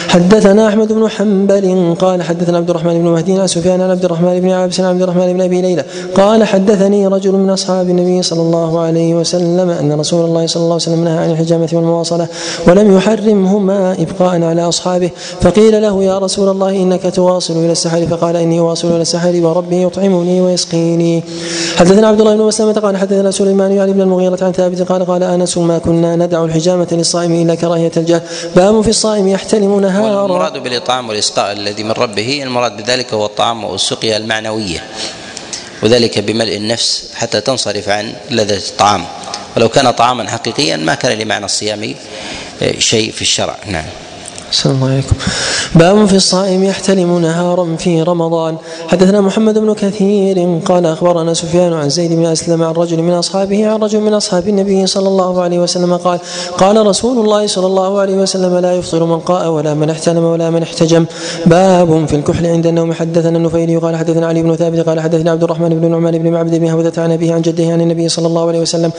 حدثنا أحمد بن حنبل قال حدثنا عبد الرحمن بن مهدي عن سفيان عن عبد الرحمن بن عابس عن عبد الرحمن بن أبي ليلى قال حدثني رجل من أصحاب النبي صلى الله عليه وسلم أن رسول الله صلى الله عليه وسلم نهى عن الحجامة والمواصلة ولم يحرمهما إبقاء على أصحابه فقيل له يا رسول الله إنك تواصل إلى السحر فقال إني واصل إلى السحر وربي يطعمني ويسقيني حدثنا عبد الله بن مسلمة قال حدثنا سليمان يعني بن المغيرة عن ثابت قال قال آنس ما كنا ندع الحجامة للصائم إلا كراهية الجهل باب في الصائم يحتلم نهارا والمراد بالإطعام والإسقاء الذي من ربه المراد بذلك هو الطعام والسقيا المعنوية وذلك بملء النفس حتى تنصرف عن لذة الطعام. ولو كان طعاما حقيقيا ما كان لمعنى الصيام شيء في الشرع. نعم. الله عليكم. باب في الصائم يحتلم نهارا في رمضان. حدثنا محمد بن كثير قال أخبرنا سفيان عن زيد بن أسلم عن رجل من أصحابه عن رجل من أصحاب النبي صلى الله عليه وسلم قال قال رسول الله صلى الله عليه وسلم لا يفطر من قاء ولا من احتلم ولا من احتجم باب في الكحل عند النوم. حدثنا النفيلي قال حدثنا علي بن ثابت قال حدثنا عبد الرحمن بن نعمان بن معبد بن هودة عن أبيه عن جده عن النبي صلى الله عليه وسلم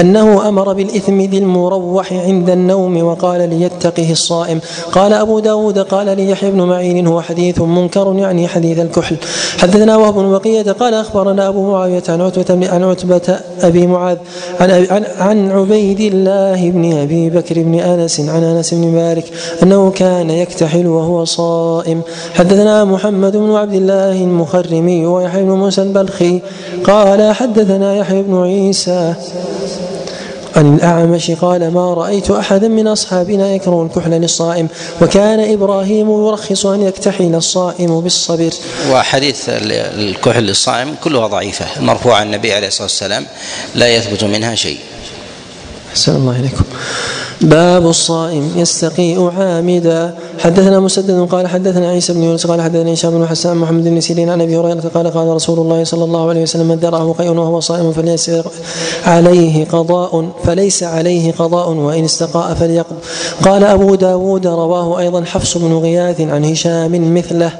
أنه أمر بالإثم ذي المروح عند النوم وقال ليتقه الصائم. قال أبو داود قال لي يحيى بن معين هو حديث منكر يعني حديث الكحل. حدثنا وهب بن بقية قال أخبرنا أبو معاوية عن عتبة عن عتبة أبي معاذ عن, عن, عن عبيد الله بن أبي بكر بن أنس عن أنس بن مالك أنه كان يكتحل وهو صائم. حدثنا محمد بن عبد الله المخرمي ويحيى بن موسى البلخي قال حدثنا يحيى بن عيسى عن الأعمش قال ما رأيت أحدا من أصحابنا يكره الكحل للصائم وكان إبراهيم يرخص أن يكتحل الصائم بالصبر وحديث الكحل للصائم كلها ضعيفة مرفوع عن النبي عليه الصلاة والسلام لا يثبت منها شيء. أحسن الله إليكم. باب الصائم يستقيء عامدا. حدثنا مسدد قال حدثنا عيسى بن يونس قال حدثنا هشام بن حسان محمد بن سيرين عن أبي هريرة قال قال رسول الله صلى الله عليه وسلم من ذرعه قيء وهو صائم فليس عليه قضاء فليس عليه قضاء وإن استقاء فليقض. قال أبو داود رواه أيضا حفص بن غياث عن هشام مثله.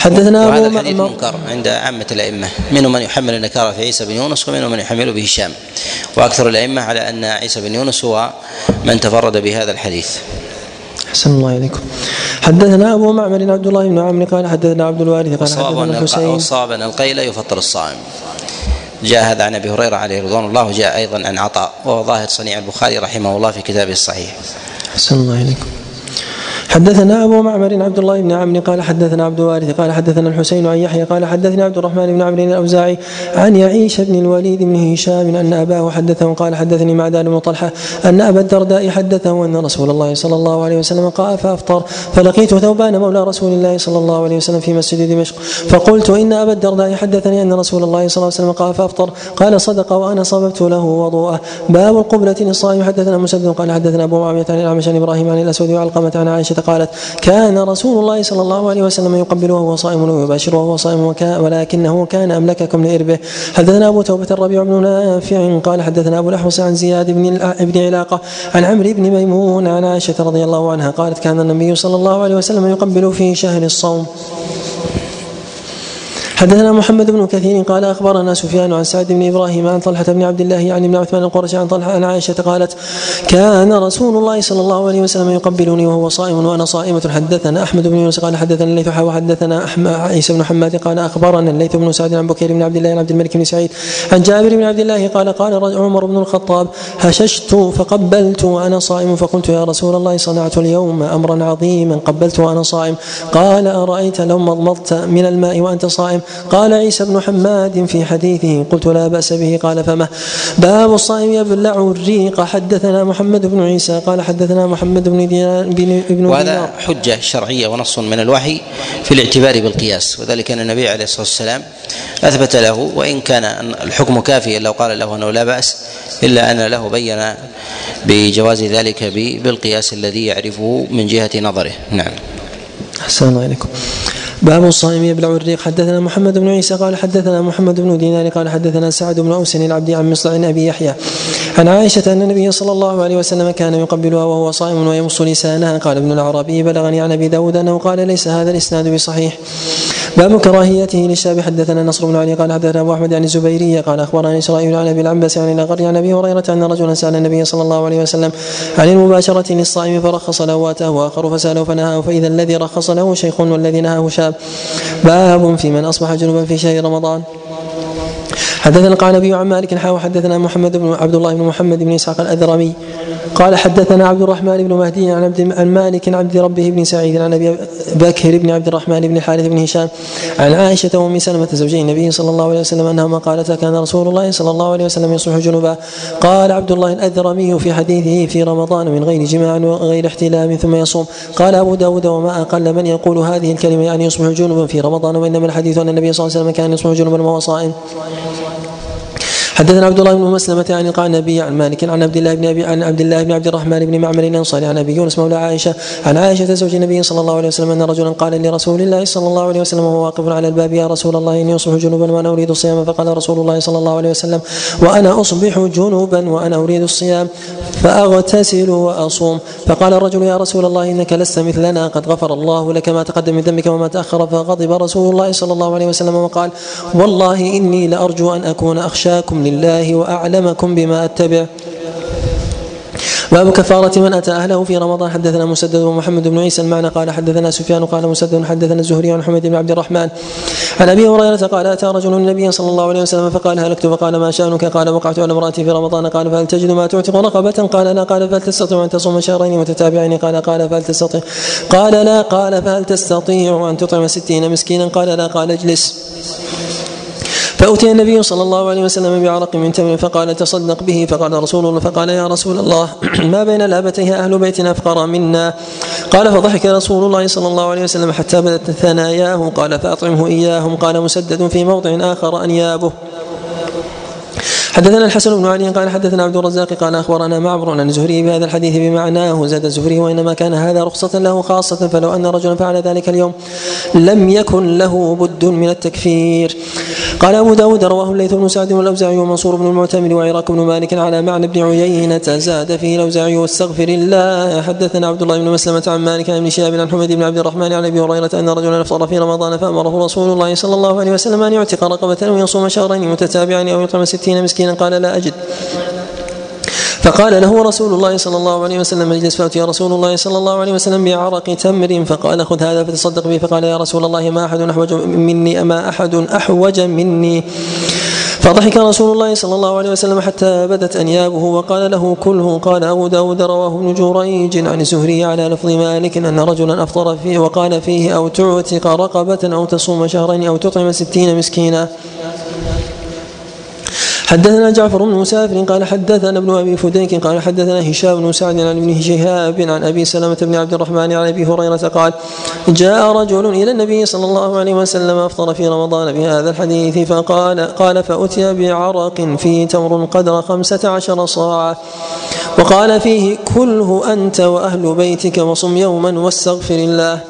حدثنا وهذا الحديث منكر عند عامة الأئمة منهم من يحمل النكارة في عيسى بن يونس ومنهم من يحمله بهشام وأكثر الأئمة على أن عيسى بن يونس هو من تفرد بهذا الحديث. أحسن الله إليكم. حدثنا أبو معمر عبد الله بن عمرو قال حدثنا عبد الوارث قال حدثنا الحسين والصواب أن القيل يفطر الصائم. جاء هذا عن أبي هريرة عليه رضوان الله وجاء أيضا عن عطاء وهو ظاهر صنيع البخاري رحمه الله في كتابه الصحيح. أحسن الله إليكم. حدثنا أبو معمر عبد الله بن عمرو قال حدثنا عبد الوارث قال حدثنا الحسين عن يحيى قال حدثني عبد الرحمن بن عمرو الأوزاعي عن يعيش بن الوليد بن هشام أن أباه حدثه قال حدثني معدان بن طلحة أن أبا الدرداء حدثه أن رسول الله صلى الله عليه وسلم قال فأفطر فلقيت ثوبان مولى رسول الله صلى الله عليه وسلم في مسجد دمشق. فقلت إن أبا الدرداء حدثني أن رسول الله صلى الله عليه وسلم قال فأفطر. قال صدق وأنا صببت له وضوءه. باب القبلة للصائم. حدثنا مسدد قال حدثنا أبو معاوية عن الأعمش عن إبراهيم عن الأسود وعلقمة عن قالت كان رسول الله صلى الله عليه وسلم يقبل وهو صائم ويباشر وهو صائم ولكنه كان أملككم لإربه. حدثنا أبو توبة الربيع بن نافع قال حدثنا أبو الاحوص عن زياد بن ابن علاقة عن عمرو بن ميمون عن عائشة رضي الله عنها قالت كان النبي صلى الله عليه وسلم يقبل في شهر الصوم. حدثنا محمد بن كثير قال أخبرنا سفيان عن سعد بن إبراهيم عن طلحة بن عبد الله عن ابن عثمان القرشي عن طلحة عن عائشة قالت كان رسول الله صلى الله عليه وسلم يقبلني وهو صائم وأنا صائمة. حدثنا أحمد بن يونس قال حدثنا الليث وحدثنا عيسى بن حماد قال أخبرنا الليث بن سعد عن بكير بن عبد الله عن عبد الملك بن سعيد عن جابر بن عبد الله قال قال عمر بن الخطاب هششت فقبلت وأنا صائم. فقلت يا رسول الله صنعت اليوم أمرا عظيما. قبلت وأنا صائم. قال أرأيت لو مضمضت من الماء وأنت صائم؟ قال عيسى بن حماد في حديثه قلت لا بأس به قال فما؟ باب الصائم يبلع الريق. حدثنا محمد بن عيسى قال حدثنا محمد بن بن ابن وهذا حجة شرعية ونص من الوحي في الاعتبار بالقياس وذلك أن النبي عليه الصلاة والسلام أثبت له وإن كان الحكم كافيا لو قال له أنه لا بأس إلا أن له بين بجواز ذلك بالقياس الذي يعرفه من جهة نظره. نعم. أحسن الله إليكم. باب الصائم يبلع الريق. حدثنا محمد بن عيسى قال حدثنا محمد بن دينار قال حدثنا سعد بن أوس العبد عن مصطع أبي يحيى. عن عائشة أن النبي صلى الله عليه وسلم كان يقبلها وهو صائم ويمص لسانها قال ابن العربي بلغني عن أبي داود أنه قال ليس هذا الإسناد بصحيح. باب كراهيته للشاب. حدثنا نصر بن علي قال حدثنا أبو أحمد عن الزبيريه قال أخبرني إسرائيل عن أبي العنبس عن الأغر عن أبي هريرة أن رجلا سأل النبي صلى الله عليه وسلم عن المباشرة للصائم فرخص له وأتاه وآخر فسأله فنهاه فإذا الذي رخص له شيخ والذي نهاه شاب. باب في من أصبح جنبا في شهر رمضان. حدثنا القعنبي عن مالك حاو حدثنا محمد بن عبد الله بن محمد بن إسحاق الأذرمي. قال حدثنا عبد الرحمن بن مهدي عن عبد عن مالك عن عبد ربه بن سعيد عن أبي بكر بن عبد الرحمن بن الحارث بن هشام عن عائشة وأم سلمة زوجي النبي صلى الله عليه وسلم أنهما قالتا كان رسول الله صلى الله عليه وسلم يصبح جنبا قال عبد الله الأذرمي في حديثه في رمضان من غير جماع وغير احتلام ثم يصوم. قال أبو داود وما أقل من يقول هذه الكلمة يعني يصبح جنبا في رمضان وإنما الحديث أن النبي صلى الله عليه وسلم كان يصبح جنبا وهو صائم حدثنا عبد الله بن مسلمة عن القعنبي عن مالك عن عبد الله بن أبي عن عبد الله بن عبد الرحمن بن معمر الأنصاري عن أبي يونس مولى عائشة عن عائشة زوج النبي صلى الله عليه وسلم أن رجلا قال لرسول الله صلى الله عليه وسلم وهو واقف على الباب يا رسول الله إني أصبح جنوبا وأنا أريد الصيام. فقال رسول الله صلى الله عليه وسلم وأنا أصبح جنوبا وأنا أريد الصيام فأغتسل وأصوم. فقال الرجل يا رسول الله إنك لست مثلنا قد غفر الله لك ما تقدم من ذنبك وما تأخر. فغضب رسول الله صلى الله عليه وسلم وقال والله إني لأرجو أن أكون أخشاكم لله واعلم أعلمكم بما أتبع. باب كفارة من أتى أهله في رمضان. حدثنا مسدد ومحمد بن عيسى المعنى قال حدثنا سفيان قال مسدد حدثنا الزهري عن حميد بن عبد الرحمن. عن أبي هريرة قال أتى رجل النبي صلى الله عليه وسلم فقال هلكت فقال ما شأنك؟ قال وقعت على امرأتي في رمضان. قال فهل تجد ما تعتق رقبة؟ قال لا. قال فهل تستطيع أن تصوم شهرين متتابعين؟ قال قال فهل تستطيع. قال لا. قال فهل تستطيع أن تطعم ستين مسكينا؟ قال لا. قال اجلس. فأتي النبي صلى الله عليه وسلم بعرق من تمر فقال تصدق به فقال رسول الله فقال يا رسول الله ما بين لابتيها أهل بيت أفقر منا؟ قال فضحك رسول الله صلى الله عليه وسلم حتى بدت ثناياه قال فأطعمه إياهم قال مسدد في موضع آخر أنيابه. حدثنا الحسن بن علي قال حدثنا عبد الرزاق قال أخبرنا معمر عن الزهري بهذا الحديث بمعناه زاد الزهري وإنما كان هذا رخصة له خاصة فلو أن رجلا فعل ذلك اليوم لم يكن له بد من التكفير. قال أبو داود رواه الليث بن سعد والأوزاعي ومنصور بن المعتمر وعراق بن مالك على معنى بن عيينة زاد فيه الأوزاعي واستغفر الله. حدثنا عبد الله بن مسلمة عن مالك عن ابن شهاب عن حميد بن عبد الرحمن عن أبي هريرة أن رجلا أفطر في رمضان فأمره رسول الله صلى الله عليه وسلم أن يعتق رقبة ويصوم شهرين متتابعين أو يطعم ستين مسكينا مسكينا قال لا أجد. فقال له رسول الله صلى الله عليه وسلم اجلس فأتي رسول الله صلى الله عليه وسلم بعرق تمر. فقال خذ هذا فتصدق به. فقال يا رسول الله ما أحد أحوج مني أما أحد أحوج مني. فضحك رسول الله صلى الله عليه وسلم حتى بدت أنيابه وقال له كله. قال أبو داود رواه ابن جريج عن زهري على لفظ مالك أن رجلا أفطر فيه وقال فيه أو تعتق رقبة أو تصوم شهرين أو تطعم ستين مسكينا. حدثنا جعفر بن مسافر قال حدثنا ابن أبي فديك قال حدثنا هشام بن سعد عن ابن شهاب عن أبي سلمة بن عبد الرحمن عن أبي هريرة قال جاء رجل إلى النبي صلى الله عليه وسلم أفطر في رمضان بهذا الحديث فقال قال فأتي بعرق فيه تمر قدر خمسة عشر صاعا. وقال فيه كله أنت وأهل بيتك وصم يوما واستغفر الله.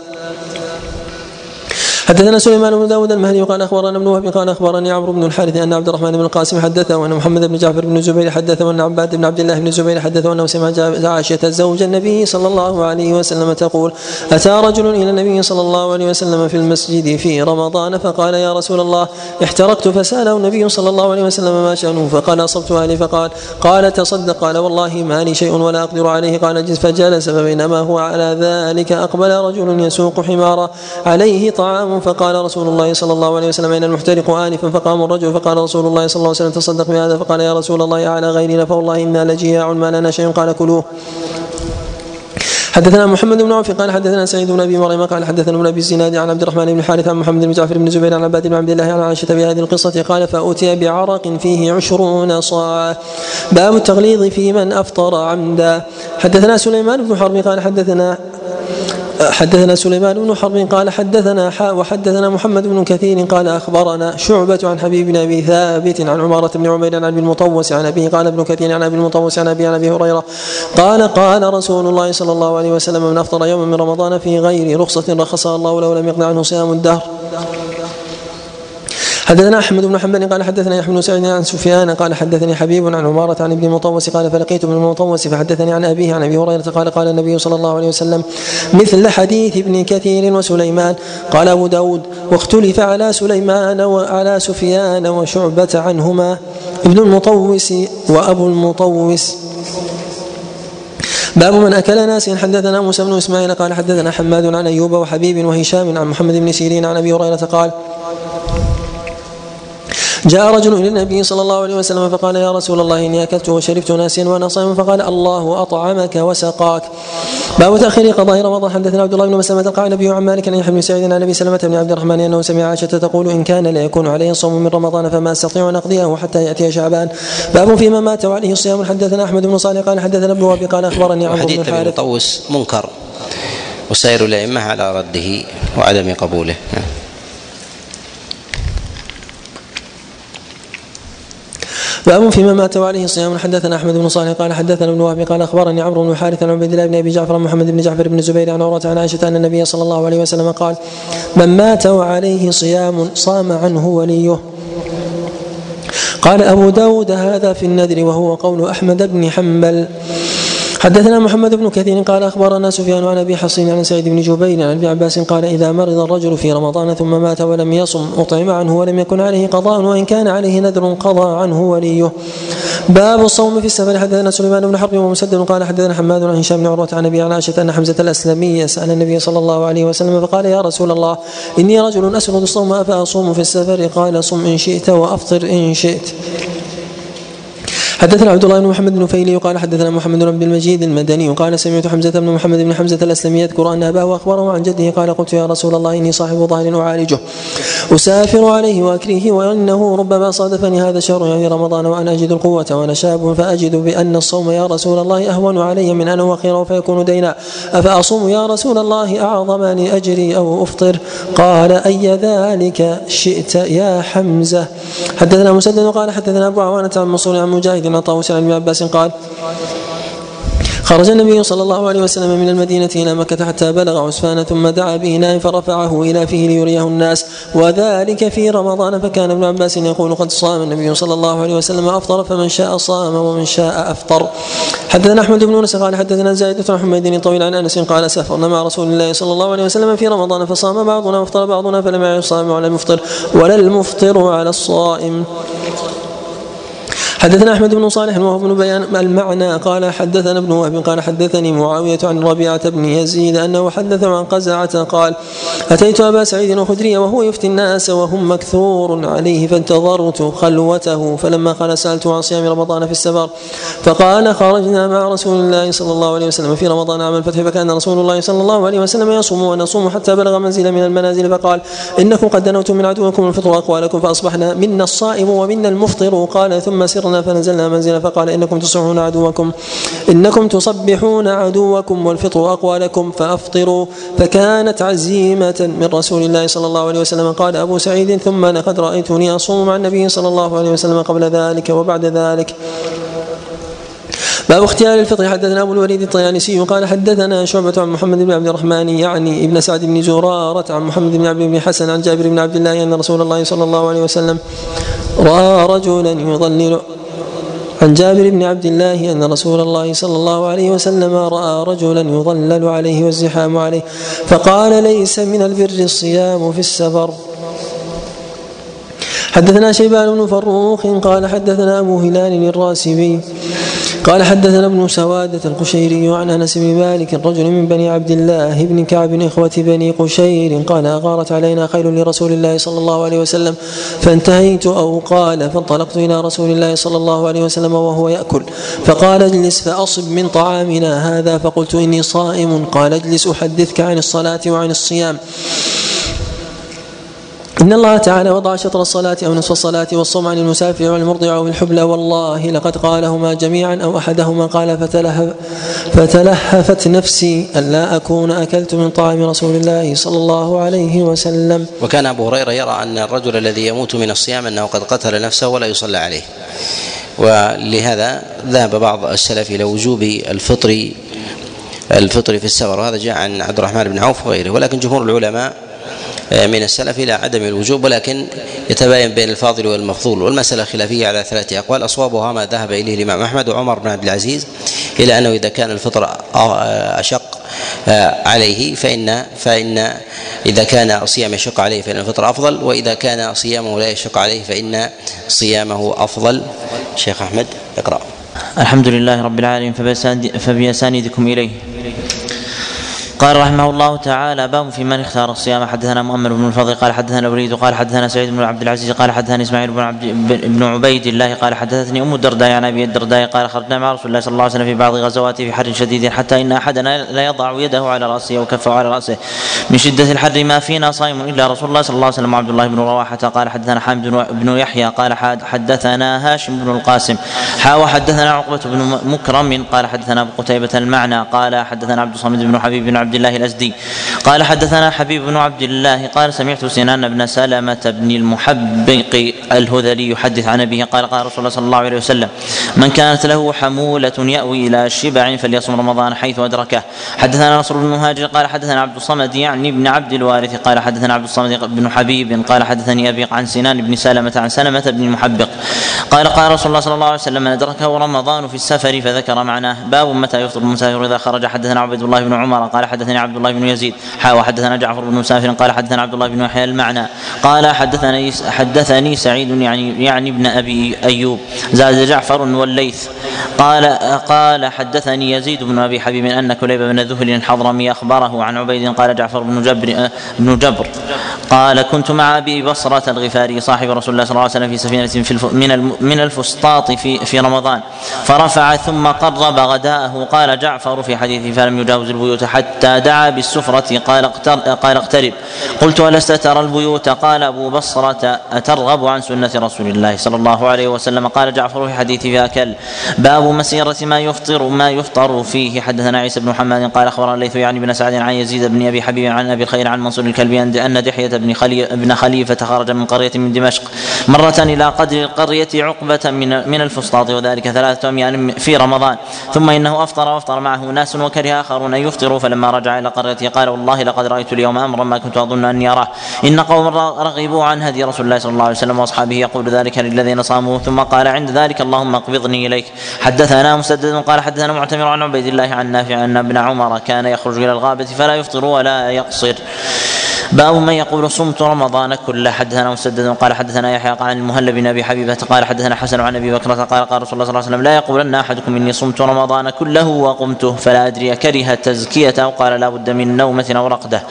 حدثنا سليمان بن داود المهدي قال أخبرنا ابن وهب قال أخبرني عمرو بن الحارث أن عبد الرحمن بن القاسم حدثه وأن محمد بن جعفر بن الزبير حدثه وأن عباد بن عبد الله بن الزبير حدثه انه سمع عائشة زوج النبي صلى الله عليه وسلم تقول أتى رجل إلى النبي صلى الله عليه وسلم في المسجد في رمضان فقال يا رسول الله احترقت فسأله النبي صلى الله عليه وسلم ما شأنه فقال أصبت أهلي فقال قال تصدق قال والله ما لي شيء ولا أقدر عليه قال جلس فجلس فبينما هو على ذلك أقبل رجل يسوق حمارا عليه طعام فقال رسول الله صلى الله عليه وسلم أين المحترق آنفا فقام الرجل فقال رسول الله صلى الله عليه وسلم تصدق بهذا فقال يا رسول الله على غيرنا فوالله إنا لجياع ما لنا شيء قال كلوه. حدثنا محمد بن عوف قال حدثنا سعيد بن أبي مريم قال حدثنا ابن أبي الزناد عن عبد الرحمن بن الحارث عن محمد بن جعفر بن زبير عن عباد بن عبد الله عن عائشة في هذه القصة قال فاتي بعرق فيه عشرون صاعا باب التغليظ في من أفطر عمدا. حدثنا سليمان بن حرب قال حدثنا حدثنا سليمان بن حرب قال حدثنا حاء وحدثنا محمد بن كثير قال أخبرنا شعبة عن حبيب بن أبي ثابت عن عمارة بن عمير عن ابي المطوس عن أبيه قال ابن كثير عن أبي المطوس عن أبي عن أبي هريرة قال قال رسول الله صلى الله عليه وسلم من أفطر يوما من رمضان في غير رخصة رخصها الله له لم يقضى عنه صيام الدهر. حدثنا أحمد بن حنبل قال حدثنا يحيى بن سعيد عن سفيان قال حدثني حبيب عن عمارة عن ابن المطوس قال فلقيت ابن المطوس فحدثني عن أبيه عن أبي هريرة قال قال النبي صلى الله عليه وسلم مثل حديث ابن كثير وسليمان. قال أبو داود واختلف على سليمان وعلى سفيان وشعبة عنهما. ابن المطوس وأبو المطوس. باب من أكل ناسيا حدثنا موسى بن إسماعيل قال حدثنا حماد عن أيوب وحبيب وهشام عن محمد بن سيرين عن أبي هريرة قال جاء رجل إلى النبي صلى الله عليه وسلم فقال يا رسول الله إني أكلت وشربت ناسيا وأنا صائم فقال الله أطعمك وسقاك. باب تأخير قضاء رمضان. حدثنا عبد الله بن مسلمة قال نبي عن مالك عن يحيى بن سعيد عن أبي سلمة بن عبد الرحمن أنه سمع عائشة تقول إن كان لا يكون عليه صوم من رمضان فما أستطيع أن أقضيه حتى يأتي شعبان. باب فيما مات وعليه صيام. حدثنا أحمد بن صالح قال حدثنا ابن وهب قال أخبرني عمرو بن الحارث. مطوس منكر وسائر الأئمة على رده وعدم قبوله. باب فيما مات وعليه صيام. حدثنا أحمد بن صالح قال حدثنا ابن وهب قال أخبرني عمرو بن حارث عن عبيد الله بن أبي جعفر محمد بن جعفر بن الزبير عن عروة عن عائشة أن النبي صلى الله عليه وسلم قال من مات وعليه صيام صام عنه وليه. قال أبو داود هذا في النذر وهو قول أحمد بن حنبل. حدثنا محمد بن كثير قال أخبرنا سفيان عن أبي حصين عن سعيد بن جبير عن ابي عباس قال إذا مرض الرجل في رمضان ثم مات ولم يصم أطعم عنه ولم يكن عليه قضاء وإن كان عليه نذر قضى عنه وليه. باب الصوم في السفر. حدثنا سليمان بن حرب ومسدد قال حدثنا حماد عن هشام بن عروة عن أبي عائشة أن حمزة الأسلمي سأل النبي صلى الله عليه وسلم فقال يا رسول الله إني رجل أسرد الصوم أفأصوم في السفر؟ قال صم إن شئت وأفطر إن شئت. حدثنا عبد الله بن محمد بن فيلي وقال حدثنا محمد بن عبد المجيد المدني وقال سمعت حمزة بن محمد بن حمزة الأسلمي يذكر أن أباه أخبره عن جده قال قلت يا رسول الله إني صاحب ظهر أعالجه. أسافر عليه واكريه وأنه ربما صادفني هذا الشهر يعني رمضان وأنا أجد القوة وأنا شاب فأجد بأن الصوم يا رسول الله أهون علي من ان اؤخره فيكون دينا. أفأصوم يا رسول الله اعظم لاجري أو أفطر؟ قال أي ذلك شئت يا حمزة؟ حدثنا مسدد قال حدثنا أبو عوانة عن منصور عن مجاهد عن طاووس عن ابن عباس قال خرج النبي صلى الله عليه وسلم من المدينة إلى مكة حتى بلغ عسفان ثم دعا بإناء فرفعه إلى فيه ليريه الناس. وذلك في رمضان فكان ابن عباس يقول قد صام النبي صلى الله عليه وسلم أفطر فمن شاء صام ومن شاء أفطر. حدثنا أحمد بن أنس قال حدثنا زائدة بن حميد طويل عن أنس قال سافرنا مع رسول الله صلى الله عليه وسلم في رمضان فصام بعضنا وافطر بعضنا فلم الصائم على المفطر ولا المفطر على الصائم. حدثنا أحمد بن صالح وهو بن بيان المعنى قال حدثنا ابن وهب قال حدثني معاوية عن ربيعة بن يزيد أنه حدث عن قزعة قال أتيت أبا سعيد الخدري وهو يفتي الناس وهم مكثور عليه فانتظرت خلوته فلما قال سالته عن صيام رمضان في السفر فقال خرجنا مع رسول الله صلى الله عليه وسلم في رمضان عام الفتح فكان رسول الله صلى الله عليه وسلم يصوم ونصوم حتى بلغ منزل من المنازل فقال إنكم قد دنوتم من عدوكم الفطر اقوالكم فأصبحنا منا الصائم ومنا المفطر قال ثم سرنا فنزلنا منزلا فقال إنكم تصبحون عدوكم. إنكم تصبحون عدوكم والفطر أقوى لكم. فأفطروا فكانت عزيمة من رسول الله صلى الله عليه وسلم. قال أبو سعيد ثم لقد رأيتني أصوم مع النبي صلى الله عليه وسلم قبل ذلك وبعد ذلك. باب اختيار الفطر. حدثنا أبو الوليد الطيالسي قال حدثنا شعبة عن محمد بن عبد الرحمن يعني ابن سعد بن زرارة عن محمد بن عبد بن حسن عن جابر بن عبد الله أن رسول الله صلى الله عليه وسلم رأى رجلا يضلل عن جابر بن عبد الله أن رسول الله صلى الله عليه وسلم رأى رجلا يظلل عليه والزحام عليه فقال ليس من البر الصيام في السفر. حدثنا شيبان بن فروخ قال حدثنا أبو هلال الراسبي. قال حدثنا ابن سوادة القشيري عن أنس بن مالك رجل من بني عبد الله بن كعب إخوة بني قشير قال أغارت علينا خيل لرسول الله صلى الله عليه وسلم فانتهيت أو قال فانطلقت إلى رسول الله صلى الله عليه وسلم وهو يأكل فقال اجلس فأصب من طعامنا هذا فقلت إني صائم قال اجلس أحدثك عن الصلاة وعن الصيام إن الله تعالى وضع شطر الصلاة أو نصف الصلاة والصوم عن المسافر والمرضع أو الحبلى والله لقد قالهما جميعا أو أحدهما قال فتلهف فتلهفت نفسي أن لا أكون أكلت من طعام رسول الله صلى الله عليه وسلم. وكان أبو هريرة يرى أن الرجل الذي يموت من الصيام أنه قد قتل نفسه ولا يصلى عليه. ولهذا ذهب بعض السلف إلى وجوب الفطر الفطر في السفر وهذا جاء عن عبد الرحمن بن عوف وغيره ولكن جمهور العلماء من السلف إلى عدم الوجوب ولكن يتباين بين الفاضل والمفضول. والمسألة خلافية على ثلاثة أقوال. أصوابها ما ذهب إليه الإمام أحمد وعمر بن عبد العزيز إلى أنه إذا كان الفطر أشق عليه فان فإن إذا كان صيام يشق عليه فإن الفطر أفضل وإذا كان صيامه لا يشق عليه فإن صيامه أفضل. شيخ أحمد اقرأ. الحمد لله رب العالمين فبأسانيدكم إليه. قال رحمه الله تعالى باب في من اختار الصيام حدثنا مؤمر بن الفضل قال حدثنا الوليد قال حدثنا سعيد بن عبد العزيز قال حدثنا إسماعيل بن عبد بن عبيد الله قال حدثتني أم الدرداء عن أبي الدرداء قال خرجنا مع رسول الله صلى الله عليه وسلم في بعض غزواته في حر شديد حتى إن أحدنا لا يضع يده على رأسه وكفه على رأسه. من شدة الحر ما فينا صائم إلا رسول الله صلى الله عليه وسلم. وعبد الله بن رواحة قال حدثنا حامد بن يحيى قال حدثنا هاشم بن القاسم. حا وحدثنا عقبة بن مكرم قال حدثنا أبو قتيبة المعنى قال حدثنا عبد الصمد بن حبيب بن عبد الله الأزدي. قال حدثنا حبيب بن عبد الله قال سمعت سنان بن سلمة بن المحبق الهذلي يحدث عن أبيه قال قال رسول الله صلى الله عليه وسلم من كانت له حمولة يأوي إلى شبع فليصم رمضان حيث أدركه. حدثنا نصر بن مهاجر قال حدثنا عبد الصمد يعني ابن عبد الوارث قال حدثنا عبد الصمد بن حبيب قال حدثني أبي عن سنان بن سلمة عن سلمة بن المحبق. قال قال رسول الله صلى الله عليه وسلم من أدركه رمضان في السفر فذكر معناه. باب متى يفطر المسافر إذا خرج؟ حدثنا عبد الله بن عمر قال حدثني عبد الله بن يزيد حا وحدثنا جعفر بن مسافر قال حدثنا عبد الله بن يحيى المعنى قال حدثني حدثني سعيد يعني يعني ابن أبي أيوب زاد جعفر والليث قال قال حدثني يزيد بن أبي حبيب أن كليب بن ذهل الحضرمي أخبره عن عبيد قال جعفر بن جبر بن جبر قال كنت مع أبي بصرة الغفاري صاحب رسول الله صلى الله عليه وسلم في سفينة في من من الفسطاط في في رمضان. فرفع ثم قرب غداءه. قال جعفر في حديثه فلم يجاوز البيوت حتى دعا بالسفرة. قال قال اقترب. قلت ألست ترى البيوت؟ قال أبو بصرة أترغب عن سنة رسول الله صلى الله عليه وسلم. قال جعفر في حديث أكل. باب مسيرة ما يفطر ما يفطر فيه. حدثنا عيسى بن محمد قال أخبرنا الليث يعني بن سعد عن يزيد بن أبي حبيب عن أبي الخير عن منصور الكلبي أن دحية بن خليفة خرج من قرية من دمشق مرة إلى قدر القرية عقبة من من الفسطاط وذلك ثلاثة أميال في رمضان. ثم إنه أفطر وأفطر معه ناس وكره آخرون أن يفطروا فلما رجع إلى قريته قال والله لقد رأيت اليوم أمرا ما كنت أظن أني أراه إن قوم رغبوا عن هدي رسول الله صلى الله عليه وسلم وأصحابه يقول ذلك للذين صاموا ثم قال عند ذلك اللهم اقبضني إليك. حدثنا مسدد قال حدثنا معتمر عن عبيد الله عن نافع أن ابن عمر كان يخرج إلى الغابة فلا يفطر ولا يقصر. باب من يقول صمت رمضان كله حدثنا مسدد قال حدثنا يحيى قال عن المهلب بن أبي حبيبة قال حدثنا حسن عن أبي بكر قال قال رسول الله صلى الله عليه وسلم لا يقولن أحدكم إني صمت رمضان كله وقمته فلا أدري كره تزكية أو قال لا بد من نومة أو رقدة.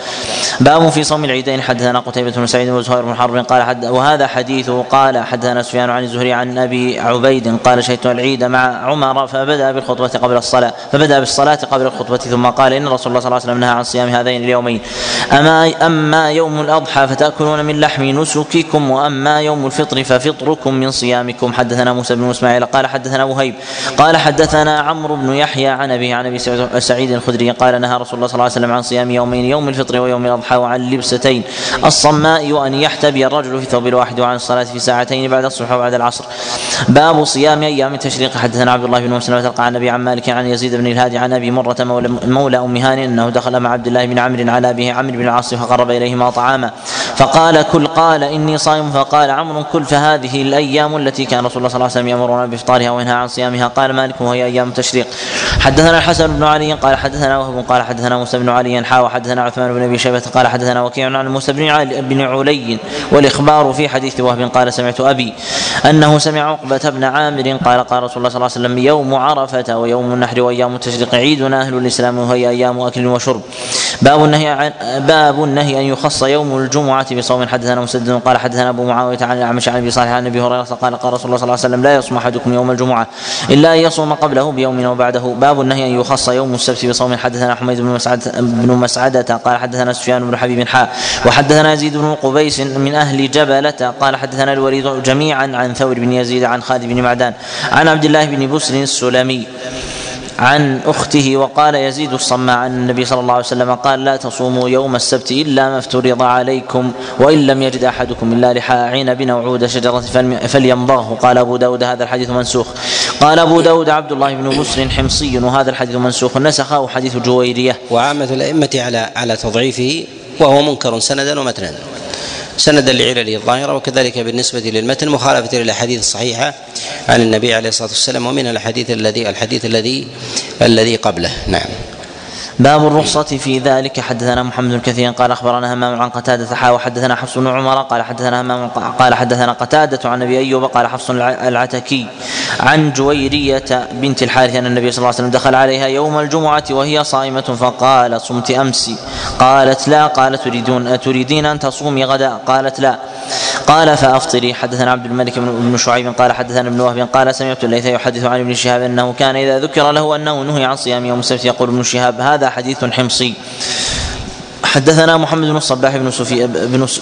باب في صوم العيدين حدثنا قتيبة بن سعيد وزهير بن حرب قال حد وهذا حديث قال حدثنا سفيان عن الزهري عن أبي عبيد قال شهدت العيد مع عمر فبدأ بالخطبة قبل الصلاة فبدأ بالصلاة قبل الخطبة ثم قال إن رسول الله صلى الله عليه وسلم نهى عن صيام هذين اليومين. اما أما يوم الأضحى فتأكلون من لحم نسككم وأما يوم الفطر ففطركم من صيامكم. حدثنا موسى بن إسماعيل قال حدثنا وهيب قال حدثنا عمرو بن يحيى عن ابي عن أبي سعيد الخدري قال نهى رسول الله صلى الله عليه وسلم عن صيام يومين يوم الفطر ويوم الأضحى وعن لبستين. الصماء وان يحتبي الرجل في ثوب الواحد وعن الصلاة في ساعتين بعد الصبح وبعد العصر. باب صيام أيام التشريق. حدثنا عبد الله بن مسلم تلقى عن أبي عن مالك عن يزيد بن الهادي عن أبي مرة مولى, أم هاني إنه دخل مع عبد الله بن عمرو على أبيه عمرو بن العاص فقرب اليهما طعاما. فقال كل قال إني صائم فقال عمرو كل فهذه الأيام التي كان رسول الله صلى الله عليه وسلم يأمرنا بإفطارها وينهى عن صيامها. قال مالك وهي أيام التشريق حدثنا الحسن بن علي قال حدثنا وهب قال حدثنا موسى بن علي حا وحدثنا عثمان بن أبي شيبة قال حدثنا وكيع عن موسى بن علي بن علي والإخبار في حديث وهب قال سمعت أبي أنه سمع عقبة بن عامر قال قال رسول الله صلى الله عليه وسلم يوم عرفة ويوم النحر وأيام التشريق عيدنا أهل الإسلام وهي أيام أكل وشرب. باب النهي عن باب النهي أن يخص يوم الجمعة بصوم. حدثنا مسدد قال حدثنا أبو معاوية عن الأعمش عن أبي صالح عن أبي هريرة قال قال رسول الله صلى الله عليه وسلم لا يصوم أحدكم يوم الجمعة إلا أن يصوم قبله بيوم وبعده. باب النهي أن يخص يوم السبت بصوم. حدثنا حميد بن مسعد بن مسعدة قال حدثنا سفيان بن حبيب حاء وحدثنا يزيد بن قبيس من أهل جبلة قال حدثنا الوليد جميعا عن ثور بن يزيد عن خالد بن معدان عن عبد الله بن بسر السلمي. عن أخته وقال يزيد الصماء عن النبي صلى الله عليه وسلم قال لا تصوموا يوم السبت إلا ما افترض عليكم وإن لم يجد أحدكم إلا لحاء عنب أو عود شجره فليمضغه قال أبو داود هذا الحديث منسوخ. قال أبو داود عبد الله بن بسر حمصي وهذا الحديث منسوخ. نسخه حديث جويرية. وعامة الأئمة على على تضعيفه وهو منكر سندا ومتنا. سندا لعلله الظاهرة وكذلك بالنسبة للمتن مخالفة للأحاديث الصحيحة عن النبي عليه الصلاة والسلام ومن الحديث الذي الحديث الذي الذي قبله. نعم. باب الرخصة في ذلك. حدثنا محمد بن كثير قال أخبرنا همام عن قتادة حا وحدثنا حفص بن عمر قال حدثنا همام قال حدثنا قتادة عن أبي أيوب قال حفص العتكي عن جويرية بنت الحارث أن النبي صلى الله عليه وسلم دخل عليها يوم الجمعة وهي صائمة فقال صمت امس قالت لا قال تريدون تريدين أن تصومي غدا؟ قالت لا. قال فأفطري. حدثنا عبد الملك بن شعيب قال حدثنا ابن وهب قال سمعت الليث يحدث عن ابن شهاب أنه كان إذا ذكر له أنه نهي عن صيام يوم السبت يقول ابن شهاب هذا حديث حمصي. حدثنا محمد بن الصباح بن سفيان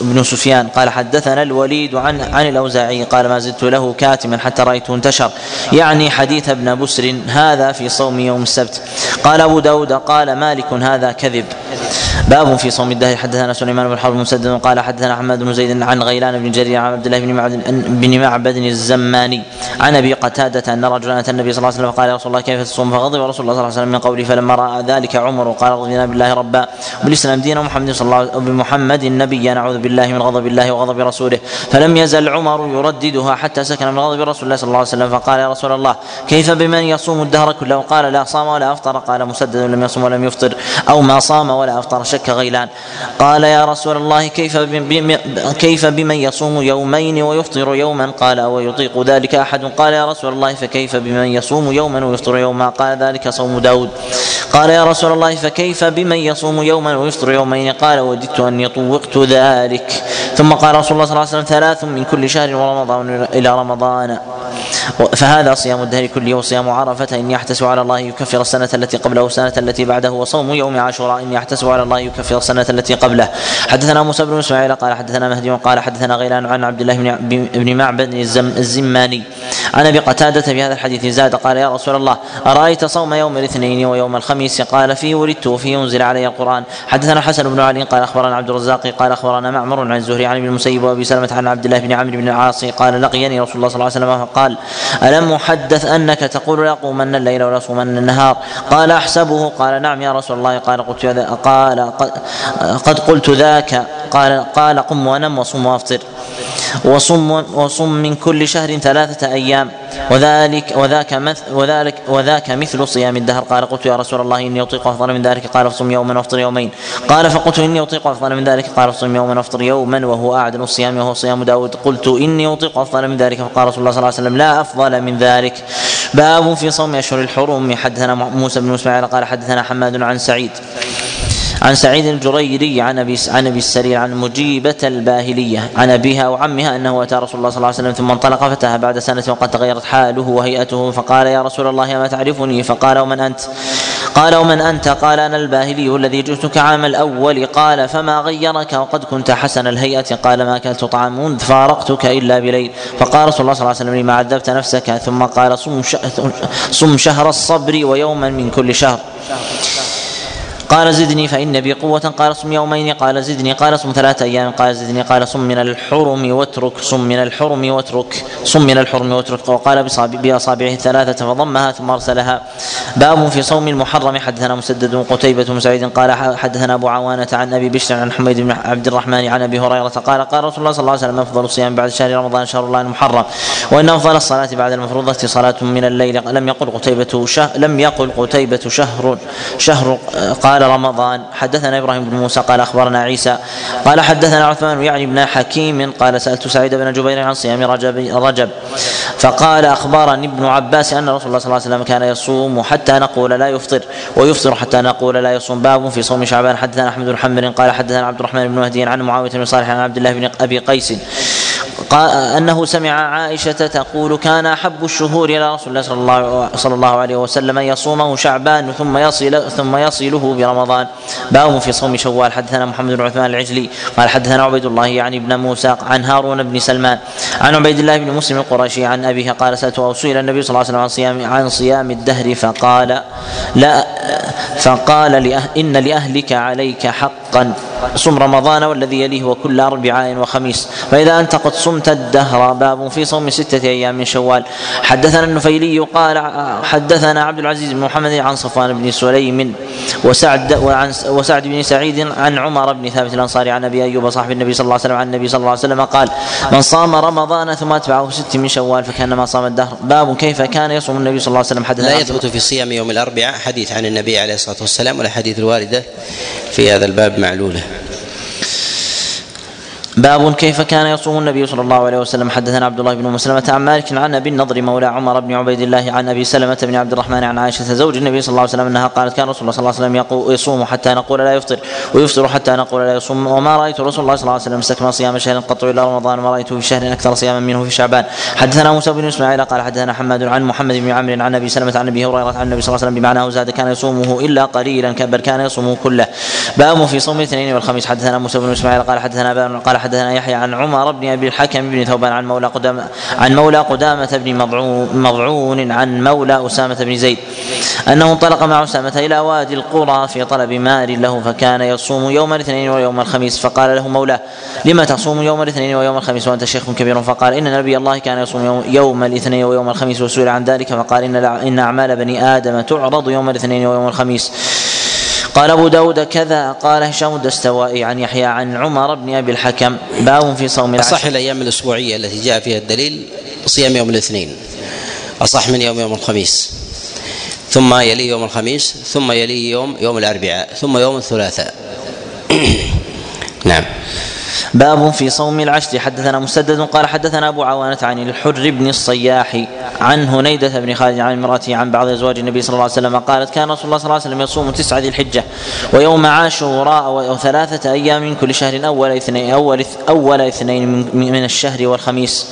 بن سفيان قال حدثنا الوليد عن عن الأوزاعي قال ما زدت له كاتما حتى رأيته انتشر. يعني حديث ابن بسر هذا في صوم يوم السبت. قال أبو داود قال مالك هذا كذب. باب في صوم الدهر. حدثنا سليمان بن حرب مسدد قال حدثنا أحمد بن زيد عن غيلان بن جرير عن عبد الله بن معبد بن معبد الزماني عن أبي قتادة أن رجلا أتى النبي صلى الله عليه وسلم فقال يا رسول الله كيف تصوم فغضب رسول الله صلى الله عليه وسلم من قوله فلما رأى ذلك عمر قال رضينا بالله ربا. وبالاسلام دينا محمد صلى الله بمحمد نبيا نعوذ بالله من غضب الله وغضب رسوله. فلم يزل عمر يرددها حتى سكن من غضب رسول الله صلى الله عليه وسلم فقال يا رسول الله كيف بمن يصوم الدهر كله؟ قال لا صام ولا أفطر. قال مسدد لم يصم ولم يفطر. أو ما صام ولا أفطر شك غيلان. قال يا رسول الله كيف كيف بمن يصوم يومين ويفطر يوما؟ قال أو يطيق ذلك أحد؟ قال يا رسول الله فكيف بمن يصوم يوما ويفطر يوما؟ قال ذلك صوم داود. قال يا رسول الله فكيف بمن يصوم يوما ويفطر يومين؟ قال وددت أني طوقت ذلك. ثم قال رسول الله صلى الله عليه وسلم ثلاث من كل شهر ورمضان إلى رمضان. فهذا صيام الدهر كله وصيام عرفة إن يحتسب على الله يكفر السنة التي قبله والسنة التي بعده وصوم يوم عاشوراء إن يحتسب على الله يكفر السنة التي قبله. حدثنا موسى بن إسماعيل قال حدثنا مهدي قال حدثنا غيلان عن عبد الله بن معبد الزماني. عن أبي قتادة في هذا الحديث زاد قال يا رسول الله أرأيت صوم يوم الاثنين ويوم الخميس؟ قال فيه ولدت وفيه أنزل علي القرآن. حدثنا حسن بن علي قال أخبرنا عبد الرزاق قال أخبرنا معمر عن الزهري عن ابن المسيب وأبي سلمة عن عبد الله بن عمرو بن العاص قال لقيني رسول الله صلى الله عليه وسلم فقال ألم أحدث أنك تقول لاقومن الليل ولا أصومن النهار؟ قال أحسبه. قال نعم يا رسول الله. قال قلت قال قد قلت ذاك. قال قال قم ونم وصم وافطر. وصم وصم من كل شهر ثلاثة أيام. وذلك وذاك مثل وذلك وذاك مثل صيام الدهر. قال قلت يا رسول الله إني أطيق أفضل من ذلك. قال فصم يوما وافطر يومين. قال فقلت إني أطيق أفضل من ذلك. قال فصم يوما وافطر يوما وهو أعدل الصيام وهو صيام داود. قلت إني أطيق أفضل من ذلك. فقال رسول الله صلى الله عليه وسلم لا أفضل من ذلك. باب في صوم أشهر الحرم. حدثنا موسى بن إسماعيل قال حدثنا حماد عن سعيد. عن سعيد الجريري عن أبي عن أبي السرير عن مجيبة الباهلية عن أبيها وعمها أنه أتى رسول الله صلى الله عليه وسلم ثم انطلق فتاه بعد سنة وقد تغيرت حاله وهيئته فقال يا رسول الله ما تعرفني؟ فقال ومن أنت؟ قال ومن أنت؟ قال أنا الباهلي الذي جئتك عام الأول. قال فما غيرك؟ وقد كنت حسن الهيئة. قال ما أكلت طعام منذ فارقتك إلا بليل. فقال رسول الله صلى الله عليه وسلم لما عذبت نفسك؟ ثم قال صم شهر الصبر ويوما من كل شهر. قال زدني فإن بي قوة قال صم يومين قال زدني قال صم ثلاثة أيام قال زدني قال صم من الحرم واترك صم من الحرم واترك صم من الحرم واترك وقال بأصابعه الثلاثة فضمها ثم أرسلها. باب في صوم المحرم. حدثنا مسدد قتيبة بن سعيد قال حدثنا أبو عوانة عن أبي بشر عن حميد بن عبد الرحمن عن أبي هريرة قال قال رسول الله صلى الله عليه وسلم أفضل الصيام بعد شهر رمضان شهر الله المحرم وإن أفضل الصلاة بعد المفروضة صلاة من الليل. لم يقل قتيبة شهر لم يقل قتيبة شهر شهر قال قال رمضان حدثنا إبراهيم بن موسى قال أخبرنا عيسى قال حدثنا عثمان يعني ابن حكيم قال سألت سعيد بن جبير عن صيام رجب رجب فقال أخبرني ابن عباس أن رسول الله صلى الله عليه وسلم كان يصوم حتى نقول لا يفطر ويفطر حتى نقول لا يصوم باب في صوم شعبان حدثنا أحمد بن حنبل قال حدثنا عبد الرحمن بن مهدي عن معاوية بن صالح عن عبد الله بن أبي قيس قال أنه سمع عائشة تقول كان أحب الشهور إلى رسول الله صلى الله صلى الله عليه وسلم ان يصومه شعبان ثم يصل ثم يصله برمضان باب في صوم شوال. حدثنا محمد بن عثمان العجلي قال حدثنا عبيد الله يعني ابن موسى عن هارون بن سلمان عن عبيد الله بن مسلم القرشي عن أبيه قال سألت أو سئل النبي صلى الله عليه وسلم عن صيام عن صيام الدهر فقال لا فقال إن لأهلك عليك حقا. صم رمضان والذي يليه وكل أربعاء وخميس. فإذا أنت قد صمت الدهر. باب في صوم ستة أيام من شوال. حدثنا النفيلي قال حدثنا عبد العزيز بن محمد عن صفوان بن سليم وسعد وعن وسعد بن سعيد عن عمر بن ثابت الأنصاري عن أبي أيوب صاحب النبي صلى الله عليه وسلم عن النبي صلى الله عليه وسلم قال من صام رمضان ثم أتبعه ست من شوال فكأنما صام الدهر. باب كيف كان يصوم النبي صلى الله عليه وسلم حدثنا لا يثبت في صيام يوم الأربعاء حديث عن النبي عليه الصلاة والسلام ولا حديث الواردة في هذا الباب معلولة. باب كيف كان يصوم النبي صلى الله عليه وسلم. حدثنا عبد الله بن مسلمة عن مالك عن أبي النضر مولى عمر بن عبيد الله عن أبي سلمة بن عبد الرحمن عن عائشة زوج النبي صلى الله عليه وسلم أنها قالت كان رسول الله صلى الله عليه وسلم يصوم حتى نقول لا يفطر ويفطر حتى نقول لا يصوم. وما رأيت رسول الله صلى الله عليه وسلم استكمل صيام شهر قط الا رمضان وما رأيته في شهر أكثر صياما منه في شعبان. حدثنا موسى بن إسماعيل قال حدثنا حماد عن محمد بن عمرو عن أبي سلمة عن أبي هريرة عن النبي صلى الله عليه وسلم بمعناه زاد كان يصومه إلا قليلا بل كان يصومه كله. باب في صوم الاثنين والخميس. حدثنا موسى بن إسماعيل قال حدثنا قال حدثنا يحيى عن عمر بن أبي الحكم بن ثوبان عن مولى قدامة عن مولى قدامة بن مضعون عن مولى أسامة بن زيد. أنه انطلق مع أسامة إلى وادي القرى في طلب مال له فكان يصوم يوم الاثنين ويوم الخميس فقال له مولاه لما تصوم يوم الاثنين ويوم الخميس وأنت شيخ كبير فقال إن نبي الله كان يصوم يوم الاثنين ويوم الخميس وسئل عن ذلك فقال إن إن أعمال بني آدم تعرض يوم الاثنين ويوم الخميس. قال أبو داود كذا. قال هشام الدستوائي عن يحيى عن عمر بن أبي الحكم. باب في صوم العشر. أصح الأيام الأسبوعية التي جاء فيها الدليل صيام يوم الاثنين. أصح من يوم يوم الخميس. ثم يلي يوم الخميس ثم يلي يوم يوم الأربعاء ثم يوم الثلاثاء. نعم. باب في صوم العشر. حدثنا مسدد قال حدثنا أبو عوانة عن الحر بن الصياح عن هنيدة بن خالد عن امرأته عن بعض أزواج النبي صلى الله عليه وسلم قالت كان رسول الله صلى الله عليه وسلم يصوم تسعة ذي الحجة ويوم عاشوراء وثلاثة أيام من كل شهر اول اثنين أول أول اثنين من الشهر والخميس.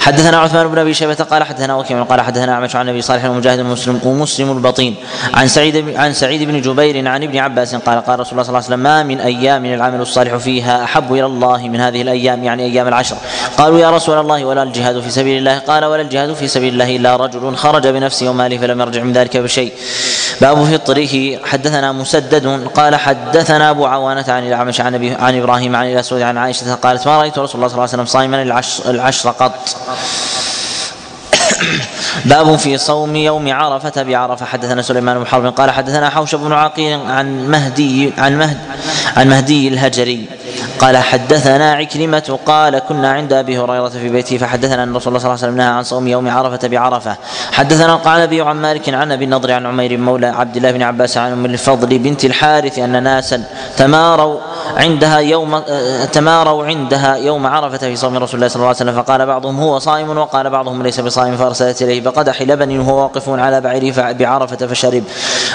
حدثنا عثمان بن أبي شيبة قال حدثنا وكيع قال حدثنا أعمش عن أبي صالح ومجاهد ومسلم ومسلم البطين. عن سعيد عن سعيد بن جبير عن ابن عباس قال قال رسول الله صلى الله عليه وسلم ما من أيام العمل الصالح فيها أحب إلى الله من هذه الأيام يعني أيام العشر. قالوا يا رسول الله ولا الجهاد في سبيل الله. قال ولا الجهاد في سبيل الله إلا رجل خرج بنفسه وماله فلم يرجع من ذلك بشيء. باب الطريق حدثنا مسدد قال حدثنا أبو عوانة عن الأعمش عن عن إبراهيم عن الأسود عن عائشة قالت ما رأيت رسول الله صلى الله عليه وسلم صائما العشر, العشر قط. باب في صوم يوم عرفة بعرفة. حدثنا سليمان بن حرب قال حدثنا حوش بن عقيل عن مهدي عن مهد عن مهدي الهجري. قال حدثنا عكرمة قال كنا عند أبي هريرة في بيته فحدثنا أن رسول الله صلى الله عليه وسلم نهى عن صوم يوم عرفة بعرفة. حدثنا القعنبي عن مالك عن أبي النضر عن عمير مولى عبد الله بن عباس عن أم الفضل بنت الحارث أن ناسا تماروا عندها يوم تماروا عندها يوم عرفة في صوم رسول الله صلى الله عليه وسلم. فقال بعضهم هو صائم وقال بعضهم ليس بصائم فأرسلت إليه بقدح لبن وهو واقف على بعيره بعرفة فشرب.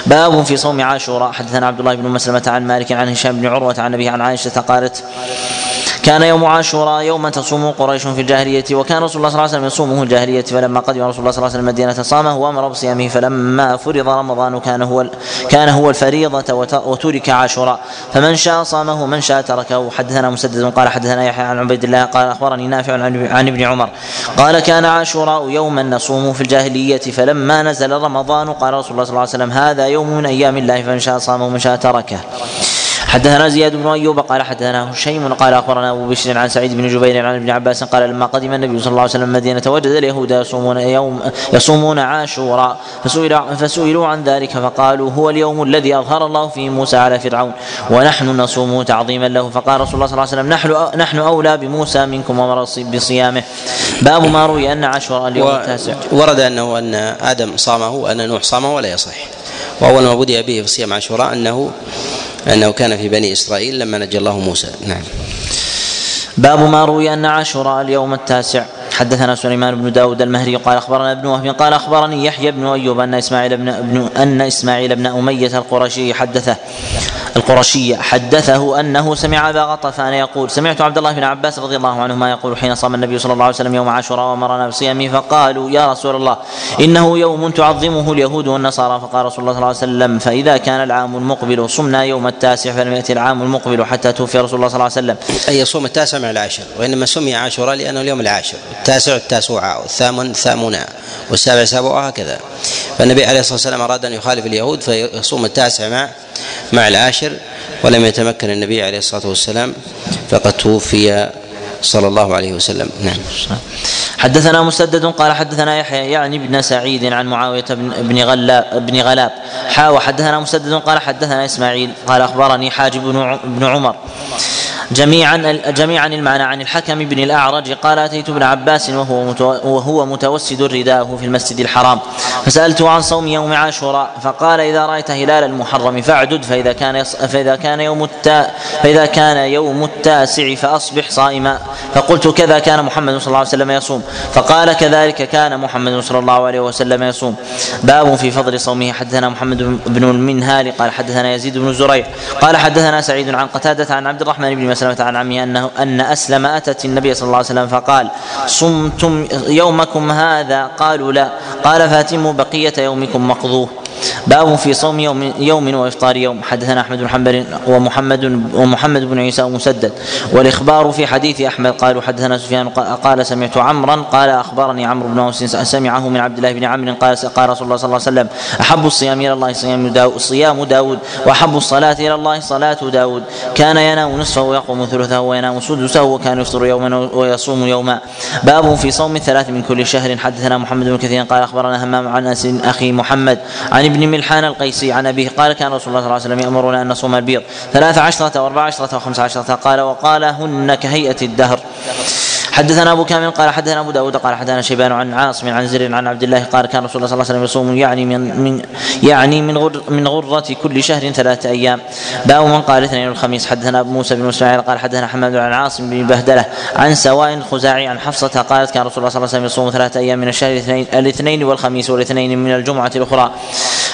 باب في صوم عاشوراء. حدثنا عبد الله بن مسلمة عن مالك عن هشام بن عروة عن أبيه عن عائشة قالت كان يوم عاشوراء يوما تصوم قريش في الجاهلية وكان رسول الله صلى الله عليه وسلم يصومه الجاهلية فلما قدم رسول الله صلى الله عليه وسلم المدينة صامه وأمر بصيامه فلما فرض رمضان كان هو كان هو الفريضة وترك عاشوراء. فمن شاء صامه ومن شاء تركه. حدثنا مسدد قال حدثنا يحيى عن عبيد الله قال أخبرني نافع عن ابن عمر قال كان عاشوراء يوما نصوم في الجاهلية فلما نزل رمضان قال رسول الله صلى الله عليه وسلم هذا يوم من أيام الله فمن شاء صامه ومن شاء تركه. حدثنا زياد بن أيوب قال حدثنا هشيم قال أخبرنا أبو بشر عن سعيد بن جبير عن ابن عباس قال لما قدم النبي صلى الله عليه وسلم المدينة وجد اليهود يصومون يوم يصومون عاشوراء فسئل فسئلوا عن ذلك فقالوا هو اليوم الذي أظهر الله فيه موسى على فرعون ونحن نصومه تعظيما له. فقال رسول الله صلى الله عليه وسلم نحن نحن أولى بموسى منكم ومر بصيامه. باب ما روي أن عاشوراء اليوم التاسع. ورد أنه أن آدم صامه وأن نوح صامه ولا يصح. وأول ما بدأ به في صيام عاشوراء أنه أنه كان في بني إسرائيل لما نجى الله موسى. نعم. باب ما روي أن عاشوراء اليوم التاسع. حدثنا سليمان بن داود المهري قال أخبرنا ابن وهب قال أخبرني يحيى بن أيوب أن إسماعيل بن, أبن أن إسماعيل بن أمية القرشي حدثه. القرشي حدثه أنه سمع ابا غطفان يقول سمعت عبد الله بن عباس رضي الله عنهما يقول حين صام النبي صلى الله عليه وسلم يوم عاشوراء وامرنا بصيامه فقالوا يا رسول الله إنه يوم تعظمه اليهود والنصارى. فقال رسول الله صلى الله عليه وسلم فإذا كان العام المقبل صمنا يوم التاسع فلم يأتي العام المقبل حتى توفي رسول الله صلى الله عليه وسلم. أي يصوم التاسع مع العاشر وإنما سمي عاشوراء لأنه اليوم العاشر التاسع التاسوعاء والثامن ثامنا والسابع سابعا هكذا فالنبي عليه الصلاة والسلام أراد أن يخالف اليهود فيصوم التاسع مع مع العاشر ولم يتمكن النبي عليه الصلاة والسلام فقد توفي صلى الله عليه وسلم. نعم. حدثنا مسدد قال حدثنا يحيى يعني ابن سعيد عن معاوية بن غلاب بن غلاب. حا وحدثنا مسدد قال حدثنا إسماعيل قال أخبرني حاجب بن عمر. جميعا جميعا المعنى عن الحكم بن الأعرج. قال أتيت ابن عباس وهو وهو متوسد رداءه في المسجد الحرام. فسالته عن صوم يوم عاشوراء فقال إذا رأيت هلال المحرم فاعدد فإذا كان فإذا كان يوم التا فإذا كان يوم التاسع فأصبح صائما. فقلت كذا كان محمد صلى الله عليه وسلم يصوم. فقال كذلك كان محمد صلى الله عليه وسلم يصوم. باب في فضل صومه. حدثنا محمد بن المنهال قال حدثنا يزيد بن زريع قال حدثنا سعيد عن قتادة عن عبد الرحمن بن مسلمة عن عمه أنه أن أسلم أتت النبي صلى الله عليه وسلم فقال صمتم يومكم هذا؟ قالوا لا. قال فاتموا بقية يومكم مقضوه. باب في صوم يوم يوم وإفطار يوم. حدثنا أحمد بن حنبل ومحمد ومحمد بن عيسى ومسدد والإخبار في حديث أحمد قالوا حدثنا سفيان قال سمعت عمرا. قال أخبرني عمرو بن أوس سمعه من عبد الله بن عمرو. قال قال رسول الله صلى الله عليه وسلم أحب الصيام إلى الله صيام داود صيام داود وأحب الصلاة إلى الله صلاة داود. كان ينام نصفه ويقوم ثلثه وينام سدسه وكان يفطر يوما ويصوم يوما. باب في صوم الثلاث من كل شهر. حدثنا محمد بن كثير قال أخبرنا همام عن أنس أخي محمد عن ابن ملحان القيسي عن أبيه قال كان رسول الله صلى الله عليه وسلم يأمرنا أن نصوم البيض ثلاث عشرة وأربع عشرة وخمس عشرة قال وقال هن كهيئة الدهر حدثنا أبو كامل قال حدثنا أبو داود قال حدثنا شيبان عن عاصم عن زر عن عبد الله قال كان رسول الله صلى الله عليه وسلم يصوم يعني من, من يعني من غر من غرة كل شهر ثلاثة أيام. باب من قال اثنين الخميس. حدثنا أبو موسى بن إسماعيل قال حدثنا حماد عن عاصم بن بهدلة عن سواء الخزاعي عن حفصة قالت كان رسول الله صلى الله عليه وسلم يصوم ثلاثة أيام من الشهر الاثنين, الاثنين والخميس والاثنين من الجمعة الأخرى.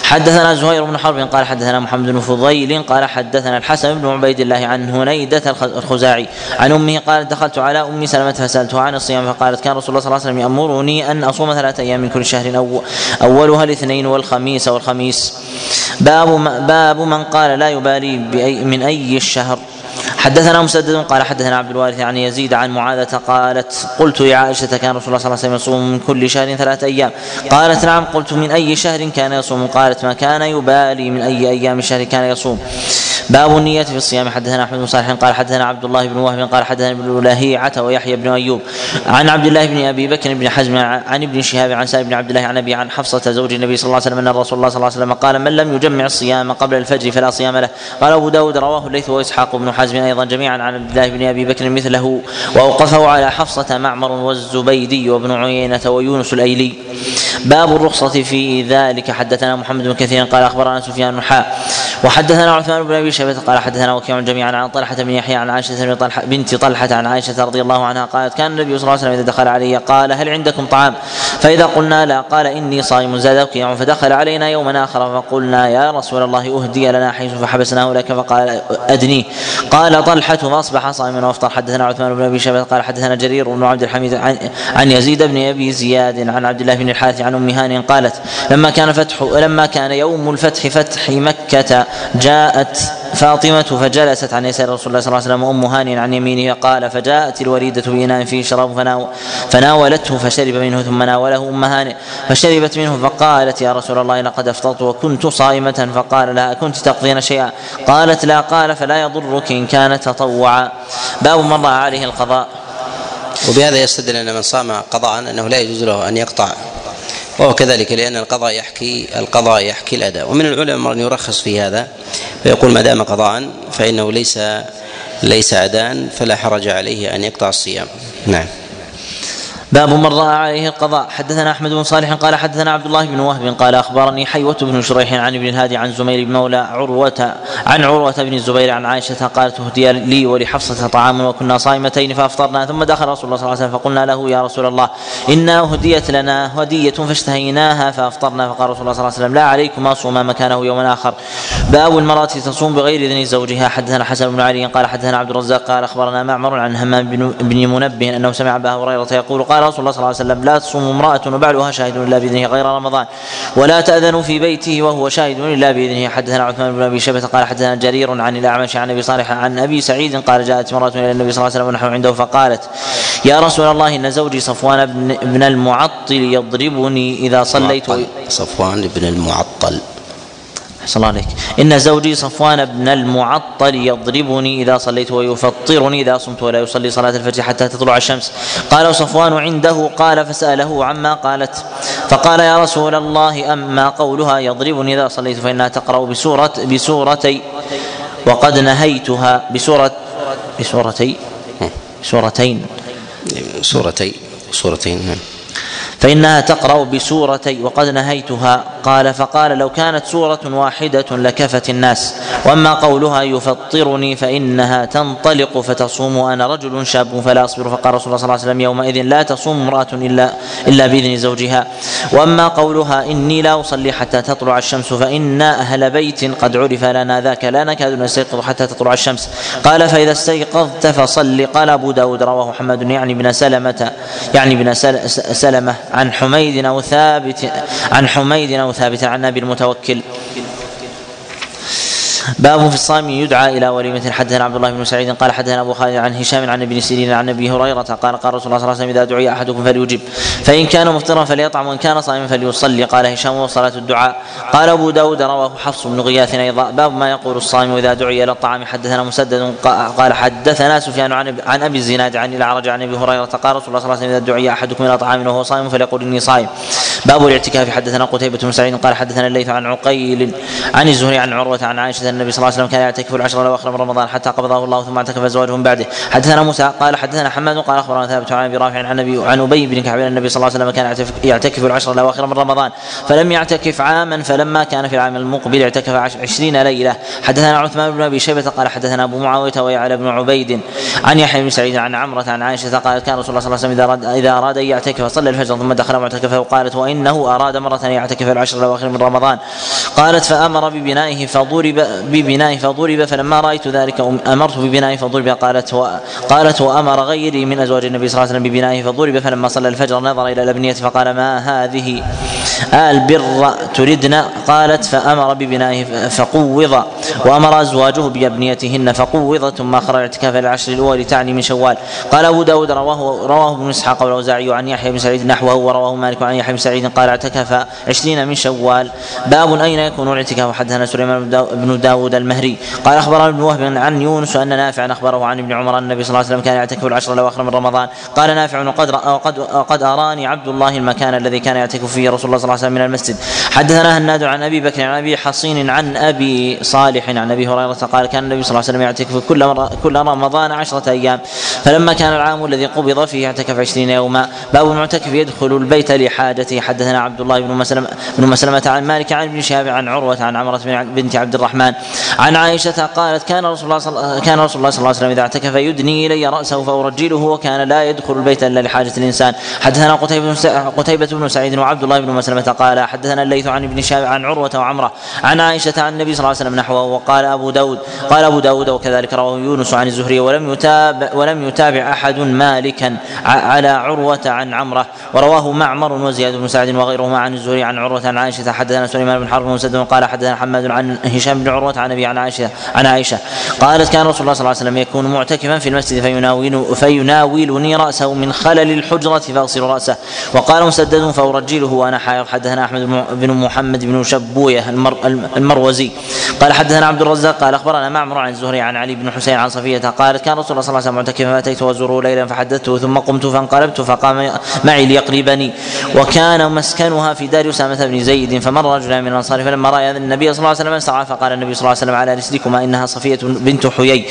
حدثنا زهير بن حرب قال حدثنا محمد بن فضيل قال حدثنا الحسن بن عبيد الله عن هنيدة الخزاعي. عن أمه قالت دخلت على أم سلمة فسالتها عن الصيام فقالت كان رسول الله صلى الله عليه وسلم يأمرني أن أصوم ثلاثة أيام من كل شهر أو أولها الاثنين والخميس والخميس باب باب من قال لا يبالي من أي الشهر حدثنا مسدد قال حدثنا عبد الوارث عن يزيد عن معاذة قالت قلت يا عائشة كان رسول الله صلى الله عليه وسلم يصوم من كل شهر ثلاثة أيام. قالت نعم قلت من أي شهر كان يصوم؟ قالت ما كان يبالي من أي أيام الشهر كان يصوم. باب النية في الصيام. حدثنا أحمد بن صالح قال حدثنا عبد الله بن وهب قال حدثنا ابن لهيعة ويحيى بن أيوب عن عبد الله بن أبي بكر بن حزم عن ابن شهاب عن سالم بن عبد الله عن أبي عن حفصة زوج النبي صلى الله عليه وسلم أن الرسول الله صلى الله عليه وسلم قال من لم يجمع الصيام قبل الفجر فلا صيام له. قال أبو داود رواه الليث وإسحاق بن حزم أيضا جميعا عن عبد الله بن أبي بكر مثله وأوقفه على حفصة معمر والزبيدي وابن عيينة ويونس الأيلي. باب الرخصة في ذلك. حدثنا محمد بن كثير قال أخبرنا سفيان حاء وحدثنا عثمان بن أبي شيبة قال حدثنا وكيع جميعا عن طلحة بن يحيى عن عائشة بن طلحة بنت طلحة عن عائشة رضي الله عنها قالت كان النبي صلى الله عليه وسلم إذا دخل علي قال هل عندكم طعام؟ فإذا قلنا لا. قال إني صائم. زاد وكيع فدخل علينا يوما آخر فقلنا يا رسول الله أهدي لنا حيث فحبسناه لك فقال أدنيه. قال طلحة فأصبح صائما وأفطر. حدثنا عثمان بن أبي شيبة قال حدثنا جرير بن عبد الحميد عن, عن يزيد بن أبي زياد عن عبد الله بن الحارث عن أم هانئ قالت لما كان فتح لما كان يوم الفتح فتح مكة جاءت فاطمة فجلست عن يسار رسول الله صلى الله عليه وسلم وأم هانئ عن يمينه قال فجاءت الوريدة بإناء فيه شراب فناولته فشرب منه ثم ناوله أم هانئ فشربت منه فقالت يا رسول الله لقد أفطرت وكنت صائمة فقال لها كنت تقضين شيئا؟ قالت لا قال فلا يضرك إن كان تطوعا. باب مر عليه القضاء. وبهذا يستدل أن من صام قضاء أنه لا يجوز له أن يقطع وهو كذلك لأن القضاء يحكي القضاء يحكي الأداء. ومن العلماء من يرخص في هذا فيقول ما دام قضاء فإنه ليس ليس أداء فلا حرج عليه أن يقطع الصيام. نعم. باب من رأى عليه القضاء. حدثنا أحمد بن صالح قال حدثنا عبد الله بن وهب قال أخبرني حيوة بن شريح عن ابن الهادي عن زميل بن مولى عروة عن عروة بن الزبير عن عائشة قالت أهدي لي ولحفصة طعام وكنا صائمتين فأفطرنا. ثم دخل رسول الله صلى الله عليه وسلم فقلنا له يا رسول الله إنا أهديت لنا هدية فاشتهيناها فأفطرنا. فقال رسول الله صلى الله عليه وسلم لا عليكما صوما مكانه يوما آخر. باب المرأة تصوم بغير إذن زوجها. حدثنا حسن بن علي قال حدثنا عبد الرزاق قال أخبرنا معمر عن همام بن منبه أنه سمع أبا هريرة يقول قال رسول الله صلى الله عليه وسلم لا تصوم امرأة وبعلها شاهد إلا بإذنه غير رمضان. ولا تأذن في بيته وهو شاهد إلا بإذنه. حدثنا عثمان بن أبي شبة قال حدثنا جرير عن الأعمش عن أبي صالح عن أبي سعيد قال جاءت امرأة إلى النبي صلى الله عليه وسلم ونحن عنده فقالت يا رسول الله إن زوجي صفوان بن, بن المعطل يضربني إذا صليت صفوان بن المعطل. أحسن الله عليك إن زوجي صفوان بن المعطل يضربني إذا صليت ويفطرني إذا صمت ولا يصلي صلاة الفجر حتى تطلع الشمس. قال صفوان عنده قال فسأله عما قالت. فقال يا رسول الله أما قولها يضربني إذا صليت فإنها تقرأ بسورة بسورتي. وقد نهيتها بسورة بسورتي. سورتين سورتين سورتين نعم. فإنها تقرأ بسورتي وقد نهيتها. قال فقال لو كانت سورة واحدة لكفت الناس. وأما قولها يفطرني فإنها تنطلق فتصوم وأنا رجل شاب فلا أصبر. فقال رسول الله صلى الله عليه وسلم يومئذ لا تصوم امرأة إلا إلا بإذن زوجها. وأما قولها إني لا أصلي حتى تطلع الشمس فإنا أهل بيت قد عرف لنا ذاك لا نكاد نستيقظ حتى تطلع الشمس. قال فإذا استيقظت فصل. قال أبو داود رواه محمد يعني بن سلمة يعني بن سلمة. عن حميد أو ثابت عن حميد أو ثابت عن أبي المتوكل. باب في الصائم يدعى إلى وليمه حدثنا عبد الله بن سعيد قال حدثنا أبو خالد عن هشام عن ابن سيرين عن أبي هريرة قال قال رسول الله صلى الله عليه وسلم إذا دعي أحدكم فليجب فإن كان مفطرا فليطعم وإن كان صائما فليصلي قال هشام وصلاه الدعاء. قال أبو داود رواه حفص بن غياث أيضا. باب ما يقول الصائم إذا دعي إلى الطعام حدثنا مسدد قال حدثنا سفيان عن عن أبي الزناد عن الأعرج عن أبي هريرة قال رسول الله صلى الله عليه وسلم إذا دعي أحدكم إلى طعام وهو صائم فليقول إني صائم. باب الاعتكاف حدثنا قتيبة بن سعيد قال حدثنا الليث عن عقيل عن الزهري عن عروة عن عائشة النبي صلى الله عليه وسلم كان يعتكف العشر الاواخر من رمضان حتى قبضه الله ثم اعتكف ازواجه من بعده. حدثنا موسى قال حدثنا حماد قال أخبرنا ثابت عن أبي رافع عن النبي عن أبي بن كعب النبي صلى الله عليه وسلم كان يعتكف العشر الاواخر من رمضان. فلم يعتكف عاما فلما كان في العام المقبل اعتكف عشرين ليلة. حدثنا عثمان بن أبي شيبة قال حدثنا أبو معاوية ويعلى بن عبيد. عن يحيى بن سعيد عن عمرة عن عائشة قالت كان رسول الله صلى الله عليه وسلم إذا اراد إذا أراد أن يعتكف صلى الفجر ثم دخل معتكفه وقالت وإنه أراد مرة أن يعتكف العشر الاواخر من رمضان. قالت فأمر ببنائه فضرب ببنائه فضرب فلما رأيت ذلك أمرت ببنائه فضرب قالت و قالت وأمر غيري من أزواج النبي صلى الله عليه وسلم ببنائه فضرب فلما صلى الفجر نظر إلى الأبنية فقال ما هذه؟ البر تردن؟ قالت فأمر ببنائه فقوض وأمر أزواجه بأبنيتهن فقوض ثم أخر الاعتكاف العشر الأول تعني من شوال. قال أبو داود رواه رواه ابن إسحاق والأوزاعي عن يحيى بن سعيد نحوه ورواه مالك عن يحيى بن سعيد قال اعتكف عشرين من شوال. باب أين يكون الاعتكاف؟ حدثنا سليمان بن داود المهري. قال أخبرنا ابن وهب عن يونس أن نافعا أخبره عن ابن عمر أن النبي صلى الله عليه وسلم كان يعتكف العشر الاواخر من رمضان. قال نافع وقد وقد أراني عبد الله المكان الذي كان يعتكف فيه رسول الله صلى الله عليه وسلم من المسجد. حدثنا هناد عن أبي بكر عن أبي حصين عن أبي صالح عن أبي هريرة قال كان النبي صلى الله عليه وسلم يعتكف كل كل رمضان عشرة أيام. فلما كان العام الذي قبض فيه اعتكف عشرين يوما. باب المعتكف يدخل البيت لحاجته. حدثنا عبد الله بن مسلمة بن مسلمة عن مالك عن ابن شهاب عن عروة عن عمرة بنت عبد الرحمن. عن عائشة قالت كان رسول الله صل... كان رسول الله صلى الله عليه وسلم إذا اعتكف يدني إلي رأسه فأرجله وكان لا يدخل البيت إلا لحاجة الإنسان. حدثنا قتيبة بن قتيبة بن سعيد وعبد الله بن مسلمة قال حدثنا الليث عن ابن شهاب عن عروة وعمرة عن عائشة عن النبي صلى الله عليه وسلم نحوه وقال أبو داود قال أبو داود وكذلك رواه يونس عن الزهري ولم يتابع ولم يتابع أحد مالكا على عروة عن عمرة. ورواه معمر وزياد بن سعد وغيرهما عن الزهري عن عروة عن عائشة. حدثنا سليمان بن حرب مسدد قال حدثنا حماد عن هشام بن عروة عن أبي عن عائشة عن عائشة. قالت كان رسول الله صلى الله عليه وسلم يكون معتكفا في المسجد فيناول فيناولني رأسه من خلل الحجرة فأغسل رأسه. وقال مسدد فأرجله وأنا حائض. حدثنا أحمد بن محمد بن شبوية المر المروزي. قال حدثنا عبد الرزاق. قال أخبرنا معمر عن الزهري عن علي بن حسين عن صفية قالت كان رسول الله صلى الله عليه وسلم معتكفا فأتيت وزوره ليلا فحدثته ثم قمت فانقلبت فقام معي ليقلبني وكان مسكنها في دار أسامة بن زيد فمر رجلان من الأنصار فلما رأى النبي صلى الله عليه وسلم سعى فقال النبي صلى الله عليه وسلم على رسلكما إنها صفية بنت حيي.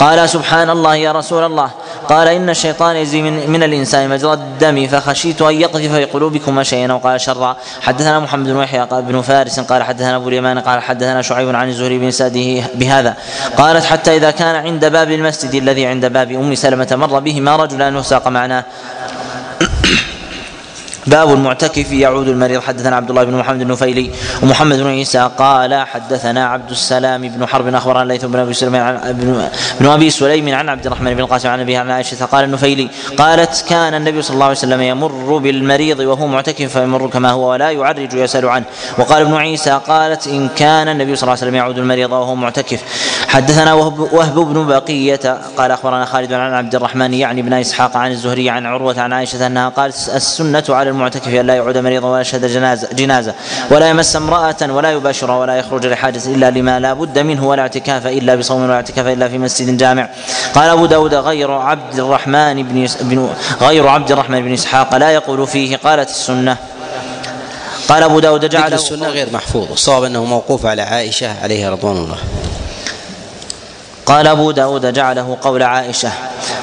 قال سبحان الله يا رسول الله. قال إن الشيطان يجري من, من الإنسان مجرى الدم فخشيت أن يقذف في قلوبكما شيئا وقال شرا. حدثنا محمد بن يحيى ابن فارس قال حدثنا أبو اليمان قال حدثنا شعيب عن الزهري بن ساده بهذا. قالت حتى إذا كان عند باب المسجد الذي عند باب أم سلمة مر بهما رجلان وساق معناه باب المعتكف يعود المريض. حدثنا عبد الله بن محمد النفيلي ومحمد بن عيسى قال حدثنا عبد السلام بن حرب أخبرنا الليث بن أبي سليم بن أبي سليم عن عبد الرحمن بن القاسم عن ابي عن عائشة. قال النفيلي قالت كان النبي صلى الله عليه وسلم يمر بالمريض وهو معتكف فيمر كما هو ولا يعرج يسال عنه. وقال ابن عيسى قالت إن كان النبي صلى الله عليه وسلم يعود المريض وهو معتكف. حدثنا وهب, وهب بن بقية قال أخبرنا خالد عن عبد الرحمن يعني بن إسحاق عن الزهري عن عروة عن عائشة أنها قالت السنة على المعتكف أن لا يعود مريضا ولا يشهد جنازة. جنازه ولا يمس امرأة ولا يباشرها ولا يخرج لحاجة إلا لما لا بد منه ولا اعتكاف إلا بصوم ولا اعتكاف إلا في مسجد جامع. قال أبو داود غير عبد الرحمن بن, بن غير عبد الرحمن بن إسحاق لا يقول فيه قالت السنة. قال أبو داود جعل السنة غير محفوظ. الصواب أنه موقوف على عائشة عليها رضوان الله. قال أبو داود جعله قول عائشة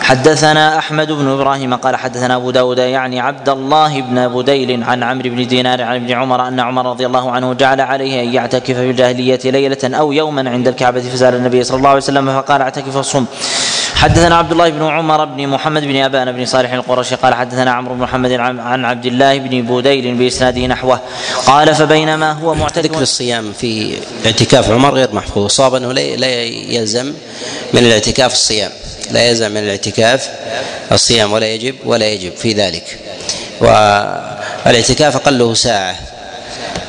حدثنا أحمد بن إبراهيم قال حدثنا أبو داود يعني عبد الله بن بديل عن عمرو بن دينار عن ابن عمر أن عمر رضي الله عنه جعل عليه أن يعتكف في الجاهلية ليلة أو يوما عند الكعبة فسأل النبي صلى الله عليه وسلم فقال اعتكف الصم حدثنا عبد الله بن عمر بن محمد بن أبان بن صالح القرشي قال حدثنا عمرو بن محمد عن عبد الله بن بوديل بإسناده نحوه. قال فبينما هو معتكف ذكر الصيام في اعتكاف عمر غير محفوظ. صاب أنه لا يلزم من الاعتكاف الصيام. لا يلزم من الاعتكاف الصيام ولا يجب ولا يجب في ذلك. والإعتكاف أقله ساعة.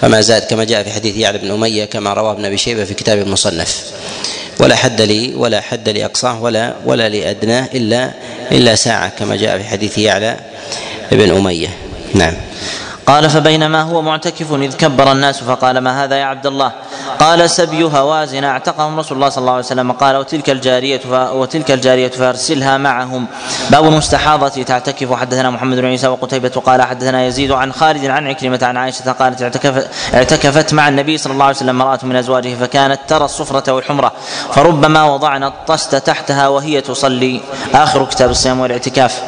فما زاد كما جاء في حديث يعلى بن أمية كما رواه ابن أبي شيبة في كتاب المصنف. ولا حد لي ولا حد لأقصاه ولا ولا لأدناه إلا إلا ساعة كما جاء في حديث يعلى بن أمية. نعم. قال فبينما هو معتكف إذ كبر الناس فقال ما هذا يا عبد الله؟ قال سبي هوازن اعتقهم رسول الله صلى الله عليه وسلم. قال وتلك الجارية وتلك الجارية فارسلها معهم. باب المستحاضة تعتكف. حدثنا محمد بن عيسى وقتيبة قال حدثنا يزيد عن خالد عن عكرمة عن عائشة قالت اعتكفت, مع النبي صلى الله عليه وسلم امرأة من أزواجه فكانت ترى الصفرة والحمرة. فربما وضعنا الطست تحتها وهي تصلي. آخر كتاب الصيام والاعتكاف.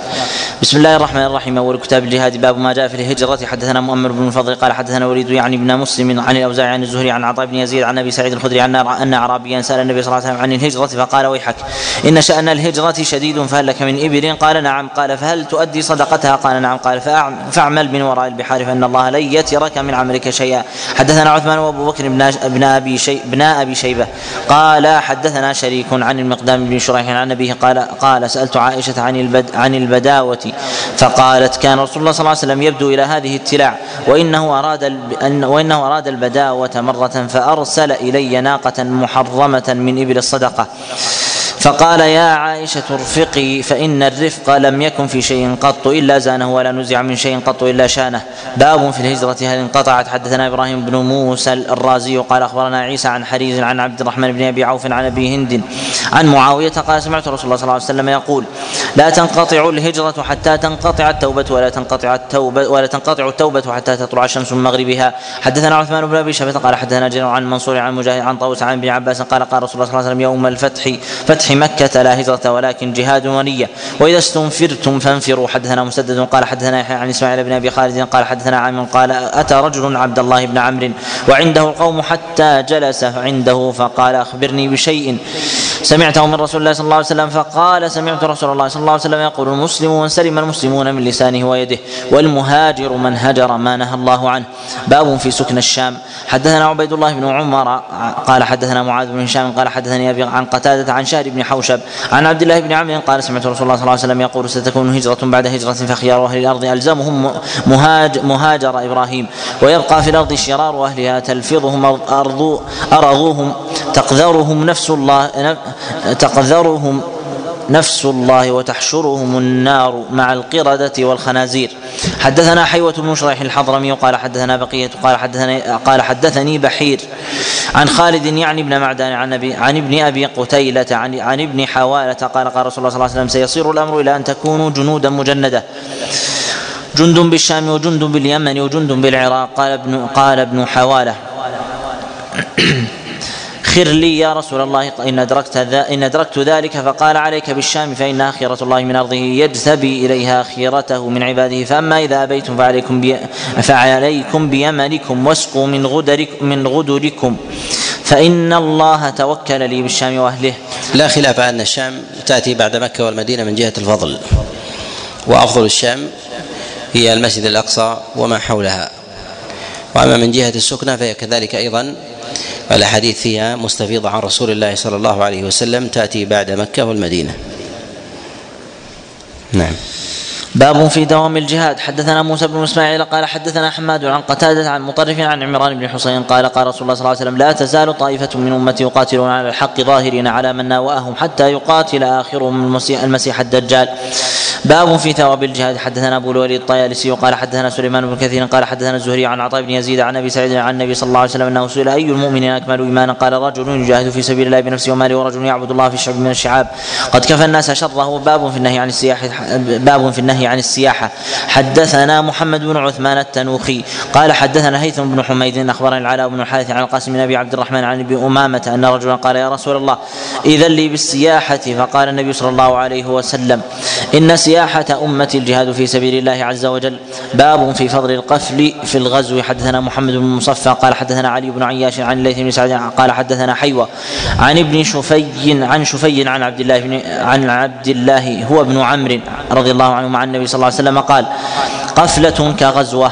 بسم الله الرحمن الرحيم. أول كتاب الجهاد. باب ما جاء في الهجرة. حدثنا مؤمر بن الفضل قال حدثنا وليد يعني ابن مسلم عن الأوزاعي عن الزهري عن عطاء بن يزيد عن أبي سعيد الخدري أن أن أعرابيا سأل النبي صلى الله عليه وسلم عن الهجرة فقال ويحك. إن شأن الهجرة شديد فهل لك من إبل قال نعم. قال فهل تؤدي صدقتها؟ قال نعم. قال فاعمل من وراء البحار فإن الله لن يترك من عملك شيئا. حدثنا عثمان وأبو بكر بن أبي شي بن أبي شيبة. قال حدثنا شريك عن المقدام بن شريح عن أبيه قال قال سألت عائشة عن البد عن البداوة. فقالت كان رسول الله صلى الله عليه وسلم يبدو إلى هذه التلاع وإنه أراد وإنه أراد البداوة مرة فأرسل إلي ناقة محرمة من إبل الصدقة. فقال يا عائشة ارفقي فإن الرفق لم يكن في شيء قط إلا زانه ولا نزع من شيء قط إلا شانه. باب في الهجرة هل انقطعت؟ حدثنا إبراهيم بن موسى الرازي قال أخبرنا عيسى عن حريز عن عبد الرحمن بن أبي عوف عن أبي هند عن معاوية قال سمعت رسول الله صلى الله عليه وسلم يقول لا تنقطع الهجرة حتى تنقطع التوبة ولا تنقطع التوبة ولا تنقطع التوبة حتى تطلع الشمس من مغربها. حدثنا عثمان بن أبي شيبة قال حدثنا جرير عن منصور عن مجاهد عن طاووس عن ابن عباس قال قال رسول الله صلى الله عليه وسلم يوم الفتح فتح مكة لا هجرة ولكن جهاد ونية. وإذا استنفرتم فانفروا. حدثنا مسدد قال حدثنا يحيى عن إسماعيل بن أبي خالد قال حدثنا عامر قال أتى رجل عبد الله بن عمرو. وعنده القوم حتى جلس عنده فقال أخبرني بشيء. سمعته من رسول الله صلى الله عليه وسلم فقال سمعت رسول الله صلى الله عليه وسلم يقول المسلم من سلم المسلمون من لسانه ويده والمهاجر من هجر ما نهى الله عنه. باب في سكن الشام. حدثنا عبيد الله بن عمر قال حدثنا معاذ بن هشام قال حدثني أبي عن قتادة عن شهر بن حوشب عن عبد الله بن عمرو قال سمعت رسول الله صلى الله عليه وسلم يقول ستكون هجرة بعد هجرة فخيار أهل الأرض ألزمهم مهاج مهاجر إبراهيم ويبقى في الأرض شرار أهلها تلفظهم ارض أرضوهم تقذرهم نفس الله تقذرهم نفس الله وتحشرهم النار مع القردة والخنازير. حدثنا حيوة بن شريح الحضرمي قال حدثنا بقية قال حدثني قال حدثني بحير عن خالد يعني ابن معدان عن أبي عن ابن أبي قتيلة عن عن ابن حوالة قال قال رسول الله صلى الله عليه وسلم سيصير الأمر إلى أن تكونوا جنودا مجندة. جند بالشام وجند باليمن وجند بالعراق. قال ابن قال ابن حوالة. خر لي يا رسول الله إن أدركت إن أدركت ذلك فقال عليك بالشام فإنها خيرة الله من أرضه يجتبي إليها خيرته من عباده فأما إذا أبيتم فعليكم بي فعليكم بيمنكم واسقوا من غدركم من غدركم فإن الله توكل لي بالشام وأهله. لا خلاف أن الشام تأتي بعد مكة والمدينة من جهة الفضل وأفضل الشام هي المسجد الأقصى وما حولها. وأما من جهة السكنة فهي كذلك أيضا الأحاديث فيها مستفيضة عن رسول الله صلى الله عليه وسلم تأتي بعد مكة والمدينة. نعم. باب في دوام الجهاد. حدثنا موسى بن إسماعيل قال حدثنا حماد عن قتادة عن مطرف عن عمران بن حسين قال قال رسول الله صلى الله عليه وسلم لا تزال طائفة من أمتي يقاتلون على الحق ظاهرين على من ناوأهم حتى يقاتل آخرهم المسيح, المسيح الدجال. باب في ثواب الجهاد. حدثنا أبو الوليد الطيالسي قال حدثنا سليمان بن كثير قال حدثنا الزهري عن عطاء بن يزيد عن أبي سعيد عن النبي صلى الله عليه وسلم أنه سئل أي المؤمنين أكمل إيمانا؟ قال رجل يجاهد في سبيل الله بنفسه وماله ورجل يعبد الله في شعب من الشعاب. قد كفى الناس شره. باب في النهي عن السياحه باب في النهي عن السياحة. حدثنا محمد بن عثمان التنوخي. قال حدثنا هيثم بن حميد اخبرني العلاء بن الحارث عن القاسم بن أبي عبد الرحمن عن أبي أمامة أن رجلا قال يا رسول الله اذا لي بالسياحة. فقال النبي صلى الله عليه وسلم إن سياحة امتي الجهاد في سبيل الله عز وجل باب في فضل القفل في الغزو. حدثنا محمد بن مصفى قال حدثنا علي بن عياش عن الليث بن سعد قال حدثنا حيوة عن ابن شفي عن شفي عن عبد الله بن عن عبد الله هو ابن عمرو رضي الله عنه مع النبي صلى الله عليه وسلم قال قفلة كغزوة.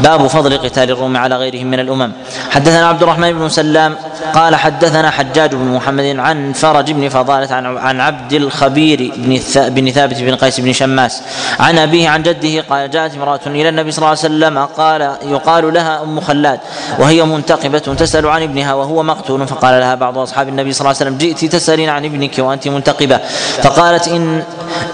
باب فضل قتال الروم على غيرهم من الأمم. حدثنا عبد الرحمن بن سلام قال حدثنا حجاج بن محمد عن فرج بن فضالة عن عن عبد الخبير بن بن ثابت بن قيس بن شماس. عن أبيه عن جده قال جاءت امرأة إلى النبي صلى الله عليه وسلم قال يقال لها أم خلاد وهي منتقبة تسأل عن ابنها وهو مقتول فقال لها بعض أصحاب النبي صلى الله عليه وسلم جئت تسألين عن ابنك وأنت منتقبة. فقالت إن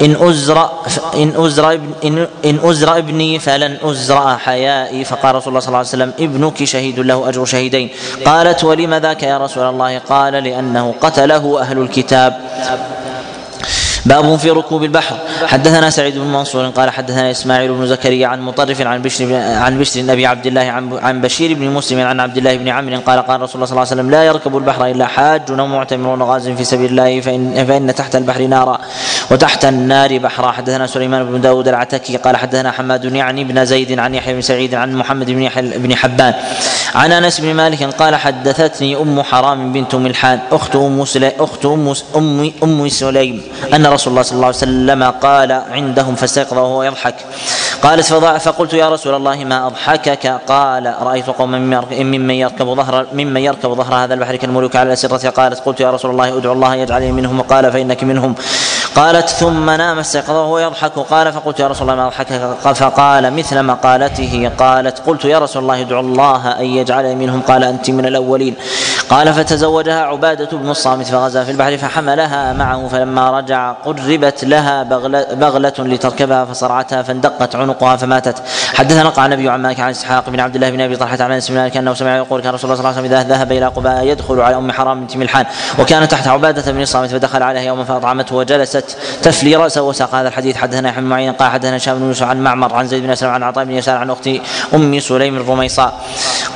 إن أزر إن أزر إن, إن أزر ابني فلن أزرع حيائي. فقال رسول الله صلى الله عليه وسلم ابنك شهيد له أجر شهيدين. قالت ولم ذاك يا رسول الله قال لأنه قتله أهل الكتاب. باب في ركوب البحر. حدثنا سعيد بن منصور قال حدثنا إسماعيل بن زكريا عن مطرف عن بشر عن بشر أبي عبد الله عن عن بشير بن مسلم عن عبد الله بن عمرو قال قال رسول الله صلى الله عليه وسلم لا يركب البحر إلا حاج أو معتمر غاز في سبيل الله فإن, فإن تحت البحر نارا وتحت النار بحرا. حدثنا سليمان بن داود العتكي قال حدثنا حماد يعني بن زيد عن يحيى بن سعيد عن محمد بن بن حبان. عن أنس بن مالك قال حدثتني أم حرام بنت ملحان أخت أم أخت أم ام, أم سليم أن رسول الله صلى الله عليه وسلم قال عندهم فاستيقظ وهو يضحك. قالت فقلت يا رسول الله ما أضحكك؟ قال رأيت قوما ممن يركب ظهر ممن يركب ظهر هذا البحر كالملوك على الأسرة. قالت قلت يا رسول الله ادعو الله يجعلني منهم قال فإنك منهم. قالت ثم نام استيقظ وهو يضحك. قال فقلت يا رسول الله ما أضحكك؟ فقال مثل مقالته قالت قلت يا رسول الله ادعو الله أن يجعلني منهم. قال أنت من الأولين. قال فتزوجها عبادة بن الصامت فغزا في البحر فحملها معه فلما رجع قربت لها بغلة, بغلة لتركبها فصرعتها فاندقت عنقها فماتت. حدثنا قال النبي عن مالك عن إسحاق بن عبد الله بن أبي طلحة عن أنس مالك أنه سمع يقول كان رسول الله صلى الله عليه وسلم إذا ذهب إلى قباء يدخل على أم حرام بنت ملحان. وكان تحت عبادة بن الصامت فدخل عليها يوما فأطعمته وجلست تفلي رأسه وساق هذا الحديث. حدثنا يحيى بن معين قال حدثنا هشام بن يوسف عن معمر عن زيد بن اسلم عن عطاء بن يسار عن أخت أم سليم الرميصاء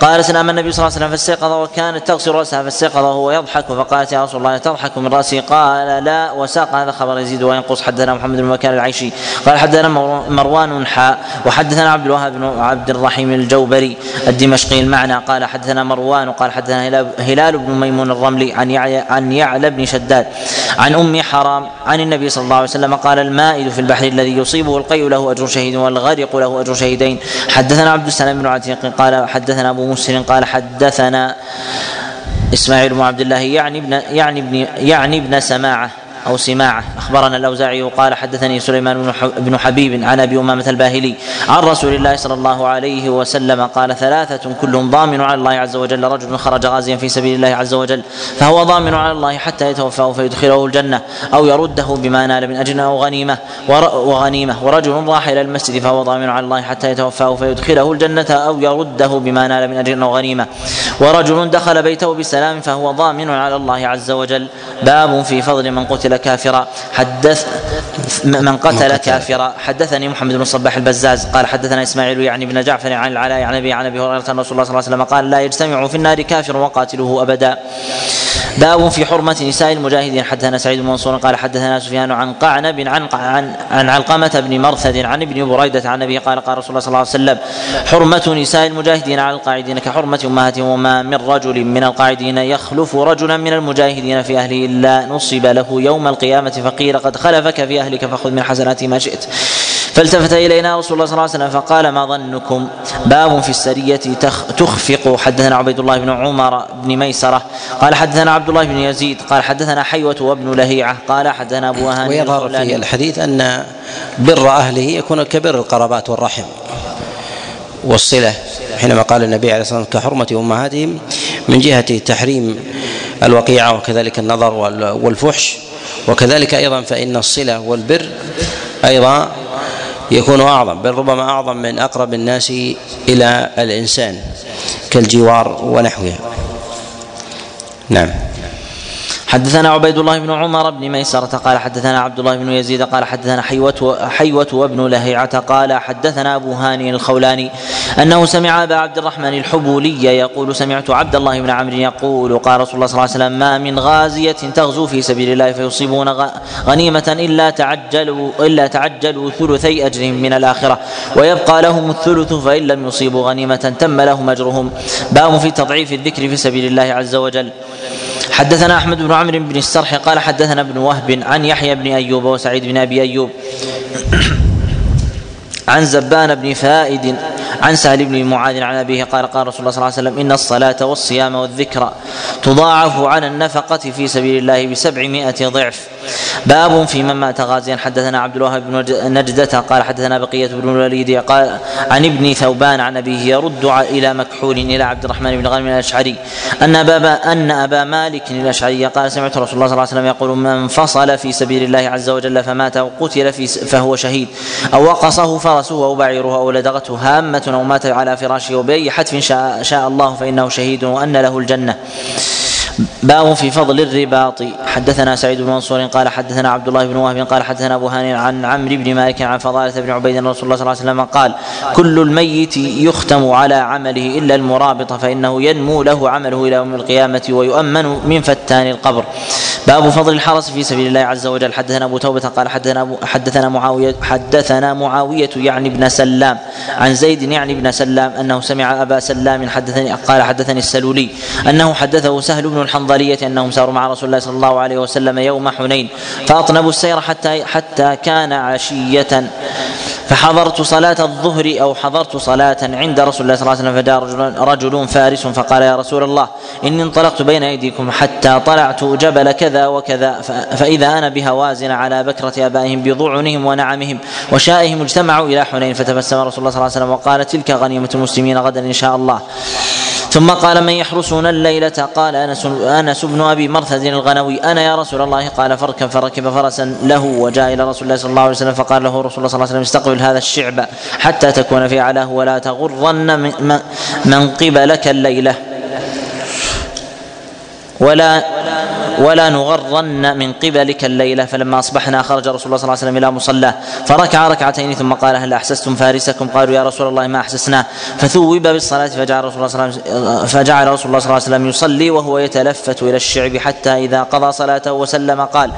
قالت نام النبي صلى الله عليه وسلم فاستيقظ وكانت تغسل رأسها فاستيقظ وهو يضحك فقالت يا رسول الله تضحك من رأسي؟ قال لا. وساق هذا خبر يزيد وينقص حدثنا محمد بن مكان العيشي. قال حدثنا مروان حاء وحدثنا عبد الوهاب بن عبد الرحيم الجوبري الدمشقي المعنى. قال حدثنا مروان قال حدثنا هلال بن ميمون الرملي عن عن يعلى بن شداد عن أم حرام عن النبي صلى الله عليه وسلم. قال المائد في البحر الذي يصيبه القي له أجر شهيد والغرق له أجر شهيدين. حدثنا عبد السلام بن عتيق قال حدثنا أبو مسلم قال حدثنا إسماعيل بن عبد الله يعني ابن يعني ابن يعني ابن سماعة. أو سماعة. أخبرنا الأوزاعي قال حدثني سليمان بن حبيب عن أبي أمامة الباهلي عن رسول الله صلى الله عليه وسلم قال ثلاثة كلهم ضامن على الله عز وجل. رجل خرج غازيا في سبيل الله عز وجل فهو ضامن على الله حتى يتوفاه فيدخله الجنة أو يرده بما نال من أجر أو غنيمة. وغنيمة. ورجل راح إلى المسجد فهو ضامن على الله حتى يتوفاه فيدخله الجنة أو يرده بما نال من أجر أو غنيمة. ورجل دخل بيته بسلام فهو ضامن على الله عز وجل. باب في فضل من قتل قتل كافرا حدث من قتل كافرا. حدثني محمد بن الصباح البزاز قال حدثنا إسماعيل يعني بن جعفر عن العلاء عن ابي عن أبي هريرة أن رسول الله صلى الله عليه وسلم قال لا يجتمع في النار كافر وقاتله أبدا. باب في حرمة نساء المجاهدين. حدثنا سعيد بن منصور قال حدثنا سفيان عن قعنب عن عن عن علقمة بن مرثد عن ابن بريدة عن ابي قال قال رسول الله صلى الله عليه وسلم حرمة نساء المجاهدين على القاعدين كحرمة امهاتهم وما من رجل من القاعدين يخلف رجلا من المجاهدين في أهله إلا نصب له يوم القيامة فقيل قد خلفك في أهلك فخذ من حسنات ما شئت. فالتفت إلينا رسول الله صلى الله عليه وسلم فقال ما ظنكم؟ باب في السرية تخفق. حدثنا عبيد الله بن عمر بن ميسرة. قال حدثنا عبد الله بن يزيد. قال حدثنا حيوة وابن لهيعة. قال حدثنا أبو هاني ويظهر في الحديث أن بر أهله يكون كبر القرابات والرحم والصلة حينما قال النبي عليه الصلاة والسلام كحرمه أمهاتهم من جهة تحريم الوقيعة وكذلك النظر والفحش وكذلك أيضا فإن الصلة والبر أيضا يكون أعظم بل ربما أعظم من أقرب الناس إلى الإنسان كالجوار ونحوها نعم. حدثنا عبيد الله بن عمر بن ميسرة قال حدثنا عبد الله بن يزيد قال حدثنا حيوة حيوة وابن لهيعة قال حدثنا أبو هاني الخولاني أنه سمع أبا عبد الرحمن الحبولي يقول سمعت عبد الله بن عمرو يقول قال رسول الله صلى الله عليه وسلم ما من غازية تغزو في سبيل الله فيصيبون غنيمة إلا تعجلوا إلا تعجلوا ثلثي أجرهم من الآخرة ويبقى لهم الثلث فإن لم يصيبوا غنيمة تم لهم أجرهم باب في تضعيف الذكر في سبيل الله عز وجل حدثنا أحمد بن عمرو بن السرح قال حدثنا ابن وهب عن يحيى بن أيوب وسعيد بن أبي أيوب عن زبان بن فائد عن سهل بن معاذ عن أبيه قال قال رسول الله صلى الله عليه وسلم إن الصلاة والصيام والذكر تضاعف على النفقة في سبيل الله بسبعمائة ضعف. باب في من مات غازيا. حدثنا عبد الوهاب بن نجدة قال حدثنا بقية بن الوليد قال عن ابن ثوبان عن أبيه يرد إلى مكحول إلى عبد الرحمن بن غانم الأشعري. أن أبا أن أبا مالك الأشعري قال سمعت رسول الله صلى الله عليه وسلم يقول من فصل في سبيل الله عز وجل فمات أو قتل فهو شهيد أو وقصه فرسه أو بعيره أو لدغته هامة أو مات على فراشه وبأي حتف شاء, شاء الله فإنه شهيد وأن له الجنة. باب في فضل الرباط. حدثنا سعيد بن منصور قال حدثنا عبد الله بن وهب قال حدثنا أبو هاني عن عمرو بن مالك عن فضالة بن عبيد رسول الله صلى الله عليه وسلم قال كل الميت يختم على عمله إلا المرابط فإنه ينمو له عمله إلى يوم القيامة ويؤمن من فتان القبر. باب فضل الحرس في سبيل الله عز وجل. حدثنا أبو توبة قال حدثنا حدثنا معاويه حدثنا معاوية يعني ابن سلام عن زيد يعني ابن سلام أنه سمع أبا سلام حدثني قال حدثني السلولي أنه حدثه سهل بن الحنظلية أنهم ساروا مع رسول الله صلى الله عليه وسلم يوم حنين فأطنبوا السير حتى حتى كان عشية. فحضرت صلاة الظهر أو حضرت صلاة عند رسول الله صلى الله عليه وسلم فجاء رجل, رجل فارس فقال يا رسول الله إني انطلقت بين أيديكم حتى طلعت جبل كذا وكذا فإذا أنا بهوازن على بكرة آبائهم بضعنهم ونعمهم وشائهم اجتمعوا إلى حنين فتبسم رسول الله صلى الله عليه وسلم وقال تلك غنيمة المسلمين غدا إن شاء الله. ثم قال من يحرسنا الليلة؟ قال أنس أنس بن أبي مرثد الغنوي. أنا يا رسول الله؟ قال فاركب فركب فرسا له وجاء إلى رسول الله صلى الله عليه وسلم فقال له رسول الله صلى الله عليه وسلم استقبل هذا الشعب حتى تكون في علاه ولا تغرن من قبلك الليلة. ولا ولا نغرن من قبلك الليلة. فلما أصبحنا خرج رسول الله صلى الله عليه وسلم إلى مصلاه فركع ركعتين ثم قال هل أحسستم فارسكم؟ قالوا يا رسول الله ما أحسسناه فثوب بالصلاة فجعل رسول الله صلى الله عليه وسلم فجعل رسول الله صلى الله عليه وسلم يصلي وهو يتلفت إلى الشعب حتى إذا قضى صلاته وسلم قال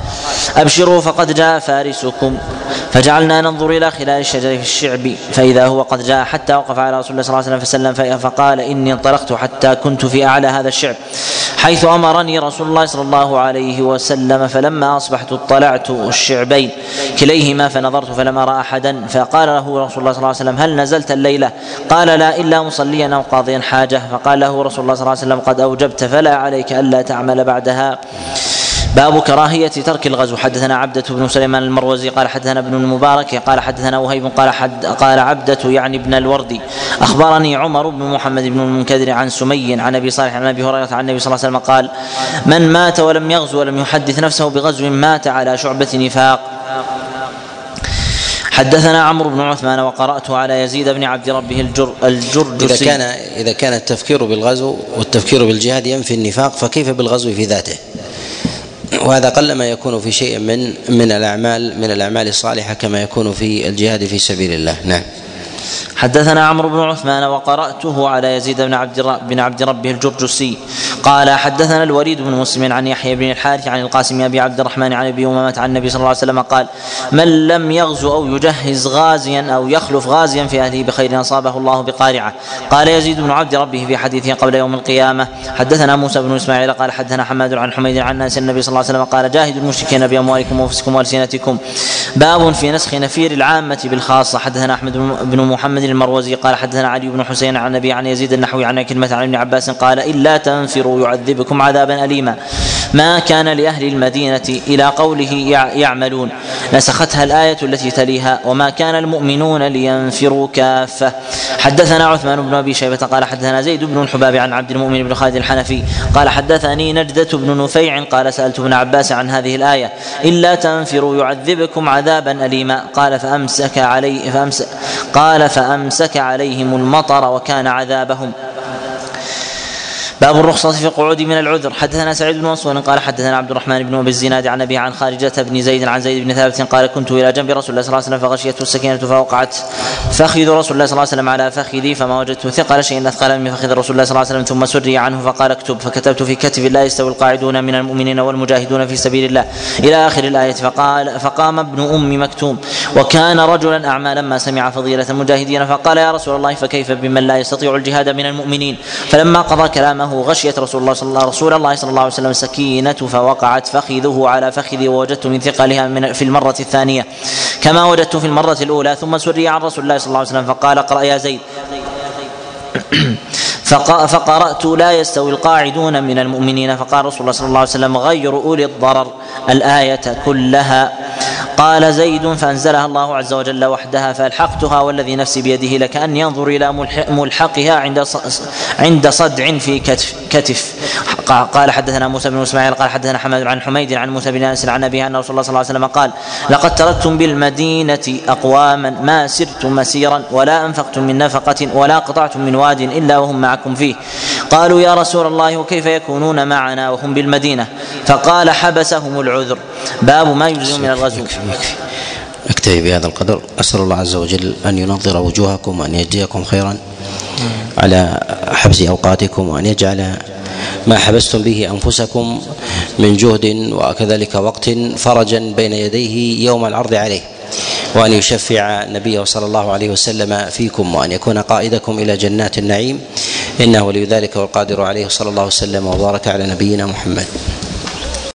أبشروا فقد جاء فارسكم. فجعلنا ننظر إلى خلال الشجر في الشعب فإذا هو قد جاء حتى وقف على رسول الله صلى الله عليه وسلم فسلم فقال إني انطلقت حتى كنت في أعلى هذا الشعب. حيث أمرني رسول الله صلى الله عليه وسلم فلما أصبحت اطلعت الشعبين كليهما فنظرت فلم أرى أحدا فقال له رسول الله صلى الله عليه وسلم هل نزلت الليلة؟ قال لا إلا مصليا أو قاضيا حاجة فقال له رسول الله صلى الله عليه وسلم قد أوجبت فلا عليك ألا تعمل بعدها باب كراهية ترك الغزو. حدثنا عبدة بن سليمان المروزي قال حدثنا ابن المبارك قال حدثنا وهيب قال حد قال عبدة يعني ابن الوردي أخبرني عمر بن محمد بن المنكدر عن سمي عن أبي صالح عن أبي هريرة عن النبي صلى الله عليه وسلم قال من مات ولم يغزو ولم يحدث نفسه بغزو مات على شعبة نفاق. حدثنا عمرو بن عثمان وقرأت على يزيد بن عبد ربه الجر الجرجسي. إذا كان إذا كان التفكير بالغزو والتفكير بالجهاد ينفي النفاق فكيف بالغزو في ذاته؟ وهذا قلما يكون في شيء من من الاعمال من الأعمال الصالحة كما يكون في الجهاد في سبيل الله. نعم. حدثنا عمرو بن عثمان وقرأته على يزيد بن عبد بن عبد ربه الجرجسي. قال حدثنا الوليد بن مسلم عن يحيى بن الحارث عن القاسم أبي عبد الرحمن عن أبي أمامة عن النبي صلى الله عليه وسلم قال من لم يغزو أو يجهز غازيا أو يخلف غازيا في أهله بخير أصابه الله بقارعة. قال يزيد بن عبد ربه في حديثه قبل يوم القيامة حدثنا موسى بن إسماعيل قال حدثنا حماد عن حميد عن ناس النبي صلى الله عليه وسلم قال جاهدوا المشركين بأموالكم وأنفسكم وألسنتكم. باب في نسخ نفير العامة بالخاصة. حدثنا أحمد بن محمد المروزي قال حدثنا علي بن حسين عن النبي عن يزيد النحوي عن كلمة عن ابن عباس قال إلا تنفروا يعذبكم عذابا أليما. ما كان لأهل المدينة إلى قوله يعملون. نسختها الآية التي تليها وما كان المؤمنون لينفروا كافة. حدثنا عثمان بن أبي شيبة قال حدثنا زيد بن الحباب عن عبد المؤمن بن خالد الحنفي قال حدثني نجدة بن نفيع قال سألت ابن عباس عن هذه الآية. إلا تنفروا يعذبكم عذابا أليما. قال فأمسك عليه فأمسك قال فأمسك عليهم المطر وكان عذابهم. باب الرخصة في القعود من العذر. حدثنا سعيد بن منصور قال حدثنا عبد الرحمن بن أبي الزناد عن ابي عن خارجة بن زيد عن زيد بن ثابت قال كنت إلى جنب رسول الله صلى الله عليه وسلم فغشيته السكينة فوقعت. فخذ رسول الله صلى الله عليه وسلم على فخذي فما وجدت ثقل شيء اثقل من فخذ رسول الله صلى الله عليه وسلم ثم سري عنه فقال اكتب. فكتبت في كتف لا يستوي القاعدون من المؤمنين والمجاهدون في سبيل الله. إلى آخر الآية فقال فقام ابن أم مكتوم. وكان رجلا أعمى لما سمع فضيلة المجاهدين فقال يا رسول الله فكيف بمن لا يستطيع الجهاد من المؤمنين؟ فلما قضى كلامه غشيت رسول الله صلى الله رسول الله صلى الله عليه وسلم سكينة فوقعت فخذه على فخذي ووجدت من ثقلها من في المرة الثانية. كما وجدت في المرة الأولى ثم سري عن رسول الله صلى الله عليه وسلم فقال اقرأ يا زيد. فقرأت لا يستوي القاعدون من المؤمنين. فقال رسول الله صلى الله عليه وسلم غير أولي الضرر الآية كلها. قال زيد فأنزلها الله عز وجل وحدها فألحقتها والذي نفسي بيده لكأن ينظر إلى ملحقها عند عند صدع في كتف كتف. قال حدثنا موسى بن إسماعيل قال حدثنا حمد عن حميد عن موسى بن أنس عن أبيه أن رسول الله صلى الله عليه وسلم قال لقد تركتم بالمدينة أقواما ما سرتم مسيرا ولا أنفقتم من نفقة ولا قطعتم من واد إلا وهم معكم فيه. قالوا يا رسول الله وكيف يكونون معنا وهم بالمدينة؟ فقال حبسهم العذر. باب ما يجزي من الغزو. يكفي اكتفي بهذا القدر. أسأل الله عز وجل أن ينظر وجوهكم وأن يجزيكم خيرا على حبس أوقاتكم وأن يجعل ما حبستم به أنفسكم من جهد وكذلك وقت فرجا بين يديه يوم العرض عليه. وأن يشفع نبيه صلى الله عليه وسلم فيكم وأن يكون قائدكم إلى جنات النعيم. إنه ولي ذلك والقادر عليه. صلى الله وسلم وبارك على نبينا محمد.